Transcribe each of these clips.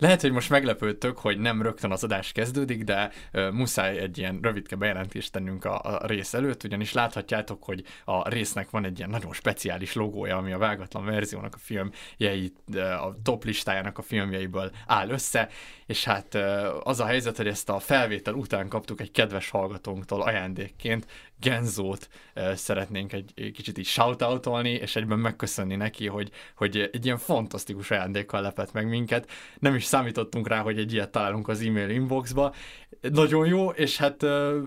Lehet, hogy most meglepődtök, hogy nem rögtön az adás kezdődik, de uh, muszáj egy ilyen rövidke bejelentést tennünk a, a rész előtt, ugyanis láthatjátok, hogy a résznek van egy ilyen nagyon speciális logója, ami a vágatlan verziónak a filmjeit, a top listájának a filmjeiből áll össze, és hát uh, az a helyzet, hogy ezt a felvétel után kaptuk egy kedves hallgatónktól ajándékként, Genzót szeretnénk egy, kicsit így shoutoutolni, és egyben megköszönni neki, hogy, hogy egy ilyen fantasztikus ajándékkal lepett meg minket. Nem is számítottunk rá, hogy egy ilyet találunk az e-mail inboxba. Nagyon jó, és hát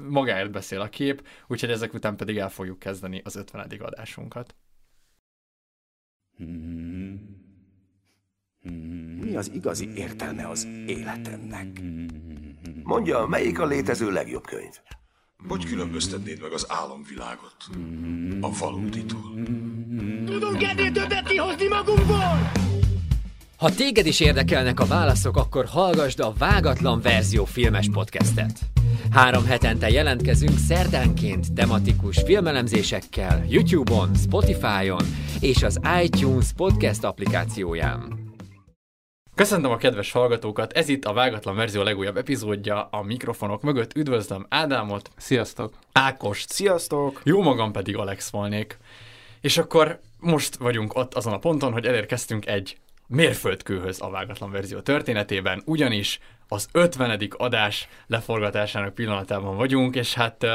magáért beszél a kép, úgyhogy ezek után pedig el fogjuk kezdeni az 50. adásunkat. Mi az igazi értelme az életemnek? Mondja, melyik a létező legjobb könyv? Hogy különböztetnéd meg az álomvilágot a valóditól? Tudunk ennél többet kihozni magunkból! Ha téged is érdekelnek a válaszok, akkor hallgassd a Vágatlan Verzió filmes podcastet. Három hetente jelentkezünk szerdánként tematikus filmelemzésekkel YouTube-on, Spotify-on és az iTunes podcast applikációján. Köszöntöm a kedves hallgatókat, ez itt a Vágatlan Verzió legújabb epizódja a mikrofonok mögött. Üdvözlöm Ádámot, Sziasztok! Ákost, Sziasztok! jó magam pedig Alex volnék. És akkor most vagyunk ott azon a ponton, hogy elérkeztünk egy mérföldkőhöz a Vágatlan Verzió történetében, ugyanis az 50. adás leforgatásának pillanatában vagyunk, és hát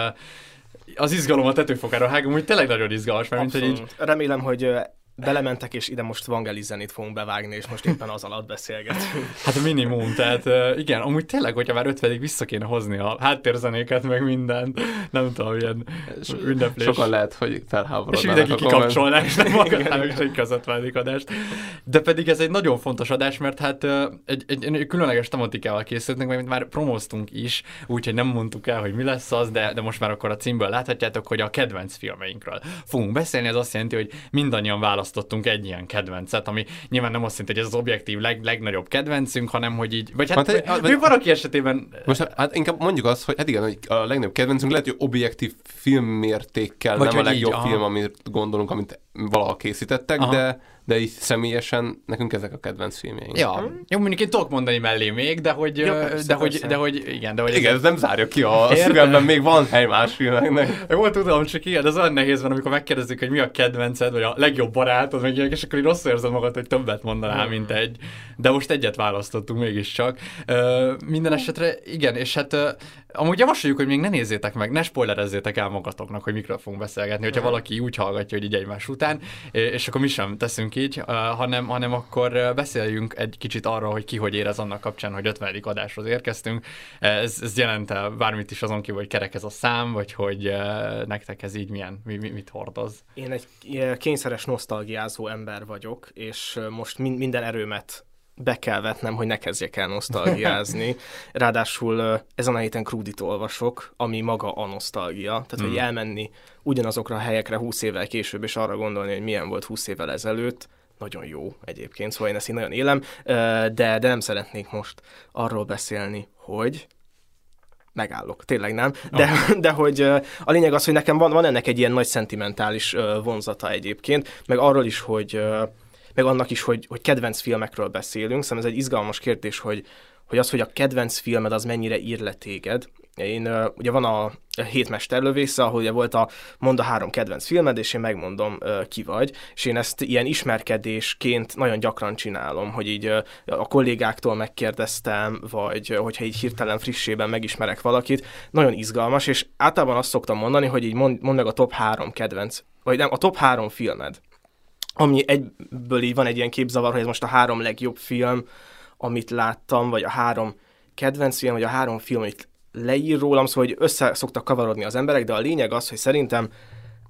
az izgalom a tetőfokára hágom, hogy tényleg nagyon izgalmas, mert mint, hogy így... Remélem, hogy belementek, és ide most Vangelis zenét fogunk bevágni, és most éppen az alatt beszélgetünk. Hát minimum, tehát igen, amúgy tényleg, hogyha már ötvenig vissza kéne hozni a háttérzenéket, meg mindent, nem tudom, ilyen ünneplés. Sokan lehet, hogy felháborodnának És mindenki kikapcsolná, és nem senki az ötvenedik adást. De pedig ez egy nagyon fontos adás, mert hát egy, egy, egy különleges tematikával készültünk, mert már promóztunk is, úgyhogy nem mondtuk el, hogy mi lesz az, de, de most már akkor a címből láthatjátok, hogy a kedvenc filmeinkről fogunk beszélni, ez azt jelenti, hogy mindannyian választ választottunk egy ilyen kedvencet, ami nyilván nem azt jelenti, hogy ez az objektív leg, legnagyobb kedvencünk, hanem hogy így, vagy hát, hát, hát vagy, valaki esetében... Most hát inkább mondjuk azt, hogy hát igen, hogy a legnagyobb kedvencünk lehet, hogy objektív filmmértékkel vagy nem a legjobb így, film, amit gondolunk, amit valaha készítettek, aha. de de így személyesen nekünk ezek a kedvenc filmjeink. Ja, hm? jó, mondjuk én tudok mondani mellé még, de hogy, ja, persze, de, hogy de hogy igen, de hogy igen, ez nem zárja ki a szívemben, még van hely más filmeknek. Jó, tudom, csak igen, ez olyan nehéz van, amikor megkérdezik, hogy mi a kedvenced, vagy a legjobb barátod, meg ilyenek, és akkor így rosszul érzed magad, hogy többet mondanál, hmm. mint egy. De most egyet választottunk mégiscsak. Uh, minden esetre igen, és hát uh, amúgy javasoljuk, hogy még ne nézzétek meg, ne spoilerezzétek el magatoknak, hogy mikről fogunk beszélgetni, hogyha valaki úgy hallgatja, hogy így egymás után, és akkor mi sem teszünk így, hanem, hanem akkor beszéljünk egy kicsit arról, hogy ki hogy érez annak kapcsán, hogy 50. adáshoz érkeztünk. Ez, ez jelente bármit is azon kívül, hogy kerek ez a szám, vagy hogy nektek ez így milyen, mi, mi, mit hordoz? Én egy kényszeres nosztalgiázó ember vagyok, és most minden erőmet be kell vetnem, hogy ne kezdjek el nosztalgiázni. Ráadásul ezen a héten Krúdit olvasok, ami maga a nosztalgia. Tehát, hmm. hogy elmenni ugyanazokra a helyekre 20 évvel később, és arra gondolni, hogy milyen volt 20 évvel ezelőtt, nagyon jó egyébként, szóval én ezt így nagyon élem, de, de nem szeretnék most arról beszélni, hogy megállok, tényleg nem, de, oh. de hogy a lényeg az, hogy nekem van, van ennek egy ilyen nagy szentimentális vonzata egyébként, meg arról is, hogy meg annak is, hogy, hogy kedvenc filmekről beszélünk, szóval ez egy izgalmas kérdés, hogy, hogy az, hogy a kedvenc filmed az mennyire ír le téged. Én, ugye van a hét mesterlövésze, ahol ugye volt a mond a három kedvenc filmed, és én megmondom, ki vagy, és én ezt ilyen ismerkedésként nagyon gyakran csinálom, hogy így a kollégáktól megkérdeztem, vagy hogyha így hirtelen frissében megismerek valakit, nagyon izgalmas, és általában azt szoktam mondani, hogy így mond, mond meg a top három kedvenc, vagy nem, a top három filmed ami egyből így van egy ilyen képzavar, hogy ez most a három legjobb film, amit láttam, vagy a három kedvenc film, vagy a három film, amit leír rólam, szóval hogy össze szoktak kavarodni az emberek, de a lényeg az, hogy szerintem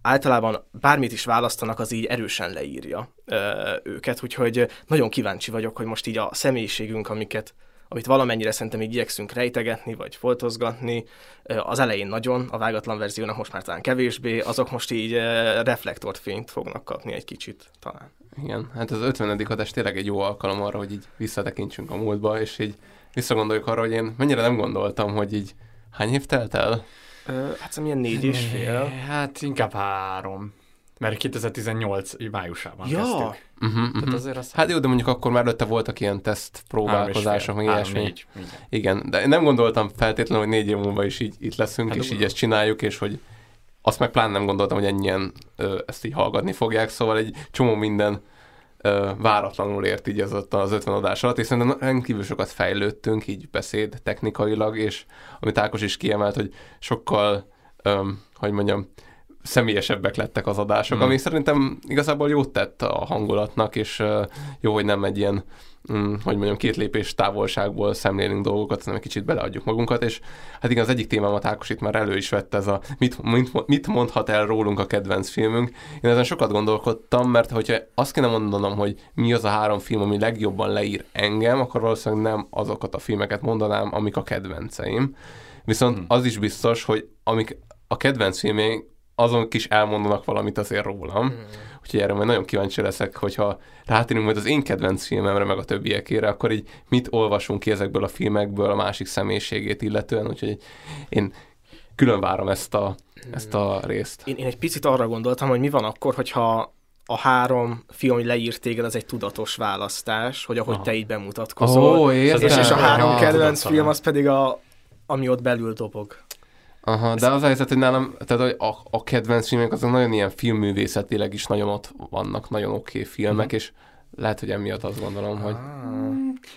általában bármit is választanak, az így erősen leírja ö, őket, úgyhogy nagyon kíváncsi vagyok, hogy most így a személyiségünk, amiket amit valamennyire szerintem így igyekszünk rejtegetni, vagy foltozgatni. Az elején nagyon, a vágatlan verziónak most már talán kevésbé, azok most így reflektorfényt fognak kapni egy kicsit talán. Igen, hát az 50. adás tényleg egy jó alkalom arra, hogy így visszatekintsünk a múltba, és így visszagondoljuk arra, hogy én mennyire nem gondoltam, hogy így hány év telt el? Hát szerintem ilyen négy és fél. Hát inkább három. Mert 2018 májusában Ja. kezdtük. Uh-huh, Tehát uh-huh. azért azt Hát jó, de mondjuk akkor már előtte voltak ilyen teszt próbálkozások, meg ilyesmi. Igen. De én nem gondoltam feltétlenül, hogy négy év múlva is így itt leszünk, Hát és így ezt csináljuk, és hogy azt meg pláne nem gondoltam, hogy ennyien ö, ezt így hallgatni fogják, szóval egy csomó minden ö, váratlanul ért így az, ott az 50 adás alatt, és szerintem rendkívül sokat fejlődtünk így beszéd technikailag, és amit Ákos is kiemelt, hogy sokkal, ö, hogy mondjam, személyesebbek lettek az adások, Hmm. ami szerintem igazából jót tett a hangulatnak, és jó, hogy nem egy ilyen mm, hogy mondjam, két lépés távolságból szemlélünk dolgokat, hanem egy kicsit beleadjuk magunkat, és hát igen, az egyik témámat Ákos itt már elő is vette, ez a mit, mit, mit mondhat el rólunk a kedvenc filmünk. Én ezen sokat gondolkodtam, mert hogyha azt kéne mondanom, hogy mi az a három film, ami legjobban leír engem, akkor valószínűleg nem azokat a filmeket mondanám, amik a kedvenceim. Viszont Hmm. az is biztos, hogy amik a kedvenc filmjeim, azon is elmondanak valamit azért rólam. Úgyhogy erre majd nagyon kíváncsi leszek, hogyha rátérünk majd az én kedvenc filmemre, meg a többiekére, akkor így mit olvasunk ki ezekből a filmekből a másik személyiségét illetően, úgyhogy én külön várom ezt a, ezt a részt. Én, én egy picit arra gondoltam, hogy mi van akkor, hogyha a három film, hogy leírt téged, az egy tudatos választás, hogy ahogy Aha. te így bemutatkozol. Ó, és, és a három kedvenc film az pedig a, ami ott belül dobog. Aha, de az a helyzet, hogy nálam, tehát hogy a, a kedvenc filmek azok nagyon ilyen filmművészetileg is nagyon ott vannak, nagyon oké okay filmek, Mhm. és lehet, hogy emiatt azt gondolom, hogy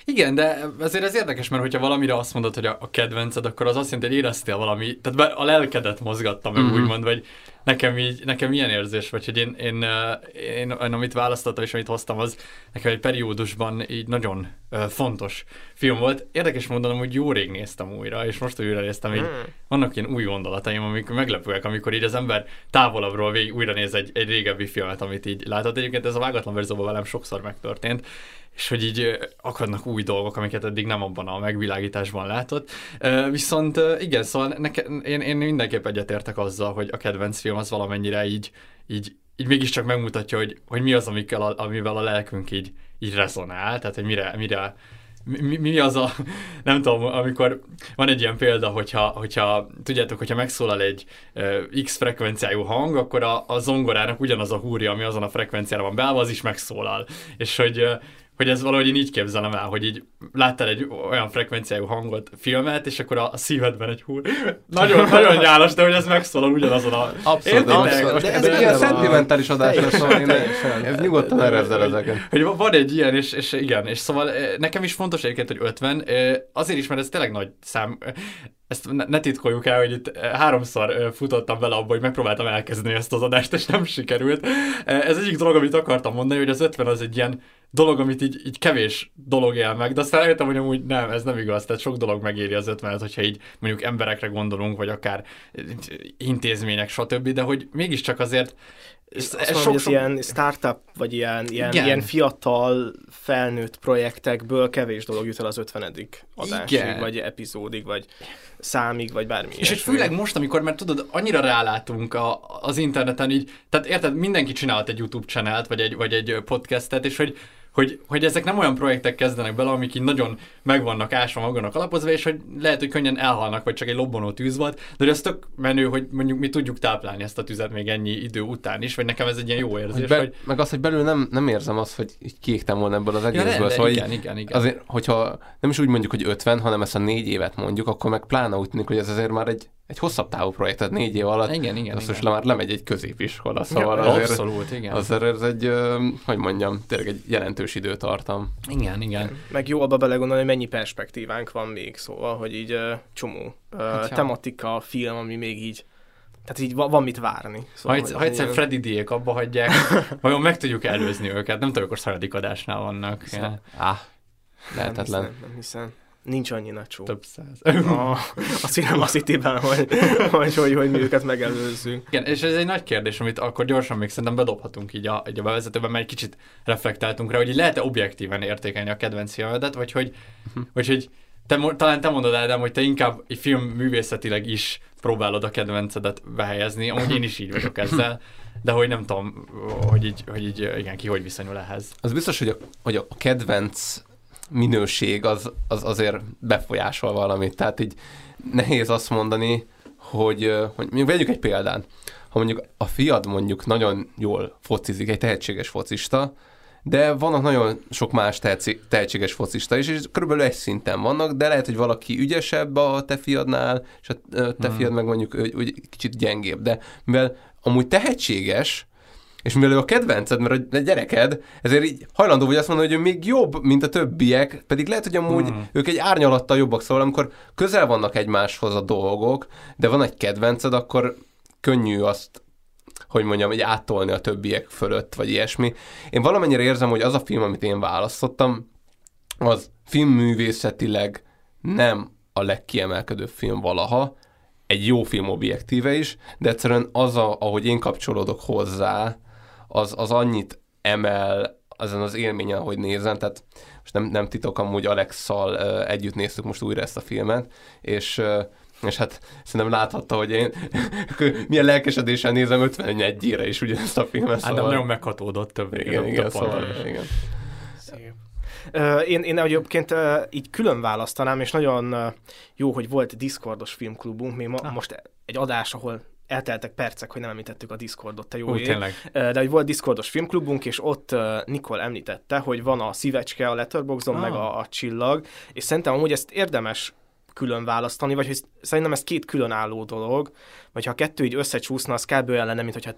Igen, de azért ez érdekes, mert hogyha valamire azt mondod, hogy a, a kedvenced, akkor az azt jelenti, hogy éreztél valami, tehát be, a lelkedet mozgatta meg, Mhm. mm-hmm. úgymond, vagy nekem így, nekem ilyen érzés, vagy hogy én, én, eh, én, én, amit választottam és amit hoztam, az nekem egy periódusban így nagyon uh, fontos film volt. Érdekes mondanom, hogy jó rég néztem újra, és most újra néztem, így vannak ilyen új gondolataim, amik meglepőek, amikor így az ember távolabbról végig újra néz egy, egy régebbi filmet, amit így látott. Egyébként ez a vágatlan verzióban velem sokszor megtörtént, és hogy így akadnak új dolgok, amiket eddig nem abban a megvilágításban látott. Viszont igen, szóval neke, én, én mindenképp egyetértek azzal, hogy a kedvenc film az valamennyire így, így, így mégiscsak megmutatja, hogy, hogy mi az, amikkel a, amivel a lelkünk így, így rezonál, tehát hogy mire, mire mi, mi az a, nem tudom, amikor van egy ilyen példa, hogyha, hogyha tudjátok, hogyha megszólal egy uh, X frekvenciájú hang, akkor a, a zongorának ugyanaz a húrja, ami azon a frekvenciára van beállva, az is megszólal. És hogy, uh, hogy ez valahogy én így képzelem el, hogy így láttál egy olyan frekvenciájú hangot, filmet, és akkor a, a szívedben egy húr. Nagyon, nagyon nyálas, de hogy ez megszólal ugyanazon a... Abszolút, abszolút. Most De ez egy ilyen szentimentális adás lesz, ez nyugodtan erezzel ezeken. hogy va- van egy ilyen, és, és igen, és szóval eh, nekem is fontos egyébként, hogy 50, eh, azért is, mert ez tényleg nagy szám, Eh, ezt ne, ne titkoljuk el, hogy itt háromszor futottam vele abba, hogy megpróbáltam elkezdeni ezt az adást, és nem sikerült. Ez egyik dolog, amit akartam mondani, hogy az 50 az egy ilyen dolog, amit így, így kevés dolog él meg, de aztán rájöttem, hogy amúgy nem, ez nem igaz, tehát sok dolog megéri az 50 hogyha így mondjuk emberekre gondolunk, vagy akár intézmények, stb., de hogy mégiscsak azért ez, Azt mondom, hogy ez ilyen startup, vagy ilyen, ilyen, Igen. ilyen fiatal, felnőtt projektekből kevés dolog jut el az 50. adásig, Igen. vagy epizódig, vagy számig, vagy bármi És ilyesmi. főleg most, amikor, mert tudod, annyira rálátunk a, az interneten így, tehát érted, mindenki csinált egy YouTube channelt, vagy egy, vagy egy podcastet, és hogy, hogy, hogy ezek nem olyan projektek kezdenek bele, amik így nagyon meg vannak ásva magának alapozva, és hogy lehet, hogy könnyen elhalnak, vagy csak egy lobbanó tűz volt, de az tök menő, hogy mondjuk mi tudjuk táplálni ezt a tüzet még ennyi idő után is, vagy nekem ez egy ilyen jó érzés, Hogy be, hogy Meg az, hogy belül nem, nem érzem azt, hogy így kiégtem volna ebből az Ja, egészből. de, szóval igen, igen, igen. Azért, hogyha nem is úgy mondjuk, hogy 50, hanem ezt a négy évet mondjuk, akkor meg pláne úgy tűnik, hogy ez azért már egy, egy hosszabb távú projekt, tehát négy év alatt. Igen, igen, Azt most már lemegy egy középiskola, szóval Ja, azért, abszolút, igen. azért ez egy, hogy mondjam, tényleg egy jelentős időtartam. Igen, igen. Meg jó abba belegondolni, hogy mennyi perspektívánk van még, szóval, hogy így csomó Hát ja. tematika, film, ami még így, tehát így va- van mit várni. Ha, Szóval, egyszer, hogy ha egyszer ilyen- Freddy diék abba hagyják, vajon meg tudjuk előzni őket? Nem tudom, akkor szaradik adásnál vannak. Ja, Á, nem lehetetlen. hiszem, nem hiszem. Nincs annyi nacsó. több száz. A, a Cinema City-ben, hogy, hogy, hogy, hogy mi őket megelőzzünk. Igen, és ez egy nagy kérdés, amit akkor gyorsan még szerintem bedobhatunk így a, így a bevezetőben, mert egy kicsit reflektáltunk rá, hogy lehet-e objektíven értékelni a kedvenc filmedet, vagy hogy, vagy hogy te, talán te mondod, Ádám, hogy te inkább egy film művészetileg is próbálod a kedvencedet behelyezni, amúgy én is így vagyok ezzel, de hogy nem tudom, hogy így, hogy így igen, ki hogy viszonyul ehhez. Az biztos, hogy a, hogy a kedvenc minőség az, az azért befolyásol valamit. Tehát így nehéz azt mondani, hogy, hogy mondjuk vegyük egy példát. ha mondjuk a fiad mondjuk nagyon jól focizik, egy tehetséges focista, de vannak nagyon sok más tehetséges focista is, és körülbelül egy szinten vannak, de lehet, hogy valaki ügyesebb a te fiadnál, és a te hmm. fiad meg mondjuk hogy kicsit gyengébb, de mivel amúgy tehetséges, és mivel ő a kedvenced, mert a gyereked, ezért így hajlandó vagy azt mondani, hogy ő még jobb, mint a többiek, pedig lehet, hogy amúgy hmm. ők egy árnyalattal jobbak, szóval amikor közel vannak egymáshoz a dolgok, de van egy kedvenced, akkor könnyű azt hogy mondjam, egy áttolni a többiek fölött, vagy ilyesmi. Én valamennyire érzem, hogy az a film, amit én választottam, az filmművészetileg nem a legkiemelkedőbb film valaha, egy jó film objektíve is, de egyszerűen az, a, ahogy én kapcsolódok hozzá, az, az annyit emel azon az élményen, ahogy nézem, tehát most nem, nem titok, amúgy Alex-szal uh, együtt néztük most újra ezt a filmet, és uh, és hát szerintem láthatta, hogy én milyen lelkesedéssel nézem 51-ére is ugyanezt a filmet. Hát szóval... nagyon meghatódott több igen, igen, szóval, igen. Szép. Én, én egyébként így külön választanám, és nagyon jó, hogy volt Discordos filmklubunk, mi ma, most egy adás, ahol elteltek percek, hogy nem említettük a Discordot, te jó Úgy, tényleg. De hogy volt Discordos filmklubunk, és ott Nikol említette, hogy van a szívecske a Letterboxdon, ah. meg a, a csillag, és szerintem amúgy ezt érdemes külön választani, vagy hogy szerintem ez két különálló dolog, vagy ha a kettő így összecsúszna, az kb. olyan lenne, mint hogyha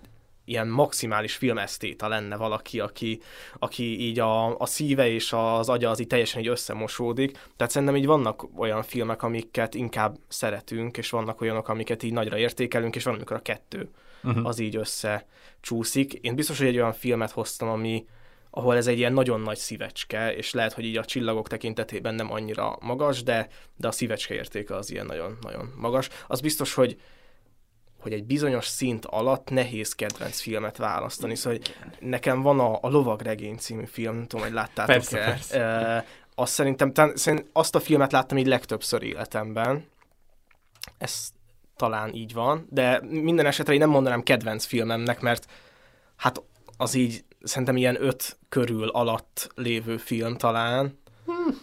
ilyen maximális filmesztéta lenne valaki, aki, aki így a, a szíve és az agya az így teljesen így összemosódik. Tehát szerintem így vannak olyan filmek, amiket inkább szeretünk, és vannak olyanok, amiket így nagyra értékelünk, és van, amikor a kettő uh-huh. az így összecsúszik. Én biztos, hogy egy olyan filmet hoztam, ami, ahol ez egy ilyen nagyon nagy szívecske, és lehet, hogy így a csillagok tekintetében nem annyira magas, de, de a szívecske értéke az ilyen nagyon-nagyon magas. Az biztos, hogy hogy egy bizonyos szint alatt nehéz kedvenc filmet választani. Szóval hogy nekem van a, a Lovagregény című film, nem tudom, hogy láttátok-e. Persze, persze. E, azt szerintem, tán, szerint azt a filmet láttam így legtöbbször életemben. Ez talán így van, de minden esetre én nem mondanám kedvenc filmemnek, mert hát az így szerintem ilyen öt körül alatt lévő film talán. Hmm.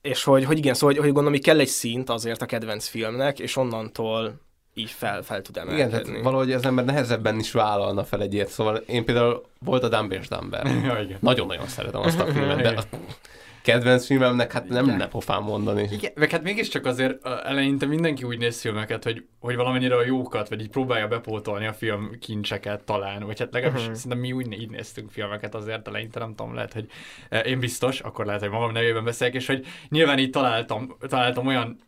És hogy, hogy igen, szóval hogy, hogy gondolom, hogy kell egy szint azért a kedvenc filmnek, és onnantól így fel, fel tud emelkedni. Igen, tehát valahogy az ember nehezebben is vállalna fel egy ilyet, szóval én például volt a Dumb és Dumber. Nagyon-nagyon szeretem azt a filmet, de a kedvenc filmemnek hát nem ne pofán mondani. Igen, meg hát mégiscsak azért eleinte mindenki úgy néz filmeket, hogy, hogy valamennyire a jókat, vagy így próbálja bepótolni a film kincseket talán, vagy hát legalábbis uh-huh. szerintem mi úgy így néztünk filmeket azért eleinte, nem tudom, lehet, hogy én biztos, akkor lehet, hogy magam nevében beszélek, és hogy nyilván így találtam, találtam olyan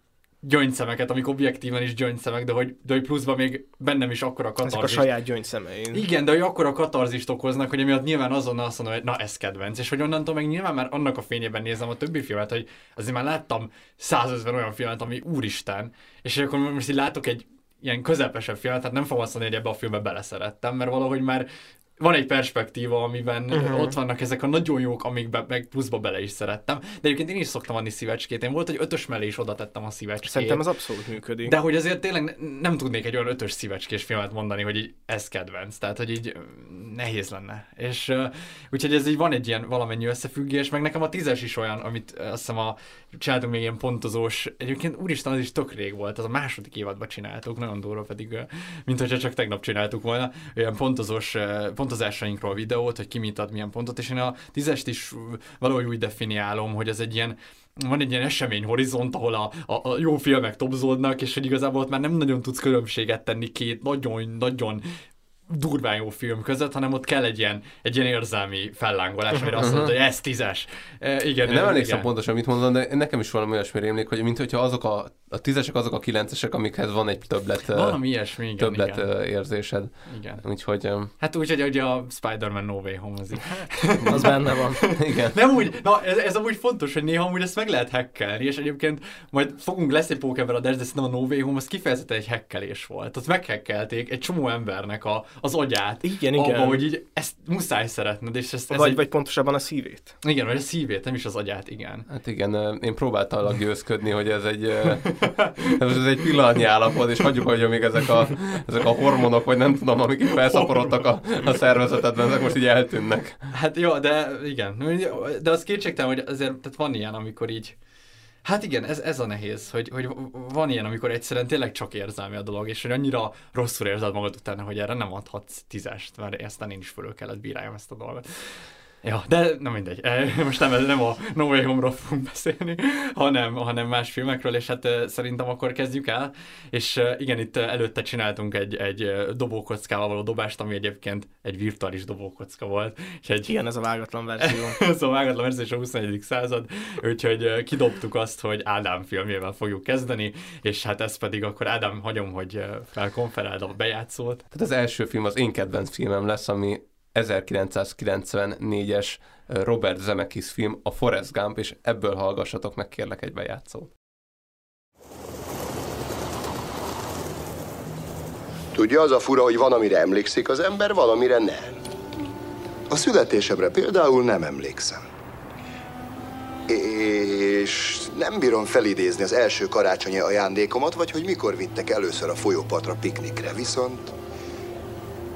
gyöngyszemeket, amik objektíven is gyöngyszemek, de hogy, de hogy pluszban még bennem is akkora katarzist. Ezek a saját gyöngyszemein. Igen, de hogy akkora katarzist okoznak, hogy emiatt nyilván azonnal azt mondom, hogy na ez kedvenc. És hogy onnantól meg nyilván már annak a fényében nézem a többi filmet, hogy azért már láttam 150 olyan filmet, ami úristen, és akkor most így látok egy ilyen közepesebb filmet, tehát nem fogom azt mondani, hogy ebbe a filmbe beleszerettem, mert valahogy már van egy perspektíva, amiben uh-huh. ott vannak ezek a nagyon jók, amikbe meg pluszba bele is szerettem. De egyébként én is szoktam adni szívecskét. Én volt, hogy ötös mellé is oda tettem a szívecskét. Szerintem ez abszolút működik. De hogy azért tényleg nem tudnék egy olyan ötös szívecskés filmet mondani, hogy így ez kedvenc. Tehát, hogy így nehéz lenne. És uh, úgyhogy ez így van egy ilyen valamennyi összefüggés, meg nekem a tízes is olyan, amit azt hiszem a, csináltunk még ilyen pontozós, egyébként úristen, az is tök rég volt, az a második évadban csináltuk, nagyon durva pedig, mint hogyha csak tegnap csináltuk volna, olyan pontozós, uh, pontozásainkról videót, hogy ki mit ad milyen pontot, és én a tízest is valahogy úgy definiálom, hogy ez egy ilyen van egy ilyen esemény horizont, ahol a, a, a jó filmek topzódnak, és hogy igazából ott már nem nagyon tudsz különbséget tenni két nagyon-nagyon durván jó film között, hanem ott kell egy ilyen, egy ilyen érzelmi fellángolás, amire azt mondod, hogy ez tízes. E, igen, nem emlékszem pontosan, mit mondom, de nekem is valami olyasmi rémlik, hogy mint hogyha azok a, a tízesek azok a kilencesek, amikhez van egy többlet, valami ilyesmi, igen, többlet igen. érzésed. Igen. Úgyhogy... Hát úgy, hogy a Spider-Man No Way Home az az benne van. igen. Nem úgy, na ez, ez amúgy fontos, hogy néha amúgy ezt meg lehet hackelni, és egyébként majd fogunk lesz egy Pokémon adás, de szerintem a No Way Home az kifejezetten egy hackelés volt. Ott meghekkelték egy csomó embernek a, az agyát. Igen, igen. Abba, hogy így ezt muszáj szeretned, és ezt, ez vagy, egy... vagy pontosabban a szívét. Igen, vagy a szívét, nem is az agyát, igen. Hát igen, én próbáltam győzködni, hogy ez egy, ez egy pillanatnyi állapot, és hagyjuk, hogy még ezek a, ezek a hormonok, vagy nem tudom, amik felszaporodtak a, a szervezetedben, ezek most így eltűnnek. Hát jó, de igen. De az kétségtelen, hogy azért tehát van ilyen, amikor így Hát igen, ez, ez a nehéz, hogy, hogy van ilyen, amikor egyszerűen tényleg csak érzelmi a dolog, és hogy annyira rosszul érzed magad utána, hogy erre nem adhatsz tízest, mert aztán én is fölül kellett bíráljam ezt a dolgot. Ja, de na mindegy. Most nem, nem a No Way Home-ról fogunk beszélni, hanem, hanem más filmekről, és hát szerintem akkor kezdjük el. És igen, itt előtte csináltunk egy, egy dobókockával való dobást, ami egyébként egy virtuális dobókocka volt. És egy, igen, ez a vágatlan verzió. ez a vágatlan verzió és a 21. század, úgyhogy kidobtuk azt, hogy Ádám filmjével fogjuk kezdeni, és hát ez pedig akkor Ádám hagyom, hogy felkonferáld a bejátszót. Tehát az első film az én kedvenc filmem lesz, ami 1994-es Robert Zemeckis film, a Forrest Gump, és ebből hallgassatok meg kérlek egy bejátszót. Tudja, az a fura, hogy van, amire emlékszik az ember, valamire nem. A születésemre például nem emlékszem. És nem bírom felidézni az első karácsonyi ajándékomat, vagy hogy mikor vittek először a folyópartra piknikre, viszont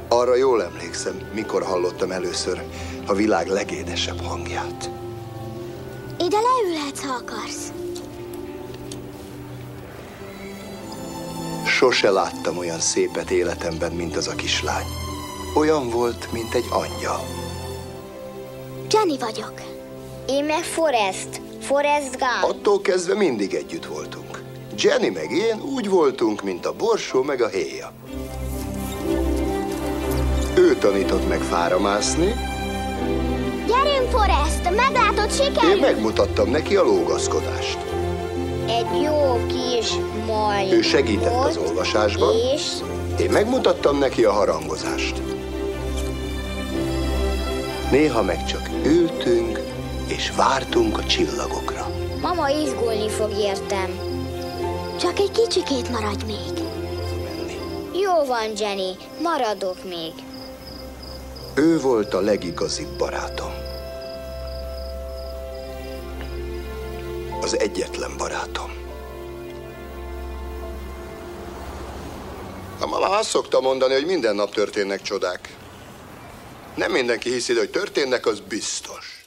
arra jól emlékszem, mikor hallottam először a világ legédesebb hangját. Ide leülhetsz, ha akarsz. Sose láttam olyan szépet életemben, mint az a kislány. Olyan volt, mint egy angyal. Jenny vagyok. Én meg Forrest. Forrest Gump. Attól kezdve mindig együtt voltunk. Jenny meg én úgy voltunk, mint a borsó meg a héja. Ő tanított meg fáramászni. Gyerünk, Forrest! Meglátod, sikerül! Én megmutattam neki a lógaszkodást. Egy jó kis majd. Ő segített az olvasásban. És? Én megmutattam neki a harangozást. Néha meg csak ültünk, és vártunk a csillagokra. Mama izgulni fog értem. Csak egy kicsikét maradj még. Jó van, Jenny, maradok még. Ő volt a legigazibb barátom. Az egyetlen barátom. A mama azt szokta mondani, hogy minden nap történnek csodák. Nem mindenki hiszi, hogy történnek, az biztos.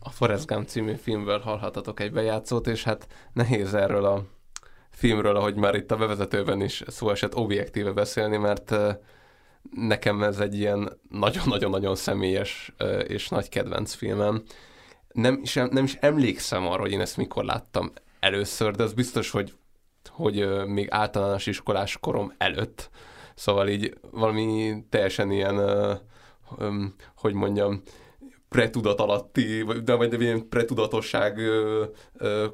A Forrest Gump című filmből hallhatatok egy bejátszót, és hát nehéz erről a filmről, ahogy már itt a bevezetőben is szó esett, objektíve beszélni, mert nekem ez egy ilyen nagyon-nagyon-nagyon személyes és nagy kedvenc filmem. Nem is, nem is emlékszem arra, hogy én ezt mikor láttam először, de az biztos, hogy, hogy még általános iskolás korom előtt. Szóval így valami teljesen ilyen, hogy mondjam, pretudat alatti, de vagy ilyen pretudatosság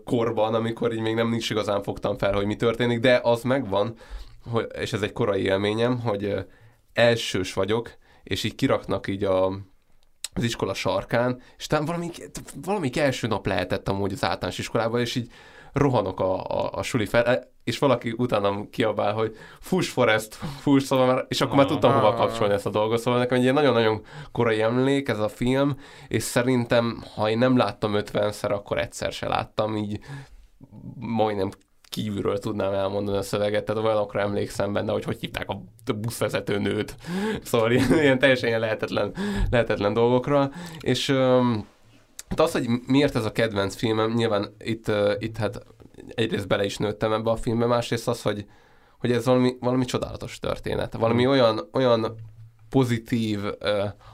korban, amikor így még nem is igazán fogtam fel, hogy mi történik, de az megvan, hogy, és ez egy korai élményem, hogy elsős vagyok, és így kiraknak így a, az iskola sarkán, és talán valami, valami első nap lehetett amúgy az általános iskolában, és így rohanok a, a, a suli fel, és valaki utánam kiabál, hogy fuss Forest, fuss, szóval már, és akkor már tudtam hova kapcsolni ezt a dolgot, szóval nekem egy nagyon-nagyon korai emlék ez a film, és szerintem, ha én nem láttam 50-szer, akkor egyszer se láttam, így majdnem kívülről tudnám elmondani a szöveget, tehát olyanokra emlékszem benne, hogy hogy hívták a buszvezető nőt. Szóval ilyen, ilyen teljesen ilyen lehetetlen, lehetetlen dolgokra. És um, az, hogy miért ez a kedvenc filmem, nyilván itt, uh, itt hát egyrészt bele is nőttem ebbe a filmbe, másrészt az, hogy, hogy ez valami, valami csodálatos történet. Valami mm. olyan, olyan pozitív uh,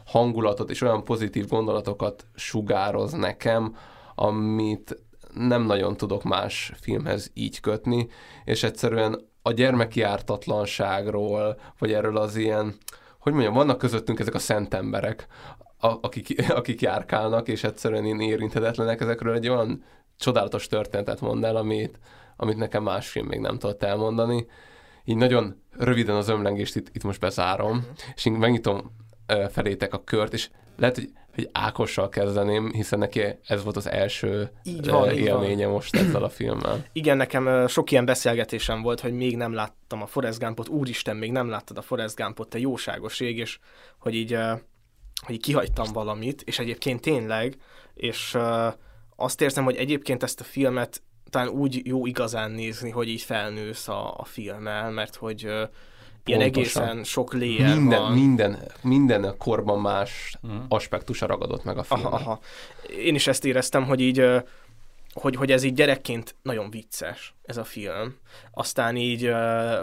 hangulatot és olyan pozitív gondolatokat sugároz nekem, amit nem nagyon tudok más filmhez így kötni, és egyszerűen a gyermeki ártatlanságról, vagy erről az ilyen, hogy mondjam, vannak közöttünk ezek a szent emberek, akik, akik járkálnak, és egyszerűen én érinthetetlenek, ezekről egy olyan csodálatos történetet mond el, amit, amit nekem más film még nem tudott elmondani. Így nagyon röviden az ömlengést itt, itt most bezárom, uh-huh. és én megnyitom felétek a kört, és lehet, hogy hogy Ákossal kezdeném, hiszen neki ez volt az első így van, élménye van. most ezzel a filmmel. Igen, nekem sok ilyen beszélgetésem volt, hogy még nem láttam a Forrest Gumpot, úristen, még nem láttad a Forrest Gumpot, te jóságos rég, és hogy így, hogy így kihagytam valamit, és egyébként tényleg, és azt érzem, hogy egyébként ezt a filmet talán úgy jó igazán nézni, hogy így felnősz a, a filmmel, mert hogy ilyen egészen sok léjel minden, van. Minden, minden korban más hmm. aspektusa ragadott meg a film. Aha, aha. Én is ezt éreztem, hogy így hogy, hogy ez így gyerekként nagyon vicces, ez a film. Aztán így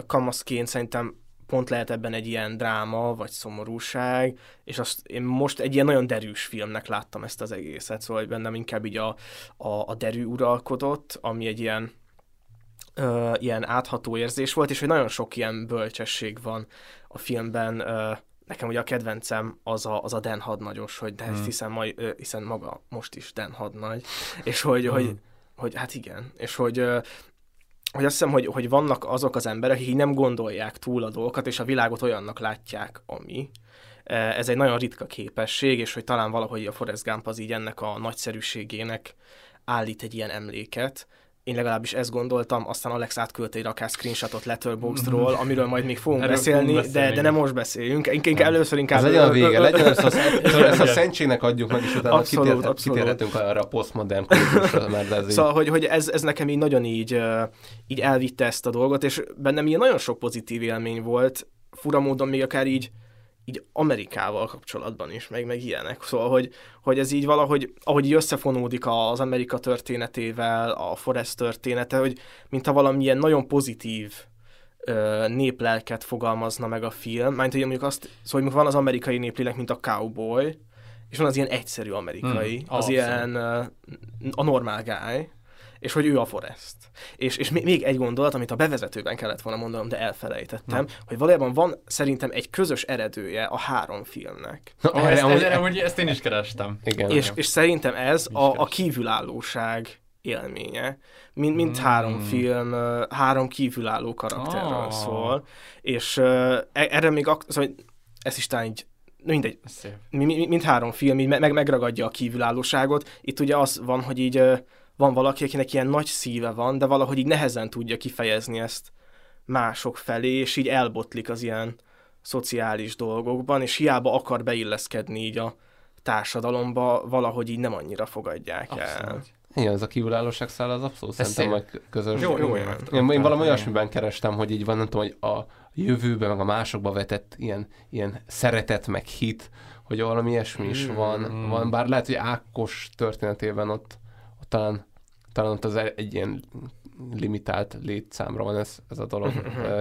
kamaszként szerintem pont lehet ebben egy ilyen dráma, vagy szomorúság, és azt én most egy ilyen nagyon derűs filmnek láttam ezt az egészet, szóval bennem inkább így a, a, a derű uralkodott, ami egy ilyen ö, ilyen átható érzés volt, és hogy nagyon sok ilyen bölcsesség van a filmben. Ö, nekem ugye a kedvencem az a, az a Den hadnagyos, hogy de hmm. hiszen, majd, ö, hiszen maga most is Den hadnagy, és hogy, hmm. hogy, hogy hát igen, és hogy ö, hogy azt hiszem, hogy, hogy vannak azok az emberek, akik nem gondolják túl a dolgokat, és a világot olyannak látják, ami. Ez egy nagyon ritka képesség, és hogy talán valahogy a Forrest Gump az így ennek a nagyszerűségének állít egy ilyen emléket, én legalábbis ezt gondoltam, aztán Alex átküldte egy rakás screenshotot Letterboxdról, amiről majd még fogunk beszélni, beszélni, de, de nem most beszéljünk. Inkább nem. először inkább... Ez legyen a vége, legyen ezt a, ezt a szentségnek adjuk meg, és utána abszolút, kitér, abszolút. kitérhetünk arra a posztmodern kultusra. Mert ez szóval, hogy, hogy ez, ez nekem így nagyon így, így elvitte ezt a dolgot, és bennem ilyen nagyon sok pozitív élmény volt, fura módon még akár így így Amerikával kapcsolatban is, meg, meg ilyenek. Szóval, hogy, hogy ez így valahogy, ahogy így összefonódik az Amerika történetével, a Forest története, hogy mintha valamilyen nagyon pozitív ö, néplelket fogalmazna meg a film, mert hogy mondjuk azt, szóval mondjuk van az amerikai néplélek, mint a cowboy, és van az ilyen egyszerű amerikai, hmm, az abszolút. ilyen a normál guy, és hogy ő a Forest. És, és még egy gondolat, amit a bevezetőben kellett volna mondanom, de elfelejtettem, Na. hogy valójában van szerintem egy közös eredője a három filmnek. Na, oh, ezt, ezt, ezt, ezt én is kerestem. Igen. És, és szerintem ez a, a kívülállóság élménye. Mind, mind mm. három film, három kívülálló karakterről oh. szól, és uh, erre még, ak- szóval ez is talán így mindegy, mind három film így meg, megragadja a kívülállóságot. Itt ugye az van, hogy így van valaki, akinek ilyen nagy szíve van, de valahogy így nehezen tudja kifejezni ezt mások felé, és így elbotlik az ilyen szociális dolgokban, és hiába akar beilleszkedni így a társadalomba, valahogy így nem annyira fogadják abszolút. el. Igen, ez a kívülállóság száll az abszolút Ez szerintem meg közös. Jó, jó, én, én, én valami olyasmiben kerestem, hogy így van, nem tudom, hogy a jövőben, meg a másokba vetett ilyen, ilyen szeretet, meg hit, hogy valami ilyesmi is van, mm. van, bár lehet, hogy Ákos történetében ott, ott talán talán ott az egy ilyen limitált létszámra van ez, ez a dolog.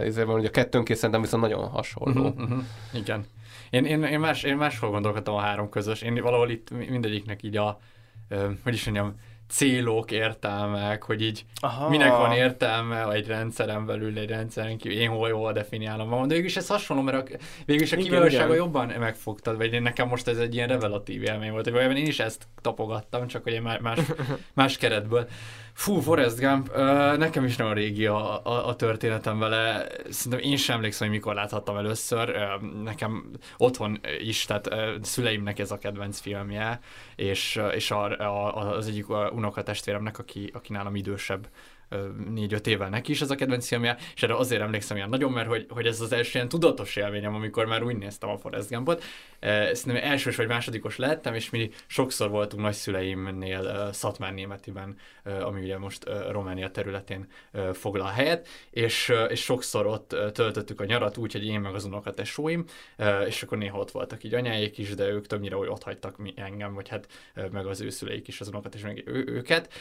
Ezért van, hogy a kettőnként szerintem viszont nagyon hasonló. Uh-huh, uh-huh. Igen. Én, én, én, más, én máshol gondolkodtam a három közös. Én valahol itt mindegyiknek így a, hogy is mondjam, célok, értelmek, hogy így Aha. minek van értelme egy rendszeren belül, egy rendszeren kívül, én hol jól definiálom magam, de végülis ez hasonló, mert a, végülis a kiválósága jobban megfogtad, vagy én nekem most ez egy ilyen revelatív élmény volt, hogy én is ezt tapogattam, csak hogy más, más keretből. Fú, Forrest Gump, nekem is nagyon régi a, a, a történetem vele. Szerintem én sem emlékszem, hogy mikor láthattam először. Nekem otthon is, tehát szüleimnek ez a kedvenc filmje, és, és a, a, az egyik unokatestvéremnek, aki, aki nálam idősebb, négy-öt évvel neki is ez a kedvenc filmje, és erre azért emlékszem ilyen nagyon, mert hogy, hogy ez az első ilyen tudatos élményem, amikor már úgy néztem a Forrest Gumpot. Szerintem elsős vagy másodikos lettem, és mi sokszor voltunk nagyszüleimnél Szatmár Németiben, ami ugye most Románia területén foglal helyet, és, és sokszor ott töltöttük a nyarat úgy, hogy én meg az unokatesóim, és akkor néha ott voltak így anyáik is, de ők többnyire úgy ott hagytak engem, vagy hát meg az ő szüleik is az unokat, és meg őket.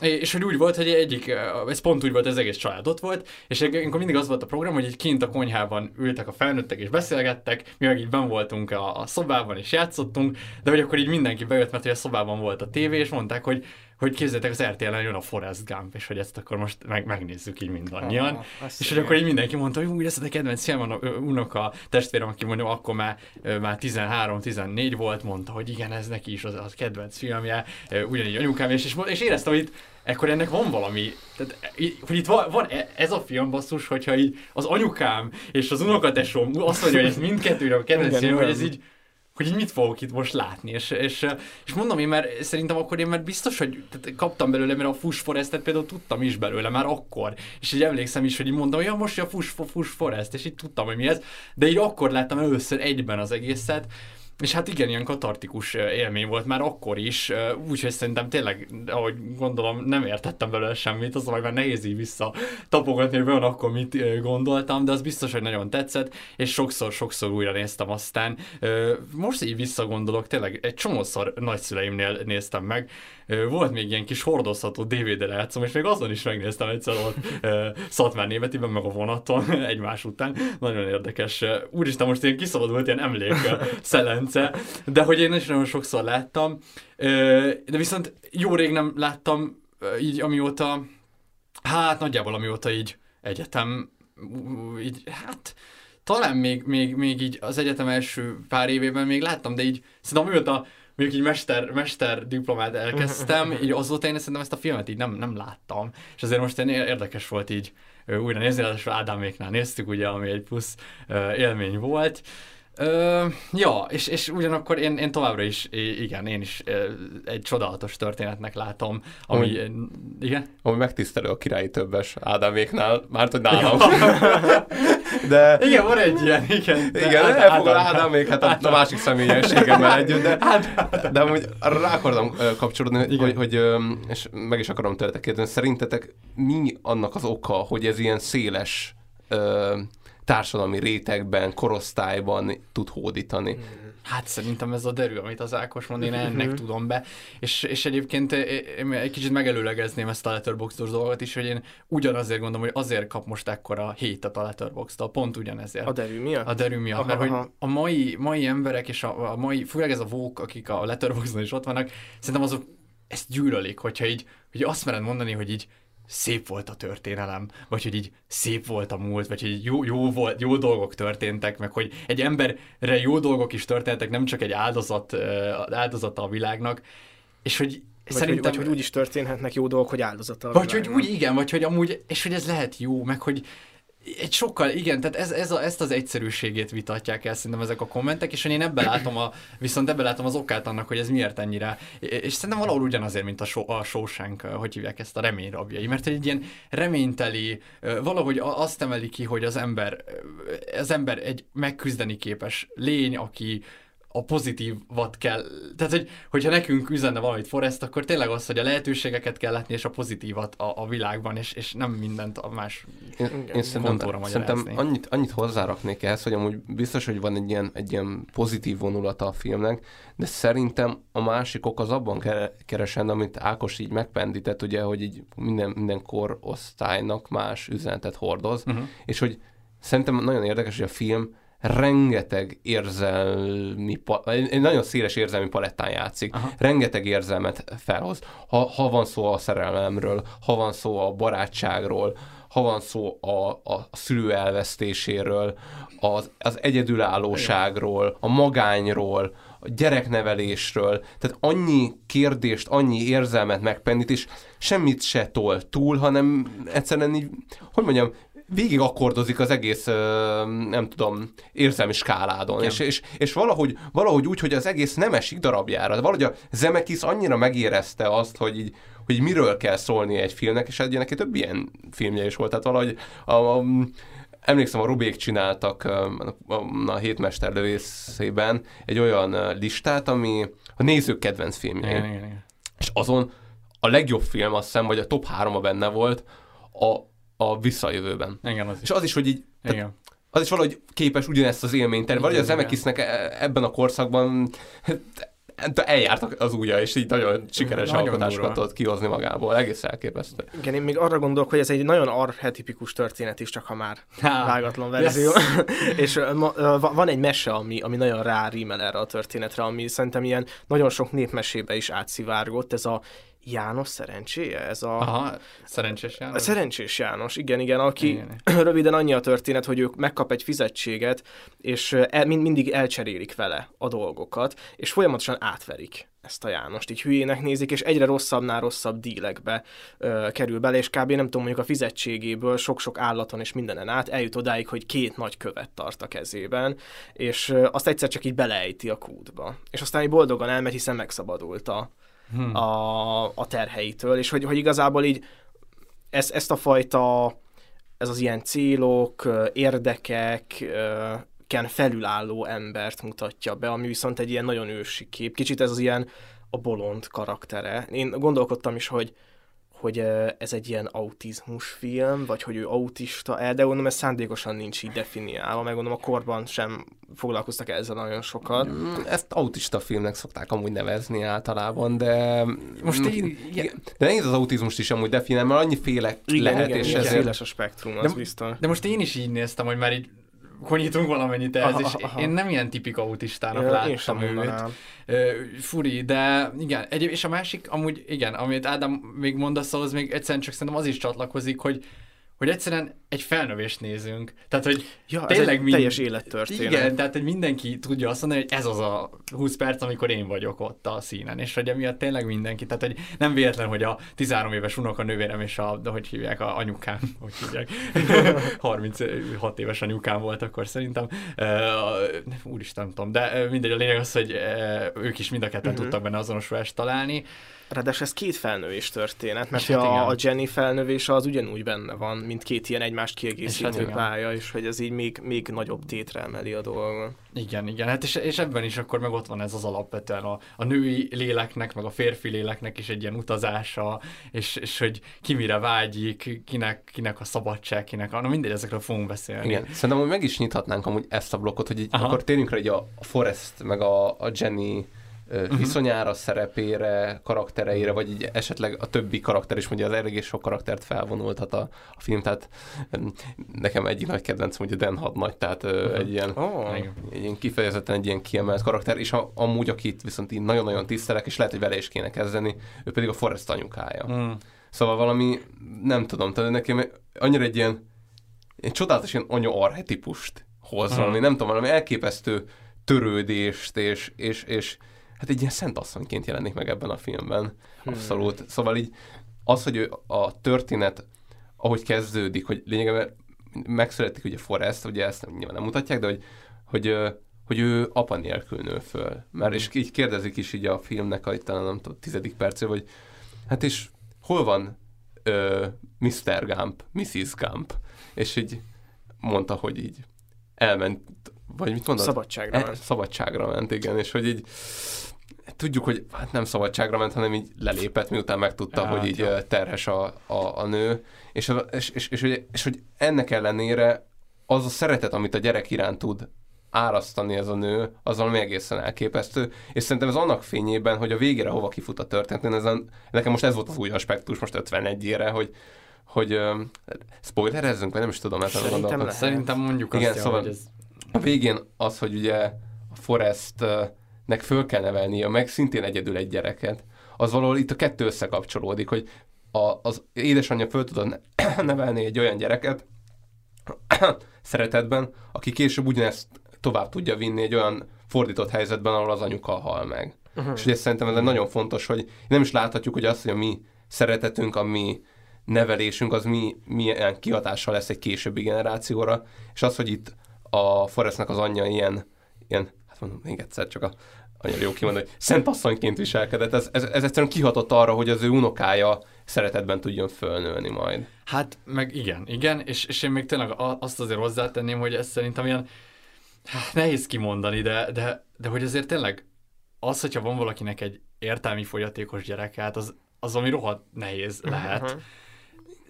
És hogy úgy volt, hogy egyik, ez pont úgy volt, az egész család ott volt, és akkor mindig az volt a program, hogy kint a konyhában ültek a felnőttek és beszélgettek, mi meg így ben voltunk a szobában és játszottunk, de hogy akkor így mindenki bejött, mert hogy a szobában volt a tévé, és mondták, hogy hogy képzeljétek, az RTL-en jön a Forrest Gump, és hogy ezt akkor most meg, megnézzük így mindannyian. Ah, és hogy akkor így mindenki mondta, hogy úgy ez a kedvenc film, van, unoka testvérem, aki mondjuk akkor már, már 13-14 volt, mondta, hogy igen, ez neki is az a kedvenc filmje, ugyanígy anyukám, és, és, és éreztem, hogy itt ekkor ennek van valami, tehát, hogy itt van, van e, ez a film basszus, hogyha így az anyukám és az unokatesom azt mondja, hogy ez mindkettőre a kedvenc film, hogy ez így, hogy mit fogok itt most látni, és, és, és mondom én, mert szerintem akkor én már biztos, hogy kaptam belőle, mert a Fush Forestet például tudtam is belőle már akkor, és így emlékszem is, hogy így mondom, hogy ja, most a Fush, Fush Forest, és így tudtam, hogy mi ez, de így akkor láttam először egyben az egészet, és hát igen, ilyen katartikus élmény volt már akkor is, úgyhogy szerintem tényleg, ahogy gondolom, nem értettem belőle semmit, az már nehéz így vissza tapogatni, hogy olyan akkor mit gondoltam, de az biztos, hogy nagyon tetszett, és sokszor-sokszor újra néztem aztán. Most így visszagondolok, tényleg egy csomószor nagyszüleimnél néztem meg, volt még ilyen kis hordozható DVD lejátszom, és még azon is megnéztem egyszer ott Szatmár németiben, meg a vonaton egymás után. Nagyon érdekes. Úristen, most ilyen kiszabadult ilyen emlék szelence, de hogy én is nagyon sokszor láttam, de viszont jó rég nem láttam így amióta, hát nagyjából amióta így egyetem, így, hát talán még, még, még így az egyetem első pár évében még láttam, de így szerintem amióta mondjuk így mester, mester diplomát elkezdtem, így azóta én szerintem ezt a filmet így nem, nem láttam, és azért most érdekes volt így újra nézni, ráadásul Ádáméknál néztük, ugye, ami egy plusz élmény volt, Ö, ja, és, és ugyanakkor én, én továbbra is, igen, én is egy csodálatos történetnek látom, ami, ami igen? Ami megtisztelő a királyi többes Ádáméknál, már hogy nálam. Ja. de... Igen, van egy ilyen, igen. De igen, Ádám, elfogad Ádámék, hát a, másik személyességemmel együtt, de, de amúgy rá akartam kapcsolódni, igen. hogy, hogy, és meg is akarom tőletek kérdezni, szerintetek mi annak az oka, hogy ez ilyen széles társadalmi rétegben, korosztályban tud hódítani. Hát szerintem ez a derű, amit az Ákos mond, én ennek uh-huh. tudom be. És, és egyébként én egy kicsit megelőlegezném ezt a letterboxos dolgot is, hogy én ugyanazért gondolom, hogy azért kap most ekkora hétet a letterbox pont ugyanezért. A derű miatt? A derű miatt, aha, mert aha. hogy a mai, mai emberek és a, a mai, főleg ez a vók, akik a letterboxon is ott vannak, szerintem azok ezt gyűlölik, hogyha így, hogy azt mered mondani, hogy így szép volt a történelem, vagy hogy így szép volt a múlt, vagy hogy jó, jó, volt, jó dolgok történtek, meg hogy egy emberre jó dolgok is történtek, nem csak egy áldozat, áldozata a világnak, és hogy vagy Szerintem... Hogy, vagy hogy úgy is történhetnek jó dolgok, hogy áldozata Vagy hogy úgy, igen, vagy hogy amúgy, és hogy ez lehet jó, meg hogy egy sokkal, igen, tehát ez, ez a, ezt az egyszerűségét vitatják el szerintem ezek a kommentek, és én ebben látom a, viszont ebben látom az okát annak, hogy ez miért ennyire, és szerintem valahol ugyanazért, mint a, so, a Shawshank, hogy hívják ezt a remény rabjai, mert egy ilyen reményteli, valahogy azt emeli ki, hogy az ember, az ember egy megküzdeni képes lény, aki, a pozitívat kell, tehát hogy, hogyha nekünk üzenne valamit Forrest, akkor tényleg az, hogy a lehetőségeket kell látni, és a pozitívat a, a világban, és, és nem mindent a más Én, én szerintem, szerintem annyit, annyit hozzáraknék ehhez, hogy amúgy biztos, hogy van egy ilyen, egy ilyen pozitív vonulata a filmnek, de szerintem a másik ok az abban keresen, amit Ákos így megpendített, ugye, hogy így minden, minden korosztálynak más üzenetet hordoz, uh-huh. és hogy szerintem nagyon érdekes, hogy a film rengeteg érzelmi, egy nagyon széles érzelmi palettán játszik, Aha. rengeteg érzelmet felhoz. Ha, ha van szó a szerelemről, ha van szó a barátságról, ha van szó a, a szülő elvesztéséről, az, az egyedülállóságról, a magányról, a gyereknevelésről, tehát annyi kérdést, annyi érzelmet megpendít, és semmit se tol túl, hanem egyszerűen így, hogy mondjam, végig akkordozik az egész, nem tudom, érzelmi skáládon, és, és, és valahogy, valahogy úgy, hogy az egész nem esik darabjára. Valahogy a Zemeckis annyira megérezte azt, hogy így, hogy miről kell szólni egy filmnek, és egy neki több ilyen filmje is volt. Tehát valahogy a, a, emlékszem, a Rubék csináltak a, a, a hétmester részében egy olyan listát, ami a nézők kedvenc filmje. Igen, igen, igen. És azon a legjobb film, azt hiszem, vagy a top 3 benne volt, a a visszajövőben. Igen, az És az is, hogy így, Igen. az is valahogy képes ugyanezt az élményt tenni. Valahogy az Zemeckisnek e- ebben a korszakban eljárt az újja, és így nagyon sikeres nagyon alkotásokat tudott kihozni magából. Egész elképesztő. Igen, én még arra gondolok, hogy ez egy nagyon archetipikus történet is, csak ha már Há, vágatlan verzió. Yes. és ma, van egy mese, ami, ami nagyon rárímel erre a történetre, ami szerintem ilyen nagyon sok népmesébe is átszivárgott. Ez a János szerencséje? Ez a... Aha, szerencsés János? Szerencsés János, igen, igen, aki igen. röviden annyi a történet, hogy ők megkap egy fizetséget, és el, mind, mindig elcserélik vele a dolgokat, és folyamatosan átverik ezt a Jánost, így hülyének nézik, és egyre rosszabbnál rosszabb dílekbe ö, kerül bele, és kb. nem tudom, mondjuk a fizetségéből sok-sok állaton és mindenen át eljut odáig, hogy két nagy követ tart a kezében, és ö, azt egyszer csak így beleejti a kútba. És aztán így boldogan elmegy, hiszen megszabadult a, hmm. a, a terheitől, és hogy, hogy igazából így ez, ezt a fajta, ez az ilyen célok, érdekek, ken felülálló embert mutatja be, ami viszont egy ilyen nagyon ősi kép. Kicsit ez az ilyen a bolond karaktere. Én gondolkodtam is, hogy hogy ez egy ilyen autizmus film, vagy hogy ő autista el, de gondolom ez szándékosan nincs így definiálva, meg gondolom a korban sem foglalkoztak ezzel nagyon sokat. Mm, ezt autista filmnek szokták amúgy nevezni általában, de most én, igen. de nehéz az autizmust is amúgy definiálni, mert annyi féle igen, lehet, igen, és igen, ezért... Széles a spektrum, az de, biztos. De most én is így néztem, hogy már így konyítunk valamennyit ehhez, aha, és aha. én nem ilyen tipik autistának ja, láttam őt. Furi, de igen, egy, és a másik, amúgy igen, amit Ádám még mondasz, az még egyszerűen csak szerintem az is csatlakozik, hogy hogy egyszerűen egy felnövést nézünk. Tehát, hogy ja, tényleg ez mind... teljes élettörténet. Igen, tehát, hogy mindenki tudja azt mondani, hogy ez az a 20 perc, amikor én vagyok ott a színen, és hogy emiatt tényleg mindenki, tehát, hogy nem véletlen, hogy a 13 éves unoka nővérem és a, de hogy hívják, a anyukám, hogy hívják, 36 éves anyukám volt akkor szerintem, uh, úristen, nem tudom, de mindegy, a lényeg az, hogy ők is mind a ketten uh-huh. tudtak benne azonosulást találni, Ráadásul ez két felnövés történet, mert hát a, Jenny felnövése az ugyanúgy benne van, mint két ilyen egymást kiegészítő és pálya, és hogy ez így még, még nagyobb tétre emeli a dolgot. Igen, igen, hát és, és ebben is akkor meg ott van ez az alapvetően a, a női léleknek, meg a férfi léleknek is egy ilyen utazása, és, és hogy ki mire vágyik, kinek, kinek a szabadság, kinek, na mindegy, ezekről fogunk beszélni. Igen, szerintem, hogy meg is nyithatnánk amúgy ezt a blokkot, hogy így akkor térjünk rá hogy a Forest, meg a, a Jenny uh-huh. viszonyára, szerepére, karaktereire, vagy így esetleg a többi karakter is, ugye az eléggé sok karaktert felvonultat a, a film, tehát nekem egyik nagy kedvencem ugye Dan Hadnagy, tehát uh-huh. egy, ilyen, oh. egy ilyen kifejezetten egy ilyen kiemelt karakter, és a, amúgy akit viszont így nagyon-nagyon tisztelek, és lehet, hogy vele is kéne kezdeni, ő pedig a Forrest anyukája. Uh-huh. Szóval valami, nem tudom, tehát nekem annyira egy ilyen, egy csodálatos ilyen anya arhetipust hoz uh-huh. valami, nem tudom, valami elképesztő törődést, és, és, és hát egy ilyen szent asszonyként jelenik meg ebben a filmben. Hmm. Abszolút. Hmm. Szóval így az, hogy ő a történet, ahogy kezdődik, hogy lényegében megszületik ugye Forrest, ugye ezt nyilván nem mutatják, de hogy, hogy, hogy ő apa nélkül nő föl. Mert és így kérdezik is így a filmnek a talán nem tudom, tizedik percé, hogy hát és hol van ö, Mr. Gump, Mrs. Gump? És így mondta, hogy így elment, vagy mit mondod? Szabadságra e, ment. Szabadságra ment, igen, és hogy így tudjuk, hogy hát nem szabadságra ment, hanem így lelépett, miután megtudta, ja, hogy így jó. terhes a, a, a nő, és, és, és, és, és, és hogy ennek ellenére az a szeretet, amit a gyerek iránt tud árasztani ez a nő, az valami egészen elképesztő, és szerintem ez annak fényében, hogy a végére hova kifut a történet, ezen, nekem most ez volt az új aspektus, most 51-ére, hogy, hogy uh, spoilerezzünk, vagy nem is tudom, hát szerintem, szerintem mondjuk Igen, azt, szóval hogy ez... a végén az, hogy ugye a Forrest uh, nek föl kell nevelnie, meg szintén egyedül egy gyereket, az valahol itt a kettő összekapcsolódik, hogy a, az édesanyja föl tudod nevelni egy olyan gyereket szeretetben, aki később ugyanezt tovább tudja vinni egy olyan fordított helyzetben, ahol az anyuka hal meg. Uh-huh. És ugye szerintem ez nagyon fontos, hogy nem is láthatjuk, hogy azt, hogy a mi szeretetünk, a mi nevelésünk, az mi, milyen kihatással lesz egy későbbi generációra, és az, hogy itt a Forrestnek az anyja ilyen, ilyen hát mondom még egyszer, csak a annyira jó kimondani, hogy szent asszonyként viselkedett. Ez, ez, ez egyszerűen kihatott arra, hogy az ő unokája szeretetben tudjon fölnőni majd. Hát, meg igen, igen, és, és én még tényleg azt azért hozzátenném, hogy ez szerintem ilyen hát nehéz kimondani, de, de, de hogy azért tényleg az, hogyha van valakinek egy értelmi fogyatékos gyereke, hát az, az ami rohadt nehéz mhm, lehet. Uh-huh.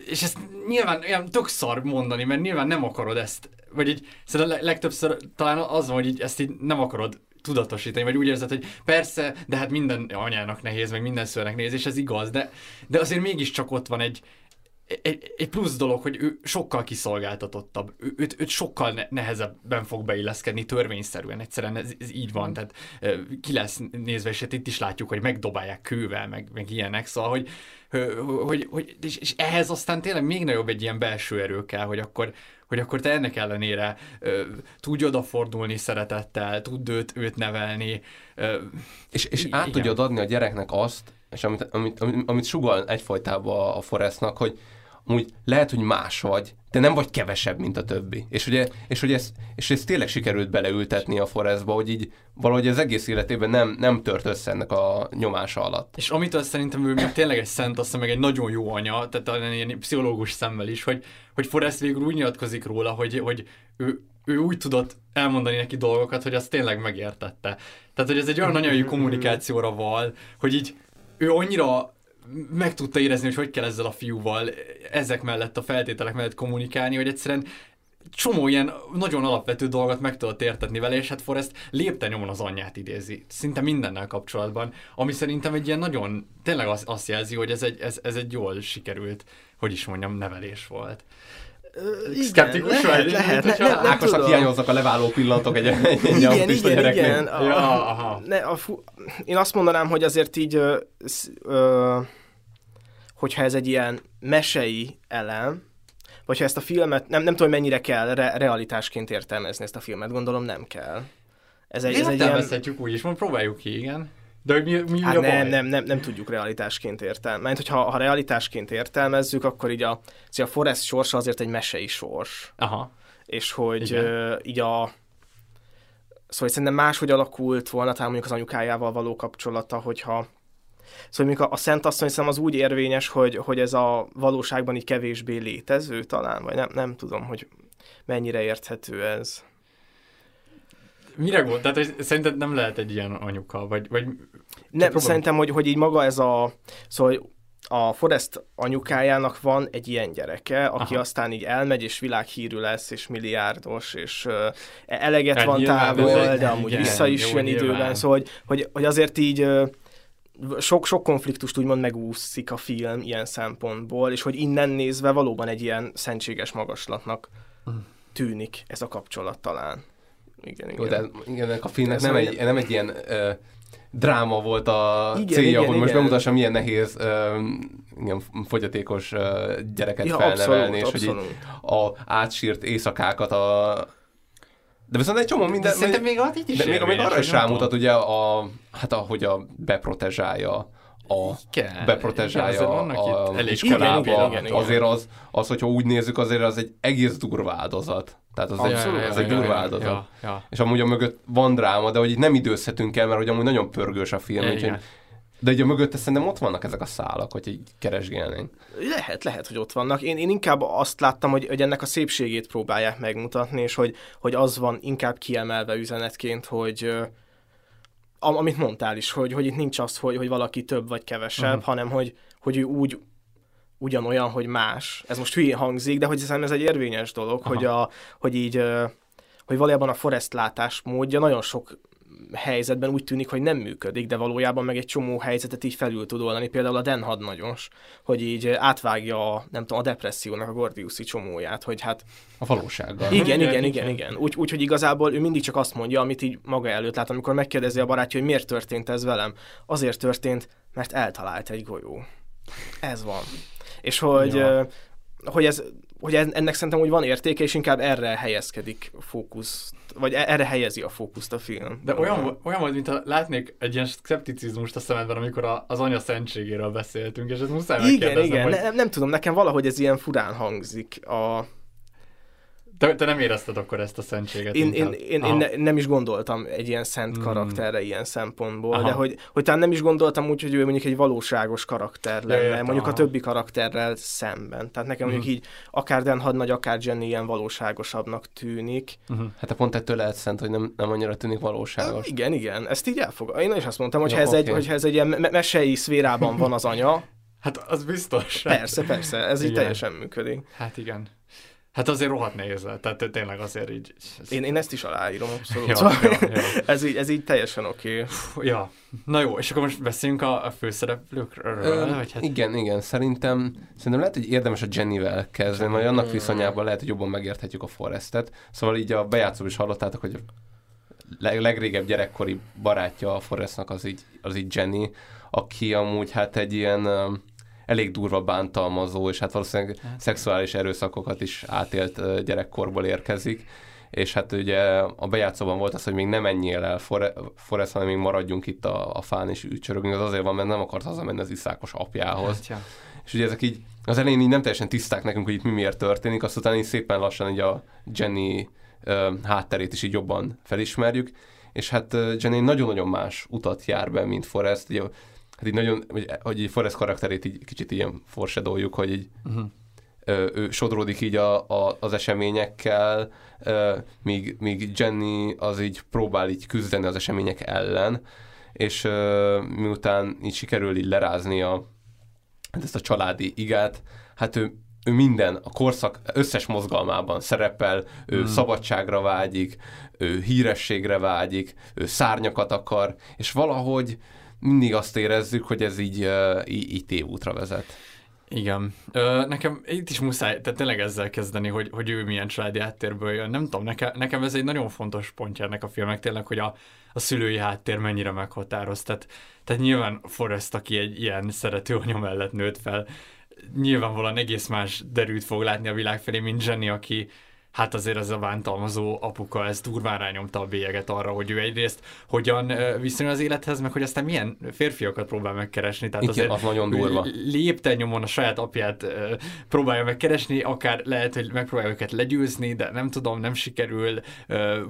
És ezt nyilván olyan tök szar mondani, mert nyilván nem akarod ezt, vagy így szerintem legtöbbször talán az van, hogy így ezt így nem akarod tudatosítani, vagy úgy érzed, hogy persze, de hát minden anyának nehéz, meg minden szülőnek nehéz, és ez igaz, de, de azért mégiscsak ott van egy, egy, egy plusz dolog, hogy ő sokkal kiszolgáltatottabb, ő, őt, őt sokkal ne, nehezebben fog beilleszkedni törvényszerűen, egyszerűen ez, ez így van, tehát ki lesz nézve, és hát itt is látjuk, hogy megdobálják kővel, meg, meg ilyenek, szóval, hogy, hogy, hogy és, és ehhez aztán tényleg még nagyobb egy ilyen belső erő kell, hogy akkor, hogy akkor te ennek ellenére ö, tudj odafordulni szeretettel, tudd őt, őt nevelni. Ö, és és át igen. tudjad adni a gyereknek azt, és amit, amit, amit, amit sugal egyfolytában a Forestnak, hogy úgy lehet, hogy más vagy, de nem vagy kevesebb, mint a többi. És ugye, és hogy ez, és ez tényleg sikerült beleültetni a Forestba, hogy így valahogy az egész életében nem, nem tört össze ennek a nyomása alatt. És amitől szerintem ő még tényleg egy szent, azt meg egy nagyon jó anya, tehát ilyen pszichológus szemmel is, hogy, hogy Forrest végül úgy nyilatkozik róla, hogy, hogy ő, ő úgy tudott elmondani neki dolgokat, hogy azt tényleg megértette. Tehát, hogy ez egy olyan anyai kommunikációra val, hogy így ő annyira meg tudta érezni, hogy hogy kell ezzel a fiúval ezek mellett, a feltételek mellett kommunikálni, hogy egyszerűen csomó ilyen nagyon alapvető dolgot meg tudott értetni vele, és hát Forrest lépte nyomon az anyját idézi, szinte mindennel kapcsolatban, ami szerintem egy ilyen nagyon, tényleg azt, azt jelzi, hogy ez egy, ez, ez egy jól sikerült, hogy is mondjam, nevelés volt. Szkeptikus vagy? Lehet, ne, ne, Ákosnak hiányoznak a leváló pillanatok egy, egy, egy igen, igen, igen. A, ja, aha. Ne, a fu- én azt mondanám, hogy azért így, ö, ö, hogyha ez egy ilyen mesei elem, vagy ha ezt a filmet, nem, nem tudom, mennyire kell re- realitásként értelmezni ezt a filmet, gondolom nem kell. Ez egy, ez egy ilyen... úgy is, próbáljuk ki, igen. De hogy mi, mi hát a nem, nem, nem, nem tudjuk realitásként értelmezni. Mert hogyha ha realitásként értelmezzük, akkor így a, a Forrest sorsa azért egy mesei sors. Aha. És hogy uh, így a Szóval szerintem máshogy alakult volna talán mondjuk az anyukájával való kapcsolata, hogyha Szóval mondjuk a, a Szent Asszony szem az úgy érvényes, hogy, hogy ez a valóságban így kevésbé létező talán, vagy nem, nem tudom, hogy mennyire érthető ez. Mire volt? Tehát hogy szerinted nem lehet egy ilyen anyuka, vagy... vagy nem, szerintem, hogy, hogy így maga ez a... Szóval a Forrest anyukájának van egy ilyen gyereke, aki Aha. aztán így elmegy, és világhírű lesz, és milliárdos, és uh, eleget hát van távol, de amúgy igen, vissza is jön időben, szóval hogy, hogy, hogy azért így uh, sok, sok konfliktust úgymond megúszik a film ilyen szempontból, és hogy innen nézve valóban egy ilyen szentséges magaslatnak tűnik ez a kapcsolat talán. Igen, igen. Jó, de igen, a filmnek nem egy, nem egy ilyen uh, dráma volt a igen, célja, igen, hogy igen. most bemutassa, milyen nehéz uh, igen, fogyatékos uh, gyereket ja, felnevelni, abszolút, és abszolút. hogy a átsírt éjszakákat a de viszont egy csomó minden... De szerintem még, még, is de még, még arra is rámutat, ugye, a, hát ahogy a beprotezsálja a igen, beprotezsálja igen, a iskolába. Igen, igen, igen, azért az, az, hogyha úgy nézzük, azért az egy egész durva áldozat. Tehát az, Abszolút, egy, az egy durva áldozat. Ja, ja. És amúgy a mögött van dráma, de hogy itt nem időzhetünk el, mert hogy amúgy nagyon pörgős a film, igen. úgyhogy de ugye mögötte szerintem ott vannak ezek a szálak, hogy így keresgélnénk. Lehet, lehet, hogy ott vannak. Én, én inkább azt láttam, hogy, hogy ennek a szépségét próbálják megmutatni, és hogy, hogy az van inkább kiemelve üzenetként, hogy amit mondtál is, hogy, hogy itt nincs az, hogy, hogy valaki több vagy kevesebb, uh-huh. hanem hogy, hogy ő úgy ugyanolyan, hogy más. Ez most hülyén hangzik, de hogy hiszem ez egy érvényes dolog, hogy, a, hogy így hogy valójában a forest látás módja nagyon sok helyzetben úgy tűnik, hogy nem működik, de valójában meg egy csomó helyzetet így felül tud oldani. Például a Den hadnagyos, hogy így átvágja a, nem tudom, a depressziónak a Gordiuszi csomóját, hogy hát... A valósággal. Igen, igen, igen, igen. igen. Úgy, úgy, hogy igazából ő mindig csak azt mondja, amit így maga előtt lát, amikor megkérdezi a barátja, hogy miért történt ez velem. Azért történt, mert eltalált egy golyó. Ez van. És hogy, ja. hogy ez hogy ennek szerintem úgy van értéke, és inkább erre helyezkedik fókusz, vagy e- erre helyezi a fókuszt a film. De olyan, olyan volt, mintha látnék egy ilyen szkepticizmust a szemedben, amikor az anya szentségéről beszéltünk, és ez muszáj Igen, igen, hogy... nem, nem tudom, nekem valahogy ez ilyen furán hangzik a, te, te nem érezted akkor ezt a szentséget? Én, én, én, én ne, nem is gondoltam egy ilyen szent hmm. karakterre ilyen szempontból, Aha. de hogy, hogy talán nem is gondoltam úgy, hogy ő mondjuk egy valóságos karakter lenne, Értem, mondjuk aha. a többi karakterrel szemben. Tehát nekem hmm. mondjuk így akár Dan Hadnagy, akár Jenny ilyen valóságosabbnak tűnik. Uh-huh. Hát a pont ettől lehet szent, hogy nem, nem annyira tűnik valóságos. Igen, igen, ezt így elfog. Én is azt mondtam, hogy, Jó, ha, ez okay. egy, hogy ez egy ilyen me- mesei szférában van az anya, Hát az biztos. Persze, persze, ez igen. így teljesen működik. Hát igen. Hát azért rohadt nehéz tehát tényleg azért így... Ez... Én, én ezt is aláírom, abszolút. ja, szóval ja, ja. ez, így, ez így teljesen oké. Okay. Ja, na jó, és akkor most beszéljünk a, a főszereplőkről, Ö, vagy hát... Igen, igen, szerintem, szerintem lehet, hogy érdemes a Jenny-vel kezdeni, mert annak viszonyában lehet, hogy jobban megérthetjük a Forestet. Szóval így a bejátszó is hallottátok, hogy leg, legrégebb gyerekkori barátja a Forrestnak az így, az így Jenny, aki amúgy hát egy ilyen elég durva bántalmazó, és hát valószínűleg hát. szexuális erőszakokat is átélt gyerekkorból érkezik és hát ugye a bejátszóban volt az, hogy még nem menjél el Forrest, hanem még maradjunk itt a, a fán és ücsörögünk, az azért van, mert nem akart hazamenni az iszákos apjához. Hát, ja. És ugye ezek így az elején így nem teljesen tiszták nekünk, hogy itt mi miért történik, azt utána így szépen lassan így a Jenny ö, hátterét is így jobban felismerjük, és hát Jenny nagyon-nagyon más utat jár be, mint Forrest. Ugye hát így nagyon, hogy, hogy így Forrest karakterét így kicsit ilyen forsedoljuk, hogy így uh-huh. ő sodródik így a, a, az eseményekkel, míg, míg Jenny az így próbál így küzdeni az események ellen, és miután így sikerül így lerázni a, hát ezt a családi igát, hát ő, ő minden, a korszak összes mozgalmában szerepel, ő hmm. szabadságra vágyik, ő hírességre vágyik, ő szárnyakat akar, és valahogy mindig azt érezzük, hogy ez így, így, így tévútra vezet. Igen. Ö, nekem itt is muszáj, tehát tényleg ezzel kezdeni, hogy, hogy ő milyen családi háttérből jön. Nem tudom, nekem, nekem ez egy nagyon fontos pontja ennek a filmnek tényleg, hogy a, a szülői háttér mennyire meghatároz. Tehát, tehát nyilván Forrest, aki egy ilyen szerető anya mellett nőtt fel, nyilvánvalóan egész más derűt fog látni a világ felé, mint Jenny, aki, hát azért ez a bántalmazó apuka, ez durván rányomta a bélyeget arra, hogy ő egyrészt hogyan viszonyul az élethez, meg hogy aztán milyen férfiakat próbál megkeresni. Tehát Igen, azért az nagyon durva. Lépten nyomon a saját apját próbálja megkeresni, akár lehet, hogy megpróbálja őket legyőzni, de nem tudom, nem sikerül.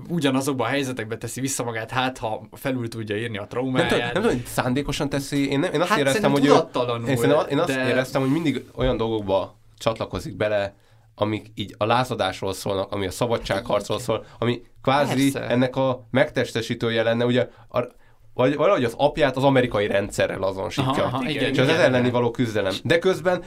Ugyanazokban a helyzetekbe teszi vissza magát, hát ha felül tudja írni a traumáját. Nem, tudom, nem tudom, szándékosan teszi, én, nem, én azt hát éreztem, hogy ő, én, én azt de... éreztem, hogy mindig olyan dolgokba csatlakozik bele, amik így a lázadásról szólnak, ami a szabadságharcról szól, ami kvázi Persze. ennek a megtestesítője lenne, ugye a, vagy valahogy az apját az amerikai rendszerrel azonosítja. Aha, aha, igen, és az ez elleni való küzdelem. De közben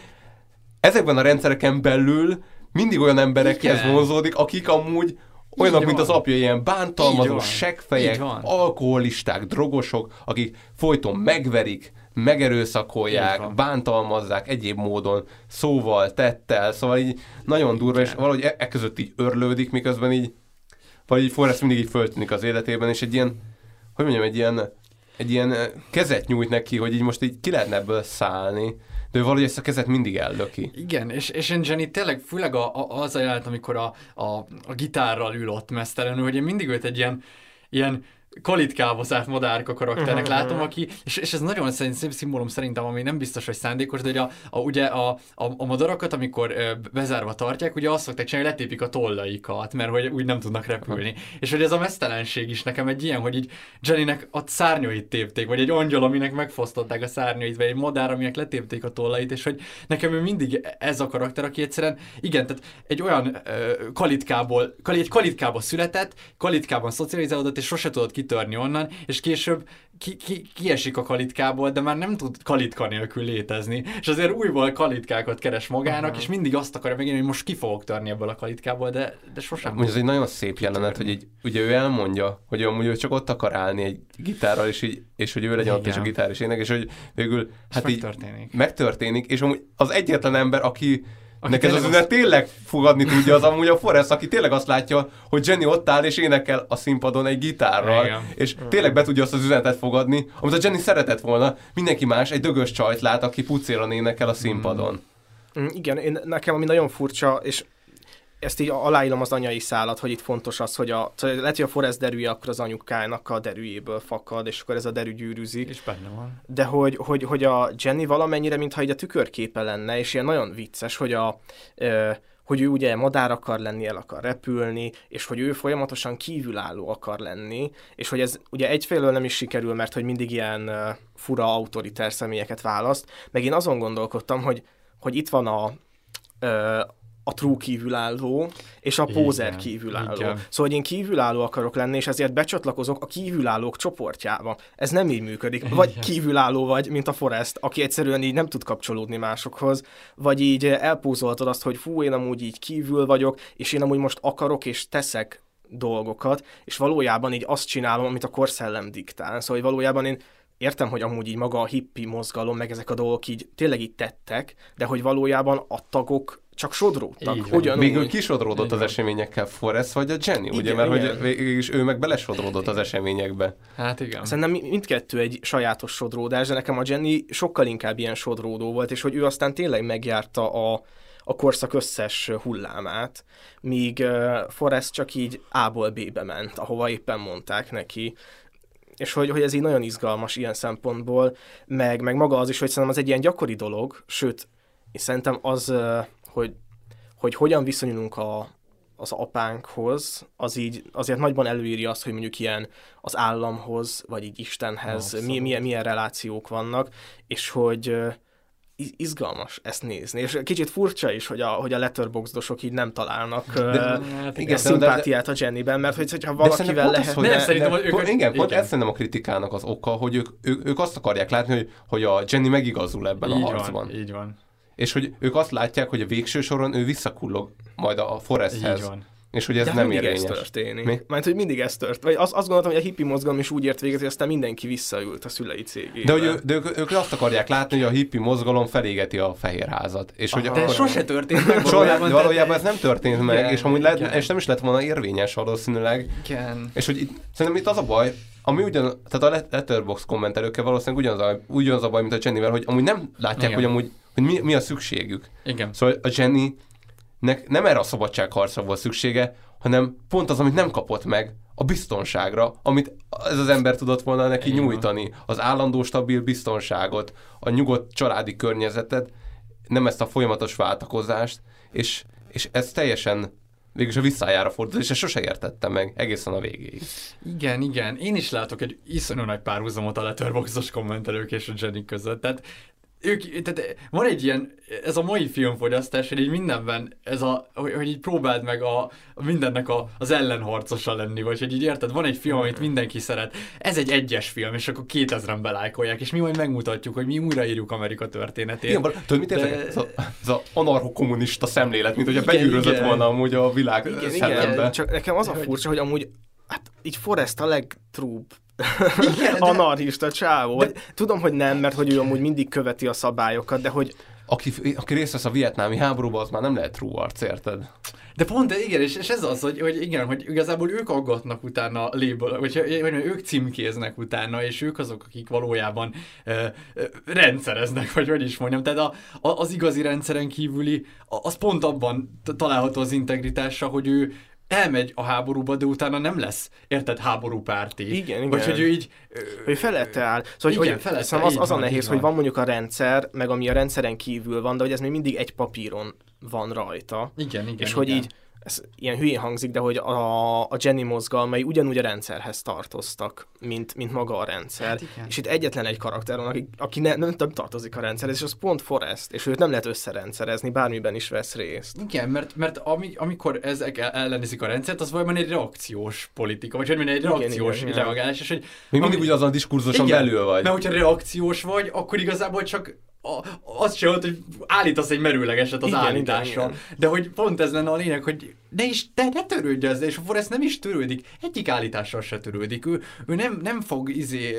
ezekben a rendszereken belül mindig olyan emberekhez igen. vonzódik, akik amúgy olyanok, mint az apja, ilyen bántalmazó, seggfejek, alkoholisták, drogosok, akik folyton megverik, megerőszakolják, bántalmazzák egyéb módon, szóval, tettel, szóval így nagyon durva, és valahogy e, e között így örlődik, miközben így, vagy így Forrest mindig így föltűnik az életében, és egy ilyen, hogy mondjam, egy ilyen, egy ilyen kezet nyújt neki, hogy így most így ki lehetne ebből szállni, de ő valahogy ezt a kezet mindig ellöki. Igen, és, és én Jenny tényleg főleg a, a, az a jelent, amikor a, a, a gitárral ül ott mesztelenül, hogy én mindig őt egy ilyen, ilyen kalitkába zárt madárka karakternek látom, aki, és, és ez nagyon szép szimbólum szerintem, ami nem biztos, hogy szándékos, de ugye a, a, ugye a, a, a madarakat, amikor ö, bezárva tartják, ugye azt szokták csinálni, letépik a tollaikat, mert hogy úgy nem tudnak repülni. És hogy ez a mesztelenség is nekem egy ilyen, hogy így Jennynek a szárnyait tépték, vagy egy angyal, aminek megfosztották a szárnyait, vagy egy madár, aminek letépték a tollait, és hogy nekem ő mindig ez a karakter, aki egyszerűen, igen, tehát egy olyan ö, kalitkából, egy kalitkából született, kalitkában szocializálódott, és sose tudott kitörni onnan, és később ki, ki, kiesik a kalitkából, de már nem tud kalitka nélkül létezni, és azért újból kalitkákat keres magának, uh-huh. és mindig azt akarja megint, hogy most ki fogok törni ebből a kalitkából, de, de sosem. Mondja, ez egy nagyon szép jelenet, hogy így, ugye ő elmondja, hogy amúgy ő csak ott akar állni egy gitárral, és, így, és hogy ő legyen ott és a gitár is ének, és hogy végül hát így megtörténik. megtörténik, és amúgy az egyetlen ember, aki Neked az üzenet tényleg fogadni tudja az amúgy a Forrest, aki tényleg azt látja, hogy Jenny ott áll és énekel a színpadon egy gitárral, Igen. és tényleg be tudja azt az üzenetet fogadni, amit a Jenny szeretett volna. Mindenki más egy dögös csajt lát, aki pucéran énekel a színpadon. Mm. Igen, én, nekem ami nagyon furcsa, és ezt így aláírom az anyai szállat, hogy itt fontos az, hogy a, szóval lehet, hogy a Forrest derűje akkor az anyukának a derűjéből fakad, és akkor ez a derű gyűrűzik. És benne van. De hogy, hogy, hogy a Jenny valamennyire, mintha így a tükörképe lenne, és ilyen nagyon vicces, hogy a, e, hogy ő ugye madár akar lenni, el akar repülni, és hogy ő folyamatosan kívülálló akar lenni, és hogy ez ugye egyfelől nem is sikerül, mert hogy mindig ilyen fura autoritár személyeket választ, meg én azon gondolkodtam, hogy, hogy itt van a, a true kívülálló és a pózer kívülálló. Igen. Szóval, én kívülálló akarok lenni, és ezért becsatlakozok a kívülállók csoportjába. Ez nem így működik. Vagy Igen. kívülálló vagy, mint a Forest, aki egyszerűen így nem tud kapcsolódni másokhoz, vagy így elpúzoltad azt, hogy fú, én amúgy így kívül vagyok, és én amúgy most akarok és teszek dolgokat, és valójában így azt csinálom, amit a korszellem diktál. Szóval, hogy valójában én értem, hogy amúgy így maga a hippi mozgalom, meg ezek a dolgok így tényleg így tettek, de hogy valójában a tagok csak sodródtak. Hogyan Végül kisodródott az eseményekkel Forrest vagy a Jenny, igen, ugye? Mert igen. hogy végül ő meg belesodródott az eseményekbe. Hát igen. Szerintem mindkettő egy sajátos sodródás, de nekem a Jenny sokkal inkább ilyen sodródó volt, és hogy ő aztán tényleg megjárta a, a korszak összes hullámát, míg Forrest csak így A-ból B-be ment, ahova éppen mondták neki és hogy, hogy ez így nagyon izgalmas ilyen szempontból, meg, meg maga az is, hogy szerintem az egy ilyen gyakori dolog, sőt, és szerintem az, hogy, hogy hogyan viszonyulunk a, az apánkhoz, az így azért nagyban előírja azt, hogy mondjuk ilyen az államhoz, vagy így Istenhez, mi, milyen, milyen relációk vannak, és hogy izgalmas ezt nézni, és kicsit furcsa is, hogy a, hogy a letterboxdosok így nem találnak de, hát igen, szimpátiát a Jennyben, mert hogy, hogyha valakivel lehet... Az, hogy nem, szerintem, hogy ők, igen, igen, pont ez szerintem a kritikának az oka, hogy ők, ők, ők azt akarják látni, hogy, hogy a Jenny megigazul ebben így a harcban. Van, így van. És hogy ők azt látják, hogy a végső soron ő visszakullog majd a Foresthez. És hogy ez De nem mindig érvényes. ez történik. Mi? Mert hogy mindig ez tört. Vagy azt, azt gondoltam, hogy a hippi mozgalom is úgy ért véget, hogy aztán mindenki visszaült a szülei cégébe. De, hogy, de ők, ők, azt akarják látni, hogy a hippi mozgalom felégeti a fehérházat. És hogy de akkor... sose történt meg valójában. De valójában ez nem történt igen, meg, és, amúgy lehet, és nem is lett volna érvényes valószínűleg. Igen. És hogy itt, szerintem itt az a baj, ami ugyan, tehát a letterbox kommentelőkkel valószínűleg ugyanaz a, ugyanaz a baj, mint a Jennyvel, hogy amúgy nem látják, Igen. hogy amúgy hogy mi, mi a szükségük. Igen. Szóval a Jenny nek nem erre a szabadságharcra volt szüksége, hanem pont az, amit nem kapott meg, a biztonságra, amit ez az ember tudott volna neki Igen. nyújtani. Az állandó, stabil biztonságot, a nyugodt családi környezetet, nem ezt a folyamatos váltakozást, és, és ez teljesen végülis a visszájára fordult, és ezt sose értettem meg egészen a végéig. Igen, igen. Én is látok egy iszonyú nagy párhuzamot a letterboxos kommentelők és a Jenny között. Tehát ők, tehát van egy ilyen, ez a mai filmfogyasztás, hogy így mindenben ez a, hogy, hogy így próbáld meg a, mindennek a, az ellenharcosa lenni, vagy hogy így érted, van egy film, amit mindenki szeret, ez egy egyes film, és akkor 2000-en belájkolják, és mi majd megmutatjuk, hogy mi újraírjuk Amerika történetét. Igen, tudod, mit értek? De... Ez, a, ez a anarcho-kommunista szemlélet, mint hogyha begyűrözött volna amúgy a világ igen, szellembe. Igen, csak nekem az a furcsa, hogy amúgy hát így Forrest a legtrúbb igen, de... anarchista csávó. De... Tudom, hogy nem, mert hogy ő amúgy mindig követi a szabályokat, de hogy... Aki, aki részt vesz a vietnámi háborúban, az már nem lehet true arc, érted? De pont, igen, és, és ez az, hogy, hogy igen, hogy igazából ők aggatnak utána label, vagy hogy, hogy ők címkéznek utána, és ők azok, akik valójában ö, ö, rendszereznek, vagy hogy is mondjam. Tehát a, a, az igazi rendszeren kívüli, az pont abban található az integritása, hogy ő, elmegy a háborúba, de utána nem lesz, érted, háborúpárti. Igen, igen. Vagy hogy ő így... Hogy felette áll. Szóval, igen, hogy, felette, szóval az, az a nehéz, hogy van mondjuk a rendszer, meg ami a rendszeren kívül van, de hogy ez még mindig egy papíron van rajta. Igen, igen. És igen. hogy így ez ilyen hülyén hangzik, de hogy a, a Jenny mozgalmai ugyanúgy a rendszerhez tartoztak, mint, mint maga a rendszer. Hát és itt egyetlen egy karakter van, aki, aki ne, nem, nem tartozik a rendszerhez, és az pont Forrest, és őt nem lehet összerendszerezni, bármiben is vesz részt. Igen, mert, mert ami, amikor ezek ellenezik a rendszert, az valójában egy reakciós politika, vagy hogy egy reakciós igen, igen, reagálás. És hogy, Még mindig ami, ugyanaz a diskurzuson belül vagy. Mert hogyha reakciós vagy, akkor igazából csak a, azt csinált, hogy állítasz egy merőlegeset az igen, állításra. Igen, igen. De hogy pont ez lenne a lényeg, hogy ne is, te ne törődj ezzel, és a Forrest nem is törődik, egyik állítással se törődik. Ő, ő nem, nem fog izé,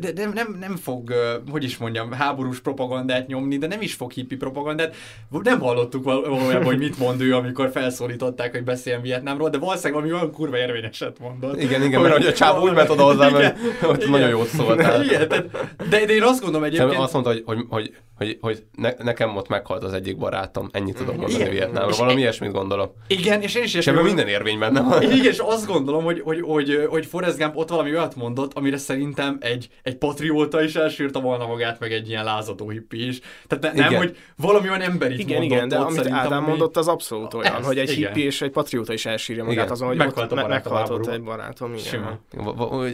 de nem, nem, nem fog, hogy is mondjam, háborús propagandát nyomni, de nem is fog hippi propagandát. Nem hallottuk valójában, hogy mit mond ő, amikor felszólították, hogy beszéljen Vietnámról, de valószínűleg valami olyan kurva érvényeset mondott. Igen, igen, mert hogy a csávó úgy ment oda hozzá, hogy, hogy nagyon jót szóltál. Igen, de, de, én azt gondolom egyébként... Azt mondta, hogy, hogy, hogy hogy, hogy ne, nekem ott meghalt az egyik barátom, ennyit tudok mondani Vietnámról, valami ilyesmit gondolom. Igen, és én is és ebben minden érvény benne van. Igen, és azt gondolom, hogy, hogy, hogy, hogy Forrest Gump ott valami olyat mondott, amire szerintem egy, egy patrióta is elsírta volna magát, meg egy ilyen lázadó hippi is. Tehát ne, nem, hogy valami olyan emberi igen, mondott igen, de ott, amit Ádám ami... mondott, az abszolút olyan, ez, hogy egy igen. hippi és egy patrióta is elsírja magát igen. azon, hogy meghalt, ott, meghalt ott egy barátom. Igen. Sima.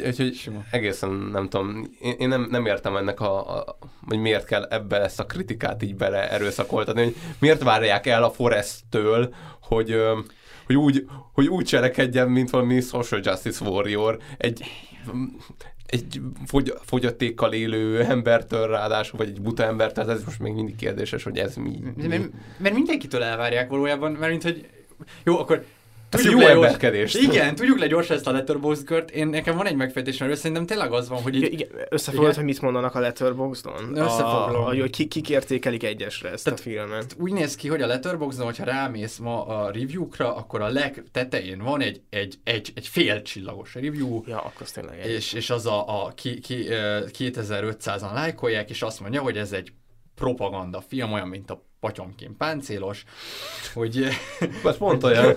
Úgyhogy egészen nem tudom, én, én nem, nem értem ennek a, a, hogy miért kell ebbe ezt a kritikát így bele erőszakoltatni, hogy miért várják el a Forest-től, hogy hogy úgy, hogy úgy cselekedjen, mint valami social justice warrior, egy egy fogy, fogyatékkal élő embertől ráadásul, vagy egy buta embertől, ez most még mindig kérdéses, hogy ez mi. mi. Mert, mert mindenkitől elvárják valójában, mert mint hogy jó, akkor Tudjuk jó le emberkedést. Igen, tudjuk le gyorsan ezt a letterboxd kört. Én nekem van egy megfejtésem, hogy szerintem tényleg az van, hogy így... Igen, összefoglalod, hogy mit mondanak a letterboxdon? Összefoglalom. A, hogy kik értékelik egyesre ezt Tehát, a filmet. Úgy néz ki, hogy a letterboxdon, hogyha rámész ma a review-kra, akkor a legtetején van egy, egy, egy, egy fél csillagos review. Ja, akkor az tényleg egy. És, és az a, a ki, ki, 2500-an lájkolják, és azt mondja, hogy ez egy propaganda film, olyan, mint a patyomként páncélos, hogy... Ez pont olyan.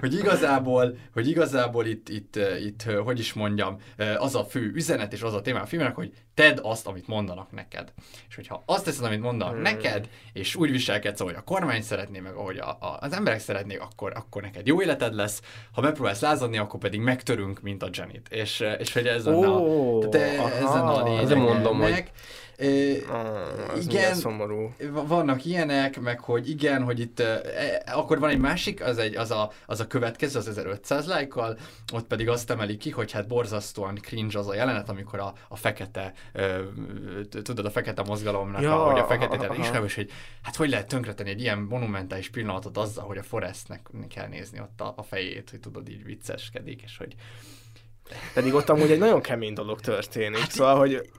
hogy igazából, hogy igazából itt, itt, itt, hogy is mondjam, az a fő üzenet és az a téma a filmnek, hogy tedd azt, amit mondanak neked. És hogyha azt teszed, amit mondanak hmm. neked, és úgy viselkedsz, ahogy a kormány szeretné, meg ahogy a, a, az emberek szeretnék, akkor, akkor neked jó életed lesz. Ha megpróbálsz lázadni, akkor pedig megtörünk, mint a Janet. És, és hogy ez oh, a, tehát ez a lényeg. mondom, hogy az igen, milyen szomorú. vannak ilyenek, meg hogy igen, hogy itt e, akkor van egy másik, az, egy, az, a, az a következő, az 1500 lájkkal, ott pedig azt emeli ki, hogy hát borzasztóan cringe az a jelenet, amikor a, a fekete, tudod, a fekete mozgalomnak, Ja, ja, a, fekete ismerő, és hogy hát hogy lehet tönkretenni egy ilyen monumentális pillanatot azzal, hogy a Forestnek kell nézni ott a, a fejét, hogy tudod, így vicceskedik, és hogy Pedig ott amúgy egy nagyon kemény dolog történik. Hát, szóval, hogy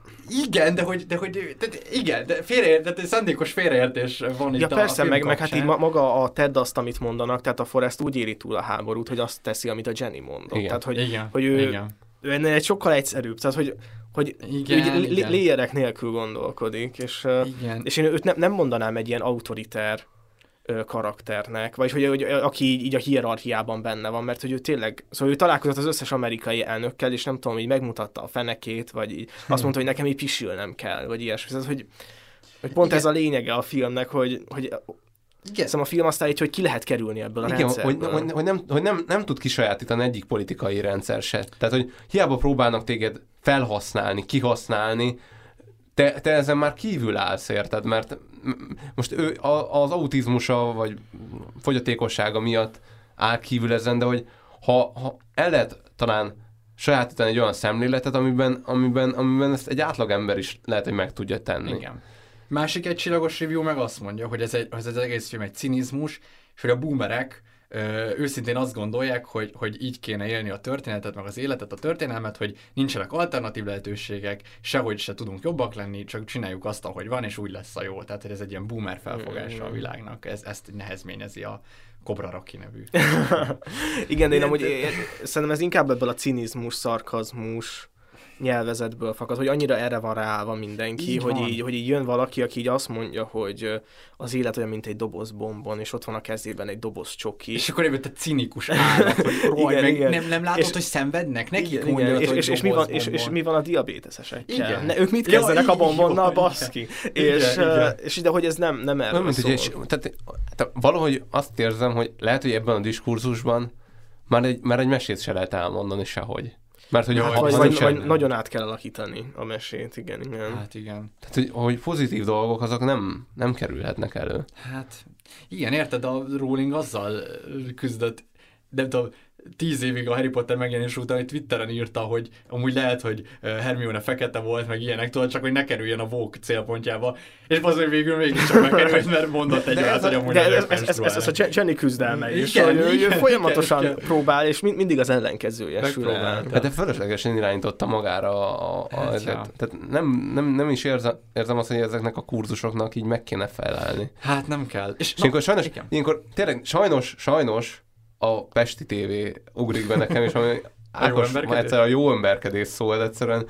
igen, de hogy, de hogy de, igen, de félreért, tehát szándékos félreértés van Ja itt a persze, film meg, meg hát kapcsán. így ma, maga a Ted azt, amit mondanak, tehát a Forrest úgy éri túl a háborút, hogy azt teszi, amit a Jenny mondott. Igen. Tehát, hogy, Igen, hogy ő, igen. ő ennél egy sokkal egyszerűbb, tehát hogy, hogy Igen, úgy igen. léjerek nélkül gondolkodik, és, Igen. és én őt nem, nem mondanám egy ilyen autoriter karakternek, vagy hogy, hogy aki így, így a hierarchiában benne van, mert hogy ő tényleg, szóval ő találkozott az összes amerikai elnökkel, és nem tudom, így megmutatta a fenekét, vagy így azt mondta, hogy nekem így pisilnem kell, vagy ilyesmi. Tehát, hogy, hogy pont Igen. ez a lényege a filmnek, hogy, hogy Igen. Szóval a film azt állítja, hogy ki lehet kerülni ebből a Igen, hogy, rendszerből. hogy, hogy, nem, hogy nem, nem tud kisajátítani egyik politikai rendszer se. Tehát, hogy hiába próbálnak téged felhasználni, kihasználni, te, te ezen már kívül állsz, érted? Mert most ő az autizmusa, vagy fogyatékossága miatt áll kívül ezen, de hogy ha, ha el lehet talán sajátítani egy olyan szemléletet, amiben, amiben, amiben ezt egy átlagember is lehet, hogy meg tudja tenni. Igen. Másik egy csillagos review meg azt mondja, hogy ez, egy, ez az egész film egy cinizmus, és hogy a boomerek őszintén azt gondolják, hogy, hogy így kéne élni a történetet, meg az életet, a történelmet, hogy nincsenek alternatív lehetőségek, sehogy se tudunk jobbak lenni, csak csináljuk azt, ahogy van, és úgy lesz a jó. Tehát hogy ez egy ilyen boomer felfogása a világnak. Ez, ezt nehezményezi a Cobra Rocky nevű. Igen, de én amúgy én, szerintem ez inkább ebből a cinizmus, szarkazmus nyelvezetből fakad, hogy annyira erre van ráállva mindenki, Így hogy van. így, hogy így jön valaki, aki így azt mondja, hogy az élet olyan, mint egy doboz bombon, és ott van a kezében egy doboz csoki. És akkor ebből te cinikus állat, hogy rohagy Igen, meg, igen. nem, nem látod, És- hogy szenvednek? Nekik igen, mondja, igen. És, hogy és, és, mi van, és, és mi van a diabétesesekkel? Igen. Ne, ők mit Ja, kezdenek a így, bombonnal, baszki? igen. És, Igen, és de hogy ez nem, nem erről hogy szól. egy, tehát, tehát valahogy azt érzem, hogy lehet, hogy ebben a diskurzusban már egy, már egy mesét se lehet elmondani sehogy. Mert hogy Hát, ha, vagy, vagy, vagy nagyon át kell alakítani a mesét, igen, igen. Hát igen. Tehát, hogy, hogy pozitív dolgok azok nem, nem kerülhetnek elő. Hát igen, érted, a Rowling azzal küzdött, nem tudom, tíz évig a Harry Potter megjelenés után hogy Twitteren írta, hogy amúgy lehet, hogy Hermione fekete volt, meg ilyenek, tudod, csak hogy ne kerüljön a Vogue célpontjába. És az, hogy végül mégiscsak megkerült, mert mondott egy olyat, hogy amúgy De ez, ez, ez, ez, ez a. Jenny küzdelme is, Igen, hogy igen, folyamatosan igen, igen. próbál, és mind, mindig az ellenkezője sül. Hát de fölöslegesen irányította magára a, a, a Hát, ja. Tehát nem, nem, nem is érzem, érzem azt, hogy ezeknek a kurzusoknak így meg kéne felelni. Hát nem kell. És, És ilyenkor sajnos, igen. ilyenkor tényleg sajnos, sajnos a Pesti TV ugrik be nekem, és ami Ákos, emberkedés? egyszer a jó emberkedés szó, ez egyszerűen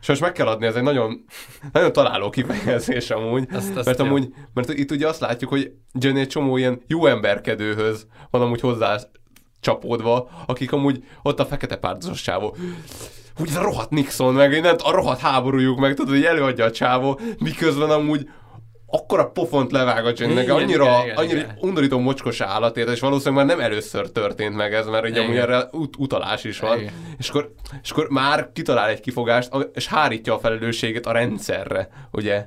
és most meg kell adni, ez egy nagyon, nagyon találó kifejezés amúgy, Azt- azt mert amúgy, mert itt ugye azt látjuk, hogy Jenny egy csomó ilyen jó emberkedőhöz van amúgy hozzá csapódva, akik amúgy ott a fekete pártozos csávó. Úgy ez a rohadt Nixon, meg nem, a rohadt háborújuk meg, tudod, hogy előadja a csávó, miközben amúgy akkora pofont levág a Igen, annyira, igen, igen, annyira igen. undorító mocskos állatért, és valószínűleg már nem először történt meg ez, mert ugye amúgy erre ut- utalás is van. Igen. És akkor, és akkor már kitalál egy kifogást, és hárítja a felelősséget a rendszerre, ugye.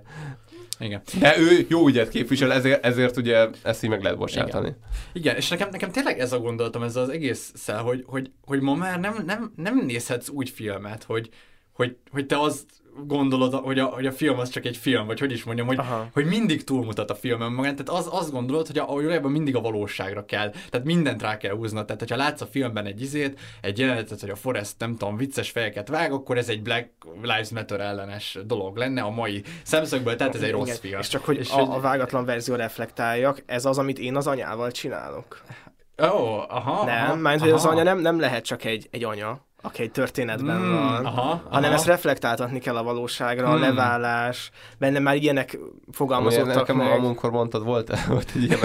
Igen. De ő jó ügyet képvisel, ezért, ezért ugye ezt így meg lehet bocsátani. Igen. Igen, és nekem, nekem tényleg ez a gondolatom ezzel az egésszel, hogy, hogy, hogy ma már nem, nem, nem nézhetsz úgy filmet, hogy, hogy, hogy te azt gondolod, hogy a, hogy a film az csak egy film, vagy hogy is mondjam, hogy, Aha. hogy mindig túlmutat a film önmagán, tehát az, azt gondolod, hogy a, hogy valójában mindig a valóságra kell, tehát mindent rá kell húznod, tehát hogyha látsz a filmben egy izét, egy jelenetet, hogy a Forrest nem tudom, vicces fejeket vág, akkor ez egy Black Lives Matter ellenes dolog lenne a mai szemszögből, tehát ez egy rossz Igen, film. És csak hogy és a, a vágatlan verzió reflektáljak, ez az, amit én az anyával csinálok. Ó, oh, aha, Nem, aha, mert hogy az anya nem, nem lehet csak egy, egy anya, aki egy történetben Mm, van, aha, hanem aha. ezt reflektáltatni kell a valóságra, a Hmm. levállás, benne már ilyenek fogalmazottak nekem, meg. amikor mondtad, volt, volt egy ilyen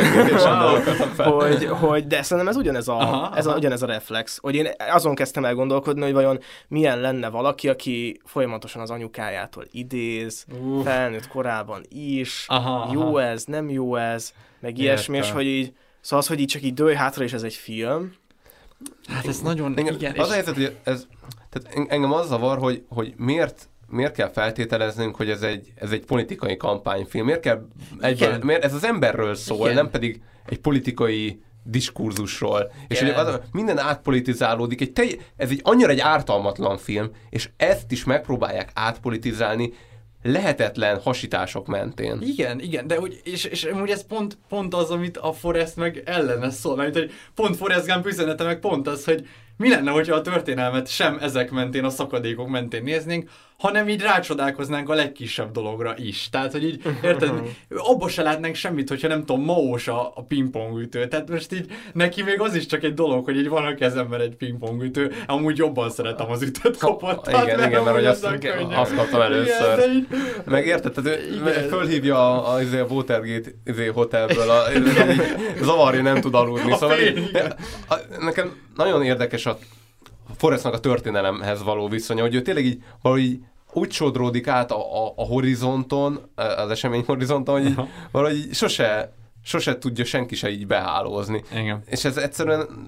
hogy, hogy, de szerintem ez ugyanez a, Aha, ez a, aha. ugyanez a reflex, hogy én azon kezdtem el gondolkodni, hogy vajon milyen lenne valaki, aki folyamatosan az anyukájától idéz, Uff. felnőtt korában is, Aha, jó aha. ez, nem jó ez, meg ilyesmi, és Értem. hogy így, szóval az, hogy így csak így dőj hátra, és ez egy film, Hát ez nagyon, Engem, igen, az a helyzet, hogy ez, tehát en- engem az zavar, hogy, hogy miért miért kell feltételeznünk, hogy ez egy, ez egy politikai kampányfilm? Miért kell egyben, miért, ez az emberről szól, Igen. nem pedig egy politikai diskurzusról. És hogy az, minden átpolitizálódik. Egy ez egy annyira egy ártalmatlan film, és ezt is megpróbálják átpolitizálni, lehetetlen hasítások mentén. Igen, igen, de úgy, és, és úgy ez pont, pont az, amit a Forrest meg ellene szól, mert hogy pont Forrest Gump üzenete meg pont az, hogy mi lenne, hogyha a történelmet sem ezek mentén, a szakadékok mentén néznénk, hanem így rácsodálkoznánk a legkisebb dologra is. Tehát, hogy így, érted, abba se látnánk semmit, hogyha nem tudom, maós a, a pingpongütő. Tehát most így neki még az is csak egy dolog, hogy így van a kezemben egy pingpongütő, amúgy jobban szeretem az ütött kopot. Igen, mert igen, mert hogy azt, azt kaptam először. Igen, így... Meg érted, tehát ő fölhívja a, a, a, a Watergate izé, hotelből, a, zavarja, nem tud aludni. A szóval így, nekem nagyon érdekes a Forrestnak a történelemhez való viszonya, hogy ő tényleg így valahogy úgy sodródik át a, a, a horizonton, az esemény horizonton, hogy így, valahogy sose, sose tudja senki se így behálózni. Igen. És ez egyszerűen,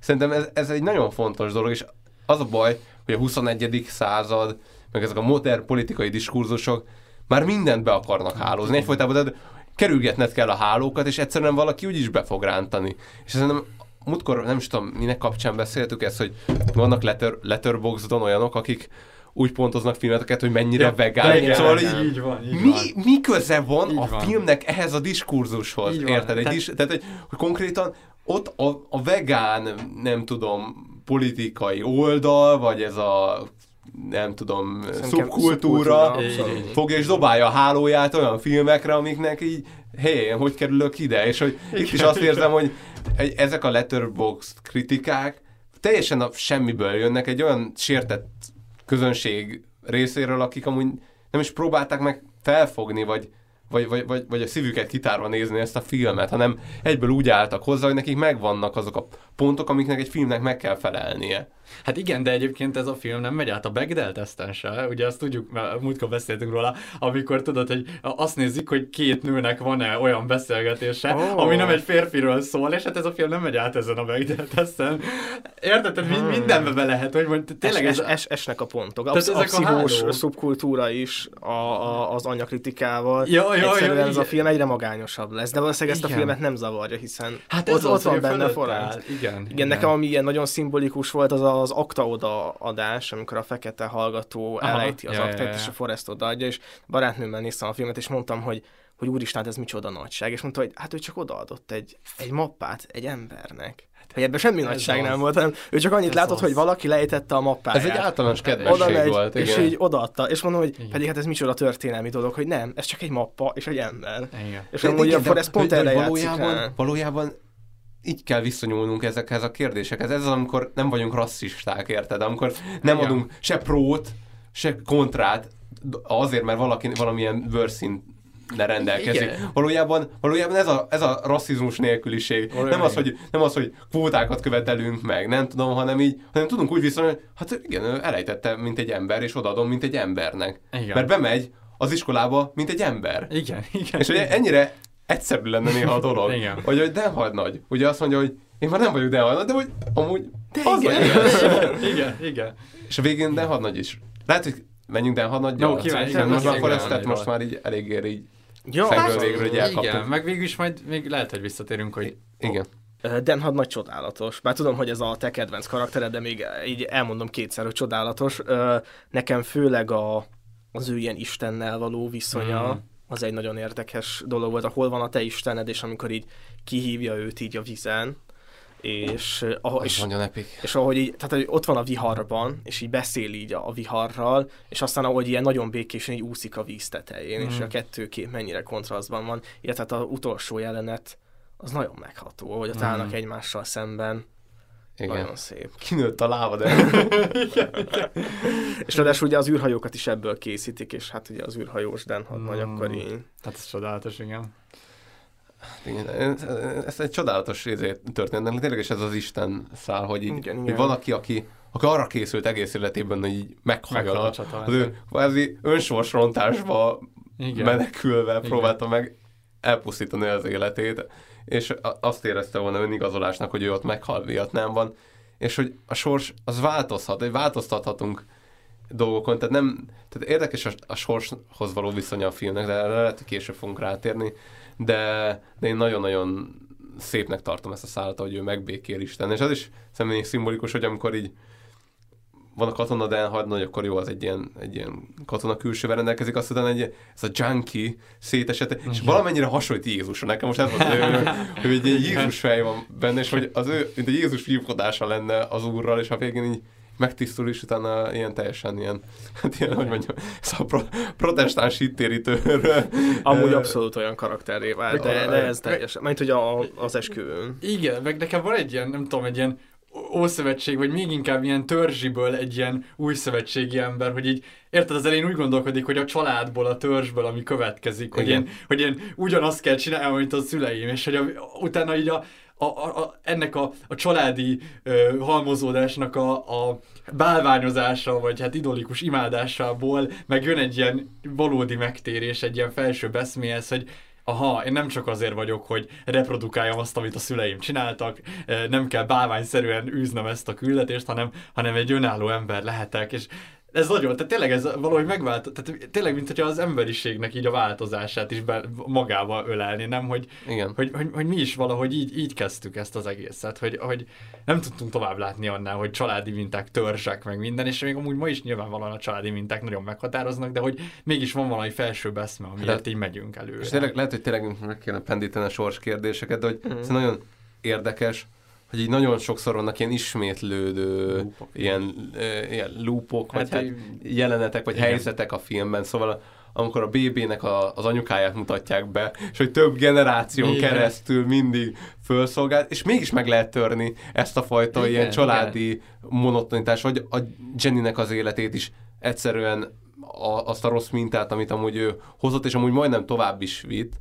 szerintem ez, ez egy nagyon fontos dolog, és az a baj, hogy a 21. század, meg ezek a modern politikai diskurzusok már mindent be akarnak hálózni. Egyfolytában de kerülgetned kell a hálókat, és egyszerűen valaki úgyis be fog rántani. És szerintem múltkor nem is tudom, minek kapcsán beszéltük ezt, hogy vannak letter, letterboxdon olyanok, akik úgy pontoznak filmeteket, hogy mennyire ja, vegán. Igen, szóval így, így van, így mi, van. mi köze van így a van. filmnek ehhez a diskurzushoz? Így érted? Egy Te... dis, tehát, hogy, hogy konkrétan ott a, a vegán, nem tudom, politikai oldal, vagy ez a nem tudom, szubkultúra fogja és dobálja a hálóját olyan filmekre, amiknek így, hé, hogy kerülök ide? És hogy igen, itt is azt érzem, hogy ezek a letterbox kritikák teljesen a semmiből jönnek egy olyan sértett közönség részéről, akik amúgy nem is próbálták meg felfogni, vagy, vagy, vagy, vagy, vagy a szívüket kitárva nézni ezt a filmet, hanem egyből úgy álltak hozzá, hogy nekik megvannak azok a pontok, amiknek egy filmnek meg kell felelnie. Hát igen, de egyébként ez a film nem megy át a Bechdel teszten se, ugye azt tudjuk, mert múltkor beszéltünk róla, amikor tudod, hogy azt nézik, hogy két nőnek van-e olyan beszélgetése, oh. ami nem egy férfiről szól, és hát ez a film nem megy át ezen a Bechdel teszten. Érted? Tehát hmm. mindenbe be lehet, hogy mondj, tényleg es, ez... Es, esnek a pontok. A, a pszichós a szubkultúra is a, a, az anyakritikával. Ja, ja, Egyszerűen ja, ez a film egyre magányosabb lesz, de valószínűleg ezt a filmet nem zavarja, hiszen hát ott, ott van benne forrás. Igen, igen, igen, nekem ami ilyen nagyon szimbolikus volt, az a az akta odaadás, amikor a fekete hallgató Aha, elejti az ja, aktát, ja, ja. és a Forrest odaadja, és barátnőmmel néztem a filmet, és mondtam, hogy hogy úristen, ez micsoda nagyság, és mondta, hogy hát ő csak odaadott egy, egy mappát egy embernek. Hát, hogy ebben semmi ez nagyság az. nem volt, hanem ő csak annyit ez látott, az. hogy valaki lejtette a mappáját. Ez egy általános kedvesség megy, volt, igen. És így odaadta, és mondom, hogy igen. pedig hát ez micsoda történelmi dolog, hogy nem, ez csak egy mappa és egy ember. Igen. És amúgy a Forrest pont erre valójában, valójában így kell viszonyulnunk ezekhez a kérdésekhez. Ez az, amikor nem vagyunk rasszisták, érted? Amikor nem Igen. adunk se prót, se kontrát, azért, mert valaki valamilyen bőrszín ne rendelkezik. Igen. Valójában, valójában ez, a, ez a rasszizmus nélküliség. nem az, hogy, nem az, hogy kvótákat követelünk meg, nem tudom, hanem így, hanem tudunk úgy viszonyulni, hát igen, ő elejtette, mint egy ember, és odaadom, mint egy embernek. Igen. Mert bemegy az iskolába, mint egy ember. Igen, igen. És hogy ennyire egyszerű lenne néha a dolog. Igen. Vagy hogy Denhard nagy. Ugye azt mondja, hogy én már nem vagyok Denhard nagy, de hogy amúgy de az igen, igen, igen, igen. És a végén Denhard nagy is. Lehet, hogy menjünk Denhard nagy. Jó, kíváncsi. Most már Forestet most már így eléggé így jó, hát, végről, hogy Igen, meg végül is majd még lehet, hogy visszatérünk, hogy... Igen. Denhad nagy csodálatos. Bár tudom, hogy ez a te kedvenc karaktered, de még így elmondom kétszer, hogy csodálatos. Nekem főleg a, az ő ilyen Istennel való viszonya, mm az egy nagyon érdekes dolog volt, ahol van a te istened, és amikor így kihívja őt így a vizen, és, ahogy, és, és ahogy így, tehát hogy ott van a viharban, és így beszél így a, a viharral, és aztán ahogy ilyen nagyon békésen így úszik a víz tetején, mm. és a kettő kép mennyire kontrasztban van, illetve hát az utolsó jelenet az nagyon megható, hogy ott mm. állnak egymással szemben, igen. Nagyon szép. Kinőtt a lába, de... és ráadásul ugye az űrhajókat is ebből készítik, és hát ugye az űrhajós Den, mm. vagy akkor így... Hát ez csodálatos, igen. Igen, ez egy csodálatos izé történet, tényleg is ez az Isten szál, hogy, így, igen, hogy igen. van aki, aki, arra készült egész életében, hogy így meghallja az ő kvázi önsorsrontásba igen. menekülve igen. próbálta meg elpusztítani az életét és azt érezte volna önigazolásnak, hogy ő ott meghal Vietnámban, és hogy a sors az változhat, hogy változtathatunk dolgokon, tehát nem, tehát érdekes a, a sorshoz való viszonya a filmnek, de erre lehet, hogy később fogunk rátérni, de, de én nagyon-nagyon szépnek tartom ezt a szállat, hogy ő megbékél Isten, és az is személy szimbolikus, hogy amikor így van a katona, de elhagyna, akkor jó, az egy ilyen, egy ilyen katona külsővel rendelkezik, azt utána egy, ez a junkie szétesete, és valamennyire hasonlít Jézusra. Nekem most ez volt, hogy, hogy egy ilyen Jézus fej van benne, és hogy az ő, mint egy Jézus hívkodása lenne az úrral, és a végén így megtisztul, és utána ilyen teljesen ilyen, hát ilyen, hogy mondjam, ez a pro, protestáns hittérítőről. Amúgy abszolút olyan karakteré vált, de, de ez teljesen, mint hogy a, az esküvőn. Igen, meg nekem van egy ilyen, nem tudom, egy ilyen ószövetség, vagy még inkább ilyen törzsiből egy ilyen új szövetségi ember, hogy így, érted, az elején úgy gondolkodik, hogy a családból, a törzsből, ami következik, hogy, én, hogy én ugyanazt kell csinálni, mint a szüleim, és hogy a, utána így a, a, a, a, ennek a, a családi ö, halmozódásnak a, a bálványozása, vagy hát idolikus imádásából meg jön egy ilyen valódi megtérés, egy ilyen felső eszméhez, hogy aha, én nem csak azért vagyok, hogy reprodukáljam azt, amit a szüleim csináltak, nem kell bálványszerűen űznem ezt a küldetést, hanem, hanem egy önálló ember lehetek, és ez nagyon, tehát tényleg ez valahogy megvált, tehát tényleg, mint hogyha az emberiségnek így a változását is be, magába ölelni, nem? Hogy, Igen. Hogy, hogy, hogy, mi is valahogy így, így kezdtük ezt az egészet, hogy, hogy nem tudtunk tovább látni annál, hogy családi minták, törzsek, meg minden, és még amúgy ma is nyilvánvalóan a családi minták nagyon meghatároznak, de hogy mégis van valami felső eszme, amiért hát, így megyünk elő. És tényleg, lehet, hogy tényleg meg kéne pendíteni a sors kérdéseket, de hogy mm. ez nagyon érdekes, hogy így nagyon sokszor vannak ilyen ismétlődő Lúpok. ilyen, ilyen loopok, hát, vagy hát jelenetek, vagy igen. helyzetek a filmben, szóval amikor a BB-nek a, az anyukáját mutatják be, és hogy több generáción igen. keresztül mindig felszolgált, és mégis meg lehet törni ezt a fajta igen, ilyen családi igen. monotonitás, vagy a Jennynek az életét is egyszerűen a, azt a rossz mintát, amit amúgy ő hozott, és amúgy majdnem tovább is vitt,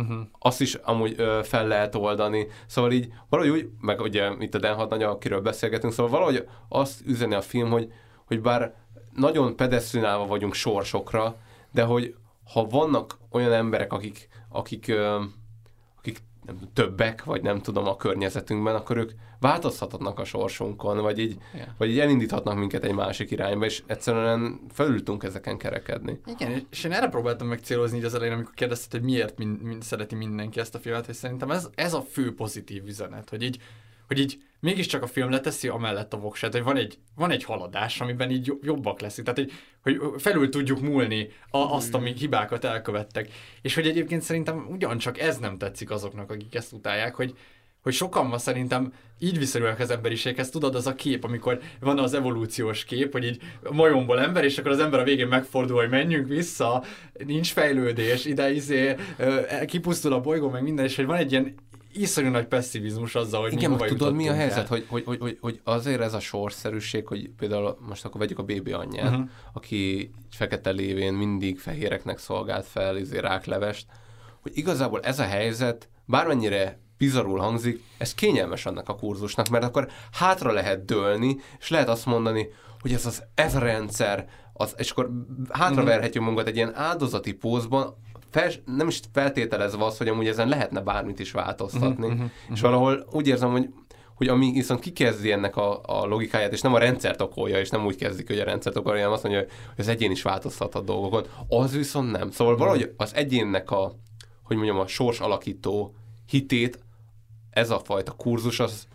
uh-huh. azt is amúgy ö, fel lehet oldani. Szóval így valahogy úgy, meg ugye itt a Den nagy, akiről beszélgetünk, szóval valahogy azt üzeni a film, hogy, hogy bár nagyon pedesztrinálva vagyunk sorsokra, de hogy ha vannak olyan emberek, akik, akik, ö, nem, többek, vagy nem tudom a környezetünkben, akkor ők változhatnak a sorsunkon, vagy így, yeah. vagy így elindíthatnak minket egy másik irányba, és egyszerűen felültünk ezeken kerekedni. Igen, és én erre próbáltam meg célozni így az elején, amikor kérdezted, hogy miért min, min, szereti mindenki ezt a filmet, és szerintem ez, ez a fő pozitív üzenet, hogy így, hogy így mégiscsak a film leteszi amellett a voksát, hogy van egy, van egy haladás, amiben így jobbak leszünk, tehát hogy, hogy felül tudjuk múlni a, azt, ami hibákat elkövettek. És hogy egyébként szerintem ugyancsak ez nem tetszik azoknak, akik ezt utálják, hogy, hogy sokan ma szerintem így viszonyulnak az emberiséghez. Tudod, az a kép, amikor van az evolúciós kép, hogy így majomból ember, és akkor az ember a végén megfordul, hogy menjünk vissza, nincs fejlődés, ide izé, kipusztul a bolygó, meg minden, és hogy van egy ilyen iszonyú nagy pessimizmus azzal, hogy Igen, mi tudod, mi a helyzet, hogy, hogy, hogy, hogy, hogy, azért ez a sorszerűség, hogy például most akkor vegyük a bébi anyját, uh-huh. aki fekete lévén mindig fehéreknek szolgált fel, izé ráklevest, hogy igazából ez a helyzet, bármennyire bizarul hangzik, ez kényelmes annak a kurzusnak, mert akkor hátra lehet dőlni, és lehet azt mondani, hogy ez, az, ez a rendszer, az, és akkor hátraverhetjük magunkat egy ilyen áldozati pózban, fel, nem is feltételezve az, hogy amúgy ezen lehetne bármit is változtatni. Uh-huh, uh-huh, és valahol úgy érzem, hogy hogy ami viszont kikezdi ennek a, a logikáját, és nem a rendszert okolja, és nem úgy kezdik, hogy a rendszert okolja, hanem azt mondja, hogy az egyén is változtathat dolgokon. Az viszont nem. Szóval valahogy az egyénnek a, hogy mondjam, a sors alakító hitét ez a fajta kurzus az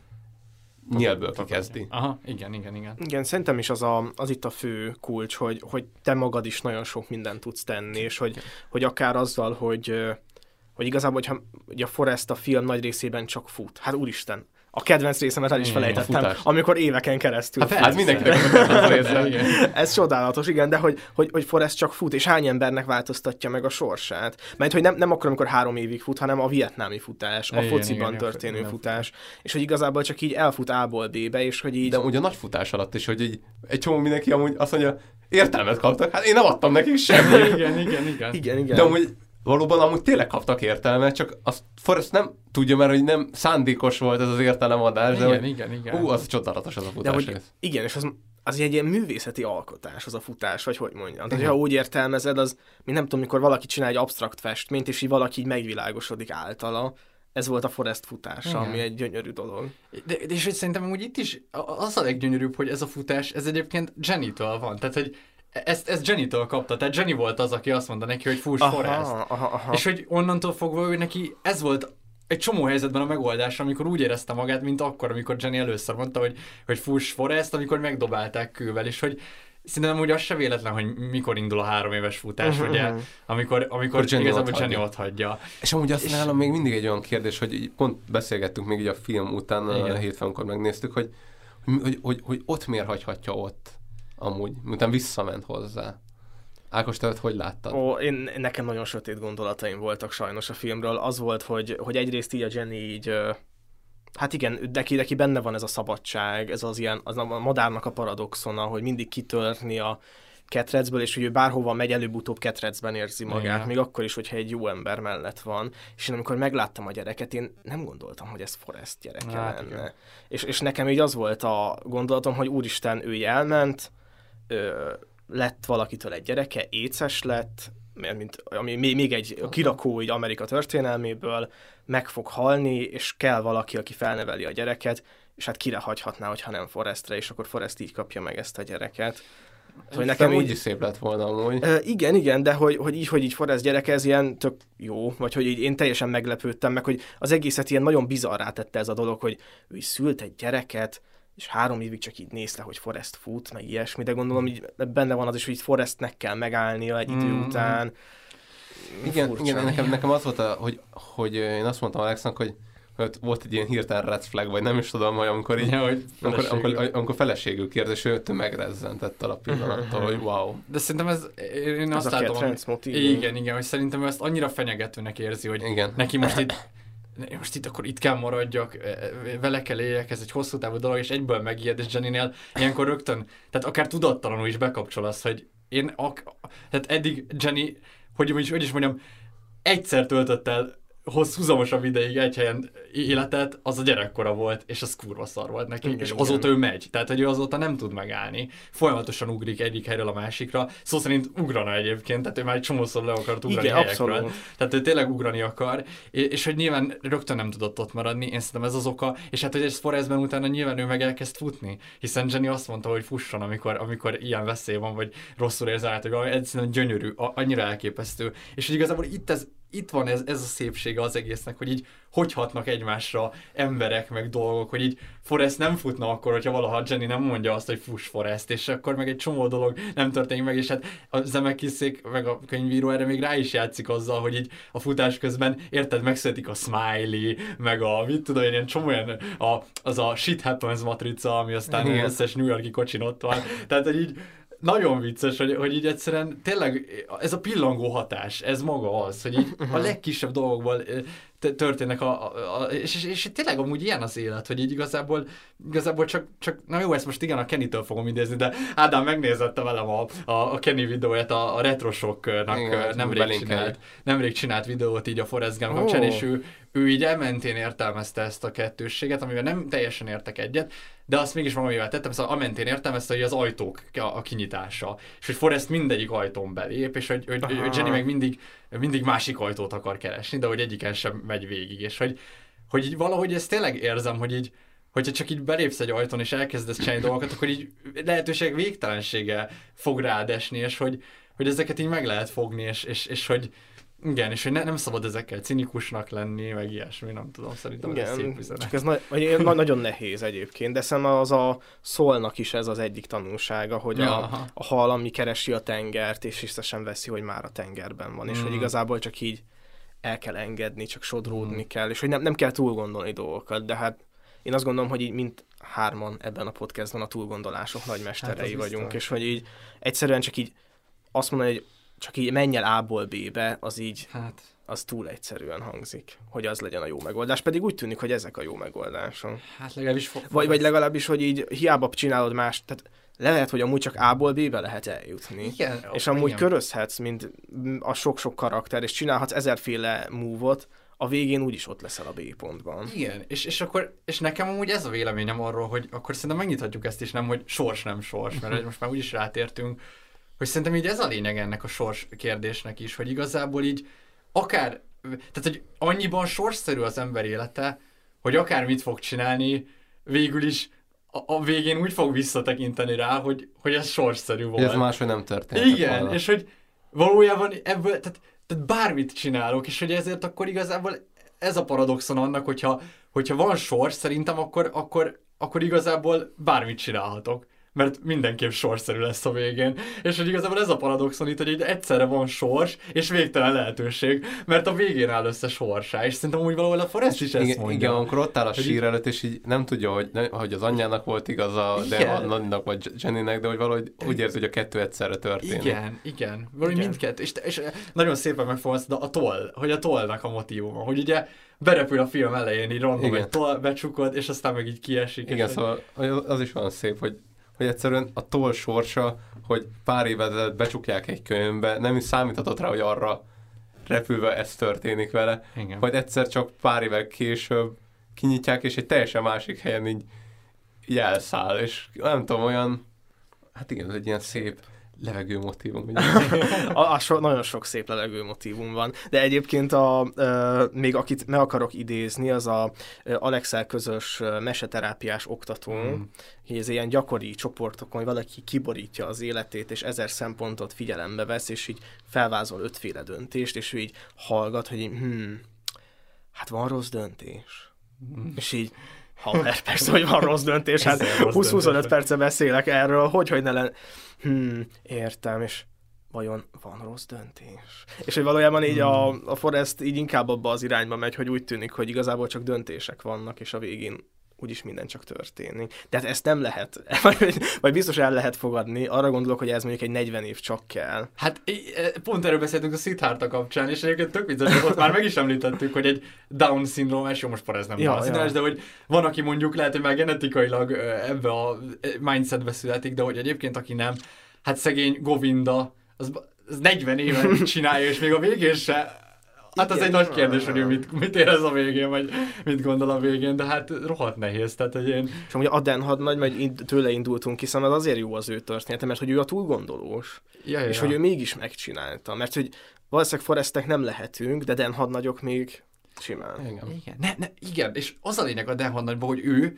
nyelvből kikezdi. Aha, igen, igen, igen. Igen, szerintem is az, a, az itt a fő kulcs, hogy, hogy te magad is nagyon sok mindent tudsz tenni, és hogy, hogy akár azzal, hogy, hogy igazából, hogyha ugye a Forest a film nagy részében csak fut. Hát úristen, a kedvenc részemet el is felejtettem, amikor éveken keresztül. Hát, hát mindenkinek Ez csodálatos, igen, de hogy, hogy, hogy Forrest csak fut, és hány embernek változtatja meg a sorsát. Mert hogy nem, nem akkor, amikor három évig fut, hanem a vietnámi futás, a igen, fociban igen, történő igen, futás, és hogy igazából csak így elfut A-ból B-be, és hogy így... De ugye a nagy futás alatt is, hogy így egy csomó mindenki amúgy azt mondja, értelmet kaptak, hát én nem adtam nekik semmit. igen, igen, igen. igen, igen. De amúgy valóban amúgy tényleg kaptak értelmet, csak azt Forrest nem tudja, mert hogy nem szándékos volt ez az értelemadás. Igen, de hogy, igen, igen. Ú, az csodálatos az a futás. De, hogy, igen, és az, az egy ilyen művészeti alkotás, az a futás, vagy hogy mondjam. Tehát, ha úgy értelmezed, az, mint nem tudom, mikor valaki csinál egy absztrakt festményt, és így valaki így megvilágosodik általa, ez volt a Forest futása, Igen. ami egy gyönyörű dolog. De, de és hogy szerintem úgy itt is az a leggyönyörűbb, hogy ez a futás, ez egyébként jenny van. Tehát, hogy ezt, ezt Jenny-től kapta, tehát Jenny volt az, aki azt mondta neki, hogy Aha, aha, aha. És hogy onnantól fogva ő neki ez volt egy csomó helyzetben a megoldás, amikor úgy érezte magát, mint akkor, amikor Jenny először mondta, hogy, hogy fuss Forrest, amikor megdobálták kővel, és hogy Szerintem úgy az se véletlen, hogy mikor indul a három éves futás, Mhm, ugye, mhm. amikor, amikor Akkor Jenny igazából ott Jenny hagyja. ott hagyja. És amúgy azt nálam még mindig egy olyan kérdés, hogy így pont beszélgettünk még így a film után, Igen. a hétfőn, amikor megnéztük, hogy, hogy, hogy, hogy, hogy ott miért hagyhatja ott amúgy, miután visszament hozzá. Ákos, te hogy láttad? Ó, én, nekem nagyon sötét gondolataim voltak sajnos a filmről. Az volt, hogy, hogy egyrészt így a Jenny így, hát igen, neki, neki benne van ez a szabadság, ez az ilyen, az a madárnak a paradoxona, hogy mindig kitörni a ketrecből, és hogy ő bárhova megy, előbb-utóbb ketrecben érzi magát, Igen. még akkor is, hogyha egy jó ember mellett van. És én amikor megláttam a gyereket, én nem gondoltam, hogy ez Forrest gyereke Hát, lenne. igen. És, és nekem így az volt a gondolatom, hogy úristen, ő elment, ö, lett valakitől egy gyereke, éces lett, mert mint, ami még, egy kirakó így Amerika történelméből, meg fog halni, és kell valaki, aki felneveli a gyereket, és hát kire hagyhatná, hogyha nem Forrestre, és akkor Forrest így kapja meg ezt a gyereket. Hogy Nekem úgy is szép lett volna amúgy. Igen, igen, de hogy, hogy így, hogy így Forrest gyereke, ez ilyen tök jó, vagy hogy így én teljesen meglepődtem, meg hogy az egészet ilyen nagyon bizarrá tette ez a dolog, hogy ő is szült egy gyereket, és három évig csak így nézte, hogy Forrest fut, meg ilyesmi, de gondolom, így benne van az is, hogy Forrestnek kell megállnia egy idő Mm. után. Igen, Furcsa. igen nekem, nekem az volt, a, hogy, hogy én azt mondtam Alexnak, hogy hogy volt egy ilyen hirtelen red flag, vagy nem is tudom, hogy amikor így, Ja, hogy amikor, amikor, amikor feleségül kérdez, és ő megrezzent ettől a pillanattól, hogy wow. De szerintem ez, én Ez azt a látom, motiv. igen, igen, hogy szerintem ezt annyira fenyegetőnek érzi, hogy Igen. neki most itt most itt akkor itt kell maradjak, e, e, vele kell éljek, ez egy hosszú távú dolog, és egyből megijed, és Jenny-nél ilyenkor rögtön, tehát akár tudattalanul is bekapcsol az, hogy én, ak- tehát eddig Jenny, hogy, hogy is mondjam, egyszer töltött el hosszúzamosabb ideig egy helyen életet, az a gyerekkora volt, és az kurva szar volt neki, Igen, és igen. azóta ő megy, tehát hogy ő azóta nem tud megállni, folyamatosan ugrik egyik helyről a másikra, szó szerint ugrana egyébként, tehát ő már egy csomószor le akart ugrani Igen, helyekről, abszolút. tehát ő tényleg ugrani akar, és, és hogy nyilván rögtön nem tudott ott maradni, én szerintem ez az oka, és hát hogy ez Forrestben utána nyilván ő meg elkezd futni, hiszen Jenny azt mondta, hogy fusson, amikor, amikor ilyen veszély van, vagy rosszul érzel hogy szerintem gyönyörű, annyira elképesztő, és hogy igazából itt ez, itt van ez, ez a szépsége az egésznek, hogy így hogy hatnak egymásra emberek, meg dolgok, hogy így Forrest nem futna akkor, hogyha valaha Jenny nem mondja azt, hogy fuss Forrest, és akkor meg egy csomó dolog nem történik meg, és hát a Zemekiszék, meg a könyvíró erre még rá is játszik azzal, hogy így a futás közben, érted, megszületik a smiley, meg a, mit tudom én, ilyen csomó olyan, a, az a shit happens matrica, ami aztán Igen. összes New Yorki kocsin ott van. Tehát, hogy így nagyon vicces, hogy, hogy így egyszerűen tényleg ez a pillangó hatás, ez maga az, hogy így a legkisebb t- történnek a, a, a és, és, tényleg amúgy ilyen az élet, hogy így igazából, igazából csak, csak, na jó, ezt most igen a Kenny-től fogom idézni, de Ádám megnézette velem a, a, a Kenny videóját, a, a Retrosoknak Igen, nemrég csinált, nemrég csinált videót így a Forrest Gump Ó. kapcsán, és ő, ő így elmentén értelmezte ezt a kettősséget, amivel nem teljesen értek egyet, de azt mégis valamivel tettem, szóval amentén értelmezte, hogy az ajtók a, a kinyitása, és hogy Forrest mindegyik ajtón belép, és hogy, hogy, hogy. Jenny meg mindig, mindig másik ajtót akar keresni, de hogy egyiken sem megy végig, és hogy, hogy így valahogy ezt tényleg érzem, hogy így, hogyha csak így belépsz egy ajtón és elkezdesz csinálni dolgokat, akkor így lehetőség végtelensége fog rád esni, és hogy, hogy ezeket így meg lehet fogni, és, és, és hogy igen, és hogy ne, nem szabad ezekkel cinikusnak lenni, meg ilyesmi, nem tudom, szerintem ez egy szép Igen, üzenet. csak ez na- vagy na- nagyon nehéz egyébként, de szerintem az a szólnak is ez az egyik tanulsága, hogy Ja, a, aha. a hal, ami keresi a tengert, és észre sem veszi, hogy már a tengerben van, és hogy Mm. igazából csak így el kell engedni, csak sodródni kell, és hogy nem, nem kell túl gondolni dolgokat, de hát én azt gondolom, hogy így mint hárman ebben a podcastban a túlgondolások nagymesterei Hát vagyunk, biztos. és hogy így egyszerűen csak így azt mondani, hogy csak így menj el A-ból B-be, az így Hát, az túl egyszerűen hangzik, hogy az legyen a jó megoldás. Pedig úgy tűnik, hogy ezek a jó megoldások. hát legalábbis fog, Vagy, vagy legalábbis, hogy így hiába csinálod más, tehát le lehet, hogy amúgy csak A-ból B-be lehet eljutni. Igen, És amúgy igen. körözhetsz, mint a sok-sok karakter, és csinálhatsz ezerféle move-ot, a végén úgyis ott leszel a B pontban. Igen, és, és akkor, és nekem amúgy ez a véleményem arról, hogy akkor szerintem megnyithatjuk ezt is, nem, hogy sors nem sors, mert most már úgyis rátértünk, hogy szerintem így ez a lényeg ennek a sors kérdésnek is, hogy igazából így akár, tehát hogy annyiban sorsszerű az ember élete, hogy akár mit fog csinálni, végül is a, a végén úgy fog visszatekinteni rá, hogy, hogy ez sorszerű volt. Ez máshogy nem történt. Igen, volna. és hogy valójában ebből, tehát, tehát bármit csinálok, és hogy ezért akkor igazából ez a paradoxon annak, hogyha, hogyha van sors, szerintem akkor, akkor, akkor igazából bármit csinálhatok mert mindenképp sorszerű lesz a végén. És hogy igazából ez a paradoxon itt, hogy egyszerre van sors, és végtelen lehetőség, mert a végén áll össze sorsá, és szerintem úgy valahol a Forrest is ezt igen, mondja. Igen, amikor ott áll a sír előtt, és így nem tudja, hogy, ne, hogy az anyjának volt igaza, de a Nanninak vagy Jennynek, de hogy valahogy úgy érzi, hogy a kettő egyszerre történik. Igen, igen. Valahogy mindkettő. És, és nagyon szépen megfogalmazta a toll, hogy a tollnak a motivuma, hogy ugye berepül a film elején, így random egy toll becsukod, és aztán meg így kiesik. Igen, szóval az is van szép, hogy hogy egyszerűen a toll sorsa, hogy pár évet becsukják egy könyvbe, nem is számíthatott rá, hogy arra repülve ez történik vele, Igen. hogy egyszer csak pár évek később kinyitják, és egy teljesen másik helyen így, így elszáll, és nem tudom, olyan, hát igen, ez egy ilyen szép levegő motivum. a, a so, nagyon sok szép levegő motivum van, de egyébként a, a, még akit meg akarok idézni, az a Alexel közös meseterápiás oktató, mm. hogy ez ilyen gyakori csoportokon, hogy valaki kiborítja az életét, és ezer szempontot figyelembe vesz, és így felvázol ötféle döntést, és ő így hallgat, hogy így, hmm, hát van rossz döntés. Mm. És így, haver, persze, hogy van rossz döntés, hát 20-25 perce beszélek erről, hogy, hogy ne lenne hmm, értem, és vajon van rossz döntés? És hogy valójában így a, hmm. a Forest így inkább abba az irányba megy, hogy úgy tűnik, hogy igazából csak döntések vannak, és a végén úgyis minden csak történik. Tehát ezt nem lehet, vagy, vagy biztos el lehet fogadni. Arra gondolok, hogy ez mondjuk egy 40 év csak kell. Hát e, pont erről beszéltünk a Siddhartha kapcsán, és egyébként tök vicces, hogy ott már meg is említettük, hogy egy Down szindrómás, jó most ez nem ja, ja. de hogy van, aki mondjuk lehet, hogy már genetikailag ebbe a mindsetbe születik, de hogy egyébként aki nem, hát szegény Govinda, az, az 40 éve csinálja, és még a végén se Hát az egy nagy kérdés, hogy ő mit, mit érez a végén, vagy mit gondol a végén, de hát rohadt nehéz. Tehát, hogy én... És amúgy Aden hadnagy, majd tőle indultunk, hiszen az azért jó az ő története, mert hogy ő a túlgondolós. Ja, ja. És hogy ő mégis megcsinálta. Mert hogy valószínűleg Forestek nem lehetünk, de Den hadnagyok még simán. Igen. Igen. Ne, ne, igen, és az a lényeg a Den hadnagyban, hogy ő,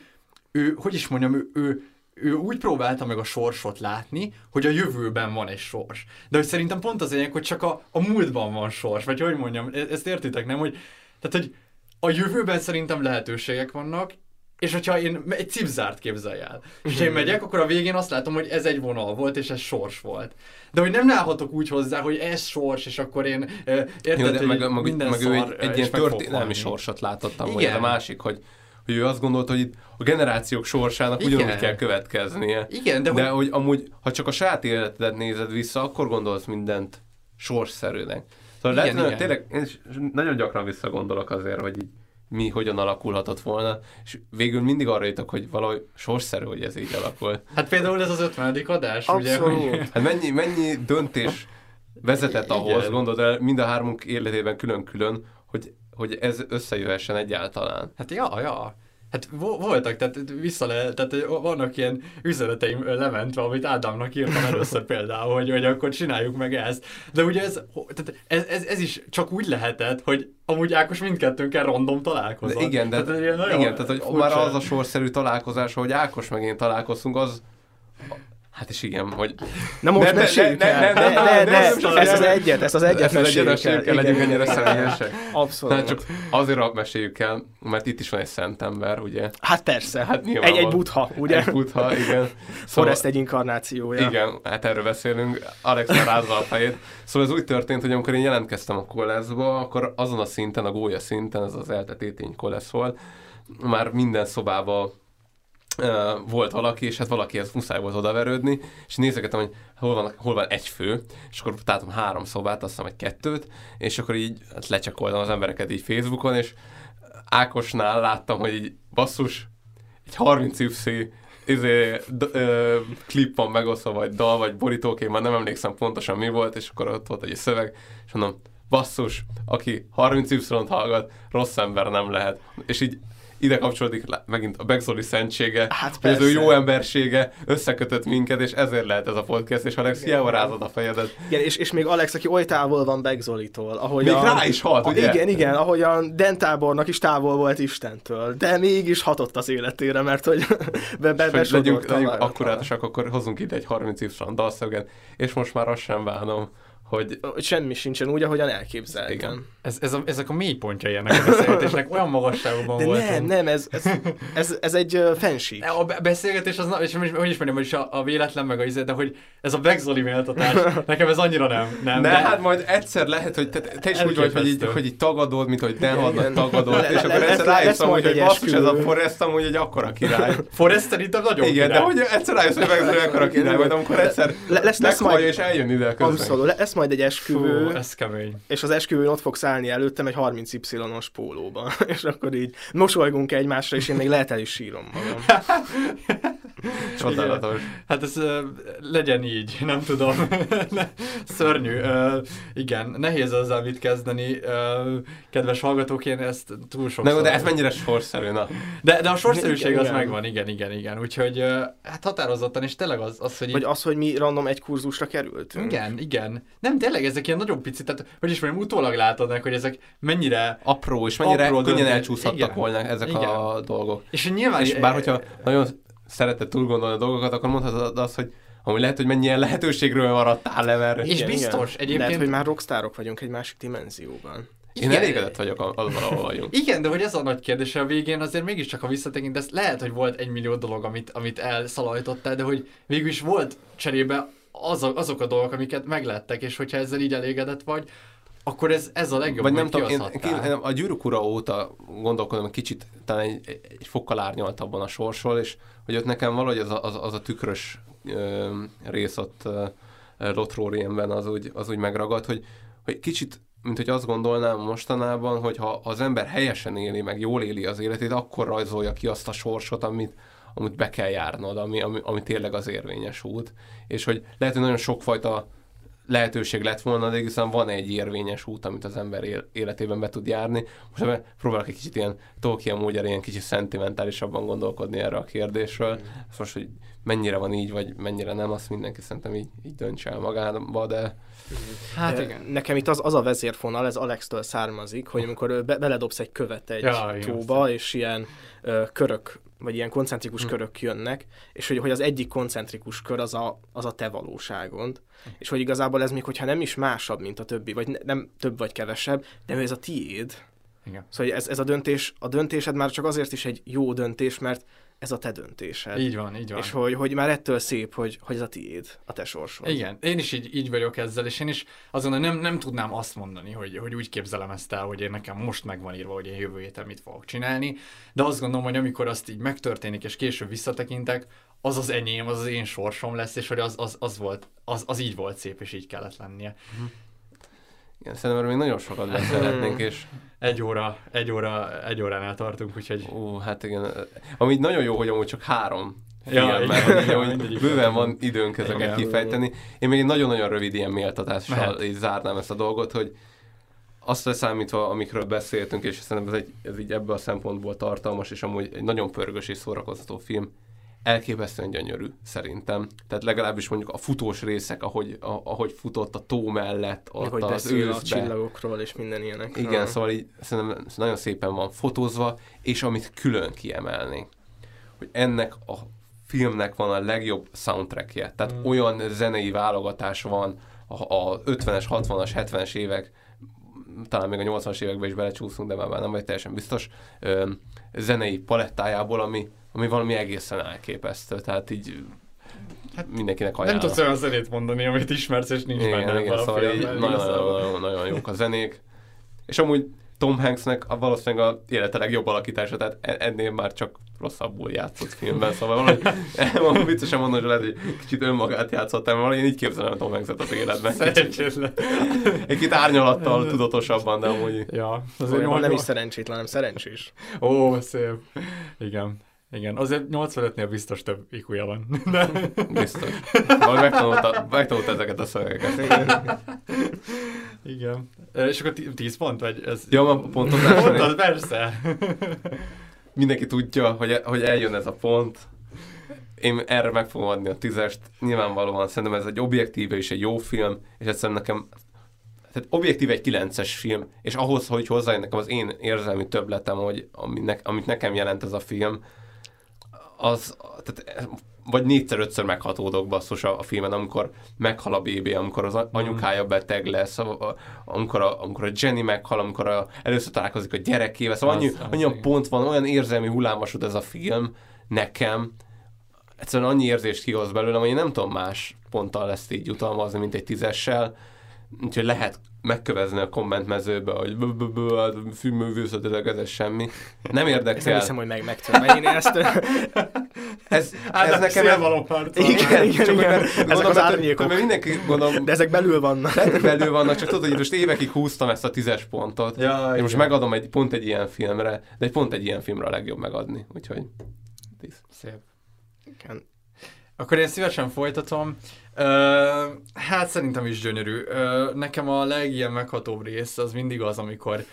ő, hogy is mondjam, ő, ő ő úgy próbálta meg a sorsot látni, hogy a jövőben van egy sors. De hogy szerintem pont az lényeg, hogy csak a, a múltban van sors, vagy hogy mondjam, e- ezt értitek, nem? Hogy, tehát, hogy a jövőben szerintem lehetőségek vannak, és hogyha én egy cipzárt képzelj el, és én megyek, akkor a végén azt látom, hogy ez egy vonal volt, és ez sors volt. De hogy nem állhatok úgy hozzá, hogy ez sors, és akkor én érted, Jó, de meg, meg, meg ő egy, egy ilyen történelmi sorsot látottam, hogy a másik, hogy hogy ő azt gondolta, hogy itt a generációk sorsának Igen. ugyanúgy kell következnie. Igen, de, de hogy... hogy amúgy, ha csak a saját életedet nézed vissza, akkor gondolsz mindent sorsszerűnek. Szóval igen, lehet, igen. tényleg én nagyon gyakran visszagondolok azért, hogy így mi hogyan alakulhatott volna, és végül mindig arra jutok, hogy valahogy sorszerű, hogy ez így alakult. Hát például ez az 50. adás, Abszolút. ugye? Hát mennyi, mennyi döntés vezetett ahhoz, gondolod el, mind a hármunk életében külön-külön, hogy hogy ez összejöhessen egyáltalán. Hát ja, ja. Hát voltak, tehát vissza le, tehát vannak ilyen üzeneteim lementve, amit Ádámnak írtam először például, hogy, hogy akkor csináljuk meg ezt. De ugye ez, tehát ez, ez, ez, is csak úgy lehetett, hogy amúgy Ákos mindkettőnkkel random találkozott. De igen, de, tehát, igen, tehát hogy furcsa. már az a sorszerű találkozás, hogy Ákos meg én találkoztunk, az Hát is igen, hogy... Na most ne, ne. Ne, ne, ne, ne, ne, ezt az egyet, ezt az egyet meséljük el. el. Legyünk ennyire személyesek. Abszolút. Tehát csak azért meséljük el, mert itt is van egy szent ember, ugye? Hát persze, hát egy, egy butha, ugye? Egy butha, igen. Szóval, Forrest egy inkarnációja. Igen, hát erről beszélünk. Alex rázza a fejét. Szóval ez úgy történt, hogy amikor én jelentkeztem a koleszba, akkor azon a szinten, a gólya szinten, ez az eltetétény kolesz volt, már minden szobába volt valaki, és hát valakihez muszáj volt odaverődni, és nézegetem, hogy hol van, hol van egy fő, és akkor találtam három szobát, azt hiszem, egy kettőt, és akkor így hát lecsekoltam az embereket így Facebookon, és Ákosnál láttam, hogy így basszus, egy 30 YC izé, d- ö, klip van megosztva, vagy dal, vagy borítókép, már nem emlékszem pontosan mi volt, és akkor ott volt egy szöveg, és mondom, basszus, aki 30 Y-t hallgat, rossz ember nem lehet. És így ide kapcsolódik megint a Begzoli szentsége, hát hogy az ő jó embersége összekötött minket, és ezért lehet ez a podcast, és Alex, hiába rázod a fejedet. Igen, és, és még Alex, aki oly távol van Begzolitól, ahogy Még rá is hat, ugye? Igen, igen, ahogyan Dentábornak is távol volt Istentől, de mégis hatott az életére, mert hogy be, be, be legyünk, legyünk akkurátusak, akkor hozunk ide egy 30 év dalszöget, és most már azt sem bánom, hogy... hogy semmi sincsen úgy, ahogyan elképzeltem. Igen. Ez, ez a, ezek a mélypontjai ennek a beszélgetésnek olyan magasságban volt. Nem, nem, ez, ez, ez, ez egy uh, fenség. A beszélgetés az, és hogy is mondjam, hogy a, a véletlen meg a izé, de hogy ez a Begzoli méltatás, nekem ez annyira nem. nem de, de hát majd egyszer lehet, hogy te, te is úgy vagy, hogy így, hogy így tagadod, mint hogy Denhadnak tagadod, és akkor egyszer rájössz amúgy, hogy basszus, ez a Forrest amúgy egy akkora király. Forrest szerintem nagyon Igen, de hogy egyszer rájössz, hogy Begzoli akkora király, majd amikor egyszer meghallja és eljön ide közben majd egy esküvő. Fú, ez kemény. És az esküvőn ott fogsz állni előttem egy 30Y-os pólóban. és akkor így mosolygunk egymásra, és én még lehet el is sírom magam. Csodálatos. Hát ez legyen így, nem tudom. Szörnyű. Igen, nehéz azzal mit kezdeni. Kedves hallgatók, én ezt túl sok. De, de ez mennyire sorszerű, na. De, de a sorszerűség igen, az igen. megvan, igen, igen, igen. Úgyhogy hát határozottan, és tényleg az, az hogy... Vagy így... az, hogy mi random egy kurzusra kerültünk. Igen, igen. Nem, tényleg ezek ilyen nagyon picit, tehát hogy is mondjam, utólag látod meg, hogy ezek mennyire apró, és mennyire apró könnyen elcsúszhattak igen. volna ezek igen. a dolgok. És nyilván... És bár hogyha nagyon szeretett túl gondolni a dolgokat, akkor mondhatod azt, hogy ami lehet, hogy mennyien lehetőségről maradtál le, mert... És igen, biztos, igen. egyébként... Lehet, hogy már rockstárok vagyunk egy másik dimenzióban. Én Igen. elégedett vagyok azzal, ahol vagyunk. Igen, de hogy ez a nagy kérdés a végén azért mégiscsak a visszatekintesz, lehet, hogy volt egy millió dolog, amit, amit elszalajtottál, de hogy végül is volt cserébe azok, azok a dolgok, amiket meglettek, és hogyha ezzel így elégedett vagy, akkor ez, ez a legjobb, Vagy nem tudom, én, én, a gyűrűk ura óta gondolkodom, kicsit talán egy, egy fokkal árnyaltabban a sorsról, és hogy ott nekem valahogy az a, az, az a tükrös ö, rész ott ö, Lothlórienben az úgy, az úgy megragad, hogy, hogy kicsit mint hogy azt gondolnám mostanában, hogy ha az ember helyesen éli, meg jól éli az életét, akkor rajzolja ki azt a sorsot, amit, amit be kell járnod, ami, ami, ami tényleg az érvényes út. És hogy lehet, hogy nagyon sokfajta lehetőség lett volna, de igazán van egy érvényes út, amit az ember életében be tud járni. Most próbálok egy kicsit ilyen Tolkien módjára ilyen kicsit szentimentálisabban gondolkodni erre a kérdésről. Mm. Most, hogy mennyire van így, vagy mennyire nem, azt mindenki szerintem így, így döntse el magába, de Hát igen. Nekem itt az, az a vezérfonal, ez Alex-től származik, hogy amikor be, beledobsz egy követ egy ja, tóba, és ilyen ö, körök, vagy ilyen koncentrikus hm. körök jönnek, és hogy, hogy az egyik koncentrikus kör az a, az a te valóságod, hm. és hogy igazából ez még, hogyha nem is másabb, mint a többi, vagy ne, nem több vagy kevesebb, de ez a tiéd. Igen. Szóval ez, ez a döntés, a döntésed már csak azért is egy jó döntés, mert ez a te döntésed. Így van, így van. És hogy, hogy már ettől szép, hogy, hogy ez a tiéd, a te sorsod. Igen, én is így, így vagyok ezzel, és én is azon nem, nem tudnám azt mondani, hogy, hogy úgy képzelem ezt el, hogy én nekem most megvan írva, hogy én jövő héten mit fogok csinálni, de azt gondolom, hogy amikor azt így megtörténik, és később visszatekintek, az az enyém, az az én sorsom lesz, és hogy az, az, az volt, az, az így volt szép, és így kellett lennie. Uh-huh. Igen, szerintem még nagyon sokat beszélhetnénk, és... Egy óra, egy óra, egy óránál tartunk, úgyhogy... Ó, hát igen. Ami nagyon jó, hogy amúgy csak három ja, hogy bőven van időnk ezeket igen, kifejteni. Én még egy nagyon-nagyon rövid ilyen méltatással így zárnám ezt a dolgot, hogy azt leszámítva, amikről beszéltünk, és szerintem ez, egy, ez így ebből a szempontból tartalmas, és amúgy egy nagyon pörgős és szórakoztató film, elképesztően gyönyörű, szerintem. Tehát legalábbis mondjuk a futós részek, ahogy, a, ahogy futott a tó mellett, ott hogy az őszbe. a csillagokról és minden ilyenek. Igen, szóval így szerintem nagyon szépen van fotózva, és amit külön kiemelnénk, hogy ennek a filmnek van a legjobb soundtrackje. Tehát mm. olyan zenei válogatás van a, a 50-es, 60-as, 70-es évek, talán még a 80-as években is belecsúszunk, de már nem vagy teljesen biztos, ö, zenei palettájából, ami, ami valami egészen elképesztő, tehát így hát mindenkinek ajánlom. Nem tudsz olyan zenét mondani, amit ismersz, és nincs igen, benne igen, szóval így nagyon, nagyon, nagyon, nagyon jók a zenék. És amúgy Tom Hanksnek a valószínűleg a élete legjobb alakítása, tehát e- ennél már csak rosszabbul játszott filmben, szóval valahogy viccesen mondom, hogy lehet, hogy kicsit önmagát játszottam, valahogy én így képzelem a Tom Hanks-et az életben. Szerencsétlen. Egy kicsit árnyalattal, tudatosabban, de amúgy... Ja, azért nem is szerencsétlen, hanem szerencsés. Ó, szép. Igen. Igen, azért 85-nél biztos több iq van. De... Biztos. Majd megtanulta, megtanulta ezeket a szövegeket. Igen. Igen. És akkor 10 pont? Vagy ez... Ja, ma pontot Mondtad, persze. mindenki tudja, hogy, hogy eljön ez a pont. Én erre meg fogom adni a tízest. Nyilvánvalóan szerintem ez egy objektíve és egy jó film, és egyszerűen nekem tehát objektív egy kilences film, és ahhoz, hogy hozzájön nekem az én érzelmi többletem, hogy aminek, amit nekem jelent ez a film, az, tehát vagy négyszer-ötször meghatódok basszus a, a filmen, amikor meghal a bébi, amikor az anyukája beteg lesz, amikor a, amikor a Jenny meghal, amikor a, először találkozik a gyerekével, szóval annyi, annyi a pont van, olyan érzelmi hullámvasút ez a film nekem, egyszerűen annyi érzést kihoz belőlem, hogy én nem tudom más ponttal ezt így jutalmazni, mint egy tízessel, úgyhogy lehet megkövezni a kommentmezőbe, hogy filmművészetileg ez semmi. Nem érdekel. nem hiszem, hogy meg meg tudom én ezt. ez, ez nekem... Ez való Igen, igen, igen. Ezek az árnyékok. Mert mindenki gondolom... De ezek belül vannak. De belül vannak, csak tudod, hogy most évekig húztam ezt a tízes pontot. Ja, és most megadom egy pont egy ilyen filmre, de egy pont egy ilyen filmre a legjobb megadni. Úgyhogy tíz. Szép. Igen. Akkor én szívesen folytatom. Hát szerintem is gyönyörű. Uh, nekem a legilyen meghatóbb rész az mindig az, amikor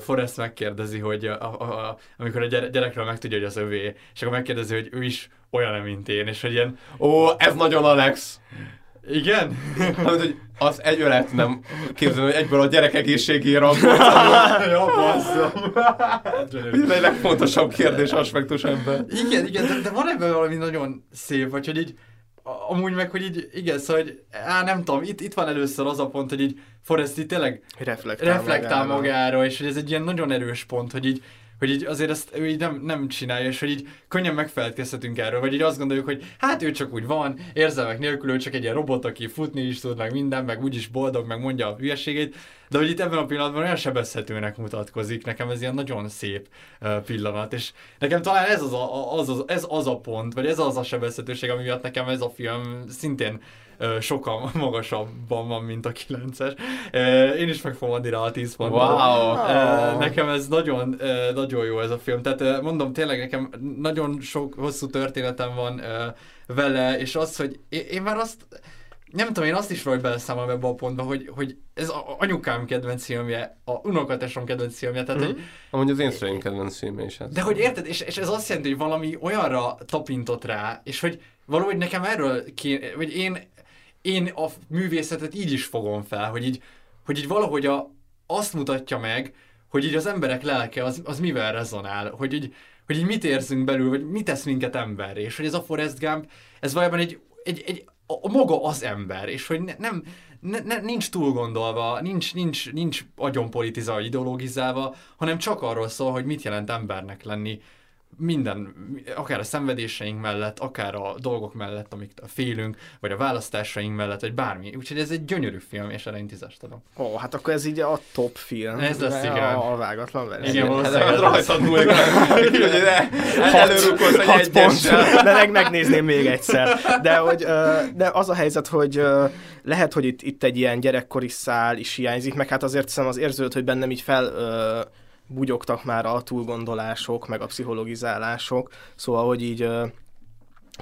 Forrest megkérdezi, hogy a, a, a, amikor a gyerekről megtudja, hogy az övé, és akkor megkérdezi, hogy ő is olyan, mint én, és hogy ilyen, ó, ez nagyon Alex. Igen? Hát, hogy az egy ölet nem képzelni, hogy egyből a gyerek egészségére Ja, basszom. Ez egy legfontosabb kérdés aspektus ebben. Igen, igen, de, de van ebben valami nagyon szép, vagy hogy így amúgy meg, hogy így, igen, szóval, hogy á, nem tudom, itt, itt van először az a pont, hogy így Forrest így tényleg reflektál, reflektál magára. magára, és hogy ez egy ilyen nagyon erős pont, hogy így, hogy így azért ezt ő így nem, nem csinálja, és hogy így könnyen megfelelkezhetünk erről, vagy így azt gondoljuk, hogy hát ő csak úgy van, érzelmek nélkül, ő csak egy ilyen robot, aki futni is tud, meg minden, meg úgyis boldog, meg mondja a hülyeségét, de hogy itt ebben a pillanatban olyan sebezhetőnek mutatkozik, nekem ez ilyen nagyon szép pillanat, és nekem talán ez az a, az, az, ez az a pont, vagy ez az a sebezhetőség, ami miatt nekem ez a film szintén sokkal magasabban van, mint a 9-es. Én is meg fogom adni rá a 10 pontot. Wow. Nekem ez nagyon, nagyon jó ez a film. Tehát mondom, tényleg nekem nagyon sok hosszú történetem van vele, és az, hogy én már azt nem tudom, én azt is vagy beleszámolom ebbe a pontba, hogy, hogy ez a anyukám kedvenc filmje, a unokatásom kedvenc filmje, tehát mm-hmm. hogy... Amúgy az én szüleim kedvenc filmje is ez. De hogy érted, és, és ez azt jelenti, hogy valami olyanra tapintott rá, és hogy valahogy nekem erről kéne, vagy én én a művészetet így is fogom fel, hogy így, hogy így valahogy a, azt mutatja meg, hogy így az emberek lelke az, az mivel rezonál, hogy így, hogy így mit érzünk belül, vagy mit tesz minket ember, és hogy ez a Forrest Gump, ez valójában egy, egy, egy a, a maga az ember, és hogy ne, nem, ne, ne, nincs túl gondolva, nincs, nincs, nincs agyon politizálva, ideologizálva, hanem csak arról szól, hogy mit jelent embernek lenni, minden, akár a szenvedéseink mellett, akár a dolgok mellett, amik félünk, vagy a választásaink mellett, vagy bármi. Úgyhogy ez egy gyönyörű film, és erre én tízest adom. Ó, hát akkor ez így a top film. Ez lesz, igen. A, a vágatlan verzió. Igen, valószínűleg. Ez rajtad múlik. Előrúkolsz egy egyessel. De meg megnézném még egyszer. De, hogy, de az a helyzet, hogy lehet, hogy itt, itt egy ilyen gyerekkori szál is hiányzik, meg hát azért hiszem az érződ, hogy bennem így fel bugyogtak már a túlgondolások, meg a pszichologizálások, szóval, hogy így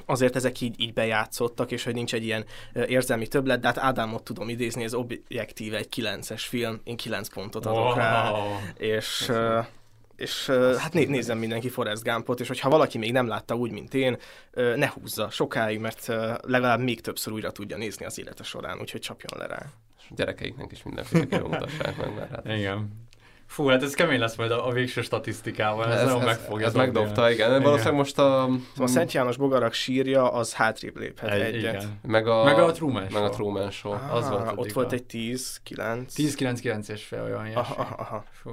azért ezek így, így bejátszottak, és hogy nincs egy ilyen érzelmi többlet, de hát Ádámot tudom idézni, ez objektíve egy 9-es film, én 9 pontot adok wow. rá, és, és hát né- nézzem mindenki Forrest Gumpot, és hogyha valaki még nem látta úgy, mint én, ne húzza sokáig, mert legalább még többször újra tudja nézni az élete során, úgyhogy csapjon le rá. És gyerekeiknek is mindenféle mutassák meg, mert hát... Igen. Fú, hát ez kemény lesz majd a, a végső statisztikával, ez, ez nagyon meg fogja Ez megdobta, igen. igen. Valószínűleg most a... Szóval a Szent János Bogarak sírja, az hátrébb léphet egy, egyet. Igen. Meg a, meg a Truman Show. Meg a Truman Show. Ah, az volt ott volt egy 10, 9. 10, 9, 9 és fél olyan aha, aha, aha. Fú.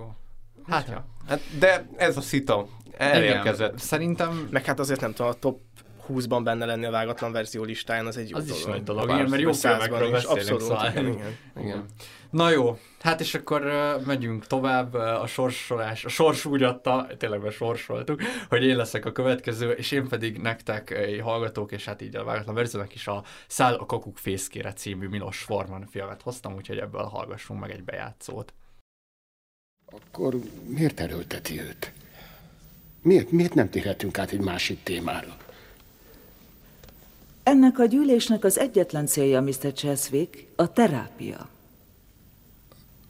Hát, ja. hát, de ez a szita elérkezett. Igen. Szerintem... Meg hát azért nem tudom, a top 20-ban benne lenni a vágatlan verzió listáján, az egy jó az dolog. is nagy dolog, igen, mert jó filmekről beszélünk, abszolút, szóval. igen, igen. igen. Na jó, hát és akkor uh, megyünk tovább, uh, a sorsolás, a sors úgy adta, tényleg be sorsoltuk, hogy én leszek a következő, és én pedig nektek uh, hallgatók, és hát így a vágatlan verziónak is a Száll a kakuk fészkére című Milos Forman filmet hoztam, úgyhogy ebből hallgassunk meg egy bejátszót. Akkor miért erőlteti őt? Miért, miért nem térhetünk át egy másik témára? Ennek a gyűlésnek az egyetlen célja, Mr. Cheswick, a terápia.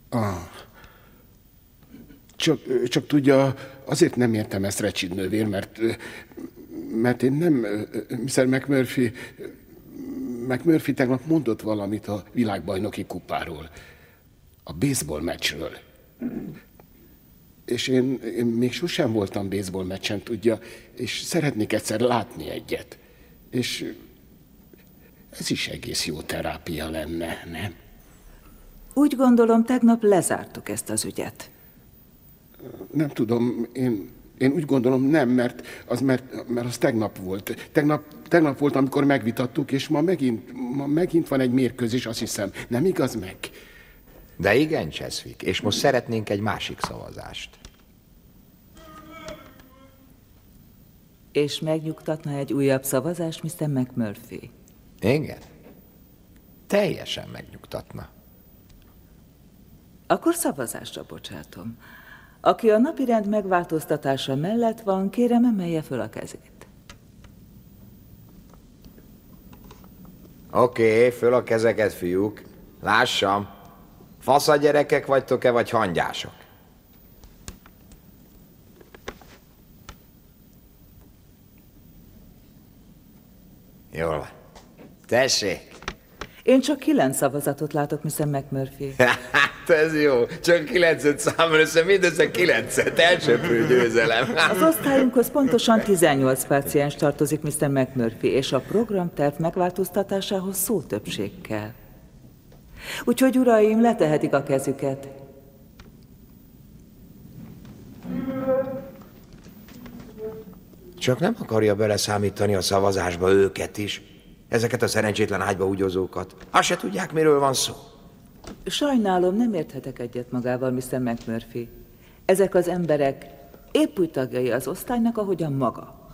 Ah. Csak, csak tudja, azért nem értem ezt Recsid nővér, mert, mert én nem, Mr. McMurphy, McMurphy tegnap mondott valamit a világbajnoki kupáról, a baseball meccsről. És én, én még sosem voltam baseball meccsen, tudja, és szeretnék egyszer látni egyet. És ez is egész jó terápia lenne, nem? Úgy gondolom, tegnap lezártuk ezt az ügyet. Nem tudom, én, én úgy gondolom nem, mert az, mert, mert az tegnap volt. Tegnap, tegnap volt, amikor megvitattuk, és ma megint, ma megint van egy mérkőzés, azt hiszem. Nem igaz meg? De igen, Cseszvik, és most szeretnénk egy másik szavazást. És megnyugtatna egy újabb szavazás, Mr. McMurphy? Igen. Teljesen megnyugtatna. Akkor szavazásra bocsátom. Aki a napirend megváltoztatása mellett van, kérem emelje föl a kezét. Oké, okay, föl a kezeket, fiúk. Lássam. Fasza gyerekek vagytok-e, vagy hangyások? Jól van. Tessék. Én csak kilenc szavazatot látok, Mr. McMurphy. Hát ez jó. Csak kilencet számol össze, mindössze kilencet. Elsőprő győzelem. Az osztályunkhoz pontosan 18 páciens tartozik, Mr. McMurphy, és a programterv megváltoztatásához szó többség kell. Úgyhogy, uraim, letehetik a kezüket. Csak nem akarja beleszámítani a szavazásba őket is. Ezeket a szerencsétlen ágyba úgyozókat. Azt se tudják, miről van szó. Sajnálom, nem érthetek egyet magával, Mr. McMurphy. Ezek az emberek épp úgy tagjai az osztálynak, ahogyan maga.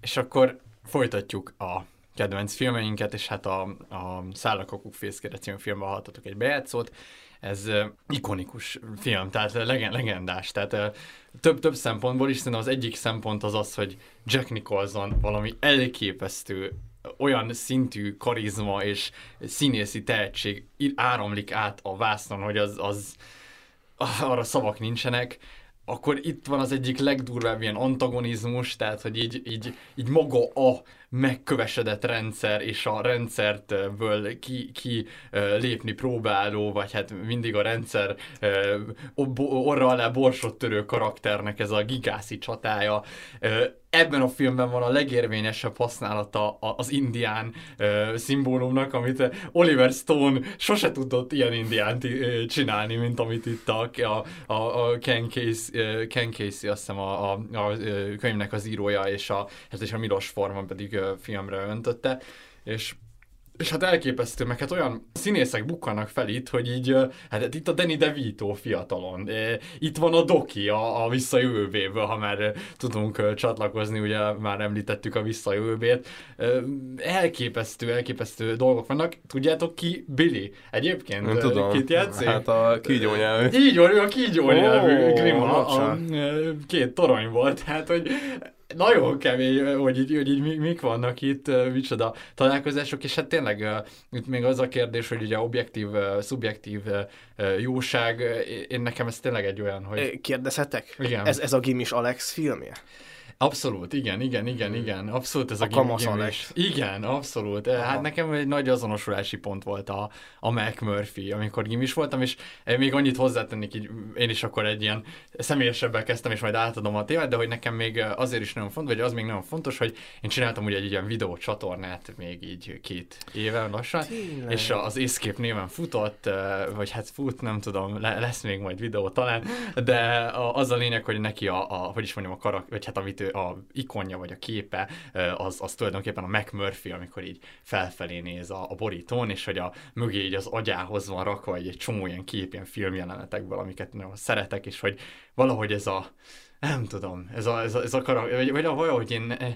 És akkor folytatjuk a kedvenc filmeinket, és hát a, a Szállakakuk fészkére című filmben hallhattatok egy bejátszót. Ez ikonikus film, tehát legend, legendás. Tehát több-több szempontból is, az egyik szempont az az, hogy Jack Nicholson valami elképesztő olyan szintű karizma és színészi tehetség áramlik át a vásznon, hogy az, az arra szavak nincsenek, akkor itt van az egyik legdurvább ilyen antagonizmus, tehát hogy így, így, így maga a megkövesedett rendszer és a rendszertből ki, ki lépni próbáló, vagy hát mindig a rendszer orra alá borsot törő karakternek ez a gigászi csatája. Ebben a filmben van a legérvényesebb használata az indián szimbólumnak, amit Oliver Stone sose tudott ilyen indiánt csinálni, mint amit itt a, a, a Ken, Casey, Ken Casey, azt hiszem a, a, a könyvnek az írója, és a, hát és a Milos Forman pedig filmre öntötte, és és hát elképesztő, meg hát olyan színészek bukkanak fel itt, hogy így, hát itt a Danny DeVito fiatalon, itt van a Doki a, a visszajövőbéből, ha már tudunk csatlakozni, ugye már említettük a visszajövőbét. Elképesztő, elképesztő dolgok vannak. Tudjátok ki Billy? Egyébként Nem tudom. kit játszik? Hát a kígyó nyelvű. Így van, ő a kígyó nyelvű Ó, Grima, a, bocsánat. két torony volt, hát hogy nagyon kemény, hogy így, hogy így mi- mik vannak itt, micsoda találkozások, és hát tényleg itt még az a kérdés, hogy ugye objektív, szubjektív jóság, én nekem ez tényleg egy olyan, hogy... Kérdezhetek? Igen. Ez, ez a Gimis Alex filmje? Abszolút, igen, igen, igen, igen, abszolút ez a, A kamasz gim- Alex. Igen, abszolút. Aha. Hát nekem egy nagy azonosulási pont volt a, a McMurphy, amikor gimis voltam, és még annyit hozzátennék, így én is akkor egy ilyen személyesebbel kezdtem, és majd átadom a témát, de hogy nekem még azért is nagyon fontos, vagy az még nagyon fontos, hogy én csináltam ugye egy ilyen videó csatornát még így két éve lassan, Tényleg? és az Escape néven futott, vagy hát fut, nem tudom, le- lesz még majd videó talán, de az a lényeg, hogy neki a, a hogy is mondjam, a karak, vagy hát amit ő, a ikonja, vagy a képe, az, az tulajdonképpen a McMurphy, amikor így felfelé néz a, a borítón, és hogy a mögé így az agyához van rakva egy, egy csomó ilyen kép, ilyen filmjelenetekből, amiket nagyon szeretek, és hogy valahogy ez a, nem tudom, ez a, ez a, ez a karak, vagy, vagy valahogy én, eh,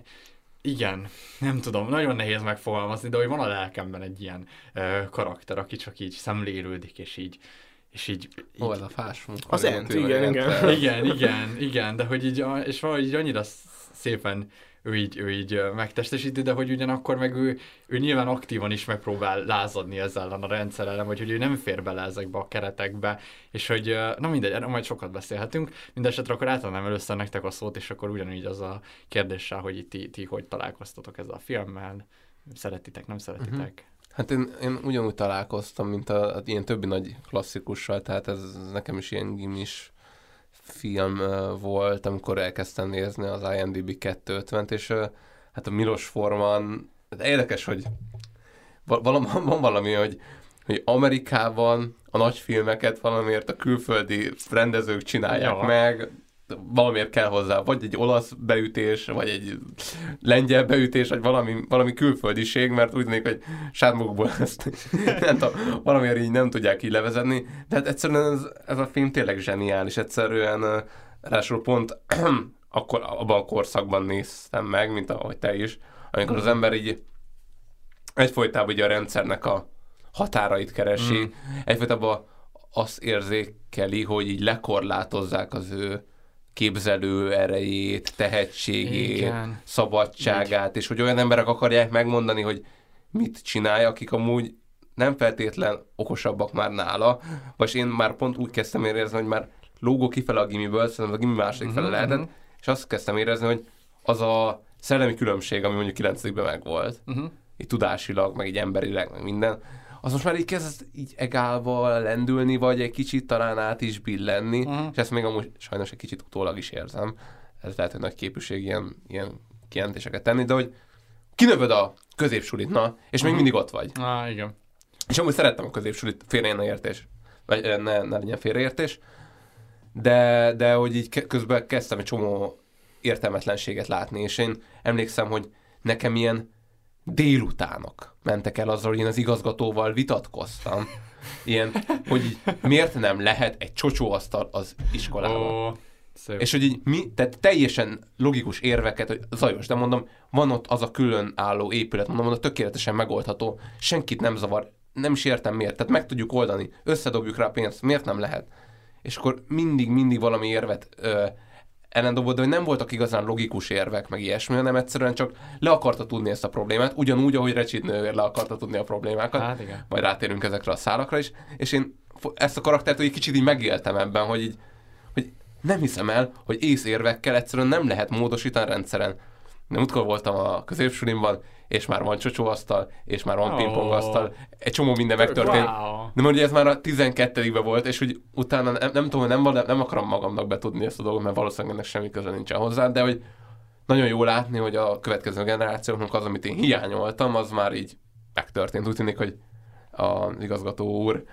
igen, nem tudom, nagyon nehéz megfogalmazni, de hogy van a lelkemben egy ilyen karakter, aki csak így szemlélődik, és így és így... így ez a fás munka. Az ent, igen, igen. igen, igen, igen, de hogy így, és valahogy így annyira szépen ő így, ő így megtestesíti, de hogy ugyanakkor meg ő, ő nyilván aktívan is megpróbál lázadni ezzel ellen a rendszer ellen, vagy hogy ő nem fér bele ezekbe a keretekbe, és hogy na mindegy, erről majd sokat beszélhetünk, mindesetre akkor átadnám először nektek a szót, és akkor ugyanígy az a kérdéssel, hogy ti, ti hogy találkoztatok ezzel a filmmel, szeretitek, nem szeretitek? Uh-huh. Hát én, én ugyanúgy találkoztam, mint a, a ilyen többi nagy klasszikussal, tehát ez nekem is ilyen gimis film volt, amikor elkezdtem nézni az IMDb 250-t, és hát a Milos Forman, hát érdekes, hogy valami, van valami, hogy, hogy Amerikában a nagy filmeket valamiért a külföldi rendezők csinálják ja. meg, valamiért kell hozzá, vagy egy olasz beütés, vagy egy lengyel beütés, vagy valami, valami külföldiség, mert úgy tűnik, hogy sármukból ezt nem tudom, valamiért így nem tudják így levezetni, de hát egyszerűen ez, ez a film tényleg zseniális, egyszerűen ráadásul pont akkor abban a korszakban néztem meg, mint ahogy te is, amikor az ember így egyfolytában ugye a rendszernek a határait keresi, mm. egyfolytában azt érzékeli, hogy így lekorlátozzák az ő képzelő erejét, tehetségét, Igen. szabadságát, Így. és hogy olyan emberek akarják megmondani, hogy mit csinálja, akik amúgy nem feltétlen okosabbak már nála, vagy én már pont úgy kezdtem érezni, hogy már lógó kifele a gimiből, szerintem a gimi második uh-huh, fele mhm, lehetett, uh-huh. és azt kezdtem érezni, hogy az a szellemi különbség, ami mondjuk 9 megvolt, uh-huh. így tudásilag, meg így emberileg, meg minden, az most már így kezd így egálva lendülni, vagy egy kicsit talán át is billenni, uh-huh. és ezt még amúgy sajnos egy kicsit utólag is érzem. Ez lehet, hogy nagy képűség ilyen, ilyen kijelentéseket tenni, de hogy kinövöd a középsulit, na, és uh-huh. még mhm. mindig ott vagy. Ah, igen. És amúgy szerettem a középsulit, félre ne értés, vagy ne, ne legyen félreértés, de, de hogy így közben kezdtem egy csomó értelmetlenséget látni, és én emlékszem, hogy nekem ilyen délutánok mentek el azzal, hogy én az igazgatóval vitatkoztam. Ilyen, hogy így, miért nem lehet egy csocsóasztal az iskolában. Oh, szép. És hogy így mi, tehát teljesen logikus érveket, hogy zajos, de mondom, van ott az a külön álló épület, mondom, mondom, tökéletesen megoldható, senkit nem zavar, nem is értem miért, tehát meg tudjuk oldani, összedobjuk rá a pénzt, miért nem lehet? És akkor mindig, mindig valami érvet ö, ellendobott, de hogy nem voltak igazán logikus érvek, meg ilyesmi, hanem egyszerűen csak le akarta tudni ezt a problémát, ugyanúgy, ahogy Recsit nővér le akarta tudni a problémákat. Hát igen. Majd rátérünk ezekre a szálakra is. És én ezt a karaktert egy kicsit így megéltem ebben, hogy így, hogy nem hiszem el, hogy észérvekkel egyszerűen nem lehet módosítani a rendszeren. Múltkor voltam a középsulimban, és már van csocsóasztal, és már van oh. pingpongasztal, egy csomó minden megtörtént. Wow. De mondja, ez már a 12 volt, és hogy utána nem, nem tudom, nem, nem, nem akarom magamnak betudni ezt a dolgot, mert valószínűleg ennek semmi köze nincsen hozzá, de hogy nagyon jó látni, hogy a következő generációknak az, amit én hiányoltam, az már így megtörtént. Úgy tűnik, hogy az igazgató úr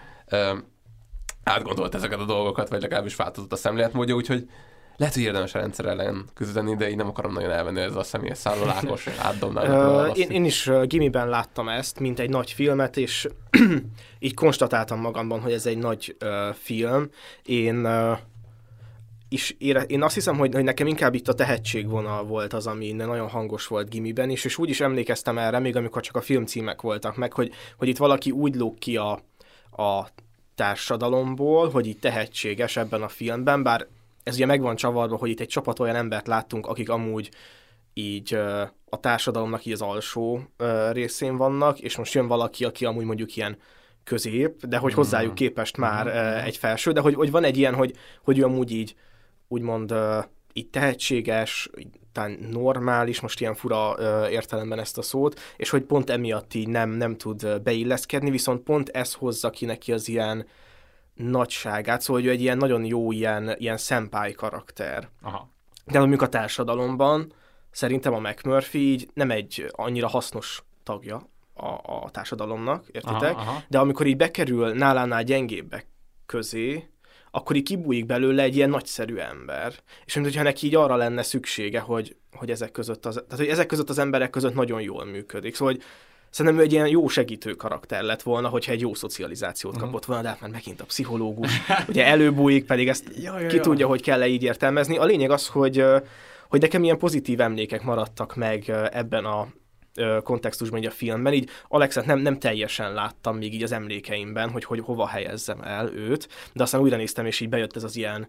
átgondolt ezeket a dolgokat, vagy legalábbis változott a szemléletmódja, úgyhogy lehet, hogy érdemes a rendszer ellen küzdeni, de így nem akarom nagyon elvenni ez a személyes szálló Lákos uh, én, én is gimiben láttam ezt, mint egy nagy filmet, és így konstatáltam magamban, hogy ez egy nagy uh, film. Én uh, és ére, én azt hiszem, hogy, hogy nekem inkább itt a tehetségvonal volt az, ami nagyon hangos volt gimiben is, és úgy is emlékeztem erre, még amikor csak a filmcímek voltak meg, hogy, hogy itt valaki úgy lóg ki a, a társadalomból, hogy itt tehetséges ebben a filmben, bár ez ugye megvan csavarva, hogy itt egy csapat olyan embert láttunk, akik amúgy így a társadalomnak így az alsó részén vannak, és most jön valaki, aki amúgy mondjuk ilyen közép, de hogy hozzájuk képest már uh, egy felső, de hogy, hogy van egy ilyen, hogy, hogy ő amúgy így úgymond így tehetséges, talán normális, most ilyen fura uh, értelemben ezt a szót, és hogy pont emiatt így nem, nem tud beilleszkedni, viszont pont ez hozza ki neki az ilyen nagyságát, szóval hogy ő egy ilyen nagyon jó ilyen, ilyen szempály karakter. Aha. De mondjuk a társadalomban szerintem a McMurphy így nem egy annyira hasznos tagja a, a társadalomnak, értitek? Aha, aha. De amikor így bekerül nálánál gyengébbek közé, akkor így kibújik belőle egy ilyen nagyszerű ember. És mint hogyha neki így arra lenne szüksége, hogy, hogy ezek között az, tehát, hogy ezek között az emberek között nagyon jól működik. Szóval, hogy Szerintem ő egy ilyen jó segítő karakter lett volna, hogyha egy jó szocializációt uh-huh. kapott volna, de hát már megint a pszichológus, ugye előbújik, pedig ezt ja, ja, ki ja. tudja, hogy kell-e így értelmezni. A lényeg az, hogy, hogy nekem ilyen pozitív emlékek maradtak meg ebben a kontextusban így a filmben, így Alexet nem, nem teljesen láttam még így az emlékeimben, hogy, hogy hova helyezzem el őt, de aztán újra néztem, és így bejött ez az ilyen,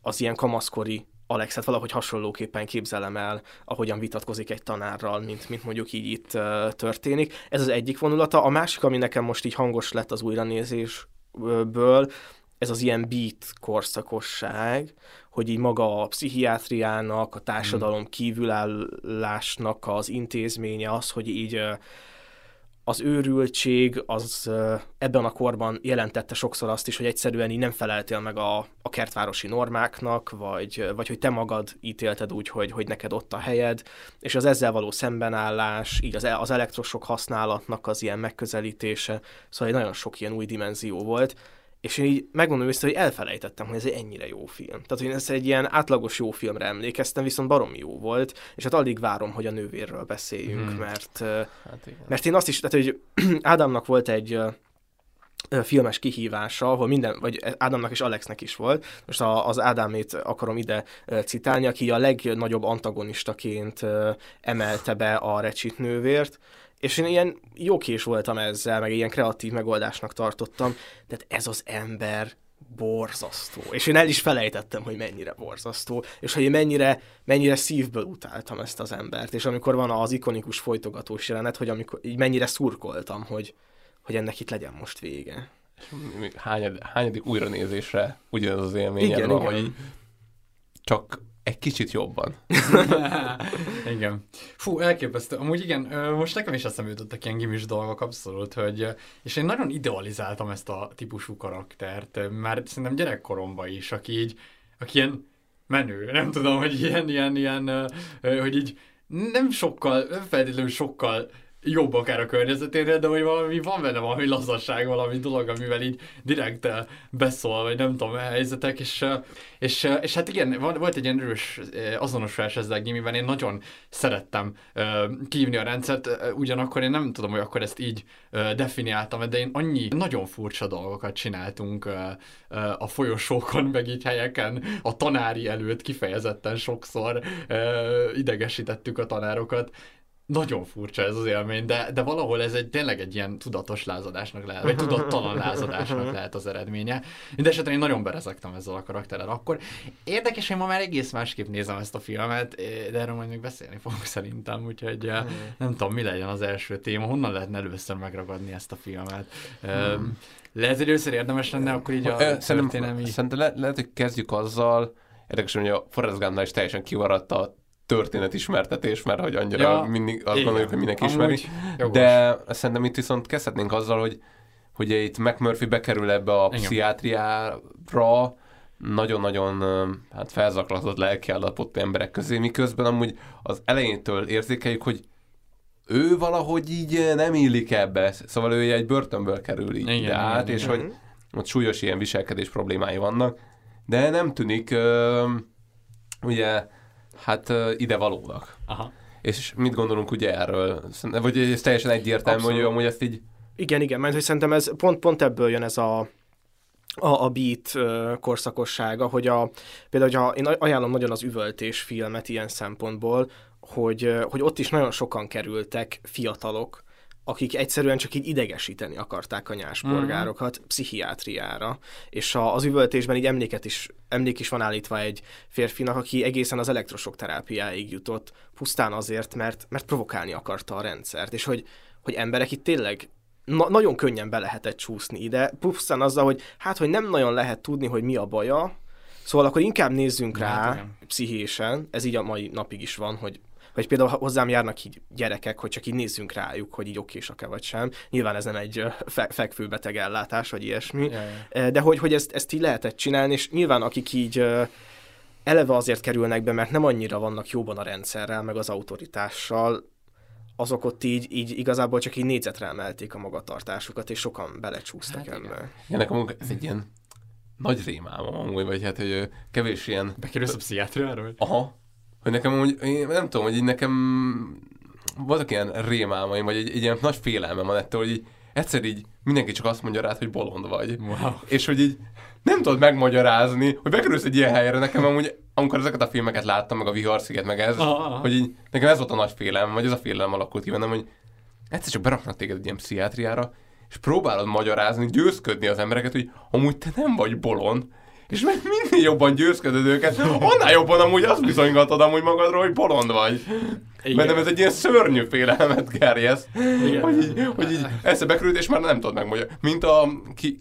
az ilyen kamaszkori Alexet valahogy hasonlóképpen képzelem el, ahogyan vitatkozik egy tanárral, mint, mint mondjuk így itt uh, történik. Ez az egyik vonulata. A másik, ami nekem most így hangos lett az újranézésből, ez az ilyen beat korszakosság, hogy így maga a pszichiátriának, a társadalom hmm. kívülállásnak az intézménye az, hogy így az őrültség az ebben a korban jelentette sokszor azt is, hogy egyszerűen így nem feleltél meg a, a kertvárosi normáknak, vagy, vagy hogy te magad ítélted úgy, hogy, hogy neked ott a helyed, és az ezzel való szembenállás, így az, e, az elektrosok használatnak az ilyen megközelítése, szóval egy nagyon sok ilyen új dimenzió volt, és én így megmondom össze, hogy elfelejtettem, hogy ez egy ennyire jó film. Tehát, hogy ez egy ilyen átlagos jó filmre emlékeztem, viszont baromi jó volt, és hát alig várom, hogy a nővérről beszéljünk, hmm. mert, hát mert én azt is, tehát, hogy Ádámnak volt egy filmes kihívása, ahol minden, vagy Ádámnak és Alexnek is volt. Most az Ádámét akarom ide citálni, aki a legnagyobb antagonistaként emelte be a recsit nővért, és én ilyen jókés voltam ezzel, meg ilyen kreatív megoldásnak tartottam, de ez az ember borzasztó. És én el is felejtettem, hogy mennyire borzasztó, és hogy én mennyire, mennyire szívből utáltam ezt az embert, és amikor van az ikonikus folytogatós jelenet, hogy amikor így mennyire szurkoltam, hogy, hogy ennek itt legyen most vége. Hányad, hányadik újranézésre ugyanaz az élményed igen, van, igen. hogy csak egy kicsit jobban. igen. Fú, elképesztő. Amúgy igen, most nekem is eszembe jutottak ilyen gimis dolgok abszolút, hogy, és én nagyon idealizáltam ezt a típusú karaktert, mert szerintem gyerekkoromban is, aki így, aki ilyen menő, nem tudom, hogy ilyen, ilyen, ilyen, hogy így nem sokkal, nem feltétlenül sokkal jobb akár a környezetére, de hogy valami van benne valami lazasság, valami dolog, amivel így direkt eh, beszól, vagy nem tudom, helyzetek, és, eh, és, eh, és hát igen, volt egy ilyen erős azonosulás ezzel gimiben, én nagyon szerettem kívni a rendszert, ugyanakkor én nem tudom, hogy akkor ezt így definiáltam, de én annyi nagyon furcsa dolgokat csináltunk a folyosókon, meg így helyeken, a tanári előtt kifejezetten sokszor idegesítettük a tanárokat, nagyon furcsa ez az élmény, de, de valahol ez egy tényleg egy ilyen tudatos lázadásnak lehet, vagy tudattalan lázadásnak lehet az eredménye. Mindenesetre én nagyon berezektem ezzel a karakterrel akkor. Érdekes, én ma már egész másképp nézem ezt a filmet, de erről majd még beszélni fogok szerintem, úgyhogy hmm. nem tudom, mi legyen az első téma, honnan lehetne először megragadni ezt a filmet. Hmm. Lehet, hogy először érdemes lenne, akkor így a történelmi... Szerintem le, lehet, hogy kezdjük azzal, érdekes, hogy a Forrest Gump is teljesen kivaradt a történetismertetés, mert hogy annyira ja, mindig azt gondoljuk, hogy mindenki ismeri. De szerintem itt viszont kezdhetnénk azzal, hogy, hogy itt McMurphy bekerül ebbe a Igen. pszichiátriára, nagyon-nagyon hát felzaklatott lelkiállapotú emberek közé, miközben amúgy az elejétől érzékeljük, hogy ő valahogy így nem illik ebbe, szóval ő egy börtönből kerül így igen, át, igen, és igen. hogy ott súlyos ilyen viselkedés problémái vannak, de nem tűnik, ugye hát ide valónak. Aha. És mit gondolunk ugye erről? Vagy ez teljesen egyértelmű, Abszolút. hogy amúgy ezt így... Igen, igen, mert hogy szerintem ez pont, pont ebből jön ez a, a, a beat korszakossága, hogy a, például, hogyha én ajánlom nagyon az üvöltés filmet ilyen szempontból, hogy, hogy ott is nagyon sokan kerültek fiatalok, akik egyszerűen csak így idegesíteni akarták a nyáspolgárokat mm. pszichiátriára. És a, az üvöltésben így emléket is, emlék is van állítva egy férfinak, aki egészen az elektrosok terápiáig jutott, pusztán azért, mert, mert provokálni akarta a rendszert. És hogy, hogy emberek itt tényleg na- nagyon könnyen be lehetett csúszni ide, pusztán azzal, hogy hát, hogy nem nagyon lehet tudni, hogy mi a baja, Szóval akkor inkább nézzünk rá hát, pszichésen, ez így a mai napig is van, hogy vagy például hozzám járnak így gyerekek, hogy csak így nézzünk rájuk, hogy így okésak-e vagy sem. Nyilván ez nem egy fe- fekvőbeteg ellátás, vagy ilyesmi. Yeah. De hogy, hogy ezt, ezt így lehetett csinálni, és nyilván akik így eleve azért kerülnek be, mert nem annyira vannak jóban a rendszerrel, meg az autoritással, azok ott így, így igazából csak így négyzetre emelték a magatartásukat, és sokan belecsúsztak hát ebbe. Igen, nekem ez egy ilyen nagy rémálom amúgy, vagy hát, hogy kevés ilyen... Bekerülsz a pszichiátriáról? Aha, hogy nekem úgy, én nem tudom, hogy így nekem voltak ilyen rémálmaim, vagy egy, egy ilyen nagy félelmem van ettől, hogy így egyszer így mindenki csak azt mondja rád, hogy bolond vagy. Wow. És hogy így nem tudod megmagyarázni, hogy bekerülsz egy ilyen helyre, nekem amúgy amikor ezeket a filmeket láttam, meg a Viharsziget, meg ez, ah, hogy így, nekem ez volt a nagy félelem, vagy ez a félelem alakult ki bennem, hogy egyszer csak beraknak téged egy ilyen pszichiátriára, és próbálod magyarázni, győzködni az embereket, hogy amúgy te nem vagy bolond, és meg minél jobban győzködöd őket, annál jobban amúgy azt bizonygatod amúgy magadról, hogy bolond vagy. Igen. Mert nem ez egy ilyen szörnyű félelmet gerjesz, hogy így, hogy így eszebe került, és már nem tudod megmondani. Mint a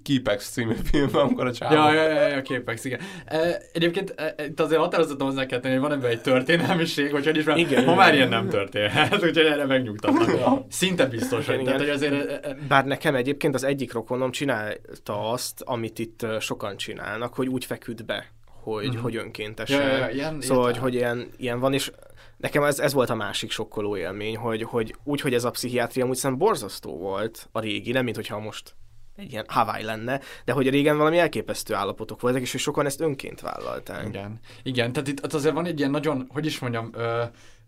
Keepex című film, amikor a csávó. Ja, ja, ja, ja, Keepex, igen. E, egyébként e, itt azért határozottan hozzá kell tenni, hogy van ebben egy történelmiség, hogy hogy is már, igen, ma már ilyen nem történhet, úgyhogy erre megnyugtatnak. Szinte biztos, hogy, tehát, hogy azért... E, Bár nekem egyébként az egyik rokonom csinálta azt, amit itt sokan csinálnak, hogy úgy feküdt be, hogy, uh-huh. hogy önkéntesen. Ja, ja, ja, ilyen, szóval, hogy, hogy ilyen, ilyen van, és nekem ez, ez volt a másik sokkoló élmény, hogy, hogy úgy, hogy ez a pszichiátria úgy szerintem borzasztó volt a régi, nem mint hogyha most egy ilyen Hawaii lenne, de hogy régen valami elképesztő állapotok voltak, és hogy sokan ezt önként vállalták. Igen, igen, tehát itt azért van egy ilyen nagyon, hogy is mondjam, ö,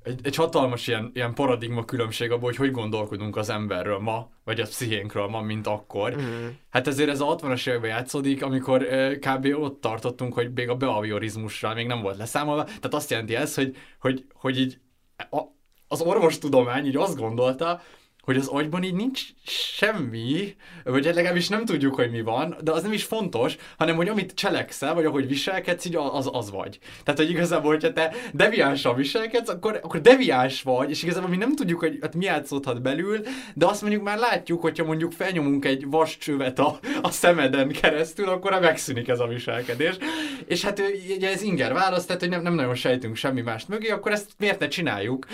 egy, egy hatalmas ilyen, ilyen paradigma különbség abban, hogy hogy gondolkodunk az emberről ma, vagy a pszichénkről ma, mint akkor. Mm. Hát ezért ez a 60-as években játszódik, amikor kb. ott tartottunk, hogy még a behaviorizmussal még nem volt leszámolva. Tehát azt jelenti ez, hogy, hogy, hogy így a, az orvostudomány így azt gondolta, hogy az agyban így nincs semmi, vagy legalábbis nem tudjuk, hogy mi van, de az nem is fontos, hanem hogy amit cselekszel, vagy ahogy viselkedsz, így az, az vagy. Tehát, hogy igazából, hogyha te deviánsan viselkedsz, akkor, akkor deviáns vagy, és igazából mi nem tudjuk, hogy hát mi játszódhat belül, de azt mondjuk már látjuk, hogyha mondjuk felnyomunk egy vascsövet a, a szemeden keresztül, akkor megszűnik ez a viselkedés. És hát ugye ez inger válasz, tehát hogy nem, nem nagyon sejtünk semmi mást mögé, akkor ezt miért ne csináljuk?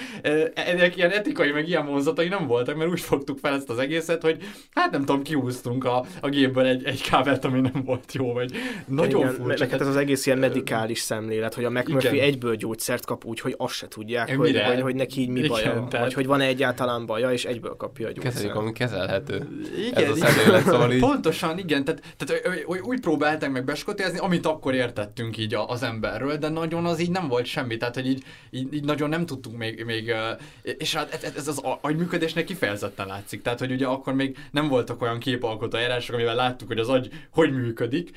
Ennek ilyen etikai, meg ilyen vonzatai nem voltak, mert úgy fogtuk fel ezt az egészet, hogy hát nem tudom, kihúztunk a, a gépből egy, egy kábelt, ami nem volt jó, vagy nagyon Igen, furcsa. Hát ez az egész ilyen medikális szemlélet, hogy a McMurphy Igen. egyből gyógyszert kap úgy, hogy azt se tudják, hogy, hogy, hogy neki így mi Igen, baja, tehát... vagy hogy van-e egyáltalán baja, és egyből kapja a gyógyszert. Kezeljük, ami kezelhető. Igen, ez a szemlélet, szóval így... pontosan, igen, tehát, tehát úgy próbálták meg beskotézni, amit akkor értettünk így az emberről, de nagyon az így nem volt semmi, tehát hogy így, így, így nagyon nem tudtuk még, még és hát ez az agyműködésnek kifejezett kifejezetten látszik. Tehát, hogy ugye akkor még nem voltak olyan képalkotó eljárások, amivel láttuk, hogy az agy hogy működik,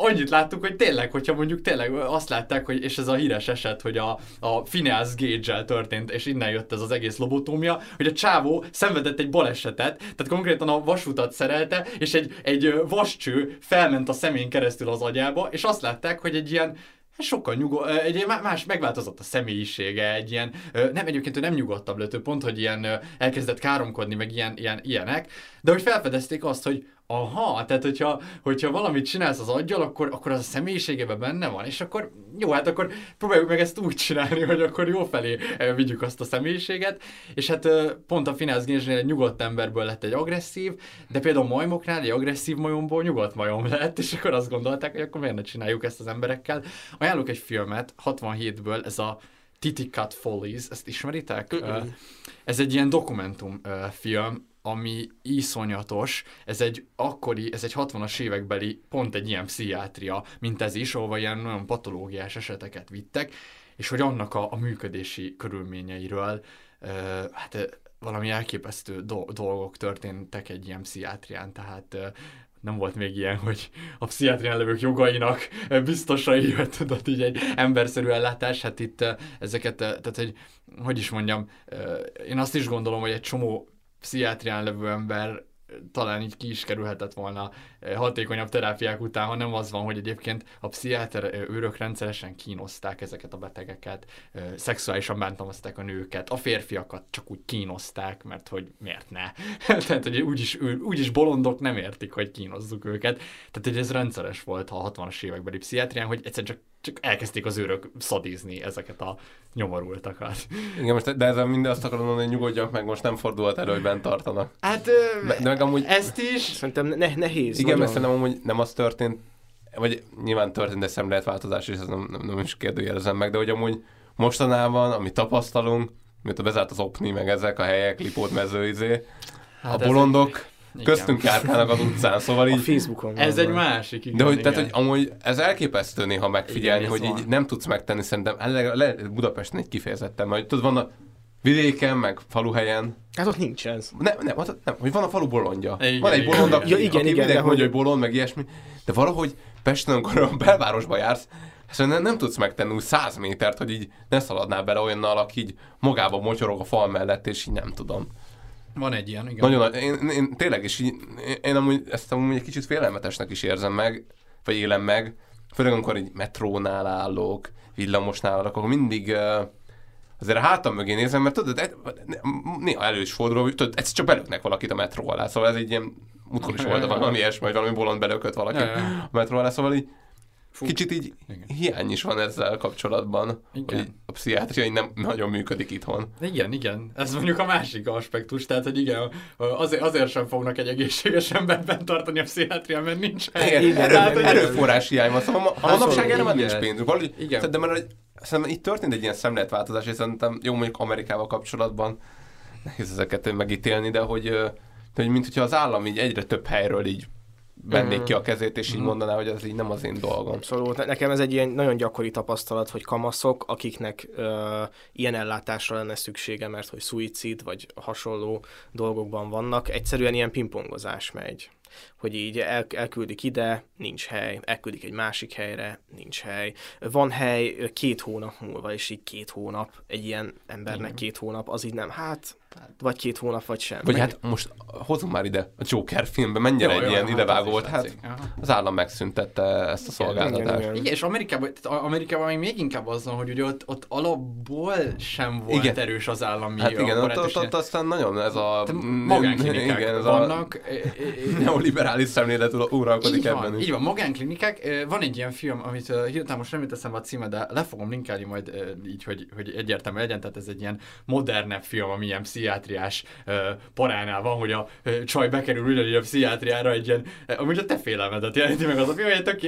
annyit láttuk, hogy tényleg, hogyha mondjuk tényleg azt látták, hogy, és ez a híres eset, hogy a, a Phineas gage történt, és innen jött ez az egész lobotómia, hogy a csávó szenvedett egy balesetet, tehát konkrétan a vasutat szerelte, és egy, egy vascső felment a szemén keresztül az agyába, és azt látták, hogy egy ilyen sokkal nyugodt, egy más, megváltozott a személyisége, egy ilyen, nem egyébként ő nem nyugodtabb lett, ő pont, hogy ilyen elkezdett káromkodni, meg ilyen, ilyen, ilyenek, de hogy felfedezték azt, hogy aha, tehát hogyha, hogyha valamit csinálsz az aggyal, akkor, akkor az a személyiségében benne van, és akkor jó, hát akkor próbáljuk meg ezt úgy csinálni, hogy akkor jó felé vigyük azt a személyiséget, és hát pont a Finance Gage egy nyugodt emberből lett egy agresszív, de például majmoknál egy agresszív majomból nyugodt majom lett, és akkor azt gondolták, hogy akkor miért ne csináljuk ezt az emberekkel. Ajánlok egy filmet, 67-ből, ez a Titicut Follies, ezt ismeritek? Uh-uh. Ez egy ilyen dokumentumfilm, ami iszonyatos, ez egy akkori, ez egy 60-as évekbeli, pont egy ilyen pszichiátria, mint ez is, ahol ilyen nagyon patológiás eseteket vittek, és hogy annak a, a működési körülményeiről, uh, hát valami elképesztő do- dolgok történtek egy ilyen pszichiátrián, tehát uh, nem volt még ilyen, hogy a pszichiátrián levők jogainak biztosai, vagy tudod, így egy emberszerű ellátás, hát itt ezeket, tehát hogy, hogy is mondjam, én azt is gondolom, hogy egy csomó pszichiátrián levő ember talán így ki is kerülhetett volna hatékonyabb terápiák után, ha nem az van, hogy egyébként a pszichiáter őrök rendszeresen kínozták ezeket a betegeket, szexuálisan bántalmazták a nőket, a férfiakat csak úgy kínozták, mert hogy miért ne. Tehát, hogy úgyis, úgyis bolondok nem értik, hogy kínozzuk őket. Tehát, hogy ez rendszeres volt a 60-as évekbeli pszichiátrián, hogy egyszerűen csak csak elkezdték az őrök szadizni ezeket a nyomorultakat. Igen, most, de ezzel mind azt akarom mondani, hogy nyugodjak meg, most nem fordulhat elő, hogy bent tartanak. Hát, de, de meg amúgy... ezt is... Szerintem ne, nehéz. Igen, mert szerintem amúgy nem az történt, vagy nyilván történt egy szemléletváltozás, és ez nem, nem, nem is kérdőjelezem meg, de hogy amúgy mostanában, amit tapasztalunk, mióta bezárt az opni, meg ezek a helyek, Lipót mező, izé, hát a bolondok, egy igen. köztünk járkálnak az utcán, szóval így... A Facebookon. Ez van egy másik, igen, De hogy, igen. tehát, hogy amúgy ez elképesztő néha megfigyelni, igen, hogy van. így nem tudsz megtenni, szerintem le, le, Budapesten egy kifejezetten, mert tudod, van a vidéken, meg faluhelyen. Hát ott nincs ez. Nem, nem, ott, nem hogy van a falu bolondja. Igen, van egy bolond, aki, ja, igen, aki igen, vidék hogy... hogy bolond, meg ilyesmi. De valahogy Pesten, amikor a belvárosba jársz, Szóval nem, nem tudsz megtenni úgy száz métert, hogy így ne szaladnál bele olyannal, aki így magába mocsorog a fal mellett, és így nem tudom. Van egy ilyen, igen. Nagyon, én, én tényleg is így, én amúgy ezt amúgy egy kicsit félelmetesnek is érzem meg, vagy élem meg, főleg amikor egy metrónál állok, villamosnál állok, akkor mindig azért a hátam mögé nézem, mert tudod, néha elő is fordul, hogy tudod, egyszer csak belöknek valakit a metró alá, szóval ez egy ilyen, múltkor is volt valami ilyesmi, hogy valami bolond belökött valaki a metró alá, szóval így Fú. Kicsit így Igen. hiány is van ezzel kapcsolatban, igen. hogy a pszichiátria nem nagyon működik itthon. Igen, igen. Ez mondjuk a másik aspektus, tehát hogy igen, azért, azért sem fognak egy egészséges emberben tartani a pszichiátria, mert nincs hely. Igen, igen, tehát, hogy erőforrás hiány van, szóval a manapság erre már nincs pénzünk. Valahogy, igen. De mert szerintem itt történt egy ilyen szemléletváltozás, és szerintem jó mondjuk Amerikával kapcsolatban nehéz ezeket megítélni, de hogy, de hogy mint hogyha az állam így egyre több helyről így vennék ki a kezét, és így mondaná, hogy ez így nem az én dolgom. Abszolút. Nekem ez egy ilyen nagyon gyakori tapasztalat, hogy kamaszok, akiknek uh, ilyen ellátásra lenne szüksége, mert hogy szuicid vagy hasonló dolgokban vannak, egyszerűen ilyen pingpongozás megy hogy így el, elküldik ide, nincs hely, elküldik egy másik helyre, nincs hely. Van hely két hónap múlva, és így két hónap, egy ilyen embernek két hónap, az így nem, hát vagy két hónap, vagy sem. Vagy hát most hozunk már ide a Joker filmben, mennyire jó, egy jó, ilyen hát idevágó volt. Hát az állam megszüntette ezt a szolgáltatást. Igen, igen, és Amerikában, Amerikában még, még inkább azon, hogy ugye ott, ott alapból sem volt igen. erős az állami Hát igen, ott, ott, ott, aztán nagyon ez a... Magánklinikák igen, ez vannak. A neoliberális szemlélet uralkodik ebben is. Így van, magánklinikák. Van egy ilyen film, amit hirtelen most nem jut eszembe a címe, de le fogom linkálni majd így, hogy, hogy egyértelmű legyen, tehát ez egy ilyen modernebb film, ami ilyen pszichiátriás paránál van, hogy a csaj bekerül ugyanígy a pszichiátriára egy ilyen, amúgy a te félelmedet jelenti meg az a film, hogy tök,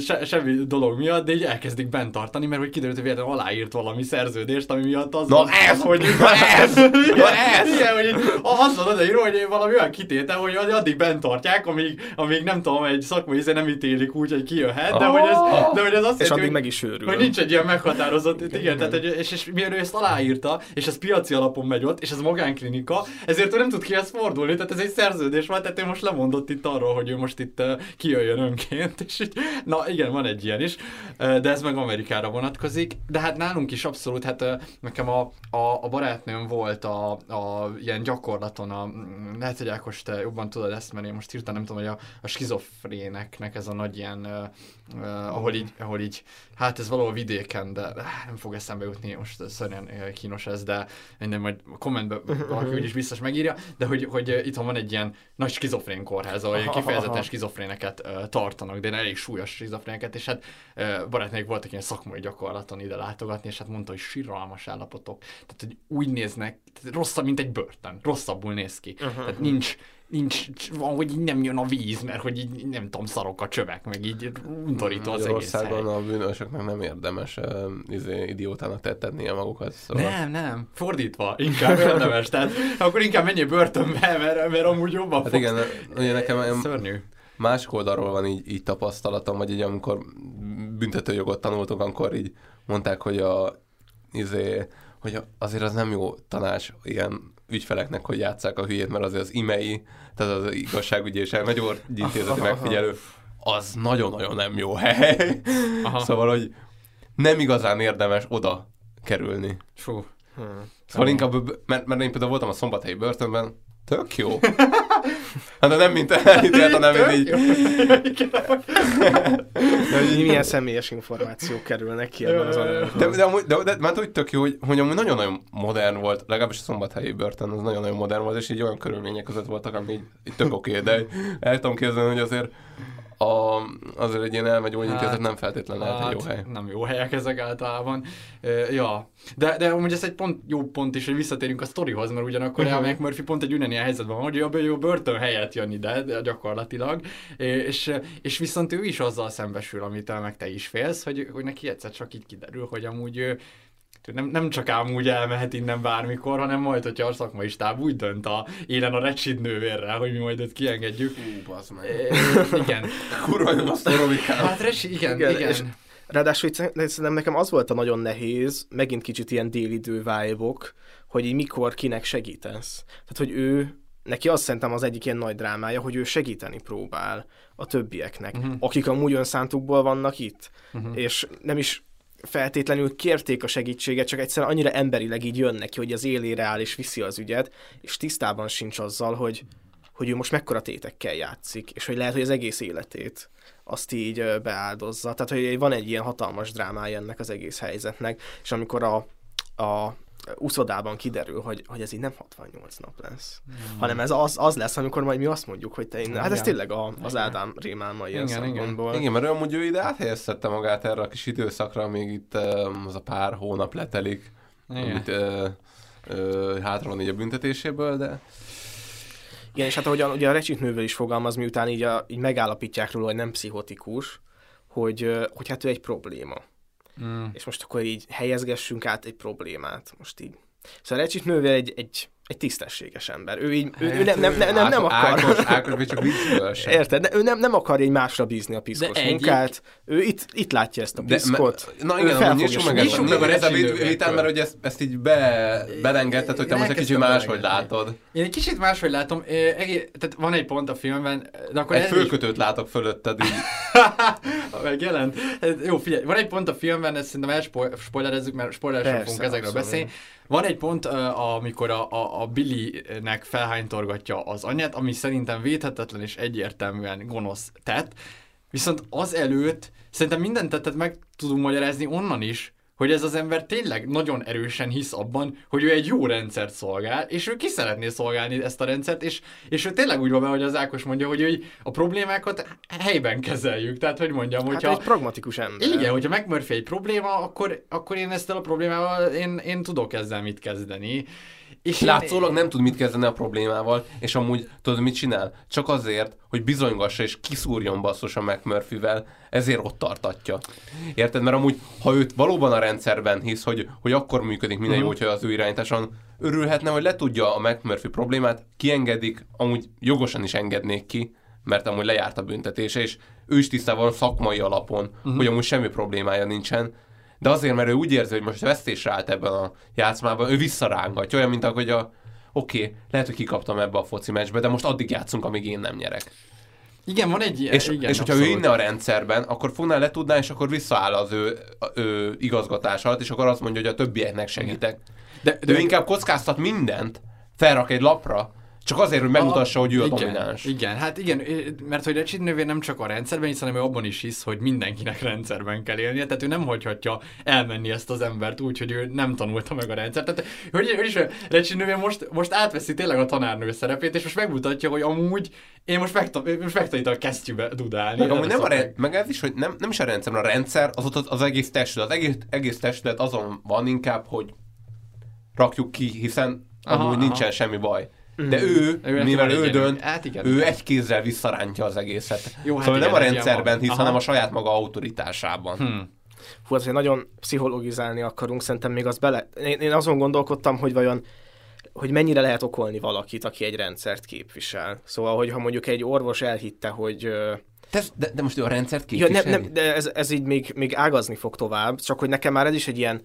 se, semmi dolog miatt, de így elkezdik bent tartani, mert hogy kiderült, hogy véletlenül aláírt valami szerződést, ami miatt az Na van, ez, hogy na ez, na ez, igen, hogy az van odaírva, hogy valami olyan kitétel, hogy addig bent tartják, amíg, amíg nem tudom, egy szakmai íze nem ítélik úgy, hogy kijöhet, de hogy ez, de hogy ez azt és jelenti, meg is őrül. hogy nincs egy ilyen meghatározott, igen, igen, tehát, és, és, és ezt aláírta, és ez piaci alapon megy ott, és ez magánklinika, ezért ő nem tud kihez fordulni, tehát ez egy szerződés volt, tehát ő most lemondott itt arról, hogy ő most itt kijöjjön önként, és így, na igen, van egy ilyen is, de ez meg Amerikára vonatkozik, de hát nálunk is abszolút, hát nekem a, a, a barátnőm volt a, a ilyen gyakorlaton, a, lehet, hogy Ákos, te jobban tudod ezt, mert én most hirtelen nem tudom, hogy a, a skizofréneknek ez a nagy ilyen, uh, ahol, így, ahol így, hát ez valahol vidéken, de nem fog eszembe jutni, most szörnyen kínos ez, de minden majd a kommentben valaki úgyis biztos megírja, de hogy, hogy itthon van egy ilyen nagy skizofrén kórház, ahol kifejezetten skizofréneket tartanak, de elég súlyos skizofréneket, és hát barátnék voltak ilyen szakmai gyakorlaton ide látogatni, és hát mondta, hogy síralmas állapotok. Tehát, hogy úgy néznek, rosszabb, mint egy börtön. Rosszabbul néz ki. Uh-huh. Tehát nincs, nincs, van, hogy így nem jön a víz, mert hogy így nem tudom, szarok a csövek, meg így undorító az egész országon a bűnösöknek nem érdemes uh, izé, idiótának tettetnie magukat. Szóval... Nem, nem, fordítva, inkább érdemes, tehát akkor inkább menjél börtönbe, mert, mert amúgy jobban Hát fogsz. igen, ugye nekem Szörnyű. másik oldalról van így, így tapasztalatom, vagy így amikor büntetőjogot tanultunk, akkor így mondták, hogy a izé, hogy azért az nem jó tanács ilyen ügyfeleknek, hogy játsszák a hülyét, mert azért az imei, tehát az igazságügyi és elmegyógyintézeti megfigyelő, az nagyon-nagyon nem jó hely. Aha. Szóval, hogy nem igazán érdemes oda kerülni. Fú. Hmm. Szóval inkább, mert, mert én például voltam a szombathelyi börtönben, tök jó. Hát de nem mint elítélt, hanem így. de, hogy milyen személyes információk kerülnek ki ebben az anyagban. De, de, de, de, de, mert úgy tök jó, hogy, hogy amúgy nagyon-nagyon modern volt, legalábbis a szombathelyi börtön az nagyon-nagyon modern volt, és így olyan körülmények között voltak, ami így, így tök oké, okay, de el tudom képzelni, hogy azért a, azért egy ilyen elmegyó hát, nem feltétlenül lehet hát, egy jó hely. Nem jó helyek ezek általában. Uh, ja, de, de amúgy ez egy pont, jó pont is, hogy visszatérünk a sztorihoz, mert ugyanakkor uh-huh. a Murphy pont egy ugyanilyen helyzetben van, hogy jobb, jó börtön helyett jön ide, de gyakorlatilag, és, és viszont ő is azzal szembesül, amit meg te is félsz, hogy, hogy neki egyszer csak így kiderül, hogy amúgy nem, nem csak ám úgy elmehet innen bármikor, hanem majd, hogyha a szakmai stáb úgy dönt a élen a recsid nővérrel, hogy mi majd őt kiengedjük. Hú, bazd meg. E, igen. Kurva jön a szoromikám. Hát recsid, igen, igen. igen. És ráadásul szerintem nekem az volt a nagyon nehéz, megint kicsit ilyen délidő vibe hogy így mikor kinek segítesz. Tehát, hogy ő neki azt szerintem az egyik ilyen nagy drámája, hogy ő segíteni próbál a többieknek, uh-huh. akik amúgy önszántukból vannak itt, uh-huh. és nem is feltétlenül kérték a segítséget, csak egyszerűen annyira emberileg így jön neki, hogy az élére áll és viszi az ügyet, és tisztában sincs azzal, hogy, hogy ő most mekkora tétekkel játszik, és hogy lehet, hogy az egész életét azt így beáldozza. Tehát, hogy van egy ilyen hatalmas drámája ennek az egész helyzetnek, és amikor a, a úszodában kiderül, hogy, hogy ez így nem 68 nap lesz, Hmm. hanem ez az, az lesz, amikor majd mi azt mondjuk, hogy te innen. Hát ez Igen. tényleg a, az Ádám rémálma ilyen Igen, igen. szempontból. igen, mert ő amúgy ő ide áthelyeztette magát erre a kis időszakra, még itt um, az a pár hónap letelik, Igen. amit uh, uh, hátra van így a büntetéséből, de Igen, és hát ahogyan ugye a recsiknővel is fogalmaz, miután így, a, így megállapítják róla, hogy nem pszichotikus, hogy, ö, hogy hát ő egy probléma. Mm. És most akkor így helyezgessünk át egy problémát. Most így. Szóval a recsiknővel egy, egy, egy tisztességes ember. Ő így, ő, ő nem, nem, nem, nem, nem akar. Ákos, Ákos még csak viccből sem. Érted? De ő nem, nem akar egy másra bízni a piszkos egyik- munkát. Ő itt, itt látja ezt a De, piszkot. me, na igen, amúgy nyissuk meg, ezt, meg a ez a vitán, mert hogy ezt, ezt így be, belengedted, hogy te most egy kicsit máshogy látod. Én egy kicsit máshogy látom, egész, tehát van egy pont a filmben, de akkor Egy fölkötőt látok fölötted így. Megjelent. Hát, Jó, figyelj, van egy pont a filmben, ezt szerintem elspoilerezzük, mert spoileresen Persze, fogunk ezekről beszélni. Van egy pont, amikor a, a, a Billy-nek felhánytorgatja az anyát, ami szerintem védhetetlen és egyértelműen gonosz tett. Viszont az előtt szerintem minden tettet meg tudunk magyarázni onnan is, hogy ez az ember tényleg nagyon erősen hisz abban, hogy ő egy jó rendszert szolgál, és ő ki szeretné szolgálni ezt a rendszert, és, és ő tényleg úgy van vele, hogy az Ákos mondja, hogy ő a problémákat helyben kezeljük. Tehát, hogy mondjam, Hát hogyha... egy pragmatikus ember. Igen, hogyha McMurphy egy probléma, akkor, akkor én ezt a problémával, én, én tudok ezzel mit kezdeni. És Látszólag nem tud mit kezdeni a problémával, és amúgy tudod mit csinál? Csak azért, hogy bizonygassa és kiszúrjon basszus a McMurphy-vel, ezért ott tartatja. Érted? Mert amúgy, ha őt valóban a rendszerben hisz, hogy, hogy akkor működik minden jó, Mhm. hogyha az ő irányításon, örülhetne, hogy letudja a McMurphy problémát, kiengedik, amúgy jogosan is engednék ki, mert amúgy lejárt a büntetése, és ő is tisztában szakmai alapon, Mhm. hogy amúgy semmi problémája nincsen, de azért, mert ő úgy érzi, hogy most vesztésre állt ebben a játszmában, ő visszarángatja, olyan, mint ahogy a oké, okay, lehet, hogy kikaptam ebbe a foci meccsbe, de most addig játszunk, amíg én nem nyerek. Igen, van egy ilyen. És, igen, és hogyha ő inne a rendszerben, akkor fogná letudná, és akkor visszaáll az ő, ő igazgatás alatt, és akkor azt mondja, hogy a többieknek segítek. De, de ő inkább kockáztat mindent, felrak egy lapra, csak azért, hogy megmutassa, hogy ő a igen, domináns. Igen, hát igen, mert hogy Recsit nővér nem csak a rendszerben hisz, hanem ő abban is hisz, hogy mindenkinek rendszerben kell élnie, tehát ő nem hagyhatja elmenni ezt az embert úgy, hogy ő nem tanulta meg a rendszert. Tehát, hogy, hogy is Recsit nővér most, most átveszi tényleg a tanárnő szerepét, és most megmutatja, hogy amúgy én most, megta- most megtanítom a kesztyűbe dudálni. Meg, amúgy Erre nem a rend, meg ez is, hogy nem, nem is a rendszer, a rendszer az ott az, az egész testület. Az egész, egész testület azon van inkább, hogy rakjuk ki, hiszen Aha, amúgy aha. nincsen semmi baj. De Mhm. ő, Ő mivel ő egy dönt, hát igen. ő egy kézzel visszarántja az egészet. Jó, hát szóval igen, nem a rendszerben hisz, Aha. hanem a saját maga autoritásában. Hmm. Hú, hogy nagyon pszichologizálni akarunk, szerintem még az bele... Én, én azon gondolkodtam, hogy vajon hogy mennyire lehet okolni valakit, aki egy rendszert képvisel. Szóval, hogyha mondjuk egy orvos elhitte, hogy... De, de, de most ő a rendszert Ja, képviseli? nem, nem, de ez, ez így még, még ágazni fog tovább, csak hogy nekem már ez is egy ilyen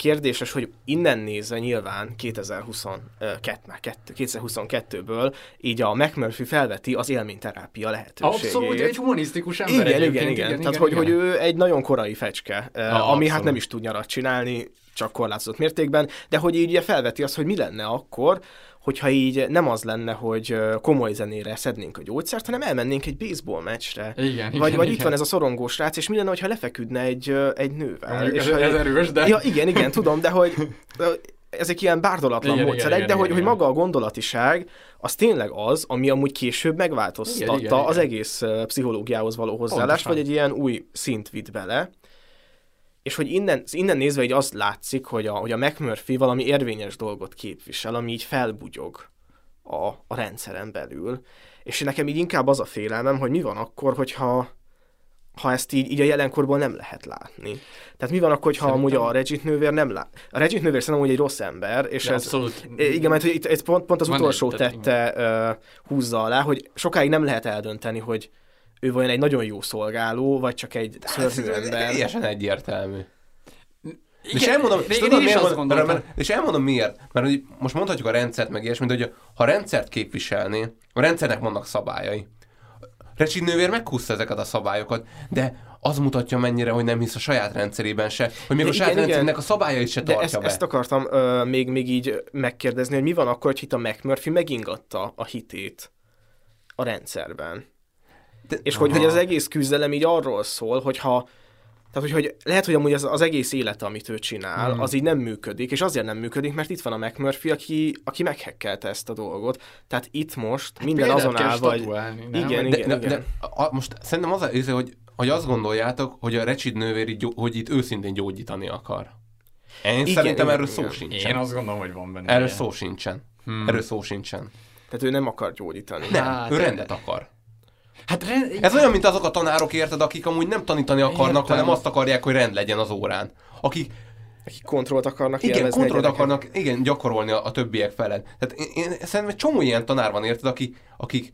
kérdéses, hogy innen nézve nyilván 2022, már kettő- 2022-ből így a McMurphy felveti az élményterápia lehetőségét. Abszolút, egy humanisztikus ember Igen, igen, egyébként, igen, igen, Tehát, igen, hogy, igen. hogy ő egy nagyon korai fecske, ah, ami abszolút. hát nem is tud nyarat csinálni, csak korlátozott mértékben, de hogy így ugye felveti azt, hogy mi lenne akkor, hogyha így nem az lenne, hogy komoly zenére szednénk a gyógyszert, hanem elmennénk egy baseball meccsre. Igen, vagy, igen, vagy igen. itt van ez a szorongós srác, és mi lenne, ha lefeküdne egy, egy nővel. Mondjuk ez- hogy- ez erős, de- Ja, igen, igen, tudom, de hogy ezek ilyen bárdolatlan Igen, módszerek, igen, de igen, hogy, hogy igen. maga a gondolatiság, az tényleg az, ami amúgy később megváltoztatta Igen, igen, az igen. egész ö, pszichológiához való hozzáállást, Pontosan. vagy egy ilyen új szint vitt bele. És hogy innen, innen nézve így azt látszik, hogy a, hogy a McMurphy valami érvényes dolgot képvisel, ami így felbugyog a, a rendszeren belül. És nekem így inkább az a félelmem, hogy mi van akkor, hogyha ha ezt így, így a jelenkorból nem lehet látni. Tehát mi van akkor, ha amúgy a Regit nővér nem lát? A Regit nővér szerintem amúgy egy rossz ember, és Ja, ez, abszolút. igen, mert hogy itt, ez pont, pont az Van egy- utolsó tehát tette uh, húzza alá, hogy sokáig nem lehet eldönteni, hogy ő vajon egy nagyon jó szolgáló, vagy csak egy szörnyű Ez ember. teljesen egyértelmű. Igen, és elmondom, és, tudod, miért azt mondom, mert, és elmondom miért. Mert hogy most mondhatjuk a rendszert meg ilyesmit, hogy ha a rendszert képviselné, a rendszernek vannak szabályai. Recsid nővér meghúzta ezeket a szabályokat, de az mutatja mennyire, hogy nem hisz a saját rendszerében se, hogy még de a saját igen, rendszerének a szabályait se tartja ezt, be. ezt akartam uh, még, még így megkérdezni, hogy mi van akkor, hogy itt a McMurphy megingatta a hitét a rendszerben. De, és hogy, hogy az egész küzdelem így arról szól, hogyha tehát, hogy, hogy lehet, hogy amúgy az, az egész élet, amit ő csinál, hmm. az így nem működik, és azért nem működik, mert itt van a McMurphy, aki, aki meghekkelte ezt a dolgot. Tehát itt most hát minden azon áll, vagy... Igen, de, igen, de, igen. De, a, most szerintem az az, hogy, hogy azt gondoljátok, hogy a Recsid nővér, hogy itt őszintén gyógyítani akar. Én igen, szerintem igen, erről igen. szó sincsen. Én azt gondolom, hogy van benne. Erről ilyen. szó sincsen. Hmm. Erről szó sincsen. Tehát ő nem akar gyógyítani. Nem, hát, ő rendet akar. Hát rend... Ez olyan, mint azok a tanárok, érted, akik amúgy nem tanítani akarnak, Értem. hanem azt akarják, hogy rend legyen az órán. Akik akik kontrollt akarnak Igen, kontrollt akarnak, igen, gyakorolni a, a többiek felett. Tehát én, én szerintem egy csomó ilyen tanár van, érted, akik, akik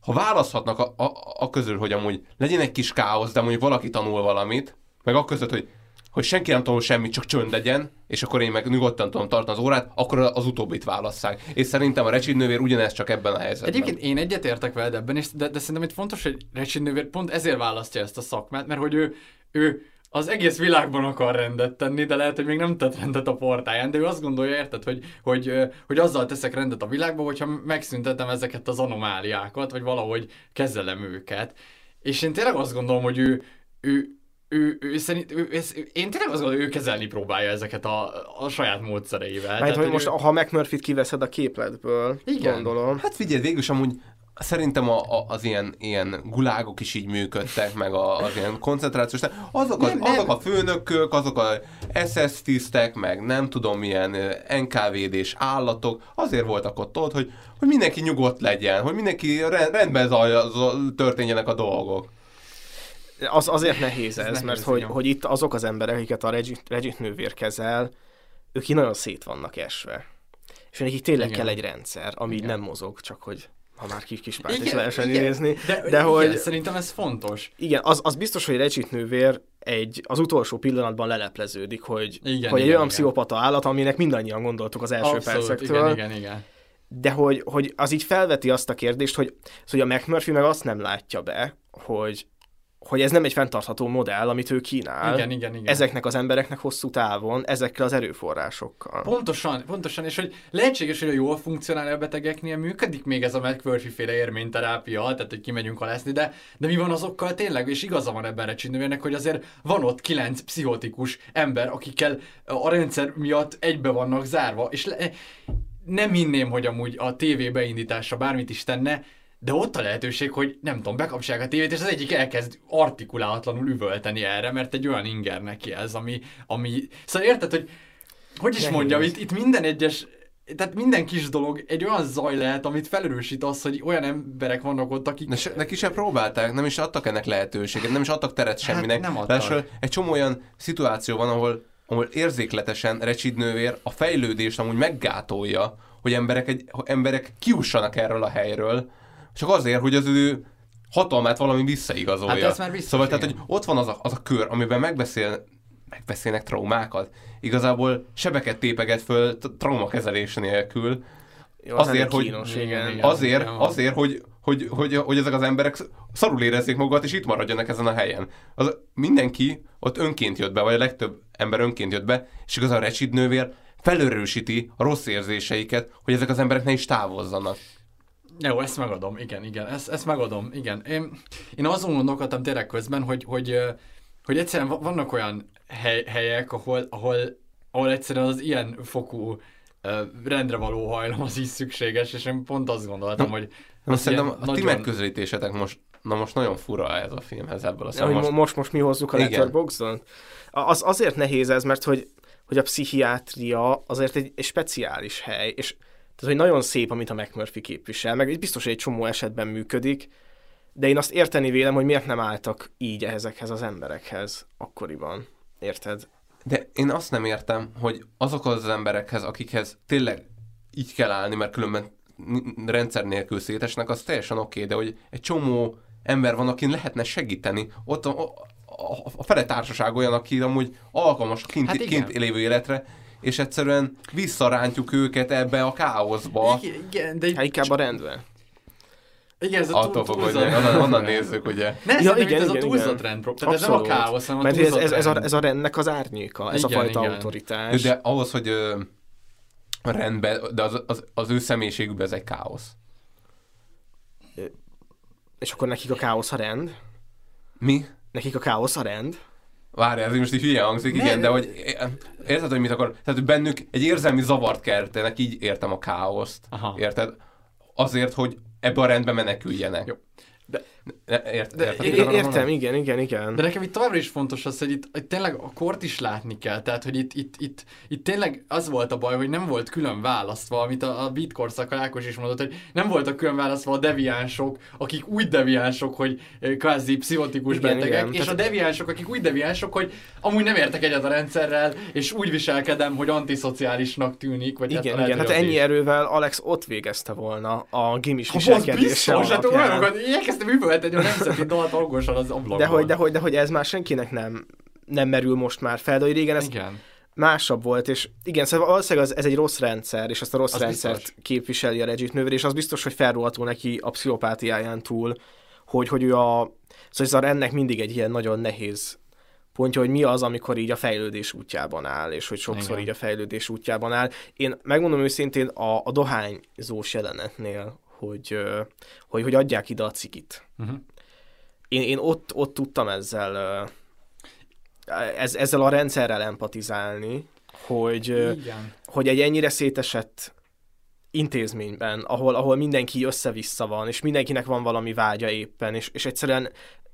ha választhatnak a, a, a közül, hogy amúgy legyen egy kis káosz, de mondjuk valaki tanul valamit, meg a között, hogy hogy senki nem tanul semmit, csak csönd legyen, és akkor én meg nyugodtan tudom tartani az órát, akkor az utóbbit válasszák. És szerintem a Recsid nővér ugyanez csak ebben a helyzetben. Egyébként én egyetértek veled ebben, és de, de szerintem itt fontos, hogy Recsid nővér pont ezért választja ezt a szakmát, mert hogy ő, ő az egész világban akar rendet tenni, de lehet, hogy még nem tett rendet a portáján, de ő azt gondolja, érted, hogy, hogy, hogy azzal teszek rendet a világban, hogyha megszüntetem ezeket az anomáliákat, vagy valahogy kezelem őket. És én tényleg azt gondolom, hogy ő, ő, ő, ő, szerint, ő, ő, én tényleg azt gondolom, hogy ő kezelni próbálja ezeket a, a saját módszereivel. Mert Tehát, hogy most, ő... ha McMurphy-t kiveszed a képletből, Igen. gondolom. Hát figyelj, végül amúgy Szerintem a, a, az ilyen, ilyen gulágok is így működtek, meg a, az ilyen koncentrációs... Azok, az, nem, nem. azok a főnökök, azok a SS tisztek, meg nem tudom milyen NKVD-s állatok, azért voltak ott ott, hogy, hogy mindenki nyugodt legyen, hogy mindenki rendben zaj, történjenek a dolgok. Az, azért nehéz ez, ez mert hogy, hogy itt azok az emberek, akiket a Regit, Regit nővér kezel, ők így nagyon szét vannak esve. És nekik tényleg Igen. kell egy rendszer, ami Igen. nem mozog, csak hogy ha már kis kis párt is lehessen nézni. De, de igen, hogy, szerintem ez fontos. Igen, az, az biztos, hogy Regit nővér egy, az utolsó pillanatban lelepleződik, hogy, igen, hogy egy igen, olyan igen. pszichopata állat, aminek mindannyian gondoltuk az első Abszolút, percektől. Igen, igen, igen. De hogy, hogy az így felveti azt a kérdést, hogy, hogy a McMurphy meg azt nem látja be, hogy hogy ez nem egy fenntartható modell, amit ő kínál igen, igen, igen. ezeknek az embereknek hosszú távon, ezekkel az erőforrásokkal. Pontosan, pontosan, és hogy lehetséges, hogy a jól funkcionál a betegeknél működik még ez a McMurphy féle érményterápia, tehát hogy kimegyünk alászni, de, de mi van azokkal tényleg, és igaza van ebben a hogy azért van ott kilenc pszichotikus ember, akikkel a rendszer miatt egybe vannak zárva, és le, nem hinném, hogy amúgy a tévé beindítása bármit is tenne, de ott a lehetőség, hogy nem tudom, bekapcsolják a tévét, és az egyik elkezd artikulálatlanul üvölteni erre, mert egy olyan inger neki ez, ami, ami... Szóval érted, hogy hogy is mondjam, itt, itt minden egyes tehát minden kis dolog egy olyan zaj lehet, amit felerősít az, hogy olyan emberek vannak ott, akik... Ne, neki sem próbálták, nem is adtak ennek lehetőséget, nem is adtak teret hát semminek. Hát nem adtak. egy csomó olyan szituáció van, ahol, ahol érzékletesen Recsid nővér a fejlődést amúgy meggátolja, hogy emberek, egy, hogy emberek kiussanak erről a helyről, csak azért, hogy az ő hatalmát valami visszaigazolja. Hát ez már biztos, Szóval, igen. tehát, hogy ott van az a, az a kör, amiben megbeszél, megbeszélnek traumákat, igazából sebeket tépeget föl traumakezelés nélkül, Jó, azért, hogy, kínos, igen, igen, azért, igen. azért, hogy, hogy, hogy, hogy ezek az emberek szarul érezzék magukat, és itt maradjanak ezen a helyen. Az, mindenki ott önként jött be, vagy a legtöbb ember önként jött be, és igazán a Recsid nővér felörősíti a rossz érzéseiket, hogy ezek az emberek ne is távozzanak. Jó, ezt megadom, igen, igen, ezt, ezt megadom, igen. Én, én azon gondolkodtam tényleg közben, hogy, hogy, hogy egyszerűen vannak olyan hely, helyek, ahol, ahol, ahol egyszerűen az ilyen fokú rendre való hajlam az is szükséges, és én pont azt gondoltam, hogy... Na, szerintem a nagyon... ti megközelítésetek most, na most nagyon fura ez a filmhez ebből a ja, most... most, most mi hozzuk a Letterboxdon? Az azért nehéz ez, mert hogy, hogy a pszichiátria azért egy, egy speciális hely, és tehát, hogy nagyon szép, amit a McMurphy képvisel, meg biztos, hogy egy csomó esetben működik, de én azt érteni vélem, hogy miért nem álltak így ezekhez az emberekhez akkoriban. Érted? De én azt nem értem, hogy azok az emberekhez, akikhez tényleg így kell állni, mert különben rendszer nélkül szétesnek, az teljesen oké, okay, de hogy egy csomó ember van, akin lehetne segíteni, ott a, a fele társaság olyan, aki amúgy alkalmas a kint, Hát hát igen. kint lévő életre, és egyszerűen visszarántjuk őket ebbe a káoszba. Igen, de Hát inkább a rendben. Igen, ez a Attól túl, fog, hogy onnan, onnan nézzük, ugye. Ne, Ja, igen, igen, ez igen, a túlzott igen. rend. Tehát ez nem a káosz, hanem a Mert ez, ez, ez, a, ez a rendnek az árnyéka, ez Igen, a fajta igen. autoritás. De ahhoz, hogy ö, rendben, de az, az, az ő személyiségükben ez egy káosz. És akkor nekik a káosz a rend? Mi? Nekik a káosz a rend? Várj, ez most így hülye hangzik, igen, de hogy érted, hogy mit akar? Tehát, hogy bennük egy érzelmi zavart keltenek, így értem a káoszt. Aha. Érted? Azért, hogy ebbe a rendbe meneküljenek. Jó. De, ért, érted, de- Értem, mondani? igen, igen, igen. De nekem itt továbbra is fontos az, hogy itt, itt tényleg a kort is látni kell. Tehát, hogy itt, itt, itt, itt tényleg az volt a baj, hogy nem volt külön választva, amit a, a beat korszak Ákos is mondott, hogy nem voltak külön választva a deviánsok, akik úgy deviánsok, hogy kvázi pszichotikus Igen, betegek, igen. és Tehát- a deviánsok, akik úgy deviánsok, hogy amúgy nem értek egyet a rendszerrel, és úgy viselkedem, hogy antiszociálisnak tűnik. Vagy Igen, hát, igen, hát hogy ennyi is. erővel Alex ott végezte volna a gimis viselkedése biztos, hát olyanokat, elkezdtem üvölteni a nemzeti dalt hangosan az ablakon. De hogy, de, hogy, de hogy ez már senkinek nem, nem merül most már fel, de hogy régen ez Igen. másabb volt, és igen, szóval valószínűleg az, ez egy rossz rendszer, és azt a rossz Az rendszert biztos. képviseli a Regit nővér, és az biztos, hogy felrohatul neki a pszichopátiáján túl, hogy, hogy ő a, szóval rendnek mindig egy ilyen nagyon nehéz pontja, hogy mi az, amikor így a fejlődés útjában áll, és hogy sokszor Igen. így a fejlődés útjában áll. Én megmondom őszintén a, a dohányzós jelenetnél, hogy, hogy, hogy adják ide a cigit. Uh-huh. Én, én ott, ott tudtam ezzel, ez, ezzel a rendszerrel empatizálni, hogy, Igen. hogy egy ennyire szétesett intézményben, ahol, ahol mindenki össze-vissza van, és mindenkinek van valami vágya éppen, és, és egyszerűen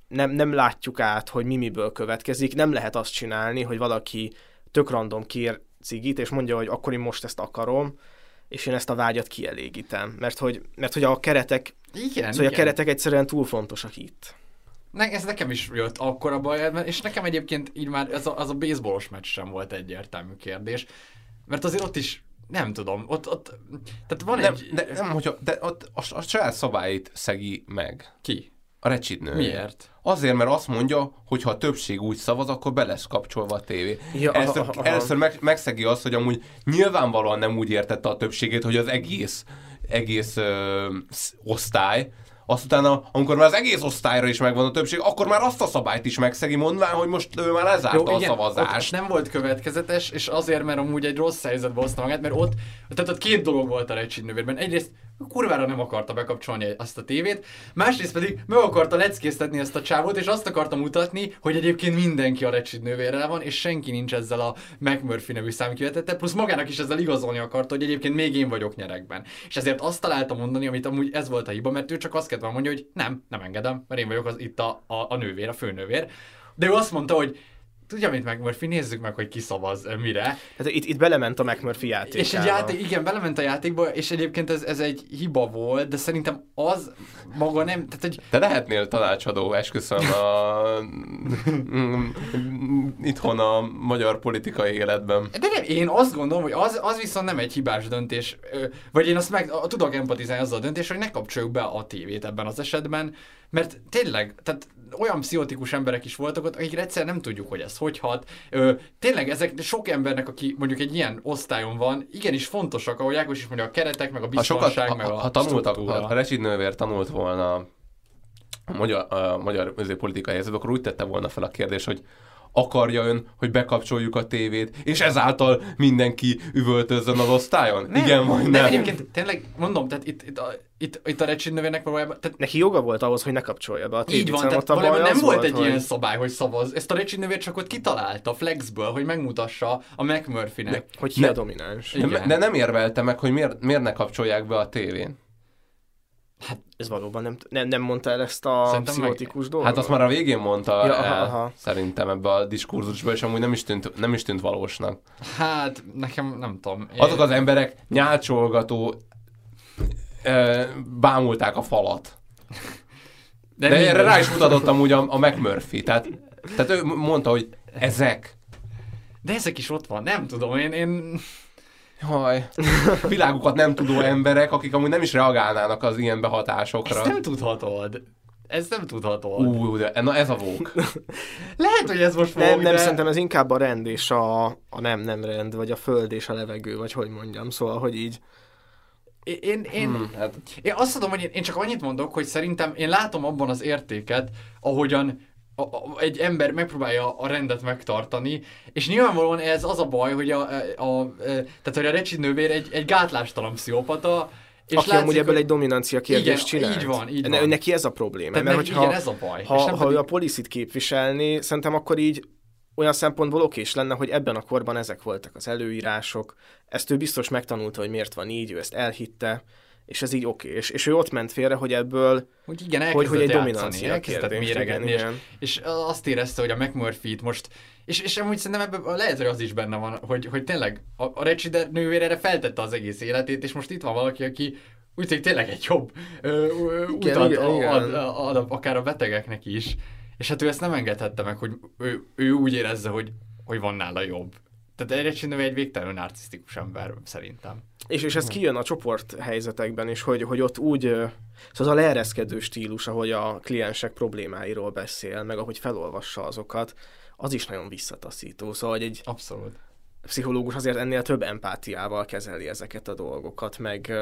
nem, nem látjuk át, hogy mi miből következik. Nem lehet azt csinálni, hogy valaki tök random kér cigit, és mondja, hogy akkor én most ezt akarom, és én ezt a vágyat kielégítem. Mert hogy, mert hogy a keretek, Igen, szóval igen. a keretek egyszerűen túl fontosak itt. Ne, ez nekem is jött akkor a baj, és nekem egyébként így már ez a, az a baseballos meccs sem volt egyértelmű kérdés, mert azért ott is nem tudom, ott, ott tehát van Nem, egy... de, nem, hogyha, de ott a, a saját szabályait szegi meg. Ki? A recsidnő. Miért? Azért, mert azt mondja, hogy ha a többség úgy szavaz, akkor be lesz kapcsolva a tévé. Ja, először aha, aha. először meg, megszegi azt, hogy amúgy nyilvánvalóan nem úgy értette a többségét, hogy az egész, egész ö, sz- osztály, azt utána, amikor már az egész osztályra is megvan a többség, akkor már azt a szabályt is megszegi, mondván, hogy most ő már lezárta a Ott, szavazást. ott nem volt következetes, és azért, mert amúgy egy rossz helyzetbe hozta magát, mert ott, tehát ott két dolog volt a Recsid nővérben. Egyrészt kurvára nem akarta bekapcsolni azt a tévét, másrészt pedig meg akarta leckésztetni ezt a csávót, és azt akarta mutatni, hogy egyébként mindenki a Recsid nővérrel van, és senki nincs ezzel a McMurphy nevű számkivetette, plusz magának is ezzel igazolni akarta, hogy egyébként még én vagyok nyerekben. És ezért azt találta mondani, amit amúgy ez volt a hiba, mert ő csak azt kellett mondja, hogy nem, nem engedem, mert én vagyok az, itt a, a, a nővér, a főnővér. De ő azt mondta, hogy tudja, mit McMurphy, nézzük meg, hogy ki szavaz ö, mire. Tehát itt, itt belement a McMurphy játékába. És egy játék, igen, belement a játékba, és egyébként ez, ez egy hiba volt, de szerintem az maga nem, tehát hogy Te lehetnél tanácsadó, esküszöm, a... itthon a magyar politikai életben. De nem, én azt gondolom, hogy az, az viszont nem egy hibás döntés, vagy én azt meg tudok empatizálni azzal a döntés, hogy ne kapcsoljuk be a tévét ebben az esetben, mert tényleg, tehát olyan pszichotikus emberek is voltak ott, akikre egyszer nem tudjuk, hogy ez hogy hat. Ö, tényleg ezek sok embernek, aki mondjuk egy ilyen osztályon van, igenis fontosak, ahogy Ákos is mondja, a keretek, meg a Ha sokat, biztonság, ha, meg a ha tanultak, struktúra. ha, ha Nővér tanult volna a magyar, a magyar politikai helyzet, akkor úgy tette volna fel a kérdés, hogy akarja ön, hogy bekapcsoljuk a tévét, és ezáltal mindenki üvöltözzön az osztályon? Nem, Igen vagy nem. nem? egyébként tényleg mondom, tehát itt, itt, a, itt, itt a Recsid növérnek valójában, tehát Neki joga volt ahhoz, hogy ne kapcsolja be a tévét. így van, tehát ott a baj valójában nem volt egy hogy... ilyen szabály, hogy szavaz. Ezt a Recsid növér csak ott kitalálta a Flexből, hogy megmutassa a McMurphy-nek. Hogy ki Ne- a domináns. De, de nem érvelte meg, hogy miért, miért ne kapcsolják be a tévén. Ez valóban nem, nem, nem mondta el ezt a Szerintem meg- pszichotikus dolgot? Hát azt már a végén mondta Ja, aha, el, aha. szerintem ebbe a diskurzusba, és amúgy nem is tűnt, nem is tűnt valósnak. Hát, nekem nem tudom. Én- Azok az emberek nyálcsolgató ö, bámulták a falat. De, De erre rá is mutatott amúgy a, a McMurphy. Tehát, tehát ő mondta, hogy ezek. De ezek is ott van, nem tudom, én, én... Jaj. Világukat nem tudó emberek, akik amúgy nem is reagálnának az ilyen behatásokra. Ezt nem tudhatod. ez nem tudható. Ú, de na ez a vók. Lehet, hogy ez most Nem, vók, nem, de... szerintem ez inkább a rend és a, a nem nem rend, vagy a föld és a levegő, vagy hogy mondjam, szóval, hogy így Én, én, hmm, hát. én azt mondom, hogy én, én csak annyit mondok, hogy szerintem én látom abban az értéket, ahogyan a, a, egy ember megpróbálja a rendet megtartani, és nyilvánvalóan ez az a baj, hogy a, a, a tehát hogy a Recsid nővér egy, egy gátlástalan pszichopata, és aki látszik, amúgy ebből egy dominancia kérdést igen, csinált. így van, így van. Neki ez a probléma. Tehát mert neki, hogyha, igen, ez a baj. Ha, ha pedig... a policit képviselni, szerintem akkor így olyan szempontból okés lenne, hogy ebben a korban ezek voltak az előírások, ezt ő biztos megtanulta, hogy miért van így, ő ezt elhitte, és ez így oké. És, és ő ott ment félre, hogy ebből, hogy, igen, hogy, hogy egy dominancia kérdés. Igen, és, és, azt érezte, hogy a McMurphy-t most és, és amúgy szerintem ebben lehet, hogy az is benne van, hogy, hogy tényleg a, a Recsider nővére erre feltette az egész életét, és most itt van valaki, aki úgy tényleg, tényleg egy jobb ö, ö, igen, utat igen, igen. ad, ad, ad, akár a betegeknek is. És hát ő ezt nem engedhette meg, hogy ő, ő úgy érezze, hogy, hogy van nála jobb. Tehát egy Recsider egy végtelenül narcisztikus ember, szerintem. És, és ez kijön a csoport helyzetekben is, hogy, hogy ott úgy, szóval az a leereszkedő stílus, ahogy a kliensek problémáiról beszél, meg ahogy felolvassa azokat, az is nagyon visszataszító. Szóval egy Abszolút. pszichológus azért ennél több empátiával kezeli ezeket a dolgokat, meg,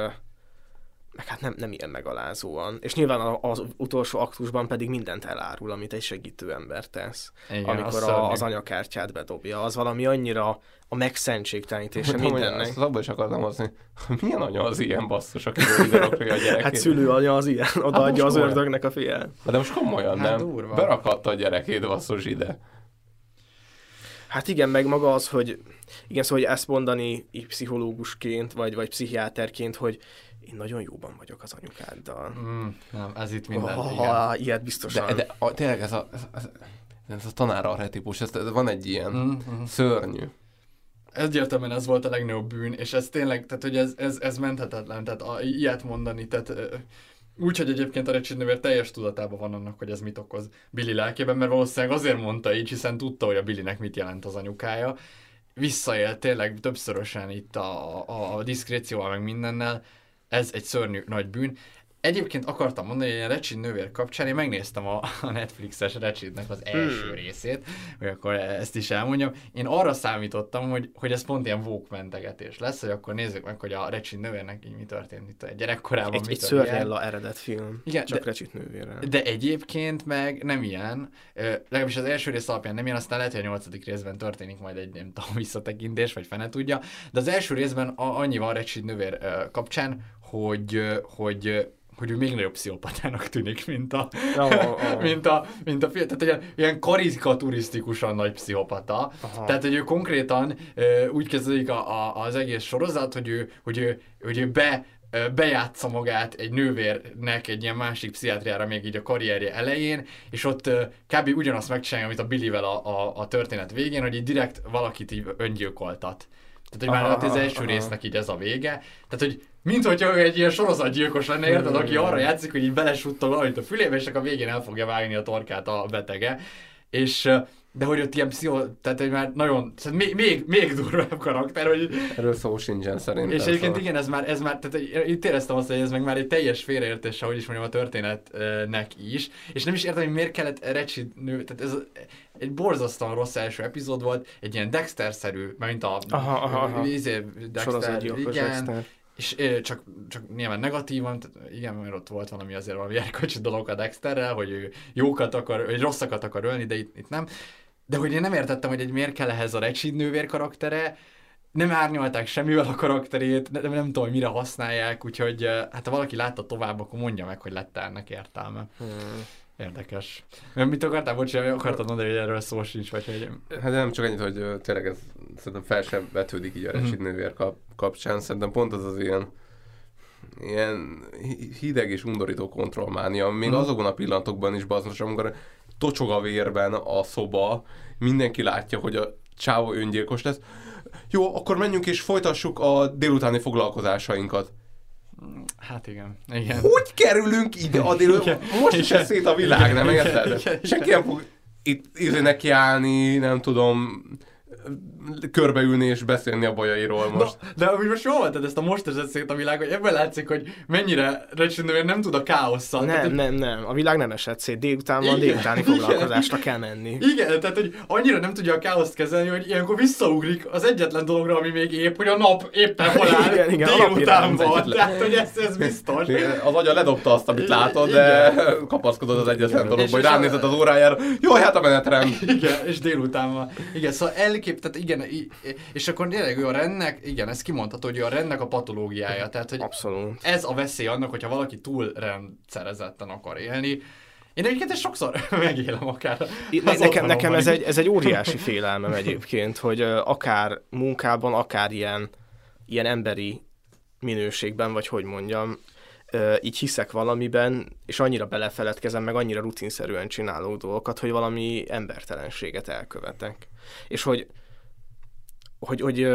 meg hát nem, nem ilyen megalázóan. És nyilván az utolsó aktusban pedig mindent elárul, amit egy segítő ember tesz. Igen, amikor az, a, az anyakártyát bedobja. Az valami annyira a megszentségtelenítése mindennek. Azt abban is akartam hozni, milyen anya az ilyen basszus, aki ide a gyerekét. Hát szülőanya az ilyen, odaadja hát az ördögnek a fiát. De most komolyan Hát nem. durva. Berakatta a gyerekét basszus ide. Hát igen, meg maga az, hogy igen, szóval hogy ezt mondani így pszichológusként, vagy, vagy pszichiáterként, hogy én nagyon jóban vagyok az anyukáddal. Mm, nem, ez itt minden. Oh, igen. ilyet biztosan. De, de a, tényleg ez a, ez, ez, ez a tanár arhetipus, ez, ez van egy ilyen mm-hmm. szörnyű. Egyértelműen ez volt a legnagyobb bűn, és ez tényleg, tehát hogy ez, ez, ez menthetetlen, tehát a, ilyet mondani, tehát úgy, hogy egyébként a Richard nővér teljes tudatában van annak, hogy ez mit okoz Billy lelkében, mert valószínűleg azért mondta így, hiszen tudta, hogy a Billynek mit jelent az anyukája. Visszaélt tényleg többszörösen itt a, a, a diszkrécióval, meg mindennel. Ez egy szörnyű nagy bűn. Egyébként akartam mondani, hogy ilyen Recsid nővér kapcsán én megnéztem a, a Netflixes Recsidnek az első hmm. részét, hogy akkor ezt is elmondjam. Én arra számítottam, hogy, hogy ez pont ilyen vók mentegetés lesz, hogy akkor nézzük meg, hogy a Recsid nővérnek így mi történt itt a gyerekkorában. Egy, egy Szörnyella eredet film, Igen, csak de, Recsid nővérrel. De egyébként meg nem ilyen, legalábbis az első rész alapján nem ilyen, aztán lehet, hogy a nyolcadik részben történik majd egy nem tudom, visszatekintés, vagy fene tudja, de az első részben annyi van Recsid nővér kapcsán, hogy, hogy hogy ő még nagyobb pszichopatának tűnik, mint a, oh, oh. mint a, mint a. Tehát ilyen, ilyen karikaturisztikusan nagy pszichopata. Aha. Tehát, hogy ő konkrétan úgy kezdődik a, a, az egész sorozat, hogy ő, hogy ő, hogy ő be, bejátsza magát egy nővérnek egy ilyen másik pszichiátriára még így a karrierje elején, és ott kb. ugyanazt megcsinálja, amit a Billyvel a, a, a történet végén, hogy így direkt valakit így öngyilkoltat. Tehát, hogy már az első aha. résznek így ez a vége. Tehát, hogy mint hogyha ő egy ilyen sorozatgyilkos lenne, érted, aki arra játszik, hogy így belesuttol valamit a fülébe, és akkor a végén el fogja vágni a torkát a betege. És de hogy ott ilyen pszicho, tehát hogy már nagyon, szóval még, még, még durvább karakter, hogy... Erről szó sincsen szerintem. És egyébként szóval. igen, ez már, ez már, tehát itt éreztem azt, hogy ez meg már egy teljes félreértés, ahogy is mondjam, a történetnek is, és nem is értem, hogy miért kellett Recsid nő, tehát ez egy borzasztóan rossz első epizód volt, egy ilyen Dexter-szerű, mint a... Aha, aha, aha. Izé, Dexter, igen, Dexter. És csak, csak nyilván negatívan, igen, mert ott volt valami azért valami erkölcsi dolog a Dexterrel, hogy ő jókat akar, vagy rosszakat akar ölni, de itt, itt nem. De hogy én nem értettem, hogy egy miért kell ehhez a Recsid nővér karaktere, nem árnyalták semmivel a karakterét, nem, nem tudom, hogy mire használják, úgyhogy hát ha valaki látta tovább, akkor mondja meg, hogy lett ennek értelme. Hmm. Érdekes. Mit akartál, bocsánat, akartad mondani, hogy erről szó sincs, vagy hogy... Hát nem csak annyit, hogy tényleg ez szerintem fel sem vetődik így a Recsid mm. nővér kap, kapcsán, szerintem pont az az ilyen ilyen hideg és undorító kontrollmánia, még mm. azokon a pillanatokban is baznos, amikor tocsog a vérben a szoba, mindenki látja, hogy a csávó öngyilkos lesz. Jó, akkor menjünk és folytassuk a délutáni foglalkozásainkat. Hát igen. igen. Hogy kerülünk ide a délután? Most is szét a világ, nem érted? Senki nem fog itt izé neki állni, nem tudom, körbeülni és beszélni a bajairól most. Na, de amúgy most jól mondtad ezt a most esett szét a világ, hogy ebben látszik, hogy mennyire Recsindővér nem tud a káosszal. Nem, tehát, nem, nem, a világ nem esett szét, délután van, délutáni foglalkozásra kell menni. Igen, tehát hogy annyira nem tudja a káoszt kezelni, hogy ilyenkor visszaugrik az egyetlen dologra, ami még épp, hogy a nap éppen hol áll, igen, igen, délután van, tehát hogy ez, ez biztos. Az agya ledobta azt, amit látod, de kapaszkodott az egyetlen dologba, hogy ránézett az órájára, jó, hát a menetrend. Igen, és délután van. Igen, szóval elkép, tehát igen, és akkor tényleg ő a rendnek, igen, ez kimondható, hogy a rendnek a patológiája, tehát hogy Abszolút. ez a veszély annak, hogyha valaki túl rendszerezetten akar élni, én egyébként ezt sokszor megélem akár. Ne, nekem nekem ez egy, ez egy óriási félelmem egyébként, hogy akár munkában, akár ilyen, ilyen emberi minőségben, vagy hogy mondjam, így hiszek valamiben, és annyira belefeledkezem, meg annyira rutinszerűen csinálok dolgokat, hogy valami embertelenséget elkövetek. És hogy, hogy, hogy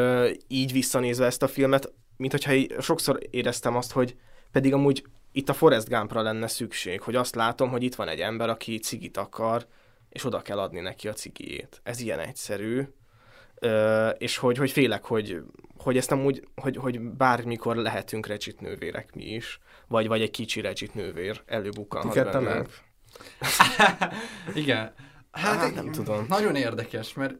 így visszanézve ezt a filmet, mint hogyha sokszor éreztem azt, hogy pedig amúgy itt a Forrest Gumpra lenne szükség, hogy azt látom, hogy itt van egy ember, aki cigit akar, és oda kell adni neki a cigijét. Ez ilyen egyszerű, és hogy, hogy félek, hogy, hogy ezt amúgy, hogy, hogy bármikor lehetünk recsit nővérek mi is, vagy, vagy egy kicsi recsit nővér előbukkanhat bennünk. Igen. Hát, hát nem tudom. Nagyon érdekes, mert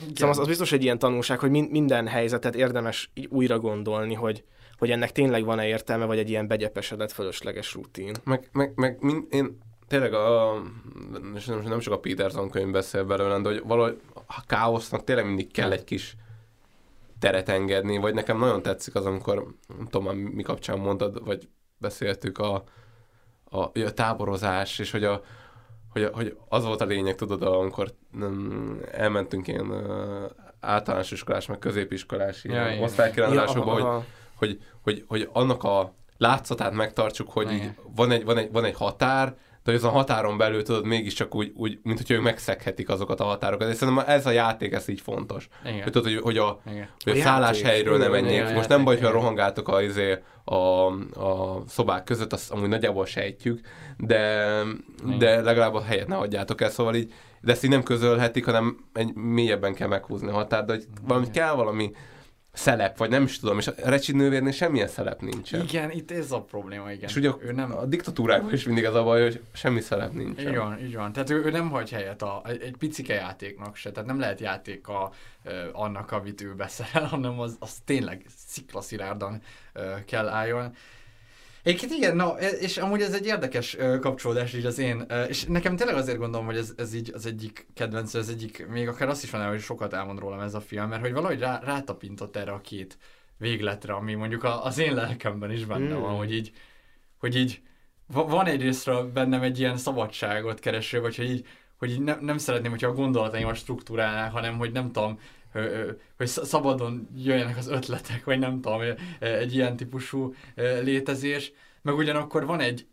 igen. Szóval az, az biztos egy ilyen tanulság, hogy min, minden helyzetet érdemes így újra gondolni, hogy, hogy ennek tényleg van-e értelme, vagy egy ilyen begyepesedett, fölösleges rutin. Meg, meg, meg mind, én tényleg a, nem, nem csak a Peterson könyv beszél belőle, de hogy valahogy a káosznak tényleg mindig kell egy kis teret engedni, vagy nekem nagyon tetszik az, amikor, nem tudom, mi kapcsán mondtad, vagy beszéltük a, a, a táborozás, és hogy, a, hogy, hogy az volt a lényeg, tudod, amikor nem, elmentünk ilyen általános iskolás, meg középiskolás ja, osztálykirányulásokba, ja, hogy, hogy, hogy, hogy annak a látszatát megtartsuk, hogy így van, egy, van, egy, van egy határ, de hogy az a határon belül tudod mégiscsak úgy, úgy mint hogy ők megszeghetik azokat a határokat. És szerintem ez a játék, ez így fontos. Igen. Hogy tudod, hogy, hogy a, hogy a, a szálláshelyről nem menjék. Most nem baj, hogy rohangáltok a, izé, a, a szobák között, azt amúgy nagyjából sejtjük, de, de legalább a helyet ne adjátok el, szóval így, de ezt így nem közölhetik, hanem egy mélyebben kell meghúzni a határt, de hogy valami kell valami szelep, vagy nem is tudom, és a Recsi nővérnél semmilyen szelep nincsen. Igen, itt ez a probléma, igen. És ugye ő nem... a diktatúrákban is mindig az a baj, hogy semmi szelep nincsen. Így van, így van. Tehát ő, ő nem hagy helyet a, egy, egy picike játéknak se, tehát nem lehet játék a, annak, amit ő beszerel, hanem az, az tényleg sziklaszilárdan kell álljon. Egyébként igen, na, e, és amúgy ez egy érdekes kapcsolódás így az én, és nekem tényleg azért gondolom, hogy ez, ez így az egyik kedvenc, ez egyik, még akár azt is van, hogy sokat elmond rólam ez a film, mert hogy valahogy rá, rátapintott erre a két végletre, ami mondjuk az én lelkemben is benne mm. van, hogy így, hogy így van egyrésztről bennem egy ilyen szabadságot kereső, vagy hogy így, hogy így ne, nem szeretném, hogyha a gondolataim a struktúrálnál, hanem hogy nem tudom, hogy szabadon jöjjenek az ötletek, vagy nem tudom, egy ilyen típusú létezés, meg ugyanakkor van egy,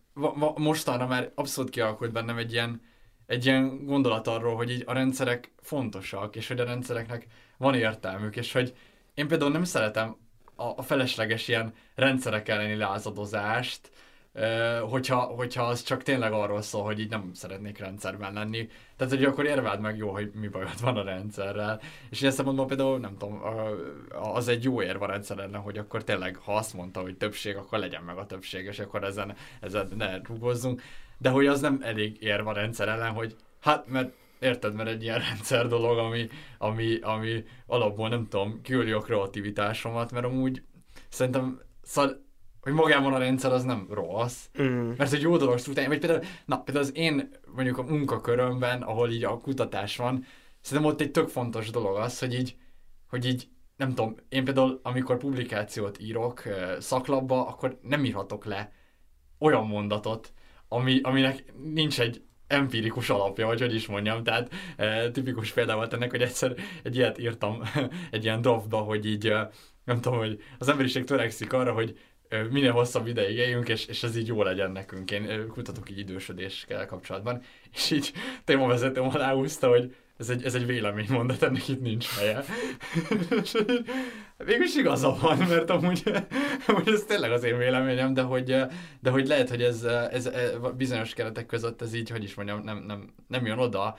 mostanra már abszolút kialakult bennem egy ilyen, egy ilyen gondolat arról, hogy így a rendszerek fontosak, és hogy a rendszereknek van értelmük, és hogy én például nem szeretem a, felesleges ilyen rendszerek elleni lázadozást, hogyha, hogyha az csak tényleg arról szól, hogy így nem szeretnék rendszerben lenni. Tehát, hogy akkor érveld meg jó, hogy mi bajod van a rendszerrel. És ilyen szempontból például, nem tudom, az egy jó érv a rendszer ellen, hogy akkor tényleg, ha azt mondta, hogy többség, akkor legyen meg a többség, és akkor ezen, ezen ne rúgozzunk. De hogy az nem elég érv a rendszer ellen, hogy hát, mert érted, mert egy ilyen rendszer dolog, ami, ami, ami alapból nem tudom, kiüli a kreativitásomat, mert amúgy szerintem szóval hogy magában a rendszer az nem rossz, mm. mert egy jó dolog struktúrálni, vagy például, na, például az én mondjuk a munkakörömben, ahol így a kutatás van, szerintem ott egy tök fontos dolog az, hogy így, hogy így nem tudom, én például amikor publikációt írok szaklapba, akkor nem írhatok le olyan mondatot, ami, aminek nincs egy empirikus alapja, vagy hogy is mondjam, tehát e, tipikus példa volt ennek, hogy egyszer egy ilyet írtam egy ilyen draftba, hogy így nem tudom, hogy az emberiség törekszik arra, hogy minél hosszabb ideig éljünk, és, és ez így jó legyen nekünk. Én kutatok így idősödéskkel kapcsolatban, és így témavezetőm aláhúzta, hogy ez egy, ez egy véleménymondat, ennek itt nincs helye. Végülis igaza van, mert amúgy, amúgy ez tényleg az én véleményem, de hogy, de hogy lehet, hogy ez, ez, ez bizonyos keretek között ez így, hogy is mondjam, nem, nem, nem jön oda.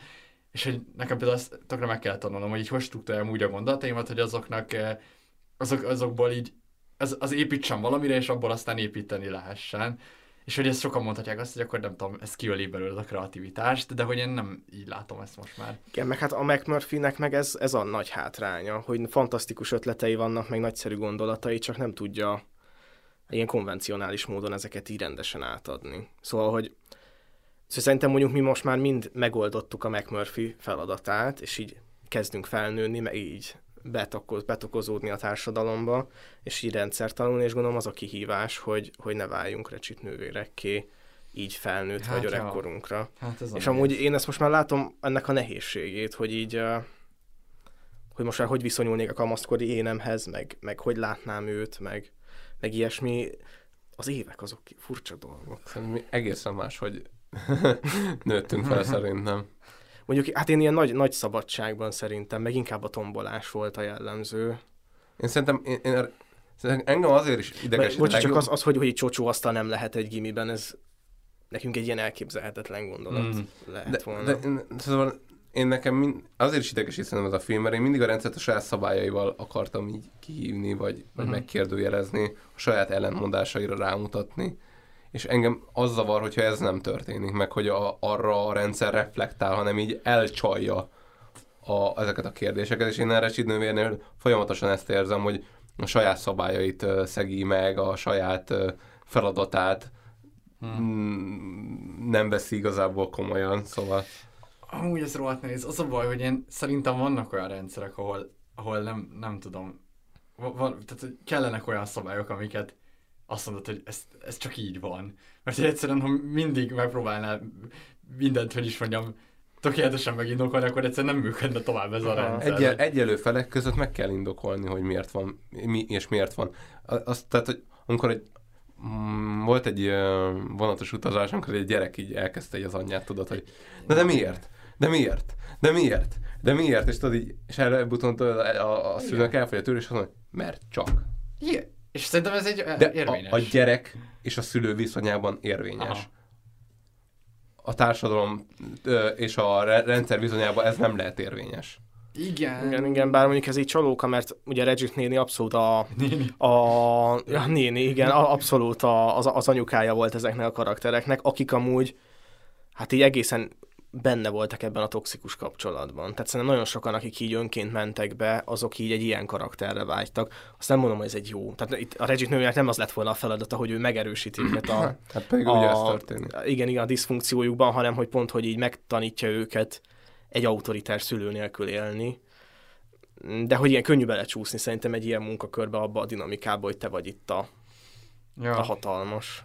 és hogy nekem például ezt tökre meg kellett tanulnom, hogy így hogy struktúráljam úgy a gondolataimat, hogy azoknak, azok, azokból így az, az építsen valamire, és abból aztán építeni lehessen. És hogy ezt sokan mondhatják azt, hogy akkor nem tudom, ez kiöli belőle a kreativitást, de hogy én nem így látom ezt most már. Igen, meg hát a McMurphy-nek meg ez, ez a nagy hátránya, hogy fantasztikus ötletei vannak, meg nagyszerű gondolatai, csak nem tudja ilyen konvencionális módon ezeket így rendesen átadni. Szóval, hogy szóval szerintem mondjuk mi most már mind megoldottuk a McMurphy feladatát, és így kezdünk felnőni, meg így betokoz, betokozódni a társadalomba, és így rendszer tanulni, és gondolom az a kihívás, hogy, hogy ne váljunk recsit nővérekké, így felnőtt hát vagy öregkorunkra. Hát ez és amúgy én ezt most már látom ennek a nehézségét, hogy így hogy most már hogy viszonyulnék a kamaszkori énemhez, meg, meg hogy látnám őt, meg, meg ilyesmi. Az évek azok furcsa dolgok. Szerintem mi egészen más, hogy nőttünk fel szerintem. Mondjuk, hát én ilyen nagy, nagy szabadságban szerintem, meg inkább a tombolás volt a jellemző. Én szerintem, én, én szerintem engem azért is ideges. Bocs, csak az, az, hogy, hogy csocsó aztán nem lehet egy gimiben, ez nekünk egy ilyen elképzelhetetlen gondolat mm. lehet de, volna. De, én, szóval én nekem mind, azért is idegesít szerintem ez a film, mert én mindig a rendszert a saját szabályaival akartam így kihívni, vagy, vagy uh-huh. megkérdőjelezni, a saját ellentmondásaira rámutatni és engem az zavar, hogyha ez nem történik, meg hogy a, arra a rendszer reflektál, hanem így elcsalja a, ezeket a kérdéseket, és én erre Csidnővérnél folyamatosan ezt érzem, hogy a saját szabályait szegi meg, a saját feladatát hmm. nem veszi igazából komolyan, szóval... Amúgy ez rohadt nehéz. Az a baj, hogy én szerintem vannak olyan rendszerek, ahol, ahol nem, nem tudom, van, tehát kellenek olyan szabályok, amiket azt mondod, hogy ez, ez csak így van. Mert egyszerűen, ha mindig megpróbálnál mindent, hogy is mondjam, tökéletesen megindokolni, akkor egyszerűen nem működne tovább ez a rendszer. Egyel, egyelő felek között meg kell indokolni, hogy miért van, mi, és miért van. Azt, tehát, hogy amikor egy, mm, volt egy vonatos utazás, amikor egy gyerek így elkezdte egy az anyját, tudod, hogy de, de miért? De miért? De miért? De miért? És tudod így, és erre buton a, a, a szülőnek elfogy a tőle, és azt mondja, mert csak. Igen. És szerintem ez egy De érvényes. A, a gyerek és a szülő viszonyában érvényes. Aha. A társadalom és a rendszer viszonyában ez nem lehet érvényes. Igen. Igen, igen, bár mondjuk ez így csalóka, mert ugye Regit néni abszolút a... Néni. A, ja, néni, igen, abszolút a, az, az anyukája volt ezeknek a karaktereknek, akik amúgy hát így egészen benne voltak ebben a toxikus kapcsolatban. Tehát szerintem nagyon sokan, akik így önként mentek be, azok így egy ilyen karakterre vágytak. Azt nem mondom, hogy ez egy jó. Tehát itt a Regit nőnek nem az lett volna a feladata, hogy ő megerősíti őket a, hát pedig a, ugye ez történik. Igen, igen, a diszfunkciójukban, hanem hogy pont, hogy így megtanítja őket egy autoritár szülő nélkül élni. De hogy ilyen könnyű belecsúszni szerintem egy ilyen munkakörbe abba a dinamikába, hogy te vagy itt a, ja. a hatalmas.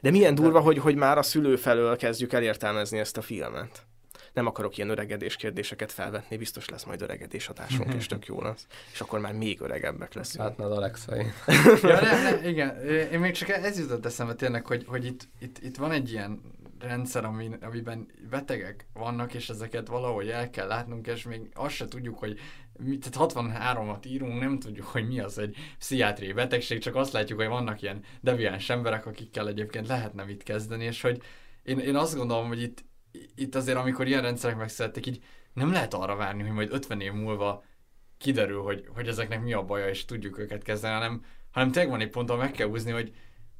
De milyen durva, hogy, hogy már a szülő felől kezdjük elértelmezni ezt a filmet. Nem akarok ilyen öregedés kérdéseket felvetni, biztos lesz majd öregedés hatásunk, és tök jó lesz. És akkor már még öregebbek leszünk. Hát az Alexai. ja, igen, én még csak ez jutott eszembe tényleg, hogy, hogy itt, itt, itt van egy ilyen rendszer, ami, amiben betegek vannak, és ezeket valahogy el kell látnunk, és még azt se tudjuk, hogy tehát 63-at írunk, nem tudjuk, hogy mi az egy pszichiátriai betegség, csak azt látjuk, hogy vannak ilyen deviáns emberek, akikkel egyébként lehetne mit kezdeni, és hogy én, én azt gondolom, hogy itt, itt azért, amikor ilyen rendszerek megszülettek, így nem lehet arra várni, hogy majd 50 év múlva kiderül, hogy, hogy ezeknek mi a baja, és tudjuk őket kezdeni, hanem, hanem tényleg van egy pont, ahol meg kell húzni, hogy,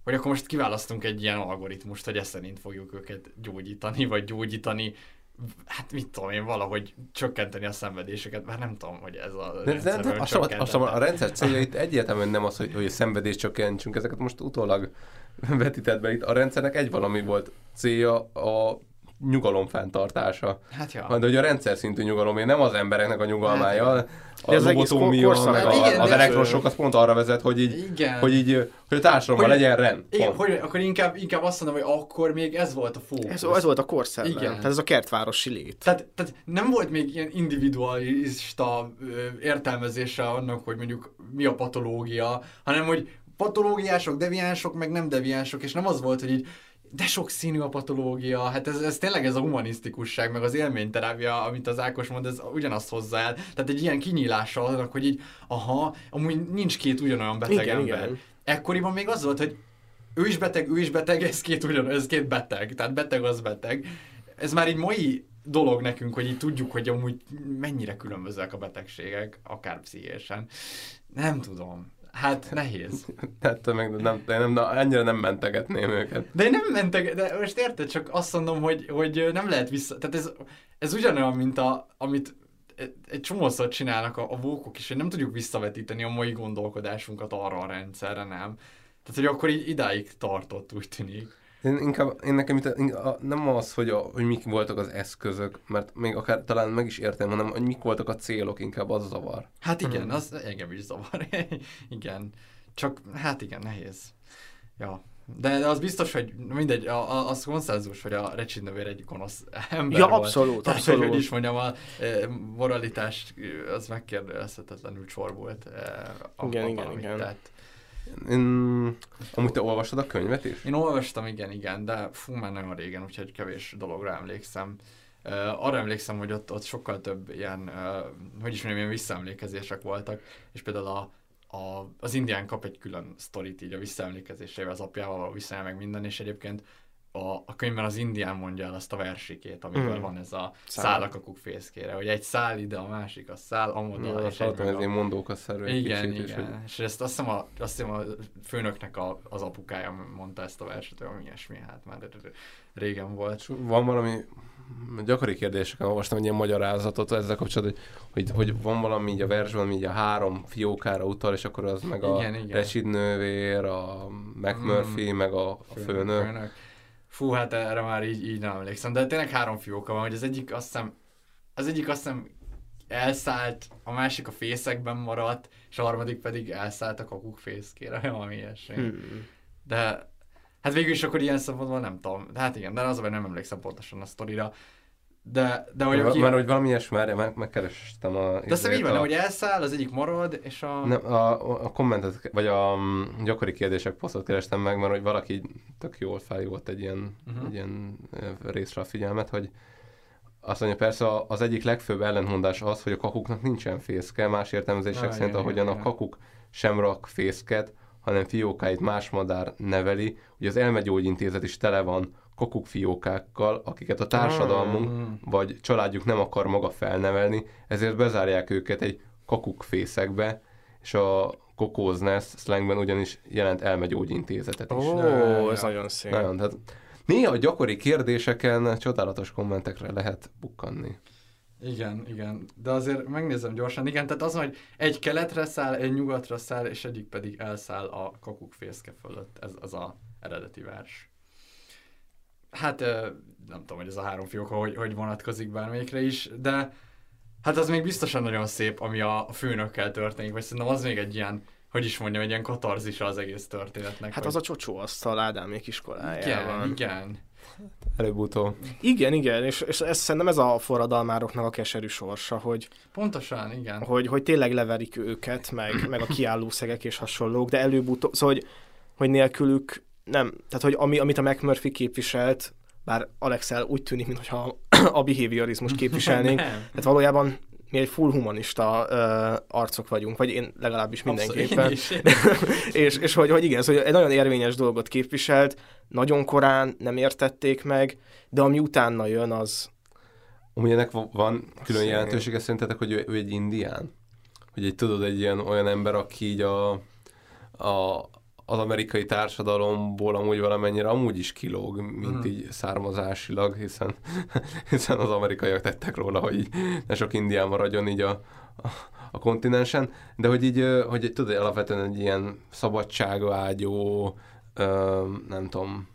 hogy akkor most kiválasztunk egy ilyen algoritmust, hogy ezt szerint fogjuk őket gyógyítani, vagy gyógyítani hát mit tudom én, valahogy csökkenteni a szenvedéseket, mert nem tudom, hogy ez a de, rendszer de, de, azt azt a rendszer célja itt egyértelműen nem az, hogy, hogy a szenvedést csökkentsünk, ezeket most utólag vetített be itt. A rendszernek egy valami volt célja a nyugalom fenntartása. Hát ja. De hogy a rendszer szintű nyugalom, nem az embereknek a nyugalmája, hát, a lobotómia, meg a, igen, az elektrosok az pont arra vezet, hogy így, igen. hogy, így, hogy a társadalomban legyen rend. Igen, hogy, akkor inkább, inkább azt mondom, hogy akkor még ez volt a fókusz. Ez, ez volt a korszellem. Igen. Tehát ez a kertvárosi lét. Tehát, tehát nem volt még ilyen individualista értelmezése annak, hogy mondjuk mi a patológia, hanem hogy patológiások, deviánsok, meg nem deviánsok, és nem az volt, hogy így de sok színű a patológia, hát ez, ez tényleg ez a humanisztikusság, meg az élményterápia, amit az Ákos mond, ez ugyanazt hozzá el. Tehát egy ilyen kinyílása annak, hogy így, aha, amúgy nincs két ugyanolyan beteg igen, ember. Igen. Ekkoriban még az volt, hogy ő is beteg, ő is beteg, ez két ugyanaz, ez két beteg, tehát beteg az beteg. Ez már így mai dolog nekünk, hogy így tudjuk, hogy amúgy mennyire különbözőek a betegségek, akár pszichésen. Nem tudom. Hát nehéz. Hát meg nem, nem, nem, ennyire nem mentegetném őket. De én nem mentek, de most érted, csak azt mondom, hogy, hogy nem lehet vissza, tehát ez, ez ugyanolyan, mint a, amit egy csomószor csinálnak a, a vókok is, hogy nem tudjuk visszavetíteni a mai gondolkodásunkat arra a rendszerre, nem? Tehát, hogy akkor így idáig tartott, úgy tűnik. Én inkább, én nekem itt, a, nem az, hogy, a, hogy mik voltak az eszközök, mert még akár talán meg is értem, hanem hogy mik voltak a célok, inkább az zavar. Hát igen, hmm. az engem is zavar. igen. Csak, hát igen, nehéz. Ja. De, de az biztos, hogy mindegy, a, a, az konszenzus, hogy a Recsid nővér egy gonosz ember Ja, abszolút, volt. Tehát, abszolút. hogy is mondjam, a e, moralitás az megkérdezhetetlenül csor volt. E, igen, igen, igen. Tehát. Amúgy te olvastad a könyvet is? Én olvastam, igen, igen, de fú, már nagyon régen, úgyhogy kevés dologra emlékszem. Uh, arra emlékszem, hogy ott, ott sokkal több ilyen, uh, hogy is mondjam, ilyen visszaemlékezések voltak, és például a, a, az indián kap egy külön sztorit így a visszaemlékezésével, az apjával vissza meg minden, és egyébként a, a könyvben az indián mondja el azt a versikét, amikor mm. van ez a szál a kakuk fészkére, hogy egy szál ide, a másik a szál, amoda. Ja, és egy ez a... mondók a szerű Igen, kicsit, igen. És, hogy... és ezt azt hiszem a, azt hiszem a főnöknek a, az apukája mondta ezt a verset, hogy ami ilyesmi, hát már régen volt. Van valami gyakori kérdéseken olvastam egy ilyen magyarázatot ezzel kapcsolatban, hogy, hogy, hogy van valami így a versben, ami így a három fiókára utal, és akkor az meg a igen, Resid nővér, a McMurphy, mm, meg a, a főnök. főnök. Fú, hát erre már így, így nem emlékszem. De tényleg három fióka van, hogy az egyik azt hiszem, az egyik azt hiszem elszállt, a másik a fészekben maradt, és a harmadik pedig elszállt a kakuk fészkére, valami ilyesmi. Hmm. De hát végül is akkor ilyen szempontból nem tudom. Hát igen, de az, nem emlékszem pontosan a sztorira. De, de hogy aki... Mert hogy valami ilyesmi, meg, megkerestem a... De azt így van, a... hogy elszáll, az egyik marad, és a... Nem, a, a kommentet, vagy a mm, gyakori kérdések posztot kerestem meg, mert hogy valaki tök jól felhívott egy ilyen, uh-huh. egy ilyen részre a figyelmet, hogy azt mondja, persze az egyik legfőbb ellentmondás az, hogy a kakuknak nincsen fészke, más értelmezések ah, szerint, ahogyan a kakuk sem rak fészket, hanem fiókáit más madár neveli. Ugye az elmegyógyintézet is tele van kokukfiókákkal, akiket a társadalmunk mm. vagy családjuk nem akar maga felnevelni, ezért bezárják őket egy kokukfészekbe, és a kokóznesz slangben ugyanis jelent elmegyógyintézetet is. Ó, oh, ez nagyon szép. Nagyon, tehát néha a gyakori kérdéseken csodálatos kommentekre lehet bukkanni. Igen, igen. De azért megnézem gyorsan. Igen, tehát az, hogy egy keletre száll, egy nyugatra száll, és egyik pedig elszáll a kakukfészke fölött. Ez az a eredeti vers. Hát nem tudom, hogy ez a három fiók, hogy, hogy vonatkozik bármelyikre is, de hát az még biztosan nagyon szép, ami a főnökkel történik, vagy szerintem az még egy ilyen, hogy is mondjam, egy ilyen katarzisa az egész történetnek. Hát hogy... az a csocsó asztal Ádámék iskolájában. Igen, igen. Előbb-utóbb. Igen, igen, és, és ez, szerintem ez a forradalmároknak a keserű sorsa, hogy... Pontosan, igen. Hogy, hogy tényleg leverik őket, meg, meg a kiálló szegek és hasonlók, de előbb-utóbb, szóval, hogy, hogy nélkülük nem, tehát hogy ami, amit a McMurphy képviselt, bár Alexel úgy tűnik, mintha a behaviorizmus képviselnénk, tehát valójában mi egy full humanista uh, arcok vagyunk, vagy én legalábbis mindenképpen. Abszolút, és, és hogy, hogy igen, ez hogy egy nagyon érvényes dolgot képviselt, nagyon korán nem értették meg, de ami utána jön, az... Amúgy ennek van külön jelentősége szerintetek, hogy ő, ő egy indián? Hogy egy tudod, egy ilyen olyan ember, aki így a, a, az amerikai társadalomból amúgy valamennyire amúgy is kilóg, mint mm. így származásilag, hiszen, hiszen az amerikaiak tettek róla, hogy így ne sok indián maradjon így a, a, a kontinensen, de hogy így, hogy tudod, alapvetően egy ilyen szabadságvágyó, nem tudom,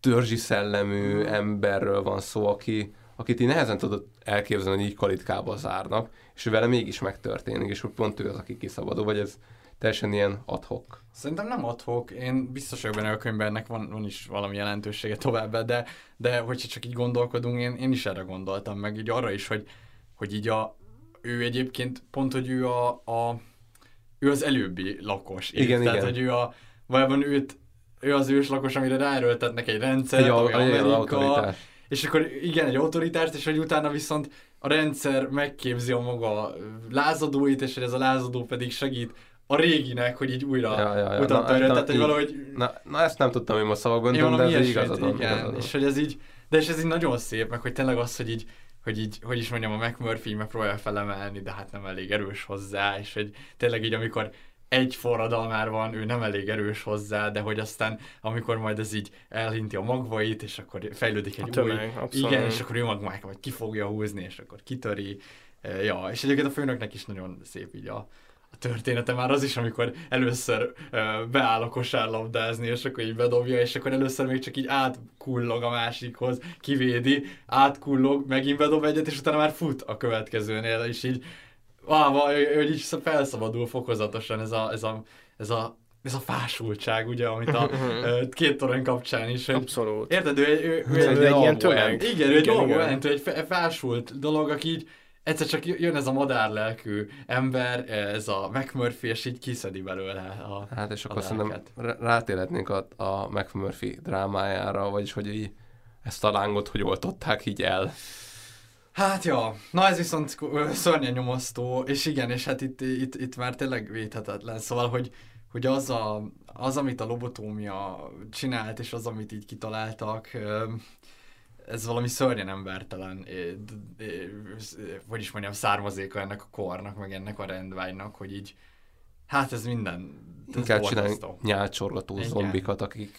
törzsi szellemű emberről van szó, aki, akit így nehezen tudod elképzelni, hogy így kalitkába zárnak, és vele mégis megtörténik, és pont ő az, aki kiszabadul, vagy ez teljesen ilyen adhok. Szerintem nem adhok, én biztos vagyok benne, a könyvben ennek van, van is valami jelentősége továbbá, de, de hogyha csak így gondolkodunk, én, én is erre gondoltam, meg így arra is, hogy, hogy így a, ő egyébként pont, hogy ő a, a ő az előbbi lakos. Igen, Tehát, igen. hogy ő a, valójában őt, ő az ős lakos, amire ráerőltetnek egy rendszert, egy, ami Amerika, és akkor igen, egy autoritást, és hogy utána viszont a rendszer megképzi a maga lázadóit, és hogy ez a lázadó pedig segít a réginek, hogy így újra ja, ja, ja. utat na, tehát, hogy valahogy... Na, na, ezt nem tudtam, hogy most szavakban tudom, de ez igazad van. Igen, és hogy ez így, de és ez így nagyon szép, meg hogy tényleg az, hogy így, hogy így, hogy is mondjam, a McMurphy megpróbálja felemelni, de hát nem elég erős hozzá, és hogy tényleg így, amikor egy forradalmár van, ő nem elég erős hozzá, de hogy aztán, amikor majd ez így elhinti a magvait, és akkor fejlődik egy a új... Abszolút. Igen, és akkor ő mag majd ki fogja húzni, és akkor kitöri. Ja, és egyébként a főnöknek is nagyon szép így a története már az is, amikor először beáll a kosárlabdázni, és akkor így bedobja, és akkor először még csak így átkullog a másikhoz, kivédi, átkullog, megint bedob egyet, és utána már fut a következőnél, és így, ah, hogy így felszabadul fokozatosan ez a, ez a, ez a ez a fásultság, ugye, amit a két torony kapcsán is. Abszolút. Érted, ő, ő, ő, ő, ő egy, egy ilyen tömeg. Igen, ő egy igen, egy fásult dolog, aki így egyszer csak jön ez a madárlelkű ember, ez a McMurphy, és így kiszedi belőle a Hát és akkor szerintem rátérhetnénk a, a McMurphy drámájára, vagyis hogy így ezt a lángot hogy oltották így el. Hát ja, na ez viszont szörnyen nyomasztó, és igen, és hát itt, itt, itt már tényleg védhetetlen, szóval, hogy, hogy az, a, az, amit a lobotómia csinált, és az, amit így kitaláltak, ez valami szörnyen embertelen, hogy is mondjam, származéka ennek a kornak, meg ennek a rendvágynak, hogy így, hát ez minden. Inkább csinálni nyálcsorgató zombikat, akik...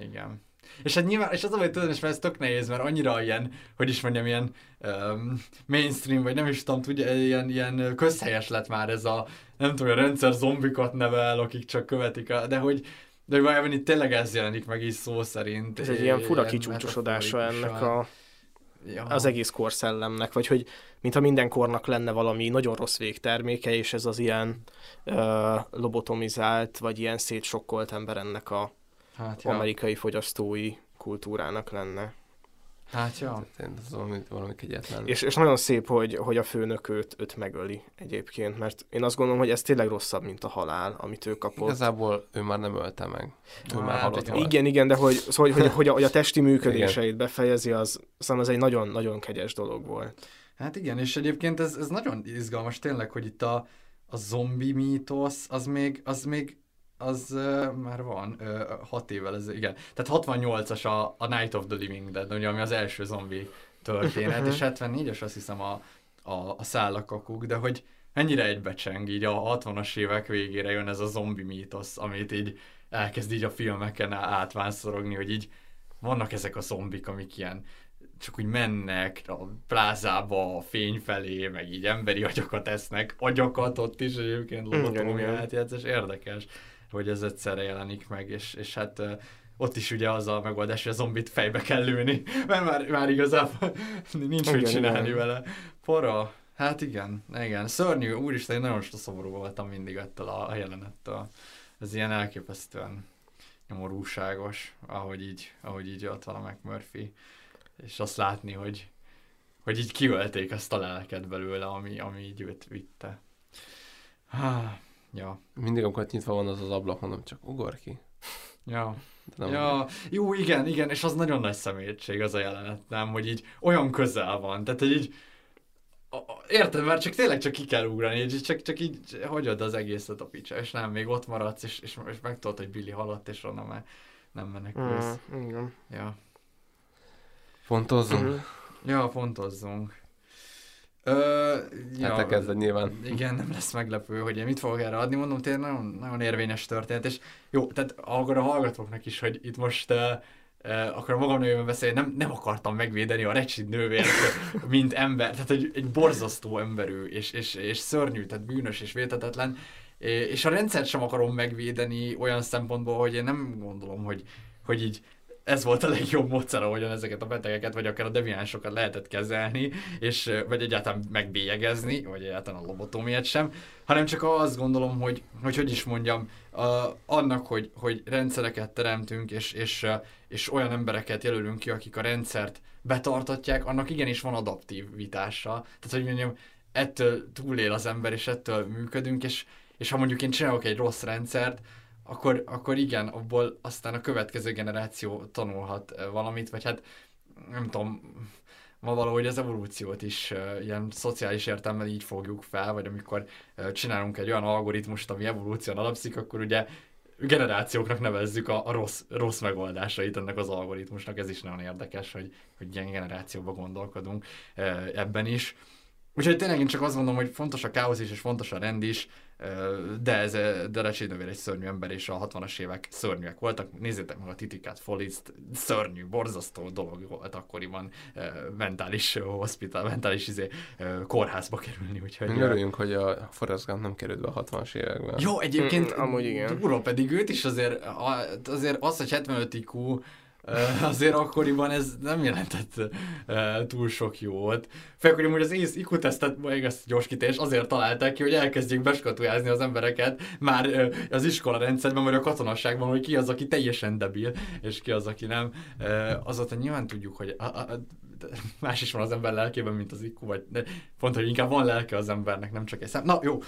Igen. És hát nyilván, és az a tudom, és ez tök nehéz, mert annyira ilyen, hogy is mondjam, ilyen um, mainstream, vagy nem is tudom, tudja, ilyen, ilyen közhelyes lett már ez a, nem tudom, a rendszer zombikat nevel, akik csak követik, a, de hogy de valójában itt tényleg ez jelenik meg is szó szerint. Ez egy ilyen fura kicsúcsosodása ennek a, ja. az egész korszellemnek, vagy hogy mintha minden kornak lenne valami nagyon rossz végterméke, és ez az ilyen uh, lobotomizált, vagy ilyen szétsokkolt ember ennek a hát, ja. amerikai fogyasztói kultúrának lenne. Hát ja. Ez valami, valami kegyetlen. És, és nagyon szép, hogy, hogy a főnök őt, őt megöli egyébként, mert én azt gondolom, hogy ez tényleg rosszabb, mint a halál, amit ő kapott. Igazából ő már nem ölte meg. Ő ah, már halott volt. Igen, igen, de hogy, szóval, hogy, hogy, a, hogy a testi működéseit befejezi, az, szóval az egy nagyon-nagyon kegyes dolog volt. Hát igen, és egyébként ez, ez nagyon izgalmas tényleg, hogy itt a, a zombi mítosz, az még, az még az uh, már van, uh, hat évvel ez, igen. Tehát 68-as a, a Night of the Living Dead, ugye, ami az első zombi történet, és 74-es azt hiszem a, a, a szállakakuk, de hogy mennyire egybecseng, így a 60-as évek végére jön ez a zombi mítosz, amit így elkezd így a filmeken átvánszorogni, hogy így vannak ezek a zombik, amik ilyen csak úgy mennek a plázába a fény felé, meg így emberi agyakat esznek, agyakat ott is egyébként lobotómiát játsz, érdekes hogy ez egyszerre jelenik meg, és, és hát ott is ugye az a megoldás, hogy a zombit fejbe kell lőni, mert már, már igazából nincs mit csinálni vele. Pora, hát igen, igen, szörnyű, úristen, én nagyon szomorú voltam mindig ettől a, a jelenettől. Ez ilyen elképesztően nyomorúságos, ahogy így, ahogy így ott van a McMurphy, és azt látni, hogy, hogy így kiölték azt a lelket belőle, ami, ami így őt vitte. Ah. Ja. Mindig, amikor nyitva van az az ablak, mondom, csak ugor ki. Ja. Nem ja, jó, igen, igen, és az nagyon nagy személyiség az a jelenet, nem, hogy így olyan közel van, tehát hogy így érted, mert csak tényleg csak ki kell ugrani, és csak, csak így hagyod az egészet a picsa, és nem, még ott maradsz, és, és, és megtudod, hogy Billy halott, és onnan már nem menekülsz. Mm, igen. Ja. Fontozzunk? Mm. Ja, fontozzunk. Ö, ja, hát kezded nyilván. Igen, nem lesz meglepő, hogy én mit fogok erre adni, mondom, tényleg nagyon, nagyon érvényes történet, és jó, tehát akkor a hallgatóknak is, hogy itt most uh, uh, akkor a magam nevében beszélni, nem, nem akartam megvédeni a recsid nővért, mint ember, tehát egy, egy borzasztó emberű, és, és, és szörnyű, tehát bűnös és vétetetlen, és a rendszert sem akarom megvédeni olyan szempontból, hogy én nem gondolom, hogy, hogy így ez volt a legjobb módszer, ahogyan ezeket a betegeket, vagy akár a deviánsokat lehetett kezelni, és vagy egyáltalán megbélyegezni, vagy egyáltalán a lobotómiát sem, hanem csak azt gondolom, hogy hogy, hogy is mondjam, uh, annak, hogy, hogy rendszereket teremtünk, és, és, és olyan embereket jelölünk ki, akik a rendszert betartatják, annak igenis van adaptivitása. Tehát, hogy mondjam, ettől túlél az ember, és ettől működünk, és, és ha mondjuk én csinálok egy rossz rendszert, akkor, akkor igen, abból aztán a következő generáció tanulhat valamit, vagy hát nem tudom, ma valahogy az evolúciót is ilyen szociális értelemmel így fogjuk fel, vagy amikor csinálunk egy olyan algoritmust, ami evolúción alapszik, akkor ugye generációknak nevezzük a, a rossz, rossz megoldásait ennek az algoritmusnak. Ez is nagyon érdekes, hogy, hogy ilyen generációba gondolkodunk ebben is. Úgyhogy tényleg én csak azt gondolom, hogy fontos a káosz is, és fontos a rend is, de ez de Recséd egy szörnyű ember, és a 60-as évek szörnyűek voltak. Nézzétek meg a Titikát Follies, szörnyű, borzasztó dolog volt akkoriban mentális hospital, mentális izé, kórházba kerülni. Úgyhogy, Örüljünk, hogy a Forrest Gump nem került be a 60-as években. Jó, egyébként mm, amúgy igen. Durva pedig őt is azért, azért az, hogy 75 IQ azért akkoriban ez nem jelentett túl sok jót. Főleg, hogy az IQ tesztet, még ezt gyorsítés, azért találták ki, hogy elkezdjék beskatujázni az embereket már az iskola rendszerben, vagy a katonasságban, hogy ki az, aki teljesen debil, és ki az, aki nem. Azóta nyilván tudjuk, hogy a, a, más is van az ember lelkében, mint az IQ, vagy de pont, hogy inkább van lelke az embernek, nem csak egy szem. Na jó,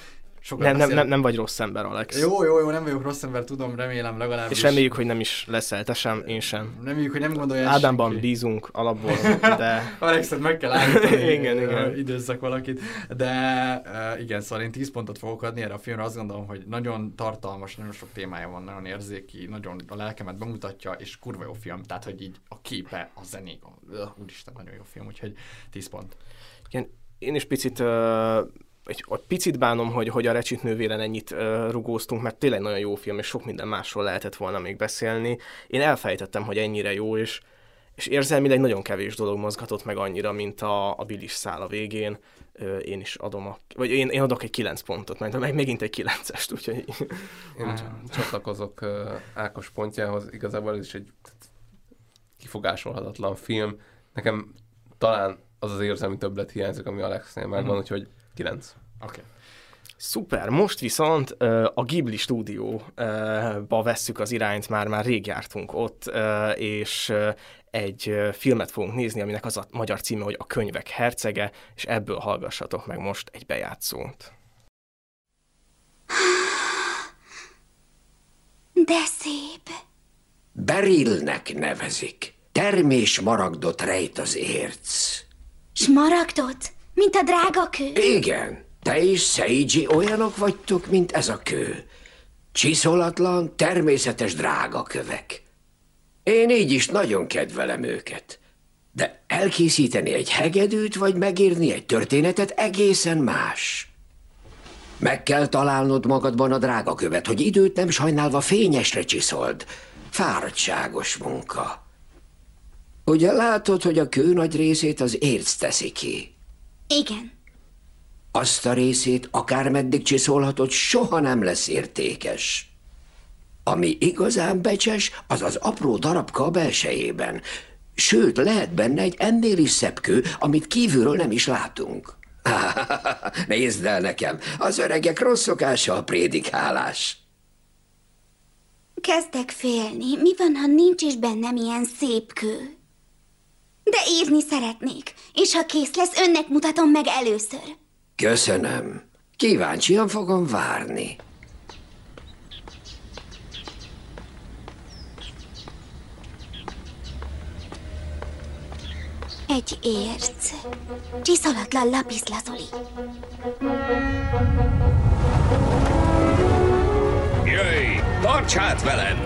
nem, nem, nem, nem vagy rossz ember, Alex. Jó, jó, jó, nem vagyok rossz ember, tudom, remélem legalábbis. És reméljük, hogy nem is leszel, te sem, én sem. Reméljük, hogy nem gondolja Ádámban senki. bízunk alapból, de... Alexet meg kell állítani, igen, igen. időzzak valakit. De igen, szóval én 10 pontot fogok adni erre a filmre, azt gondolom, hogy nagyon tartalmas, nagyon sok témája van, nagyon érzéki, nagyon a lelkemet bemutatja, és kurva jó film, tehát hogy így a képe, a zenék, uh, úristen, nagyon jó film, úgyhogy 10 pont. Igen, én is picit uh egy, egy picit bánom, hogy, hogy a Recsit nővéren ennyit uh, rugóztunk, mert tényleg nagyon jó film, és sok minden másról lehetett volna még beszélni. Én elfejtettem, hogy ennyire jó, és, és érzelmileg nagyon kevés dolog mozgatott meg annyira, mint a, a Bilis szál a végén. Uh, én is adom a, vagy én, én adok egy 9 pontot, mert meg megint egy 9-est, úgyhogy... Én csatlakozok uh, Ákos pontjához, igazából ez is egy kifogásolhatatlan film. Nekem talán az az érzelmi többlet hiányzik, ami Alexnél megvan, mm. úgyhogy 9. Oké. Okay. Szuper, most viszont a Ghibli stúdióba vesszük az irányt, már már rég jártunk ott, és egy filmet fogunk nézni, aminek az a magyar címe, hogy A könyvek hercege, és ebből hallgassatok meg most egy bejátszót. De szép. Berilnek nevezik. Termés maragdot rejt az érc. Smaragdot? Mint a drága kő? Igen. Te és Seiji olyanok vagytok, mint ez a kő. Csiszolatlan, természetes drága kövek. Én így is nagyon kedvelem őket. De elkészíteni egy hegedűt, vagy megírni egy történetet egészen más. Meg kell találnod magadban a drága követ, hogy időt nem sajnálva fényesre csiszold. Fáradtságos munka. Ugye látod, hogy a kő nagy részét az érc teszi ki? Igen. Azt a részét akármeddig csiszolhatod, soha nem lesz értékes. Ami igazán becses, az az apró darabka a belsejében. Sőt, lehet benne egy ennél is szebb kő, amit kívülről nem is látunk. Nézd el nekem, az öregek rossz szokása a prédikálás. Kezdek félni. Mi van, ha nincs is bennem ilyen szép kő? De írni szeretnék, és ha kész lesz, önnek mutatom meg először. Köszönöm. Kíváncsian fogom várni. Egy érc. Csiszolatlan lapiszlazuli. Jöjj, tarts hát velem!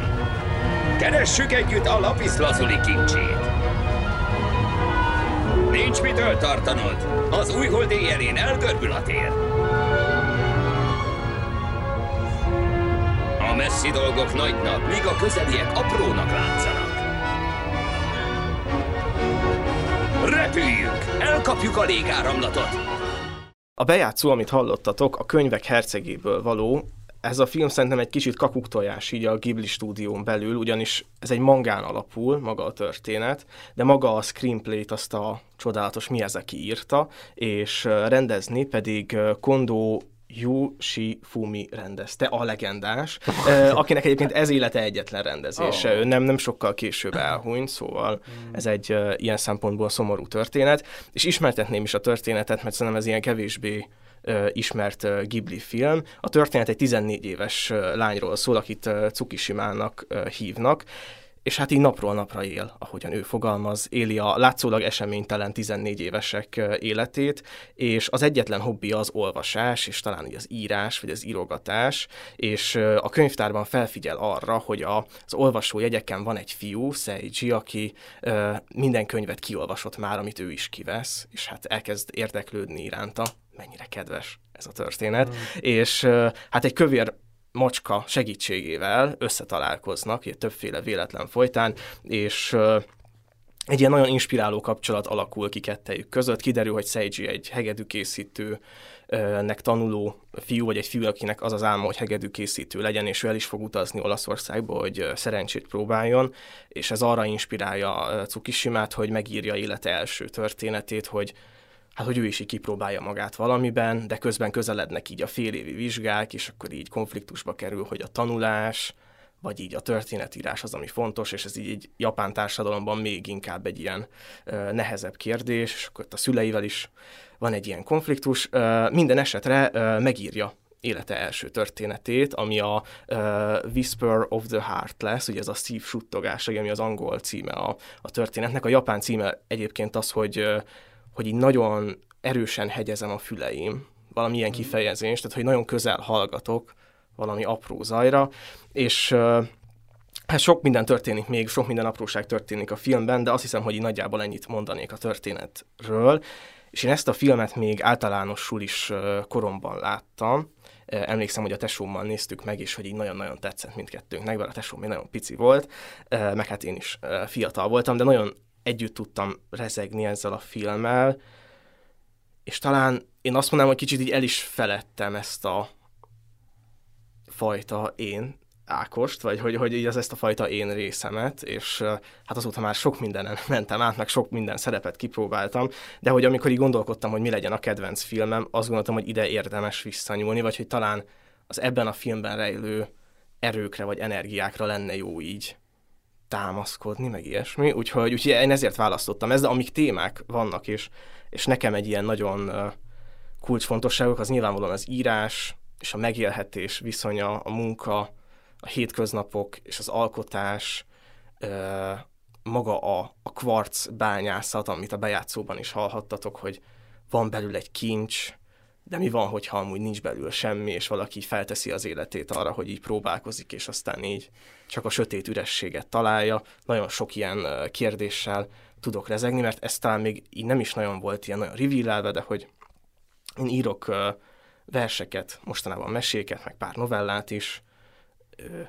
Keressük együtt a lapiszlazuli kincsét. Nincs mitől tartanod. Az újhold éjjelén elgörbül a tér. A messzi dolgok nagynak, míg a közeliek aprónak látszanak. Repüljünk! Elkapjuk a légáramlatot! A bejátszó, amit hallottatok, a könyvek hercegéből való, ez a film szerintem egy kicsit kakuktojás így a Ghibli stúdión belül, ugyanis ez egy mangán alapul, maga a történet, de maga a screenplay-t azt a csodálatos Miyazaki írta, és rendezni pedig Kondo Yushi Fumi rendezte, a legendás, akinek egyébként ez élete egyetlen rendezése. Oh. nem, nem sokkal később elhunyt, szóval ez egy ilyen szempontból szomorú történet, és ismertetném is a történetet, mert szerintem ez ilyen kevésbé ismert Ghibli film. A történet egy 14 éves lányról szól, akit Tsukishimának hívnak, és hát így napról napra él, ahogyan ő fogalmaz, éli a látszólag eseménytelen 14 évesek életét, és az egyetlen hobbi az olvasás, és talán az írás, vagy az írogatás, és a könyvtárban felfigyel arra, hogy az olvasó jegyeken van egy fiú, Seiji, aki minden könyvet kiolvasott már, amit ő is kivesz, és hát elkezd érdeklődni iránta, mennyire kedves ez a történet, mm. és hát egy kövér macska segítségével összetalálkoznak, ugye többféle véletlen folytán, és egy ilyen nagyon inspiráló kapcsolat alakul ki kettejük között. Kiderül, hogy Seiji egy hegedűkészítő nek tanuló fiú, vagy egy fiú, akinek az az álma, hogy hegedűkészítő legyen, és ő el is fog utazni Olaszországba, hogy szerencsét próbáljon, és ez arra inspirálja Cukisimát, hogy megírja élete első történetét, hogy hát hogy ő is így kipróbálja magát valamiben, de közben közelednek így a félévi vizsgák, és akkor így konfliktusba kerül, hogy a tanulás, vagy így a történetírás az, ami fontos, és ez így egy japán társadalomban még inkább egy ilyen ö, nehezebb kérdés, és akkor a szüleivel is van egy ilyen konfliktus. Ö, minden esetre ö, megírja élete első történetét, ami a uh, Whisper of the Heart lesz, ugye ez a szív suttogás, ami az angol címe a, a történetnek. A japán címe egyébként az, hogy uh, hogy így nagyon erősen hegyezem a füleim, valami ilyen mhm. kifejezést, tehát hogy nagyon közel hallgatok valami apró zajra, és hát sok minden történik még, sok minden apróság történik a filmben, de azt hiszem, hogy így nagyjából ennyit mondanék a történetről, és én ezt a filmet még általánosul is koromban láttam, emlékszem, hogy a tesómmal néztük meg, és hogy így nagyon-nagyon tetszett mindkettőnknek, mert a tesóm még nagyon pici volt, meg hát én is fiatal voltam, de nagyon együtt tudtam rezegni ezzel a filmmel, és talán én azt mondanám, hogy kicsit így el is felettem ezt a fajta én Ákost, vagy hogy, hogy így az ezt a fajta én részemet, és hát azóta már sok mindenen mentem át, meg sok minden szerepet kipróbáltam, de hogy amikor így gondolkodtam, hogy mi legyen a kedvenc filmem, azt gondoltam, hogy ide érdemes visszanyúlni, vagy hogy talán az ebben a filmben rejlő erőkre vagy energiákra lenne jó így támaszkodni, meg ilyesmi, úgyhogy, úgyhogy én ezért választottam ezt, de amik témák vannak, és, és nekem egy ilyen nagyon kulcsfontosságok, az nyilvánvalóan az írás, és a megélhetés viszonya, a munka, a hétköznapok, és az alkotás, maga a, a kvarc bányászat, amit a bejátszóban is hallhattatok, hogy van belül egy kincs, de mi van, hogyha amúgy nincs belül semmi, és valaki felteszi az életét arra, hogy így próbálkozik, és aztán így csak a sötét ürességet találja. Nagyon sok ilyen kérdéssel tudok rezegni, mert ez talán még így nem is nagyon volt ilyen nagyon revealelve, de hogy én írok verseket, mostanában meséket, meg pár novellát is,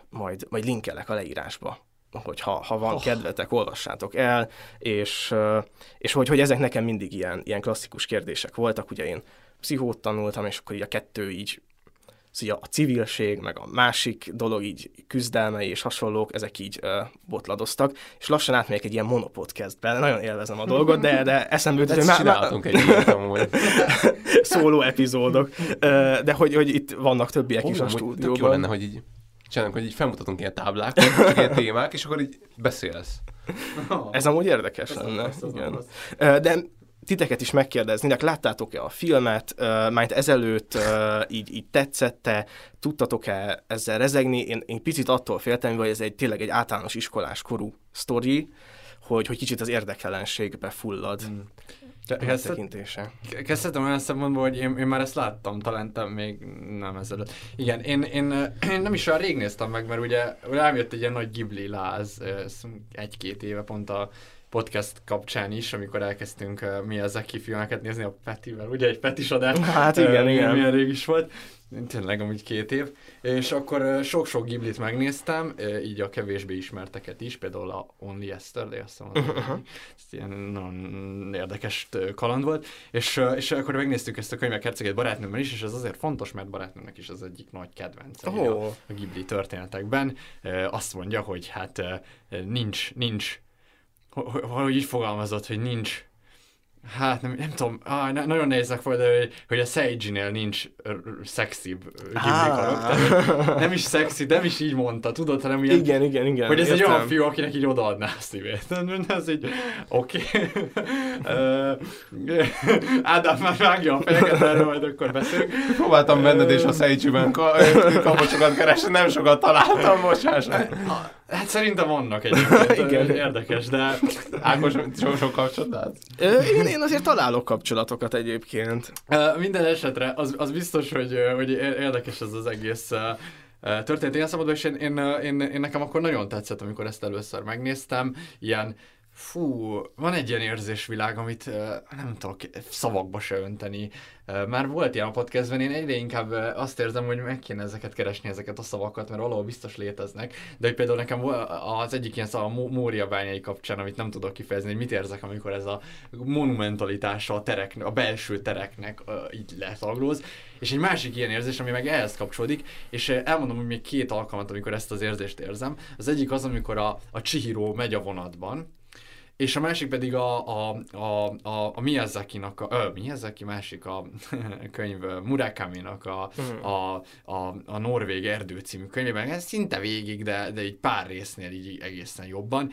majd, majd linkelek a leírásba, hogy ha, ha van oh. kedvetek, olvassátok el, és, és hogy, hogy ezek nekem mindig ilyen, ilyen klasszikus kérdések voltak, ugye én pszichót tanultam, és akkor így a kettő így szóval a civilség, meg a másik dolog így küzdelmei és hasonlók, ezek így ö, botladoztak, és lassan átmegyek egy ilyen monopodcastbe, nagyon élvezem a dolgot, de, de eszembe jutott, hogy már... Csináltunk egy ilyet Szóló epizódok, de hogy, hogy itt vannak többiek oh, is a stúdióban. Tök jó lenne, hogy így csinálunk, hogy így felmutatunk ilyen táblákat, csak ilyen témák, és akkor így beszélsz. Ez amúgy érdekes ez lenne. Az, az igen. Az. De titeket is megkérdezni, de láttátok-e a filmet, uh, majd ezelőtt uh, így, így tetszette, tudtatok-e ezzel rezegni? Én, én picit attól féltem, hogy ez egy tényleg egy általános iskolás korú sztori, hogy, hogy kicsit az érdekelenségbe fullad. Hmm. Kezdhetem Kezdhetem olyan szempontból, hogy én, én már ezt láttam, talán te még nem ezelőtt. Igen, én, én, én nem is olyan rég néztem meg, mert ugye rám jött egy ilyen nagy Ghibli láz egy-két éve pont a podcast kapcsán is, amikor elkezdtünk uh, mi az aki filmeket nézni a Petivel, ugye egy Petis adás. Hát igen, uh, igen. Milyen rég is volt. Tényleg amúgy két év. És akkor uh, sok-sok Ghiblit megnéztem, uh, így a kevésbé ismerteket is, például a Only Yesterday, azt hiszem, uh-huh. ez ilyen nagyon érdekes kaland volt. És, uh, és akkor megnéztük ezt a könyvek hercegét barátnőmmel is, és ez azért fontos, mert barátnőmnek is az egyik nagy kedvence oh. a, a Ghibli történetekben. Uh, azt mondja, hogy hát uh, nincs, nincs valahogy így fogalmazott, hogy nincs Hát nem, nem tudom, ah, ne, nagyon nehéznek volt, hogy, hogy a Seiji-nél nincs szexibb ah. Nem is szexi, nem is így mondta, tudod, hanem ilyen... Igen, igen, igen. Hogy ez értem. egy olyan fiú, akinek így odaadná a szívét. Ez így, oké. Okay. Ádám már vágja a fejeket, erről majd akkor beszélünk. Próbáltam benned és a Seiji-ben kabocsokat keresni, nem sokat találtam, bocsás. Hát szerintem vannak egyébként. igen. Érdekes, de... Ákos, sok, sok kapcsolat én, én azért találok kapcsolatokat egyébként. Minden esetre az, az biztos, hogy, hogy érdekes ez az egész történet. Én szabadban, és én, én, én, én, nekem akkor nagyon tetszett, amikor ezt először megnéztem. Ilyen fú, van egy ilyen érzésvilág, amit nem tudok szavakba se önteni. Már volt ilyen a podcastben, én egyre inkább azt érzem, hogy meg kéne ezeket keresni, ezeket a szavakat, mert valahol biztos léteznek. De hogy például nekem az egyik ilyen szava a Mória bányai kapcsán, amit nem tudok kifejezni, hogy mit érzek, amikor ez a monumentalitása a, terek, a belső tereknek így letaglóz. És egy másik ilyen érzés, ami meg ehhez kapcsolódik, és elmondom, hogy még két alkalmat, amikor ezt az érzést érzem. Az egyik az, amikor a, a Chihiro megy a vonatban, és a másik pedig a, a, a, a, a Miyazaki-nak, a, ö, Miyazaki másik a könyv, Murakami-nak a, mm. a, a, a Norvég Erdő című könyvében, ez szinte végig, de, de egy pár résznél így egészen jobban.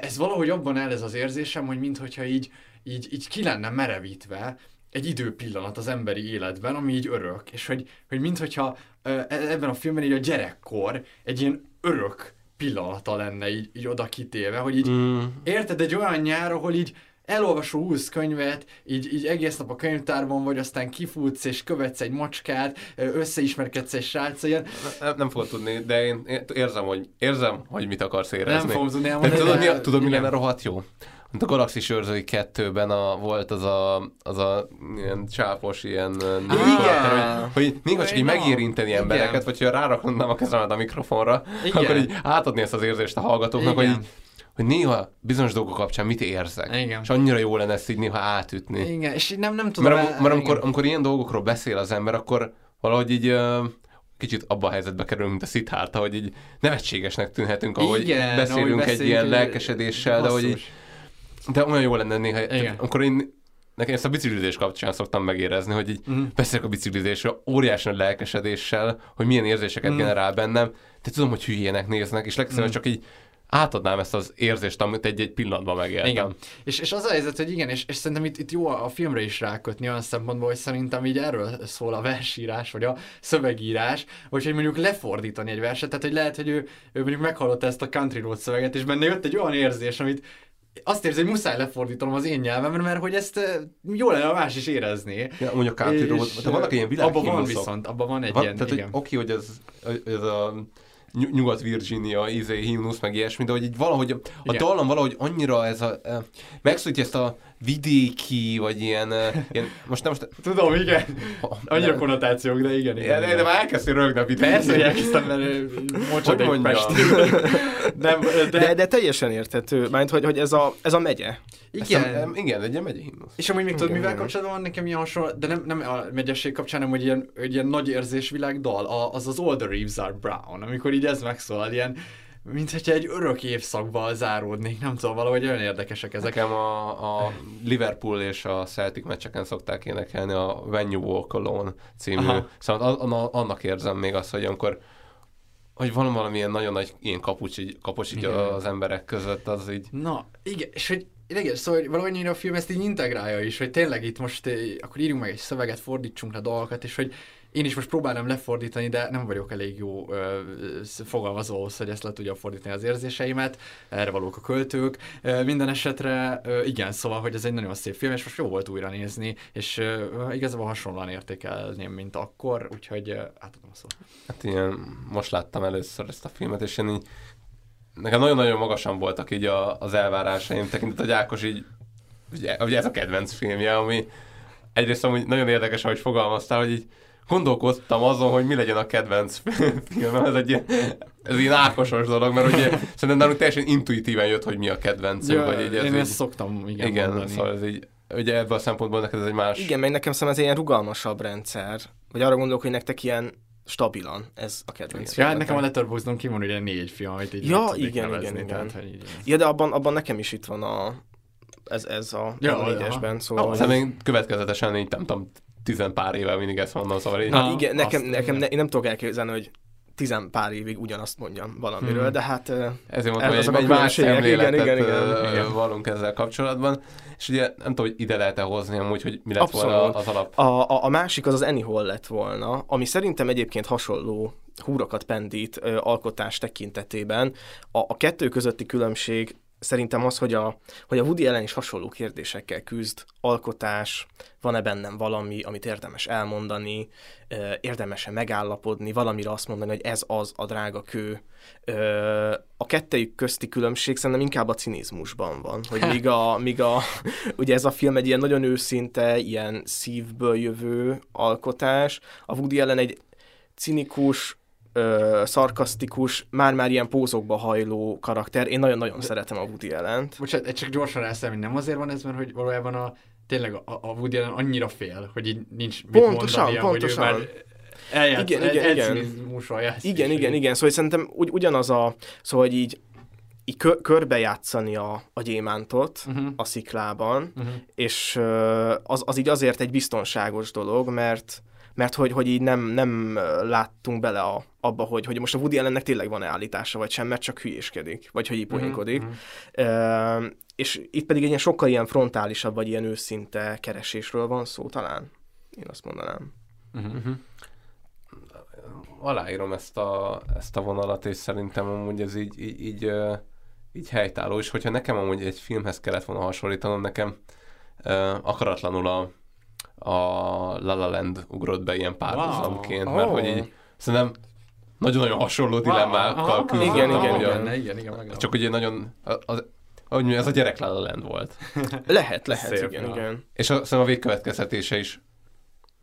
Ez valahogy abban el ez az érzésem, hogy mintha így, így, így ki lenne merevítve egy időpillanat az emberi életben, ami így örök, és hogy, hogy mintha e, ebben a filmben így a gyerekkor egy ilyen örök pillanata lenne így, így oda kitéve, hogy így mm. érted egy olyan nyár, ahol így elolvasol 20 könyvet, így, így egész nap a könyvtárban vagy, aztán kifutsz és követsz egy macskát, összeismerkedsz egy srác, ilyen... Nem, nem fogod tudni, de én érzem, hogy, érzem, hogy mit akarsz érezni. Nem fogom tudni elmondani. De tudod, mi, tudod, mi lenne rohadt jó? Mint a Galaxis őrzői kettőben a, volt az a, az a ilyen csápos, ilyen... Igen. Hogy, hogy még csak így megérinteni Igen. embereket, vagy ha ráraknám a kezemet a mikrofonra, Igen. akkor így átadni ezt az érzést a hallgatóknak, Igen. hogy így, hogy néha bizonyos dolgok kapcsán mit érzek. Igen. És annyira jó lenne ezt így néha átütni. Igen, és nem, nem tudom... Mert, el, mert amikor, amikor ilyen dolgokról beszél az ember, akkor valahogy így uh, kicsit abba a helyzetbe kerülünk, mint a Szithárta, hogy így nevetségesnek tűnhetünk, ahogy Igen, beszélünk ahogy egy ilyen lelkesedéssel, de hogy így de olyan jó lenne néha, tehát, amikor én nekem ezt a biciklizés kapcsán szoktam megérezni, hogy így uh-huh. beszélek a biciklizésről óriási nagy lelkesedéssel, hogy milyen érzéseket uh-huh. generál bennem, de tudom, hogy hülyének néznek, és legszerűen uh-huh. csak így átadnám ezt az érzést, amit egy-egy pillanatban megéltem. Igen. És, és az a helyzet, hogy igen, és, és szerintem itt, itt jó a, a filmre is rákötni olyan szempontból, hogy szerintem így erről szól a versírás, vagy a szövegírás, vagy hogy mondjuk lefordítani egy verset, tehát hogy lehet, hogy ő, ő mondjuk meghallotta ezt a Country Road szöveget, és benne jött egy olyan érzés, amit azt érzi, hogy muszáj lefordítanom az én nyelvemre, mert hogy ezt jó lenne a más is érezni. Ja, mondjuk road, de vannak ilyen világhímosok. Abban van viszont, abban van egy van, ilyen, tehát, igen. Hogy, oké, hogy ez, ez a Nyugat-Virginia izé, himnusz, meg ilyesmi, de hogy így valahogy a, a dallam valahogy annyira ez a, e, megszólítja ezt a vidéki, vagy ilyen, ilyen most nem most... Tudom, igen. Annyira nem. konnotációk, de igen. igen, de, igen. de már elkezdtél rögni a vidéki. Persze, hogy elkezdtem, mert mocsad egy nem, de... de... De, teljesen érthető, mert hogy, hogy ez, a, ez a megye. Igen. A, igen, egy ilyen megye himnusz. És amúgy még tudod, mivel kapcsolatban van nekem ilyen hasonló, de nem, nem a megyesség kapcsán, hanem hogy ilyen, egy ilyen nagy érzésvilág dal, az az All the Reeves are Brown, amikor így ez megszólal, ilyen mint hogyha egy örök évszakba záródnék, nem tudom, valahogy olyan érdekesek ezek. Nekem a, a Liverpool és a Celtic meccseken szokták énekelni a When You Walk Alone című, Aha. szóval annak érzem még azt, hogy amikor hogy van valamilyen nagyon nagy ilyen kapucs, így, kapucs így az emberek között, az így... Na, igen, és hogy igen, szóval hogy valahogy a film ezt így integrálja is, hogy tényleg itt most eh, akkor írjunk meg egy szöveget, fordítsunk le dolgokat, és hogy én is most próbálom lefordítani, de nem vagyok elég jó ö, fogalmazó ahhoz, hogy ezt le tudja fordítani az érzéseimet, erre valók a költők. Ö, minden esetre ö, igen, szóval, hogy ez egy nagyon szép film, és most jó volt újra nézni, és ö, igazából hasonlóan értékelném, mint akkor, úgyhogy ö, átadom a szót. Hát ilyen, most láttam először ezt a filmet, és én így, nekem nagyon-nagyon magasan voltak így a, az elvárásaim, tekintet, hogy Ákos így, ugye, ugye ez a kedvenc filmje, ami egyrészt amúgy nagyon érdekes, ahogy fogalmaztál, hogy így gondolkoztam azon, hogy mi legyen a kedvenc filmem, ez egy ilyen, ez ilyen ákosos dolog, mert ugye szerintem nálunk teljesen intuitíven jött, hogy mi a kedvenc. Ja, vagy így, ez én így, ezt szoktam igen, igen mondani. szóval ez így, ugye ebből a szempontból neked ez egy más... Igen, meg nekem szerintem ez egy ilyen rugalmasabb rendszer, vagy arra gondolok, hogy nektek ilyen stabilan ez a kedvenc Ja, hát nekem a Letterboxdon ki van ugye négy film, amit így ja, igen, nevezni, igen, igen. Tehát, így ja, de abban, abban nekem is itt van a ez, ez a, ja, a négyesben, szóval... Ah, még következetesen így nem tudom, tizen pár éve mindig ezt mondom, szóval így... Na, igen, nekem, nekem ne, én nem tudok elképzelni, hogy tizen pár évig ugyanazt mondjam valamiről, hmm. de hát... Ezért mondtam, hogy egy, egy más szemléletet igen, igen, igen, valunk ezzel kapcsolatban. És ugye nem tudom, hogy ide lehet-e hozni amúgy, hogy mi lett Abszolút. volna az alap. A, a, a másik az az Anyhol lett volna, ami szerintem egyébként hasonló húrokat pendít ö, alkotás tekintetében. A, a kettő közötti különbség szerintem az, hogy a, hogy a Woody Allen is hasonló kérdésekkel küzd, alkotás, van-e bennem valami, amit érdemes elmondani, érdemes-e megállapodni, valamire azt mondani, hogy ez az a drága kő. A kettejük közti különbség szerintem inkább a cinizmusban van, hogy míg a, míg a ugye ez a film egy ilyen nagyon őszinte, ilyen szívből jövő alkotás, a Woody Allen egy cinikus, ö, szarkasztikus, már-már ilyen pózokba hajló karakter. Én nagyon-nagyon De... szeretem a Woody Allen-t. Bocsánat, csak gyorsan rászállni, nem azért van ez, mert hogy valójában a, tényleg a, a Woody Allen annyira fél, hogy így nincs mit pontosan, mondania, pontosan. hogy ő már eljátsz, igen, igen, igen. igen, igen, igen, szóval szerintem ugy, ugyanaz a, szóval hogy így így kö, körbejátszani a, a gyémántot uh-huh. a sziklában, uh-huh. és az, az így azért egy biztonságos dolog, mert mert hogy, hogy így nem, nem láttunk bele a, abba, hogy, hogy most a Woody Allennek tényleg van-e állítása, vagy sem, mert csak hülyéskedik, vagy hogy így mhm. Uh-huh. Uh, és itt pedig egy ilyen sokkal ilyen frontálisabb, vagy ilyen őszinte keresésről van szó talán. Én azt mondanám. Uh-huh. Aláírom ezt a, ezt a vonalat, és szerintem amúgy ez így, így, így, így helytálló, és hogyha nekem amúgy egy filmhez kellett volna hasonlítanom, nekem uh, akaratlanul a a La La Land ugrott be ilyen párhuzamként, wow. mert oh. hogy így szerintem nagyon-nagyon hasonló dilemmákkal wow. küzdött. Igen, igen, igen, igen, igen, igen, Csak ugye nagyon, az, ahogy mondjam, ez a gyerek La La Land volt. lehet, lehet, Szép, igen, igen. És a, szerintem a végkövetkeztetése is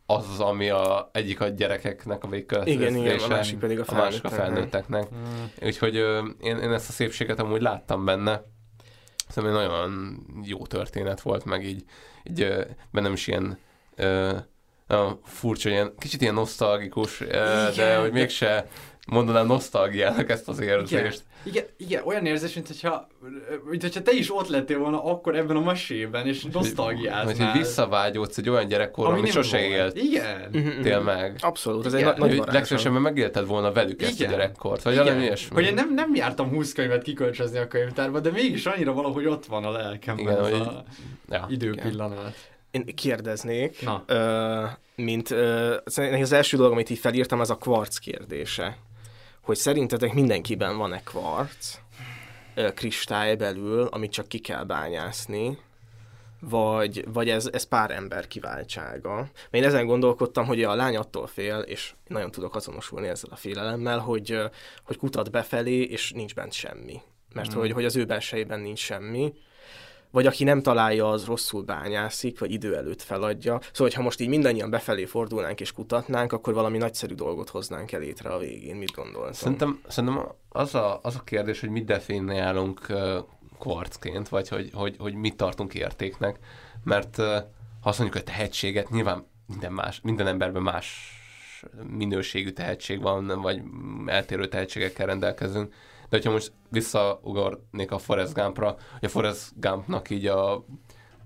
az, az, ami a, egyik a gyerekeknek a végkövetkeztetése, igen, igen, a másik pedig a, a másik a felnőtteknek. Mm. Úgyhogy ö, én, én ezt a szépséget amúgy láttam benne. Szerintem nagyon jó történet volt, meg így, így ö, bennem is ilyen uh, furcsa, ilyen, kicsit ilyen nosztalgikus, uh, de hogy mégse mondanám nosztalgiának ezt az érzést. Igen, igen, igen, olyan érzés, mint hogyha, mint hogyha te is ott lettél volna akkor ebben a mesében, és nosztalgiáznál. Hogy visszavágyódsz egy olyan gyerekkorra, ami, ami sose volt. élt. Igen. Tél meg. Abszolút, ez igen. egy nagy Legszívesebben megélted volna velük igen. ezt a gyerekkort, vagy valami ilyesmi. Hogy én nem, nem jártam 20 könyvet kikölcsözni a könyvtárba, de mégis annyira valahogy ott van a lelkemben igen, ez hogy... a ja, időpillanat. Igen én kérdeznék, Na. Ö, mint ö, az első dolog, amit így felírtam, az a kvarc kérdése. Hogy szerintetek mindenkiben van-e kvarc, ö, kristály belül, amit csak ki kell bányászni, vagy, vagy ez, ez pár ember kiváltsága. Mert én ezen gondolkodtam, hogy a lány attól fél, és nagyon tudok azonosulni ezzel a félelemmel, hogy, hogy kutat befelé, és nincs bent semmi. Mert mm. hogy, hogy az ő belsejében nincs semmi, vagy aki nem találja, az rosszul bányászik, vagy idő előtt feladja. Szóval, ha most így mindannyian befelé fordulnánk és kutatnánk, akkor valami nagyszerű dolgot hoznánk el létre a végén. Mit gondolsz? Szerintem, szerintem az, a, az a kérdés, hogy mit definiálunk kvarcként, vagy hogy, hogy, hogy mit tartunk értéknek, mert ha azt mondjuk, hogy tehetséget, nyilván minden, más, minden emberben más minőségű tehetség van, vagy eltérő tehetségekkel rendelkezünk, de hogyha most visszaugornék a Forrest Gumpra, hogy a Forrest Gumpnak így a,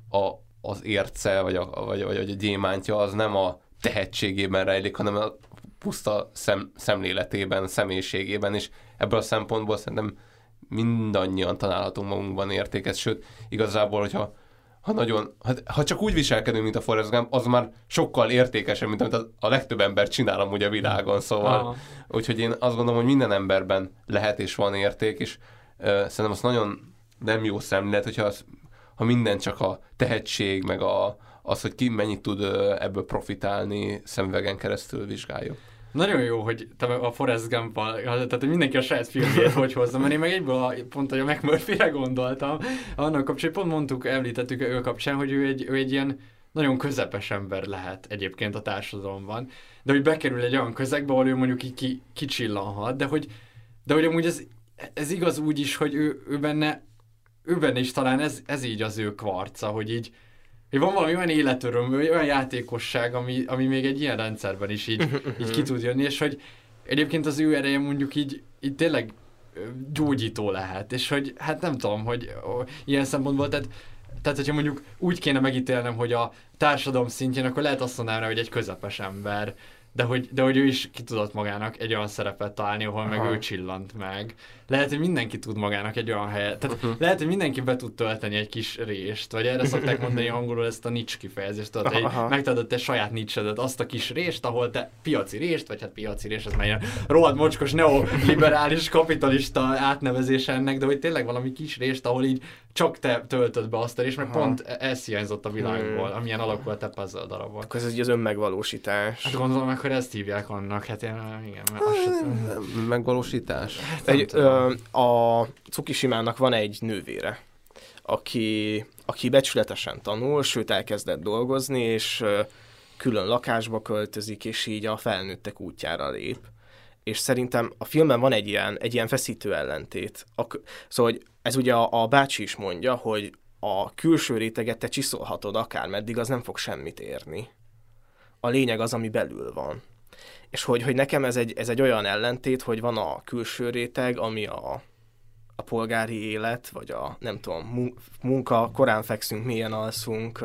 a, az érce, vagy a, vagy, vagy a gyémántja az nem a tehetségében rejlik, hanem a puszta szem, szemléletében, személyiségében, és ebből a szempontból szerintem mindannyian találhatunk magunkban értéket, sőt, igazából, hogyha ha nagyon, ha, ha csak úgy viselkedünk, mint a Forrest Gump, az már sokkal értékesebb, mint amit a, a legtöbb ember csinál amúgy a világon, szóval. Aha. Úgyhogy én azt gondolom, hogy minden emberben lehet és van érték, és uh, szerintem az nagyon nem jó szemlélet, hogyha az, ha minden csak a tehetség, meg a, az, hogy ki mennyit tud ebből profitálni, szemvegen keresztül vizsgáljuk. Nagyon jó, hogy te a Forrest gump tehát hogy mindenki a saját filmjét hogy hozza, mert én meg egyből a, pont, a McMurphy-re gondoltam, annak kapcsán pont mondtuk, említettük ő kapcsán, hogy ő egy, ő egy ilyen nagyon közepes ember lehet egyébként a társadalomban, de hogy bekerül egy olyan közegbe, ahol ő mondjuk így ki, kicsillanhat, de hogy, de hogy amúgy ez, ez igaz úgy is, hogy ő, ő benne, ő benne is talán ez, ez így az ő kvarca, hogy így, hogy van valami olyan életöröm, olyan játékosság, ami, ami még egy ilyen rendszerben is így, így ki tud jönni, és hogy egyébként az ő ereje mondjuk így, így tényleg gyógyító lehet, és hogy hát nem tudom, hogy ó, ilyen szempontból, tehát, tehát hogyha mondjuk úgy kéne megítélnem, hogy a társadalom szintjén, akkor lehet azt mondaná, hogy egy közepes ember, de hogy, de hogy ő is ki tudott magának egy olyan szerepet találni, ahol Aha. meg ő csillant meg. Lehet, hogy mindenki tud magának egy olyan helyet. Tehát uh-huh. lehet, hogy mindenki be tud tölteni egy kis rést, vagy erre szokták mondani angolul ezt a niche kifejezést, tudod, hogy megtadod te saját niche azt a kis rést, ahol te piaci rést, vagy hát piaci rést, ez már ilyen rohadt mocskos neoliberális kapitalista átnevezés ennek, de hogy tényleg valami kis rést, ahol így csak te töltöd be azt a részt, mert Aha. pont ez hiányzott a világból, hmm. amilyen alakult a puzzle darabban. Akkor ez egy az önmegvalósítás. Hát gondolom, akkor ezt hívják annak, hát én, igen, mert azt Megvalósítás? Hát, egy, ö, a Cukisimának van egy nővére, aki, aki becsületesen tanul, sőt elkezdett dolgozni, és külön lakásba költözik, és így a felnőttek útjára lép. És szerintem a filmben van egy ilyen, egy ilyen feszítő ellentét. A, szóval, hogy ez ugye a, a bácsi is mondja, hogy a külső réteget te csiszolhatod akármeddig, az nem fog semmit érni. A lényeg az, ami belül van. És hogy, hogy nekem ez egy, ez egy olyan ellentét, hogy van a külső réteg, ami a, a polgári élet, vagy a, nem tudom, munka, korán fekszünk, milyen alszunk,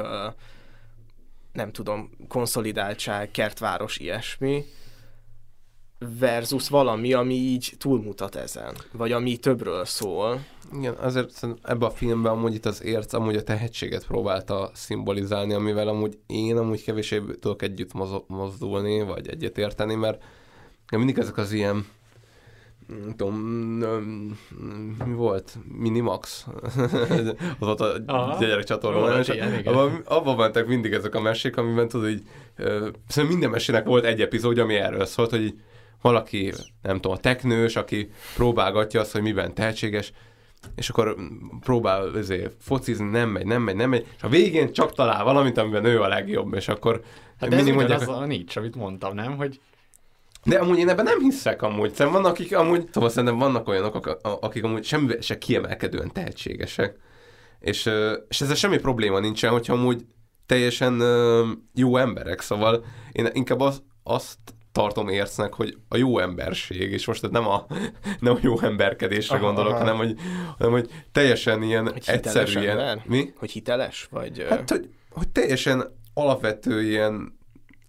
nem tudom, konszolidáltság, kertváros, ilyesmi, versus valami, ami így túlmutat ezen, vagy ami többről szól. Igen, azért ebben a filmben amúgy itt az érc, amúgy a tehetséget próbálta szimbolizálni, amivel amúgy én amúgy kevésbé tudok együtt mozdulni, vagy egyet érteni, mert mindig ezek az ilyen nem tudom, mi volt? Minimax? az volt a gyerekcsatorna. És abban, abban mentek mindig ezek a mesék, amiben tudod, hogy uh, minden mesének volt egy epizód, ami erről szólt, hogy valaki, nem tudom, a teknős, aki próbálgatja azt, hogy miben tehetséges, és akkor próbál ezért focizni, nem megy, nem megy, nem megy, és a végén csak talál valamit, amiben ő a legjobb, és akkor hát mindig mondják... az a nincs, amit mondtam, nem? Hogy de amúgy én ebben nem hiszek amúgy. Szerintem vannak, akik amúgy, szóval szerintem vannak olyanok, akik amúgy semmivel se kiemelkedően tehetségesek. És, és ezzel semmi probléma nincsen, hogyha amúgy teljesen jó emberek. Szóval én inkább az, azt tartom ércnek, hogy a jó emberség, és most nem a, nem a jó emberkedésre aha, gondolok, aha. hanem hogy, hanem hogy teljesen ilyen hogy egyszerű ilyen... Mi? Hogy hiteles? Vagy, hát, hogy, hogy teljesen alapvető ilyen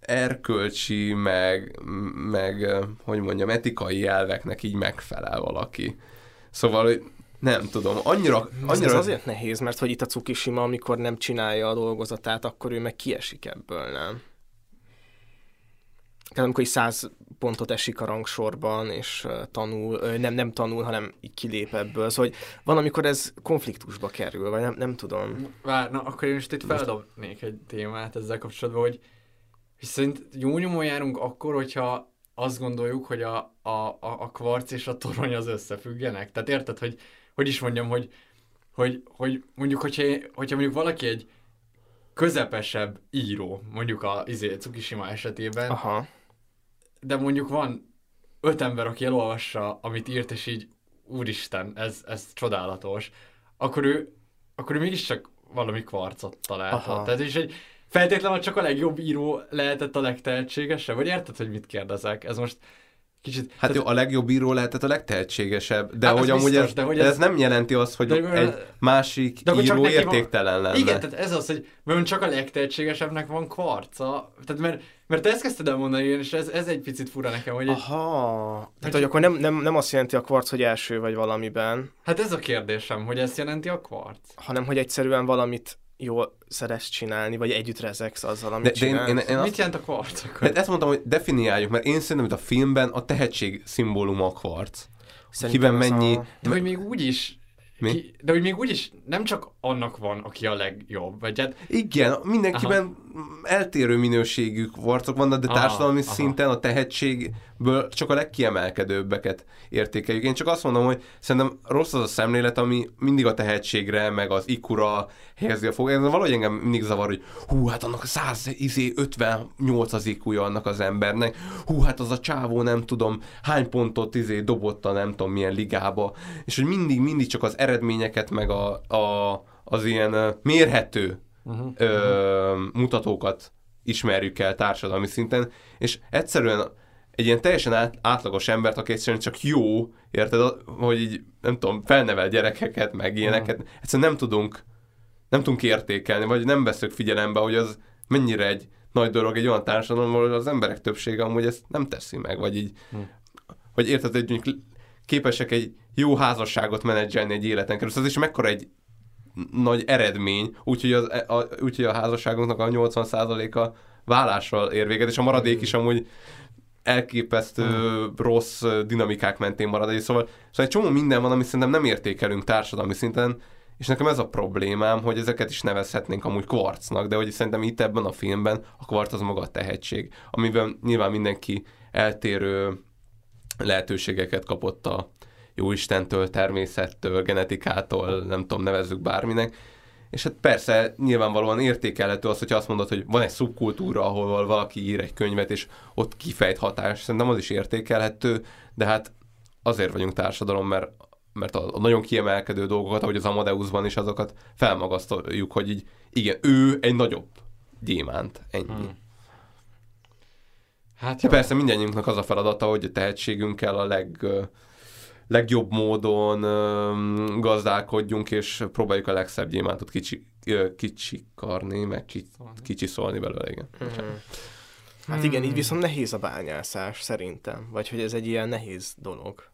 erkölcsi, meg, meg, hogy mondjam, etikai elveknek így megfelel valaki. Szóval, hogy nem tudom, annyira... annyira... Ez azért nehéz, mert hogy itt a Cukisima, amikor nem csinálja a dolgozatát, akkor ő meg kiesik ebből, nem? Tehát amikor egy száz pontot esik a rangsorban, és tanul, nem, nem tanul, hanem így kilép ebből. Szóval hogy van, amikor ez konfliktusba kerül, vagy nem, nem tudom. Vár, na akkor én most itt feldobnék egy témát ezzel kapcsolatban, hogy szerint jó nyomon járunk akkor, hogyha azt gondoljuk, hogy a, a, a, a kvarc és a torony az összefüggenek. Tehát érted, hogy hogy is mondjam, hogy, hogy, hogy mondjuk, hogyha, hogyha mondjuk valaki egy közepesebb író, mondjuk a izé, Cukisima esetében, Aha. De mondjuk van öt ember, aki elolvassa, amit írt, és így úristen, ez, ez csodálatos, akkor ő, akkor ő mégiscsak valami kvarcot találhat. Tehát is egy, feltétlenül csak a legjobb író lehetett a legtehetségesebb? Vagy érted, hogy mit kérdezek? Ez most kicsit... Hát jó, a legjobb író lehetett a legtehetségesebb, de hát hogy amúgy biztos, ez, de hogy ez... ez nem jelenti azt, hogy de, egy másik de író értéktelen van... lenne. Igen, tehát ez az, hogy mert csak a legtehetségesebbnek van kvarca, tehát mert, mert te ezt kezdted el mondani, és ez, ez egy picit fura nekem, hogy... Aha, egy... tehát hogy akkor nem, nem, nem azt jelenti a kvarc, hogy első vagy valamiben. Hát ez a kérdésem, hogy ezt jelenti a kvarc. Hanem, hogy egyszerűen valamit jól szeretsz csinálni, vagy együtt rezegsz azzal, amit de, de én, én, én Mit azt, jelent a kvarc akkor? Hát ezt mondtam, hogy definiáljuk, mert én szerintem, hogy a filmben a tehetség szimbóluma a kvarc. Szerintem Kiben mennyi... A... De hogy még úgy is mi? Ki, de hogy még úgyis nem csak annak van, aki a legjobb, vagy hát... Igen, mindenkiben aha. eltérő minőségű varcok vannak, de társadalmi aha, szinten a tehetségből csak a legkiemelkedőbbeket értékeljük. Én csak azt mondom, hogy szerintem rossz az a szemlélet, ami mindig a tehetségre, meg az ikura helyezi a fogát. Valahogy engem mindig zavar, hogy hú, hát annak 100, izé, 58 az ikúja annak az embernek, hú, hát az a csávó nem tudom, hány pontot izé dobott a nem tudom milyen ligába, és hogy mindig, mindig csak az eredményeket, meg a, a, az ilyen mérhető uh-huh. ö, mutatókat ismerjük el társadalmi szinten, és egyszerűen egy ilyen teljesen át, átlagos embert, aki egyszerűen csak jó, érted, hogy így, nem tudom, felnevel gyerekeket, meg ilyeneket, egyszerűen nem tudunk nem tudunk értékelni, vagy nem veszük figyelembe, hogy az mennyire egy nagy dolog egy olyan társadalomban, ahol az emberek többsége amúgy ezt nem teszi meg, vagy így, hm. hogy érted, hogy mondjuk képesek egy jó házasságot menedzselni egy életen keresztül. Ez is mekkora egy nagy eredmény, úgyhogy, az, a, úgyhogy a házasságunknak a 80%-a vállással ér véget, és a maradék is amúgy elképesztő hmm. rossz dinamikák mentén marad. Szóval, szóval egy csomó minden van, amit szerintem nem értékelünk társadalmi szinten, és nekem ez a problémám, hogy ezeket is nevezhetnénk amúgy kvarcnak, de hogy szerintem itt ebben a filmben a kvarc az maga a tehetség, amiben nyilván mindenki eltérő lehetőségeket kapott a jóistentől, természettől, genetikától, nem tudom, nevezzük bárminek, és hát persze nyilvánvalóan értékelhető az, hogyha azt mondod, hogy van egy szubkultúra, ahol valaki ír egy könyvet, és ott kifejt hatás. Szerintem az is értékelhető, de hát azért vagyunk társadalom, mert, mert a, a nagyon kiemelkedő dolgokat, ahogy az Amadeusban is azokat felmagasztoljuk, hogy így igen, ő egy nagyobb gyémánt, ennyi. Hmm. Hát jó. persze mindannyiunknak az a feladata, hogy a tehetségünkkel a leg legjobb módon gazdálkodjunk, és próbáljuk a legszebb gyémántot kicsi, kicsikarni, meg kicsi, szólni belőle, igen. Mm. Hát igen, így viszont nehéz a bányászás, szerintem. Vagy hogy ez egy ilyen nehéz dolog.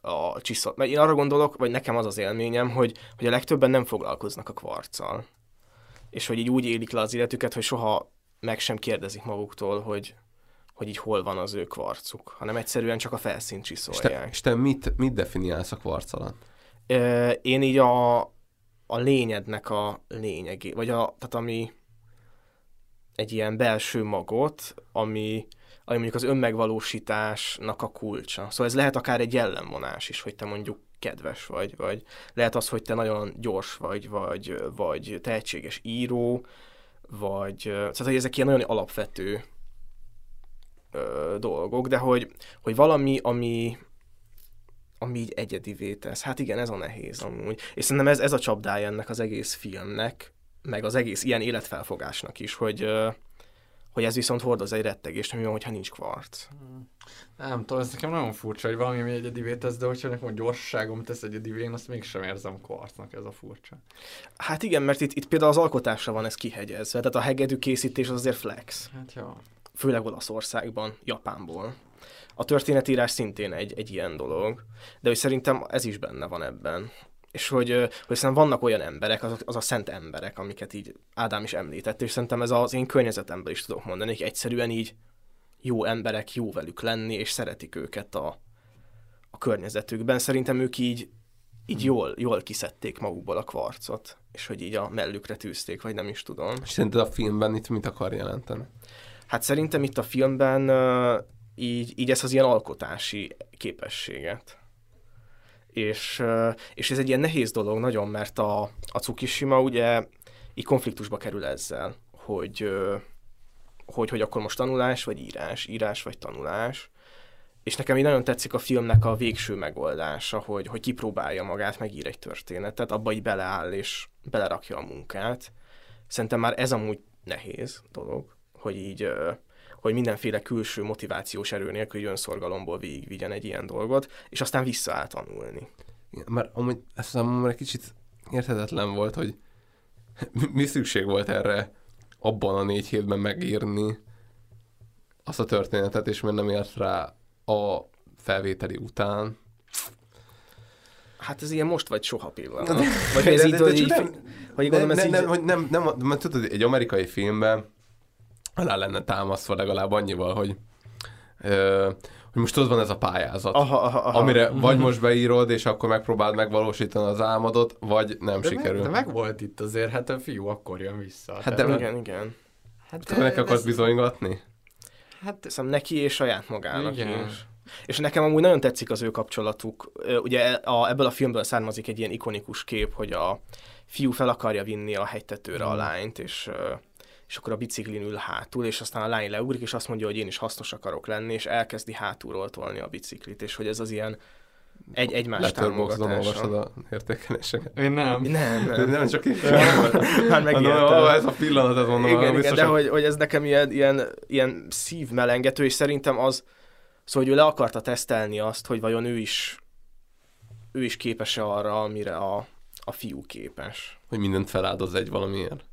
A csiszol. Mert én arra gondolok, vagy nekem az az élményem, hogy, hogy a legtöbben nem foglalkoznak a kvarccal. És hogy így úgy élik le az életüket, hogy soha meg sem kérdezik maguktól, hogy, hogy így hol van az ő kvarcuk, hanem egyszerűen csak a felszínt csiszolják. És te, mit, mit definiálsz a kvarc alatt? Én így a, a lényednek a lényegé, vagy a, tehát ami egy ilyen belső magot, ami, ami mondjuk az önmegvalósításnak a kulcsa. Szóval ez lehet akár egy jellemvonás is, hogy te mondjuk kedves vagy, vagy lehet az, hogy te nagyon gyors vagy, vagy, vagy tehetséges író, vagy, tehát hogy ezek ilyen nagyon alapvető ö, dolgok, de hogy, hogy valami, ami, ami így egyedivé tesz. Hát igen, ez a nehéz amúgy. És szerintem ez, ez a csapdája ennek az egész filmnek, meg az egész ilyen életfelfogásnak is, hogy, ö, hogy ez viszont hordoz egy rettegést, ami van, hogyha nincs kvarc. Nem tudom, ez nekem nagyon furcsa, hogy valami, ami egyedivé tesz, de hogyha nekem a gyorsaságom tesz egyedivé, én azt mégsem érzem kvarcnak, ez a furcsa. Hát igen, mert itt, itt például az alkotásra van ez kihegyezve, tehát a hegedű készítés az azért flex. Hát jó főleg Olaszországban, Japánból. A történetírás szintén egy, egy ilyen dolog, de hogy szerintem ez is benne van ebben. És hogy, hogy szerintem vannak olyan emberek, az, az a szent emberek, amiket így Ádám is említett, és szerintem ez az én környezetemben is tudok mondani, hogy egyszerűen így jó emberek, jó velük lenni, és szeretik őket a, a környezetükben. Szerintem ők így, így jól, jól kiszedték magukból a kvarcot, és hogy így a mellükre tűzték, vagy nem is tudom. És szerinted a filmben itt mit akar jelenteni? Hát szerintem itt a filmben így, így ez az ilyen alkotási képességet. És, és ez egy ilyen nehéz dolog nagyon, mert a, a Tsukishima ugye így konfliktusba kerül ezzel, hogy, hogy, hogy akkor most tanulás vagy írás, írás vagy tanulás. És nekem így nagyon tetszik a filmnek a végső megoldása, hogy, hogy kipróbálja magát, megír egy történetet, abba így beleáll és belerakja a munkát. Szerintem már ez amúgy nehéz dolog hogy így hogy mindenféle külső motivációs erő nélkül önszorgalomból végigvigyen egy ilyen dolgot, és aztán visszaáll tanulni. Igen, mert amúgy ez számomra egy kicsit érthetetlen volt, hogy mi szükség volt erre abban a négy hétben megírni azt a történetet, és mert nem ért rá a felvételi után. Hát ez ilyen most vagy soha pillanat. Vagy ez így, hogy nem, nem, nem, nem, nem, nem, nem, tudod, egy amerikai filmben alá lenne támasztva legalább annyival, hogy ö, hogy most tudod, van ez a pályázat, aha, aha, aha. amire vagy most beírod, és akkor megpróbáld megvalósítani az álmodot, vagy nem de sikerül. Meg, de meg volt itt azért, hát a fiú akkor jön vissza. Hát de, igen, igen. Hát de, neki akarsz ez... bizonygatni? Hát Szóval neki és saját magának igen. is. És nekem amúgy nagyon tetszik az ő kapcsolatuk. Ugye a, ebből a filmből származik egy ilyen ikonikus kép, hogy a fiú fel akarja vinni a hegytetőre a mm. lányt, és és akkor a biciklin ül hátul, és aztán a lány leugrik, és azt mondja, hogy én is hasznos akarok lenni, és elkezdi hátulról tolni a biciklit, és hogy ez az ilyen egy, egymás támogatása. olvasod a értékeléseket? Én nem. Nem, nem. nem csak én. Már megértem. ez a pillanat, ez mondom. Igen, igen de hogy, hogy, ez nekem ilyen, ilyen, ilyen szívmelengető, és szerintem az, szóval, hogy ő le akarta tesztelni azt, hogy vajon ő is ő is képes-e arra, amire a, a fiú képes. Hogy mindent feláldoz egy valamiért.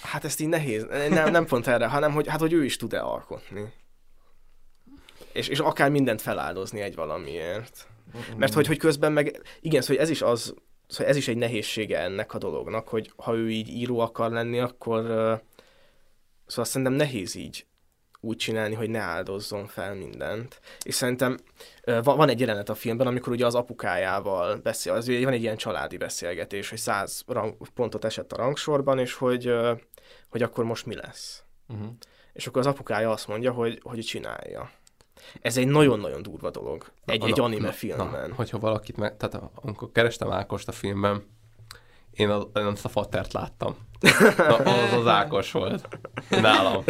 Hát ezt így nehéz, nem, nem pont erre, hanem hogy, hát, hogy ő is tud-e alkotni. És, és akár mindent feláldozni egy valamiért. Mert hogy, hogy közben meg, igen, szóval ez is az, szóval ez is egy nehézsége ennek a dolognak, hogy ha ő így író akar lenni, akkor szóval szerintem nehéz így úgy csinálni, hogy ne áldozzon fel mindent. És szerintem van egy jelenet a filmben, amikor ugye az apukájával beszél, az van egy ilyen családi beszélgetés, hogy száz pontot esett a rangsorban, és hogy, hogy akkor most mi lesz. Uh-huh. És akkor az apukája azt mondja, hogy, hogy csinálja. Ez egy nagyon-nagyon durva dolog. Egy, na, egy anime na, filmben. Na, hogyha valakit meg... Tehát amikor kerestem Ákost a filmben, én, az, én azt a fatert láttam. Na, az az Ákos volt. Nálam.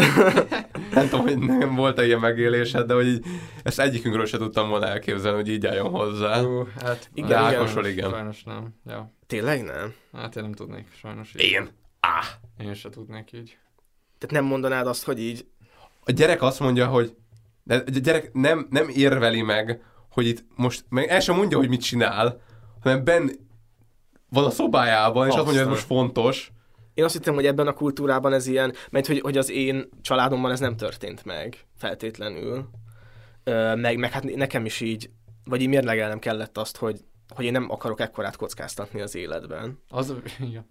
Nem tudom, hogy nem volt -e ilyen megélésed, de hogy így, ezt egyikünkről se tudtam volna elképzelni, hogy így álljon hozzá. Uh, hát, igen, de Ákosról igen. Sajnos nem. Ja. Tényleg nem? Hát én nem tudnék, sajnos. Így. Én? Á. Én se tudnék így. Tehát nem mondanád azt, hogy így... A gyerek azt mondja, hogy de a gyerek nem, nem érveli meg, hogy itt most, meg el sem mondja, hogy mit csinál, hanem Ben van a szobájában, és azt mondja, hogy ez most fontos. Én azt hittem, hogy ebben a kultúrában ez ilyen, mert hogy, hogy az én családomban ez nem történt meg feltétlenül. Ö, meg, meg hát nekem is így, vagy így mérlegelnem kellett azt, hogy hogy én nem akarok ekkorát kockáztatni az életben. Az, ja.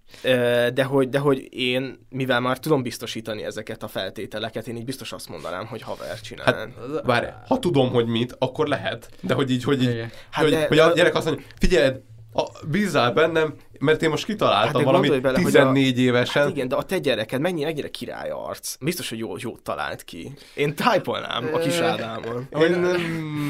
de, hogy, de hogy én, mivel már tudom biztosítani ezeket a feltételeket, én így biztos azt mondanám, hogy haver csinál. Hát, bár, ha tudom, hogy mit, akkor lehet. De hogy így, hogy, így, hát hogy, de, hogy a gyerek azt mondja, figyelj, a, bízzál bennem, mert én most kitaláltam hát valami bele, 14 a, évesen. Hát igen, de a te gyereked mennyire, mennyire király arc. Biztos, hogy jó, jót talált ki. Én tájpolnám a kis Ádámon. Én nem,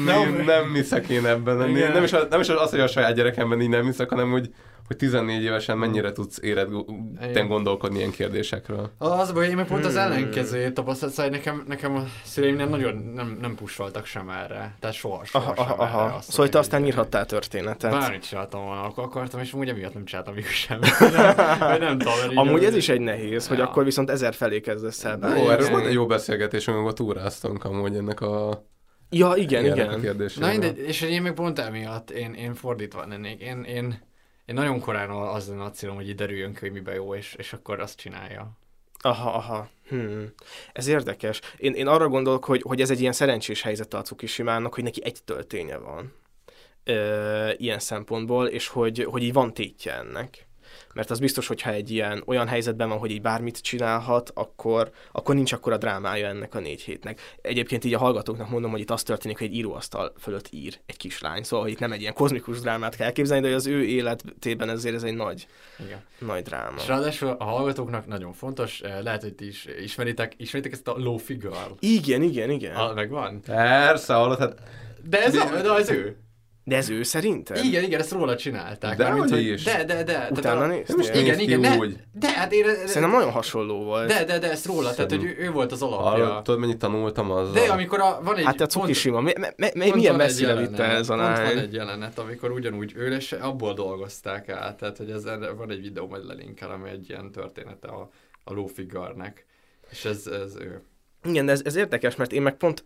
nem, nem hiszek én ebben. Nem, nem, is, nem is az, hogy a saját gyerekemben így nem hiszek, hanem hogy hogy 14 évesen mennyire tudsz éredten gondolkodni ilyen kérdésekről? Az baj, én meg pont az hmm. ellenkezőjét tapasztalat, szóval nekem, nekem a szüleim nem nagyon nem, nem pusoltak sem erre. Tehát soha, soha aha, sem aha, erre. Szóval te aztán írhattál történetet. Bármit csináltam volna, akkor akartam, és amúgy emiatt nem csináltam végül sem. nem, nem tudom, Amúgy ez is egy nehéz, hogy ja. akkor viszont ezer felé kezdesz el. Jó, erről van egy jó beszélgetés, amikor túráztunk amúgy ennek a Ja, igen, igen. Na mindegy, és én még pont emiatt, én, én fordítva lennék. Én, én, én nagyon korán az lenne a célom, hogy így derüljön ki, hogy miben jó, és, és akkor azt csinálja. Aha, aha. Hmm. Ez érdekes. Én, én arra gondolok, hogy, hogy ez egy ilyen szerencsés helyzet a Cukishimának, hogy neki egy tölténye van. Ö, ilyen szempontból, és hogy, hogy így van tétje ennek mert az biztos, hogyha egy ilyen olyan helyzetben van, hogy így bármit csinálhat, akkor, akkor nincs akkor a drámája ennek a négy hétnek. Egyébként így a hallgatóknak mondom, hogy itt az történik, hogy egy íróasztal fölött ír egy kislány, szóval hogy itt nem egy ilyen kozmikus drámát kell elképzelni, de az ő életében ezért ez egy nagy, Igen. nagy dráma. És ráadásul a hallgatóknak nagyon fontos, eh, lehet, hogy ti is ismeritek, ismeritek ezt a low figure. Igen, igen, igen. A, megvan? Persze, hallod, hát... De ez, a, de az ő. De ez ő szerintem? Igen, igen, ezt róla csinálták. De, mint, hogy is. De, de, de. Utána néztél? Most igen, igen, de, úgy. de, hát én... Szerintem nagyon hasonló volt. De, de, de, ezt róla, tehát, hogy ő, ő volt az alapja. Hallod, tudod, mennyit tanultam az. De amikor a, van egy... Hát a Cukishima, mi, mi, mi, milyen messzire vitte ez a lány? van egy jelenet, amikor ugyanúgy ő és abból dolgozták át, tehát, hogy ez, van egy videó, majd lelinkel, ami egy ilyen története a, a Lófigarnek. És ez, ez ő. Igen, ez, ez érdekes, mert én meg pont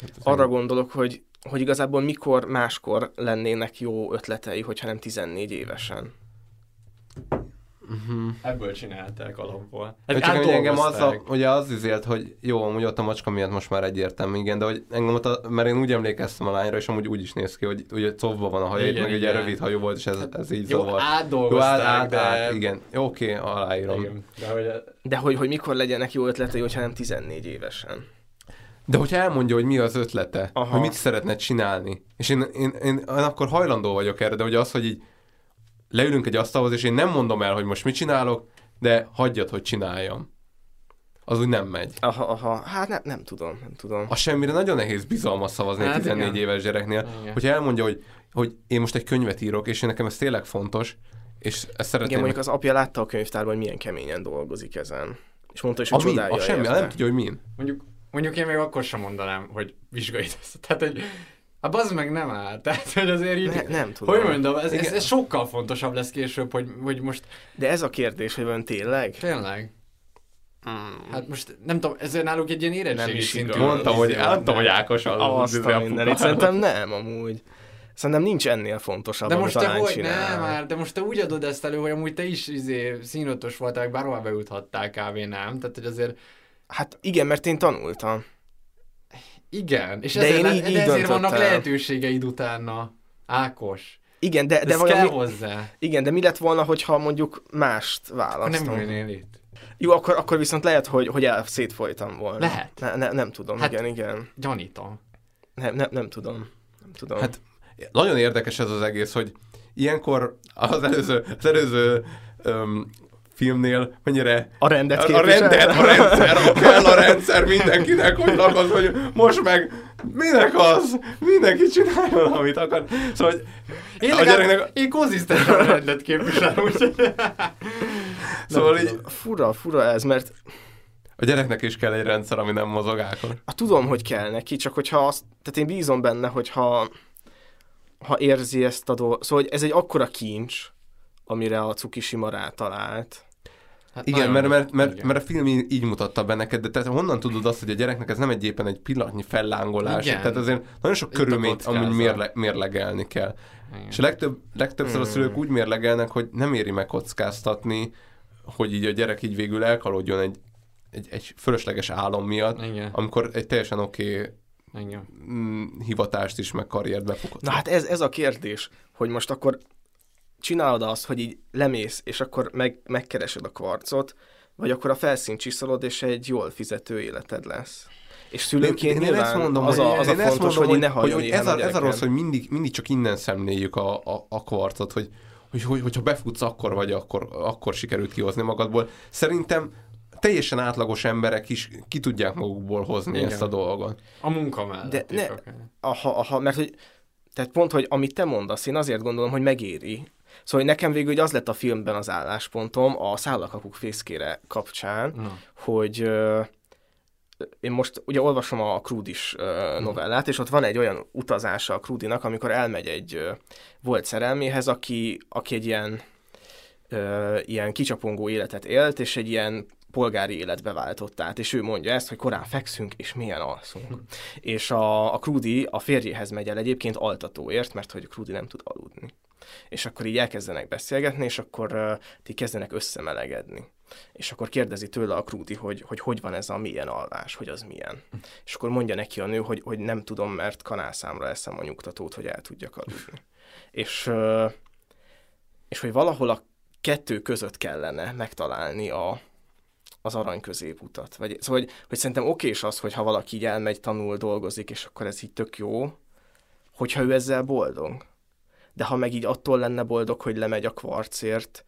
hát arra gondolok, hogy hogy igazából mikor máskor lennének jó ötletei, hogyha nem 14 évesen. Uh-huh. Ebből csinálták alapból. Hát csak engem az, a, ugye az üzélt, hogy jó, amúgy ott a macska miatt most már egyértelmű, igen, de hogy engem ott, a, mert én úgy emlékeztem a lányra, és amúgy úgy is néz ki, hogy ugye covva van a haja, meg ugye rövid hajú volt, és ez, ez így jó, zavar. Átdolgozták, jó, át, át, de... át, igen. Jó, oké, aláírom. Igen. De, hogy, de hogy, hogy mikor legyenek jó ötletei, hogyha nem 14 évesen. De hogyha elmondja, hogy mi az ötlete, Aha. hogy mit szeretne csinálni, és én, én, én, én akkor hajlandó vagyok erre, de hogy az, hogy így leülünk egy asztalhoz, és én nem mondom el, hogy most mit csinálok, de hagyjad, hogy csináljam. Az úgy nem megy. Aha, aha. Hát nem, nem tudom, nem tudom. A semmire nagyon nehéz bizalmas szavazni hát, egy 14 igen. éves gyereknél. Igen. Hogyha elmondja, hogy, hogy én most egy könyvet írok, és én nekem ez tényleg fontos, és ezt szeretném... Igen, mondjuk az apja látta a könyvtárban, hogy milyen keményen dolgozik ezen. És mondta is, hogy a csodálja A semmi, nem tudja, hogy min. Mondjuk Mondjuk én még akkor sem mondanám, hogy vizsgai teszt. Tehát, hogy Hát az meg nem áll. Tehát, hogy azért így, ne, nem tudom. Hogy mondom, ez, ez, ez, sokkal fontosabb lesz később, hogy, hogy most... De ez a kérdés, hogy van tényleg? Tényleg. Hmm. Hát most nem tudom, ezért náluk egy ilyen érettségi szintű. Mondtam, hogy, mondtam, hogy Ákos az. Azt a mindenit, szerintem nem amúgy. Szerintem nincs ennél fontosabb, De most te hogy, nem már, de most te úgy adod ezt elő, hogy amúgy te is izé, színötös voltál, bárhová bejuthattál kávé, nem? Tehát, hogy azért... Hát igen, mert én tanultam. Igen, és De ezért, én le- így- de így ezért vannak döntöttem. lehetőségeid utána. Ákos. Igen, de, de Ez valami... kell hozzá. Igen, de mi lett volna, hogyha mondjuk mást választom? nem ülnél itt. Jó, akkor, akkor viszont lehet, hogy, hogy el szétfolytam volna. Lehet. Ne, ne, nem tudom, Hát, igen, igen. Gyanítom. Nem, nem, nem tudom. Nem tudom. Hát nagyon érdekes ez az egész, hogy ilyenkor az előző, az előző öm, filmnél mennyire A rendet a, a képvisel. rendet, a rendszer, a kell a rendszer mindenkinek, hogy lakod, hogy most meg minek az? Mindenki csináljon, amit akar. Szóval, hogy Én, a gyereknek, én konzisztensen a rendet képviselem, úgyhogy... szóval így, Fura, fura ez, mert a gyereknek is kell egy rendszer, ami nem mozog ákon. Hát tudom, hogy kell neki, csak hogyha azt, tehát én bízom benne, hogyha ha érzi ezt a dolgot, szóval hogy ez egy akkora kincs, amire a Tsukishima rátalált. Hát Igen, mert, mert, mert, mert a film így mutatta be neked, de te honnan tudod azt, hogy a gyereknek ez nem egy éppen egy pillanatnyi fellángolás, Igen. tehát azért nagyon sok körülményt amúgy mérle, mérlegelni kell. Igen. És a legtöbb, legtöbbször a Hmm. szülők úgy mérlegelnek, hogy nem éri meg kockáztatni, hogy így a gyerek így végül elkalódjon egy, egy, egy fölösleges álom miatt, Igen. amikor egy teljesen oké okay, Igen. mm, hivatást is, meg karriert befogott. Na hát ez, ez a kérdés, hogy most akkor csinálod azt, hogy így lemész, és akkor meg, megkeresed a kvarcot, vagy akkor a felszínt csiszolod, és egy jól fizető életed lesz. És szülőként én, én ezt mondom, az hogy, a, az a fontos, mondom, hogy, ne hogy, hagyjon hogy éhen ez, a, ez a rossz, hogy mindig, mindig csak innen szemléljük a, a, a kvarcot, hogy, hogy, hogy, hogyha befutsz akkor vagy, akkor, akkor sikerült kihozni magadból. Szerintem teljesen átlagos emberek is ki tudják magukból hozni Igen. ezt a dolgot. A munka mellett De ne, aha, aha, mert hogy, tehát pont, hogy amit te mondasz, én azért gondolom, hogy megéri. Szóval nekem végül hogy az lett a filmben az álláspontom a szállakapuk fészkére kapcsán, Na. hogy ö, én most ugye olvasom a Krúdis ö, novellát, és ott van egy olyan utazása a Krúdinak, amikor elmegy egy ö, volt szerelméhez, aki, aki egy ilyen, ö, ilyen kicsapongó életet élt, és egy ilyen polgári életbe váltott át, és ő mondja ezt, hogy korán fekszünk, és milyen alszunk. És a, a Krúdi a férjéhez megy el egyébként altatóért, mert hogy Krúdi nem tud aludni. És akkor így elkezdenek beszélgetni, és akkor uh, ti kezdenek összemelegedni. És akkor kérdezi tőle a Krúdi, hogy, hogy hogy van ez a milyen alvás, hogy az milyen. És akkor mondja neki a nő, hogy, hogy nem tudom, mert kanálszámra eszem a nyugtatót, hogy el tudjak aludni. És, uh, és hogy valahol a kettő között kellene megtalálni a, az arany középutat. Vagy, szóval, hogy, hogy szerintem okés az, hogyha valaki így elmegy, tanul, dolgozik, és akkor ez így tök jó, hogyha ő ezzel boldog. De ha meg így attól lenne boldog, hogy lemegy a kvarcért,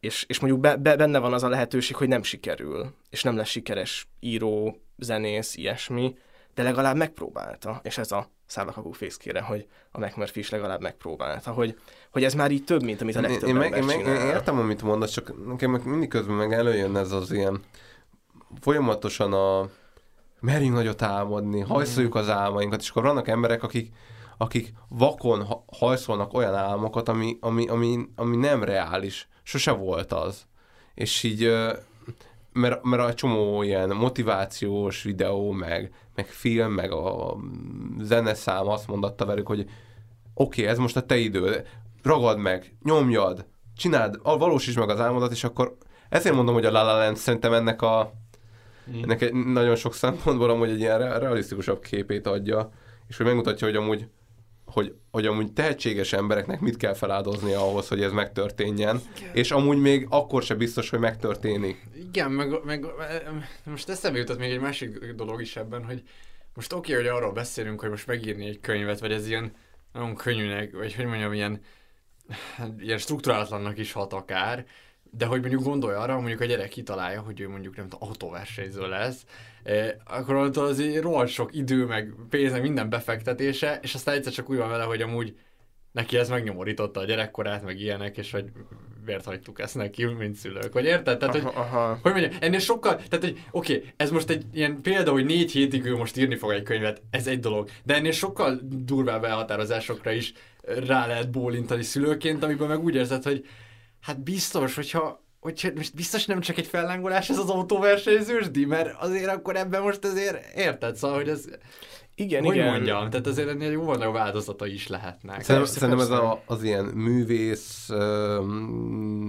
és, és mondjuk be, be, benne van az a lehetőség, hogy nem sikerül, és nem lesz sikeres író, zenész, ilyesmi, de legalább megpróbálta, és ez a szállakakú fészkére, hogy a McMurphy is legalább megpróbálta, hogy, hogy ez már így több, mint amit a legtöbb én, ember én, meg, én értem, amit mondasz, csak nekem mindig közben meg előjön ez az ilyen folyamatosan a merjünk nagyot álmodni, hajszoljuk az álmainkat, és akkor vannak emberek, akik, akik vakon ha- hajszolnak olyan álmokat, ami, ami, ami, ami nem reális. Sose volt az. És így, mert, mert a csomó ilyen motivációs videó, meg, meg film, meg a zeneszám azt mondatta velük, hogy oké, okay, ez most a te időd, ragad meg, nyomjad, csináld, valósítsd meg az álmodat, és akkor ezért mondom, hogy a La La Land szerintem ennek a ennek egy nagyon sok szempontból amúgy egy ilyen re- realisztikusabb képét adja, és hogy megmutatja, hogy amúgy hogy, hogy amúgy tehetséges embereknek mit kell feláldozni ahhoz, hogy ez megtörténjen, és amúgy még akkor se biztos, hogy megtörténik. Igen, meg, meg most eszembe jutott még egy másik dolog is ebben, hogy most oké, okay, hogy arról beszélünk, hogy most megírni egy könyvet, vagy ez ilyen nagyon könnyűnek, vagy hogy mondjam, ilyen, ilyen strukturálatlannak is hat akár, de hogy mondjuk gondolj arra, mondjuk a gyerek kitalálja, hogy ő mondjuk nem tudom, autóversenyző lesz, akkor onnantól azért rohadt sok idő, meg pénz, meg minden befektetése, és aztán egyszer csak úgy van vele, hogy amúgy neki ez megnyomorította a gyerekkorát, meg ilyenek, és hogy miért hagytuk ezt neki, mint szülők. Vagy érted? Tehát, hogy, Aha, aha. hogy mondjam, ennél sokkal, tehát, hogy oké, okay, ez most egy ilyen példa, hogy négy hétig ő most írni fog egy könyvet, ez egy dolog, de ennél sokkal durvább elhatározásokra is rá lehet bólintani szülőként, amiben meg úgy érzed, hogy hát biztos, hogyha hogy most biztos nem csak egy fellángolás ez az autóversenyzősdi, mert azért akkor ebben most azért érted, szóval, hogy ez igen, hogy igen. mondjam, tehát azért ennél jóval nagyobb áldozatai is lehetnek. Szerintem, szerintem ez a, az ilyen művész,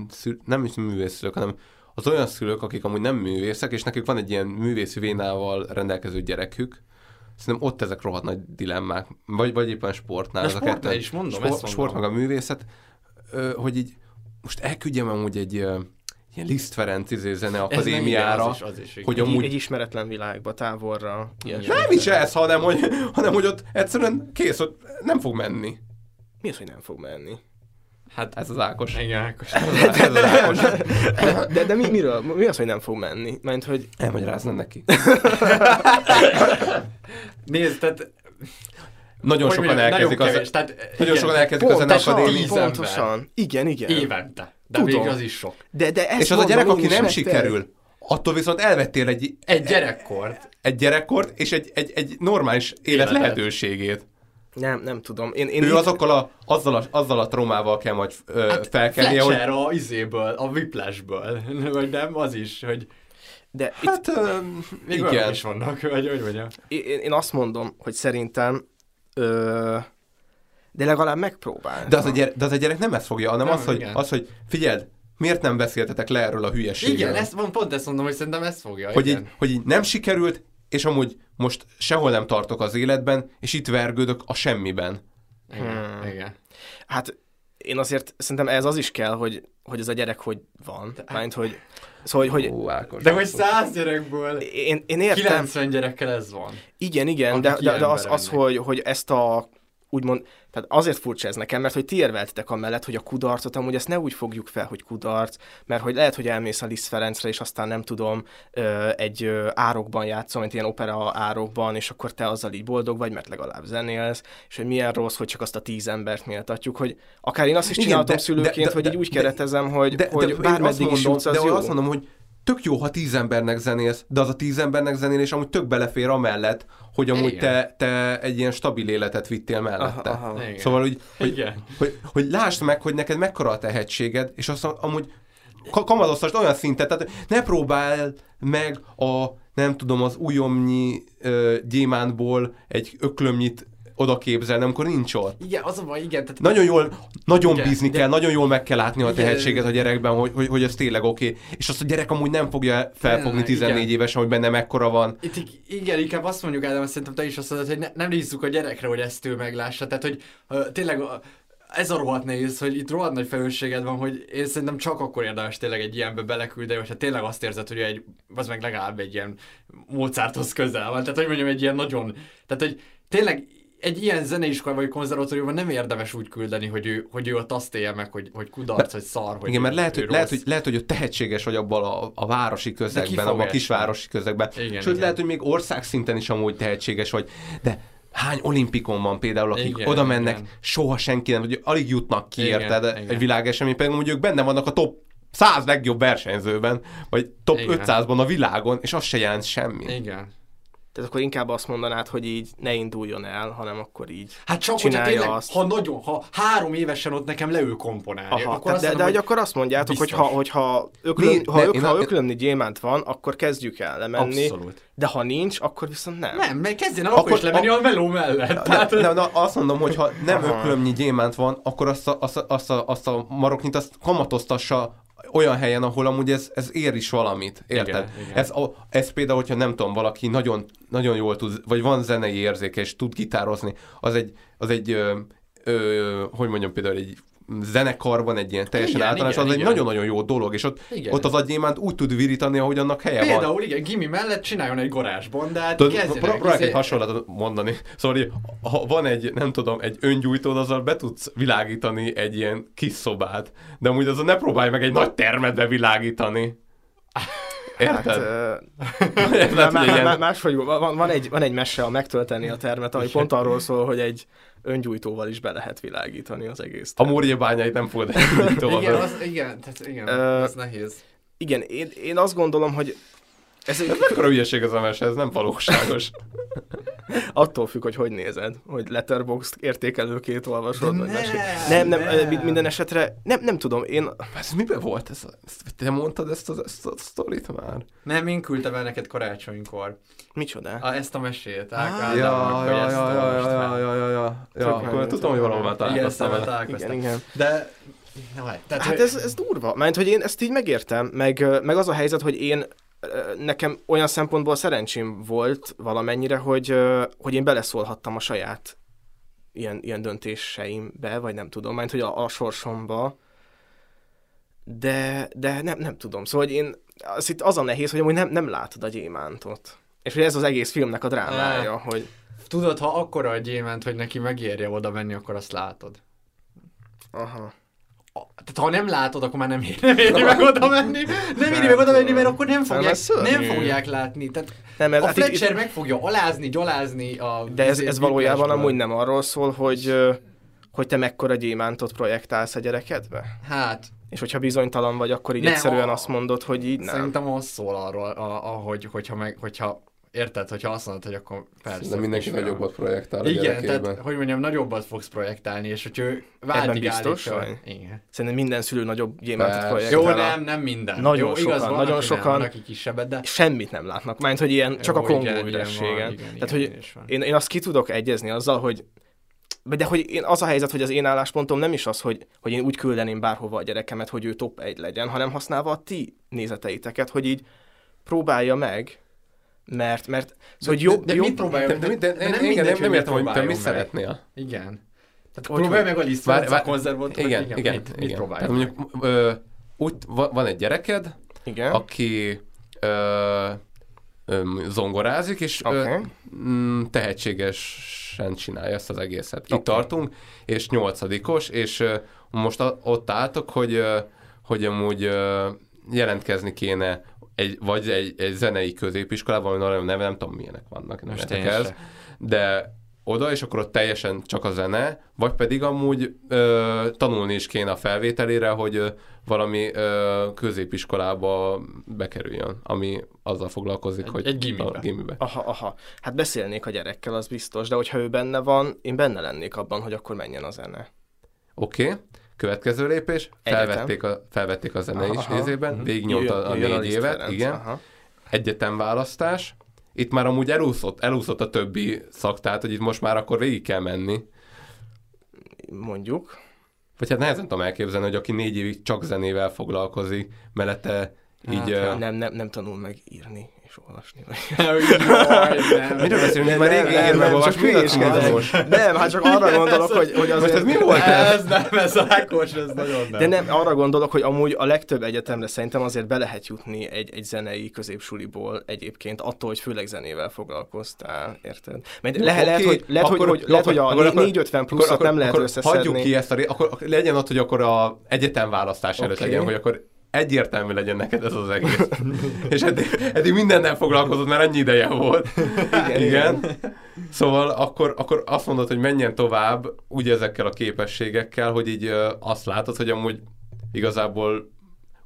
szül, nem is művész szülők, hanem az olyan szülők, akik amúgy nem művészek, és nekik van egy ilyen művészi vénával rendelkező gyerekük, Szerintem ott ezek rohadt nagy dilemmák, vagy, vagy éppen sportnál. De ez sport, a is mondom, sport, ezt mondom. sport meg a művészet, hogy így most elküldjem amúgy egy ilyen Liszt Ferenc izé, zene akadémiára, az is, az is, hogy amúgy... egy ismeretlen világba, távolra. Nem is ez, hanem hogy, hanem hogy ott egyszerűen kész, ott nem fog menni. Mi az, hogy nem fog menni? Hát ez az Ákos. Igen, Ákos. ez az Ákos. De, de mi, miről? Mi az, hogy nem fog menni? Mert hogy... Elmagyaráznám neki. Nézd, tehát nagyon hogy sokan elkezdik nagyon kevés, tehát, nagyon sokan elkezdik az akadémiát. Pontosan. Igen, igen. Évente. De Tudom. még az is sok. De, de És az a gyerek, aki nem sikerül, attól viszont elvettél egy... Egy gyerekkort. Egy gyerekkort, és egy, egy, egy normális élet lehetőségét. Nem, nem tudom. Én, én ő itt... azokkal a, azzal, a, azzal a traumával kell majd ö, hát felkelnie, hogy... a izéből, a viplásból, vagy nem, az is, hogy... De hát, itt... Ö, még igen. is vannak, vagy hogy mondjam. Én, én azt mondom, hogy szerintem ö, de legalább megpróbál. De az, a gyerek, de az a gyerek nem ezt fogja, hanem nem, az, hogy, az, hogy figyeld, miért nem beszéltetek le erről a hülyeségről? Igen, ezt, pont ezt mondom, hogy szerintem ezt fogja. Hogy, így, hogy így nem sikerült, és amúgy most sehol nem tartok az életben, és itt vergődök a semmiben. Igen, hmm. igen. Hát én azért szerintem ez az is kell, hogy, hogy ez a gyerek hogy van. Mert hogy Szóval, hogy... Ó, Ákos, de hogy száz gyerekből én, én értem. 90 gyerekkel ez van. Igen, igen, de, de, de az, az hogy, hogy ezt a úgymond, tehát azért furcsa ez nekem, mert hogy ti érveltetek amellett, hogy a kudarcot amúgy ezt ne úgy fogjuk fel, hogy kudarc, mert hogy lehet, hogy elmész a Liszt Ferencre, és aztán nem tudom, egy árokban játszom, egy ilyen opera árokban, és akkor te azzal így boldog vagy, mert legalább zenélsz, és hogy milyen rossz, hogy csak azt a tíz embert méltatjuk, hogy akár én azt is csináltam Igen, de, szülőként, de, de, hogy így úgy keretezem, hogy, de, hogy de, bármeddig is jutsz, az de jó. azt mondom, hogy tök jó, ha tíz embernek zenélsz, de az a tíz embernek zenélés amúgy tök belefér amellett, hogy amúgy te, te egy ilyen stabil életet vittél mellette. Aha, aha. Szóval, hogy, hogy, hogy, hogy lásd meg, hogy neked mekkora a tehetséged, és azt amúgy kamadoztasd olyan szintet, tehát ne próbál meg a nem tudom, az ujjomnyi uh, gyémántból egy öklömnyit oda képzelni, amikor nincs ott. Igen, az a baj, igen. Tehát nagyon jól, nagyon igen, bízni igen. kell, nagyon jól meg kell látni a tehetséget a gyerekben, hogy, hogy, hogy ez tényleg oké. Okay. És azt a gyerek amúgy nem fogja felfogni 14 igen. évesen, hogy benne mekkora van. Itt, igen, inkább azt mondjuk, Ádám, szerintem te is azt mondod, hogy ne, nem nézzük a gyerekre, hogy ezt ő meglássa. Tehát, hogy uh, tényleg uh, ez a rohadt nehéz, hogy itt rohadt nagy felelősséged van, hogy én szerintem csak akkor érdemes tényleg egy ilyenbe beleküldeni, hogyha tényleg azt érzed, hogy egy, az meg legalább egy ilyen Mozarthoz közel van. Tehát, hogy mondjam, egy ilyen nagyon, tehát, hogy tényleg egy ilyen zeneiskola vagy konzervatóriumban nem érdemes úgy küldeni, hogy ő, hogy ő ott azt élje meg, hogy, hogy kudarc, hogy szar, hogy Igen, mert lehet, hogy, lehet, hogy, lehet, hogy ő tehetséges vagy abban a, a városi közegben, abban a kisvárosi közegben. Igen, Sőt, igen. lehet, hogy még országszinten is amúgy tehetséges vagy. De hány olimpikon van például, akik igen, oda mennek, igen. soha senki nem, hogy alig jutnak ki, igen, érted? Igen. Egy világesemény, pedig mondjuk benne vannak a top 100 legjobb versenyzőben, vagy top igen. 500-ban a világon, és az se jelent semmi. Igen. Tehát akkor inkább azt mondanád, hogy így ne induljon el, hanem akkor így Hát csak, csinálja tényleg, azt. ha nagyon, ha három évesen ott nekem leül komponálni, Aha, akkor tehát, de, de, hogy akkor azt mondjátok, biztos. hogy ha, hogy ha, öklöm, Mi, ha, ök, ha öklömni gyémánt van, akkor kezdjük el lemenni. Abszolút. De ha nincs, akkor viszont nem. Nem, mert kezdjen el akkor, akkor is lemenni a, a meló mellett. Tehát... Ne, ne, ne, azt mondom, hogy ha nem Aha. öklömnyi gyémánt van, akkor azt a, azt a, azt a, azt a maroknyit azt kamatoztassa olyan helyen, ahol amúgy ez, ez ér is valamit, érted? Igen, igen. Ez, a, ez például, hogyha nem tudom, valaki nagyon, nagyon jól tud, vagy van zenei érzéke, és tud gitározni, az egy, az egy ö, ö, hogy mondjam, például egy zenekarban egy ilyen teljesen igen, általános, igen, az igen. egy nagyon-nagyon jó dolog, és ott, igen. ott az agyémánt úgy tud virítani, ahogy annak helye Például, van. Például igen, Gimi mellett csináljon egy garázsbondát, Próbálok egy hasonlatot mondani. Szóval, ha van egy, nem tudom, egy öngyújtód, azzal be tudsz világítani egy ilyen kis szobát, de amúgy azon ne próbálj meg egy nagy termet világítani. Érted? Hát, Érted, má, má, máshogy van, van, egy, van egy mese a megtölteni a termet, ami pont arról szól, hogy egy öngyújtóval is be lehet világítani az egész. A Múrja bányait nem fogod igen, az, igen, tehát igen, uh, ez nehéz. Igen, én, én azt gondolom, hogy ez egy... Ez mekkora hülyeség az a mese, ez nem valóságos. Attól függ, hogy hogy nézed, hogy letterbox értékelőként olvasod, vagy nem, nem, nem, nem, minden esetre, nem, nem tudom, én... Ez miben volt? Ez, te mondtad ezt a, ezt a sztorit már? Nem, én küldtem el neked karácsonykor. Micsoda? A, ezt a mesét. Ah, ja, ja, ja, ja, ja, ja, ja, ja, ja, akkor tudom, hogy valahol már találkoztam vele. Igen, igen. De tehát, hát ez, ez durva, mert hogy én ezt így megértem, meg, meg az a helyzet, hogy én nekem olyan szempontból szerencsém volt valamennyire, hogy, hogy én beleszólhattam a saját ilyen, ilyen döntéseimbe, vagy nem tudom, mert hogy a, a sorsomba, de, de nem, nem tudom. Szóval hogy én, az itt az a nehéz, hogy amúgy nem, nem látod a gyémántot. És hogy ez az egész filmnek a drámája, hogy... Tudod, ha akkora a gyémánt, hogy neki megérje oda menni, akkor azt látod. Aha tehát ha nem látod, akkor már nem éri, nem éri meg oda menni, nem éri meg oda menni, mert akkor nem fogják, nem fogják látni. Tehát nem, ez, a hát Fletcher itt, meg fogja alázni, gyalázni a... De ez, ez valójában amúgy nem arról szól, hogy, hogy te mekkora gyémántot projektálsz a gyerekedbe? Hát... És hogyha bizonytalan vagy, akkor így ne, egyszerűen a, azt mondod, hogy így nem. Szerintem az szól arról, ahogy, hogyha, meg, hogyha Érted, hogyha azt mondod, hogy akkor persze. De mindenki nagyobbat projektál Igen, tehát, hogy mondjam, nagyobbat fogsz projektálni, és hogy ő váltig biztos, állítja. Igen. Szerintem minden szülő nagyobb gyémántot projektál. Jó, nem, nem minden. Nagyon Jó, sokan, igaz, van, nagyon sokan. Nem, kisebbet, de... Semmit nem látnak. Mert hogy ilyen, csak Jó, a kongó ürességen. Tehát, hogy én, én azt ki tudok egyezni azzal, hogy de hogy én, az a helyzet, hogy az én álláspontom nem is az, hogy, hogy én úgy küldeném bárhova a gyerekemet, hogy ő top egy legyen, hanem használva a ti nézeteiteket, hogy így próbálja meg mert, mert szóval de, jó, de, de jó, mit próbálja? De, de, de, de, nem, igen, nem, nem értem, hogy te mi szeretnél. Igen. Tehát hogy próbálj meg a lisztvárt a konzervot, igen, igen, igen, mit, igen. mit próbálj Tehát mondjuk ö, úgy van egy gyereked, igen. aki ö, ö, zongorázik, és okay. ö, mm, tehetségesen csinálja ezt az egészet. Okay. Itt tartunk, és nyolcadikos, és ö, most a, ott álltok, hogy, ö, hogy amúgy ö, jelentkezni kéne egy, vagy egy, egy zenei középiskolában, vagy nagyon neve, nem tudom milyenek vannak, nem ez, de oda, és akkor ott teljesen csak a zene, vagy pedig amúgy ö, tanulni is kéne a felvételére, hogy ö, valami ö, középiskolába bekerüljön, ami azzal foglalkozik, egy, hogy egy gimibe. A gimibe. Aha, aha. Hát beszélnék a gyerekkel, az biztos, de hogyha ő benne van, én benne lennék abban, hogy akkor menjen a zene. Oké. Okay. Következő lépés, felvették a, felvették a zene is részében, uh-huh. végignyomta a, a négy évet, Ferenc, igen. Aha. Egyetemválasztás. Itt már amúgy elúszott, elúszott a többi szak, tehát hogy itt most már akkor végig kell menni. Mondjuk. Vagy hát nehezen tudom elképzelni, hogy aki négy évig csak zenével foglalkozik, mellette így... Hát, uh... nem, nem, nem tanul meg írni és olvasni. Miről beszélünk? Már régen ír meg olvasni, Nem, hát csak arra gondolok, hogy, hogy azért... Most ez mi volt? Ez nem, ez Ákos, ez nagyon nem. De nem, arra gondolok, hogy amúgy a legtöbb egyetemre szerintem azért be lehet jutni egy, egy zenei középsuliból egyébként, attól, hogy főleg zenével foglalkoztál, érted? Mert le, okay, lehet, hogy, lehet, akkor, hogy, lehet, hogy a 450 pluszot nem lehet összeszedni. Hagyjuk ki ezt a akkor legyen ott, hogy akkor a egyetem választás előtt legyen, hogy akkor egyértelmű legyen neked ez az egész. és eddig, eddig mindennel foglalkozott, mert annyi ideje volt. Igen. Igen. Szóval akkor, akkor azt mondod, hogy menjen tovább úgy ezekkel a képességekkel, hogy így ö, azt látod, hogy amúgy igazából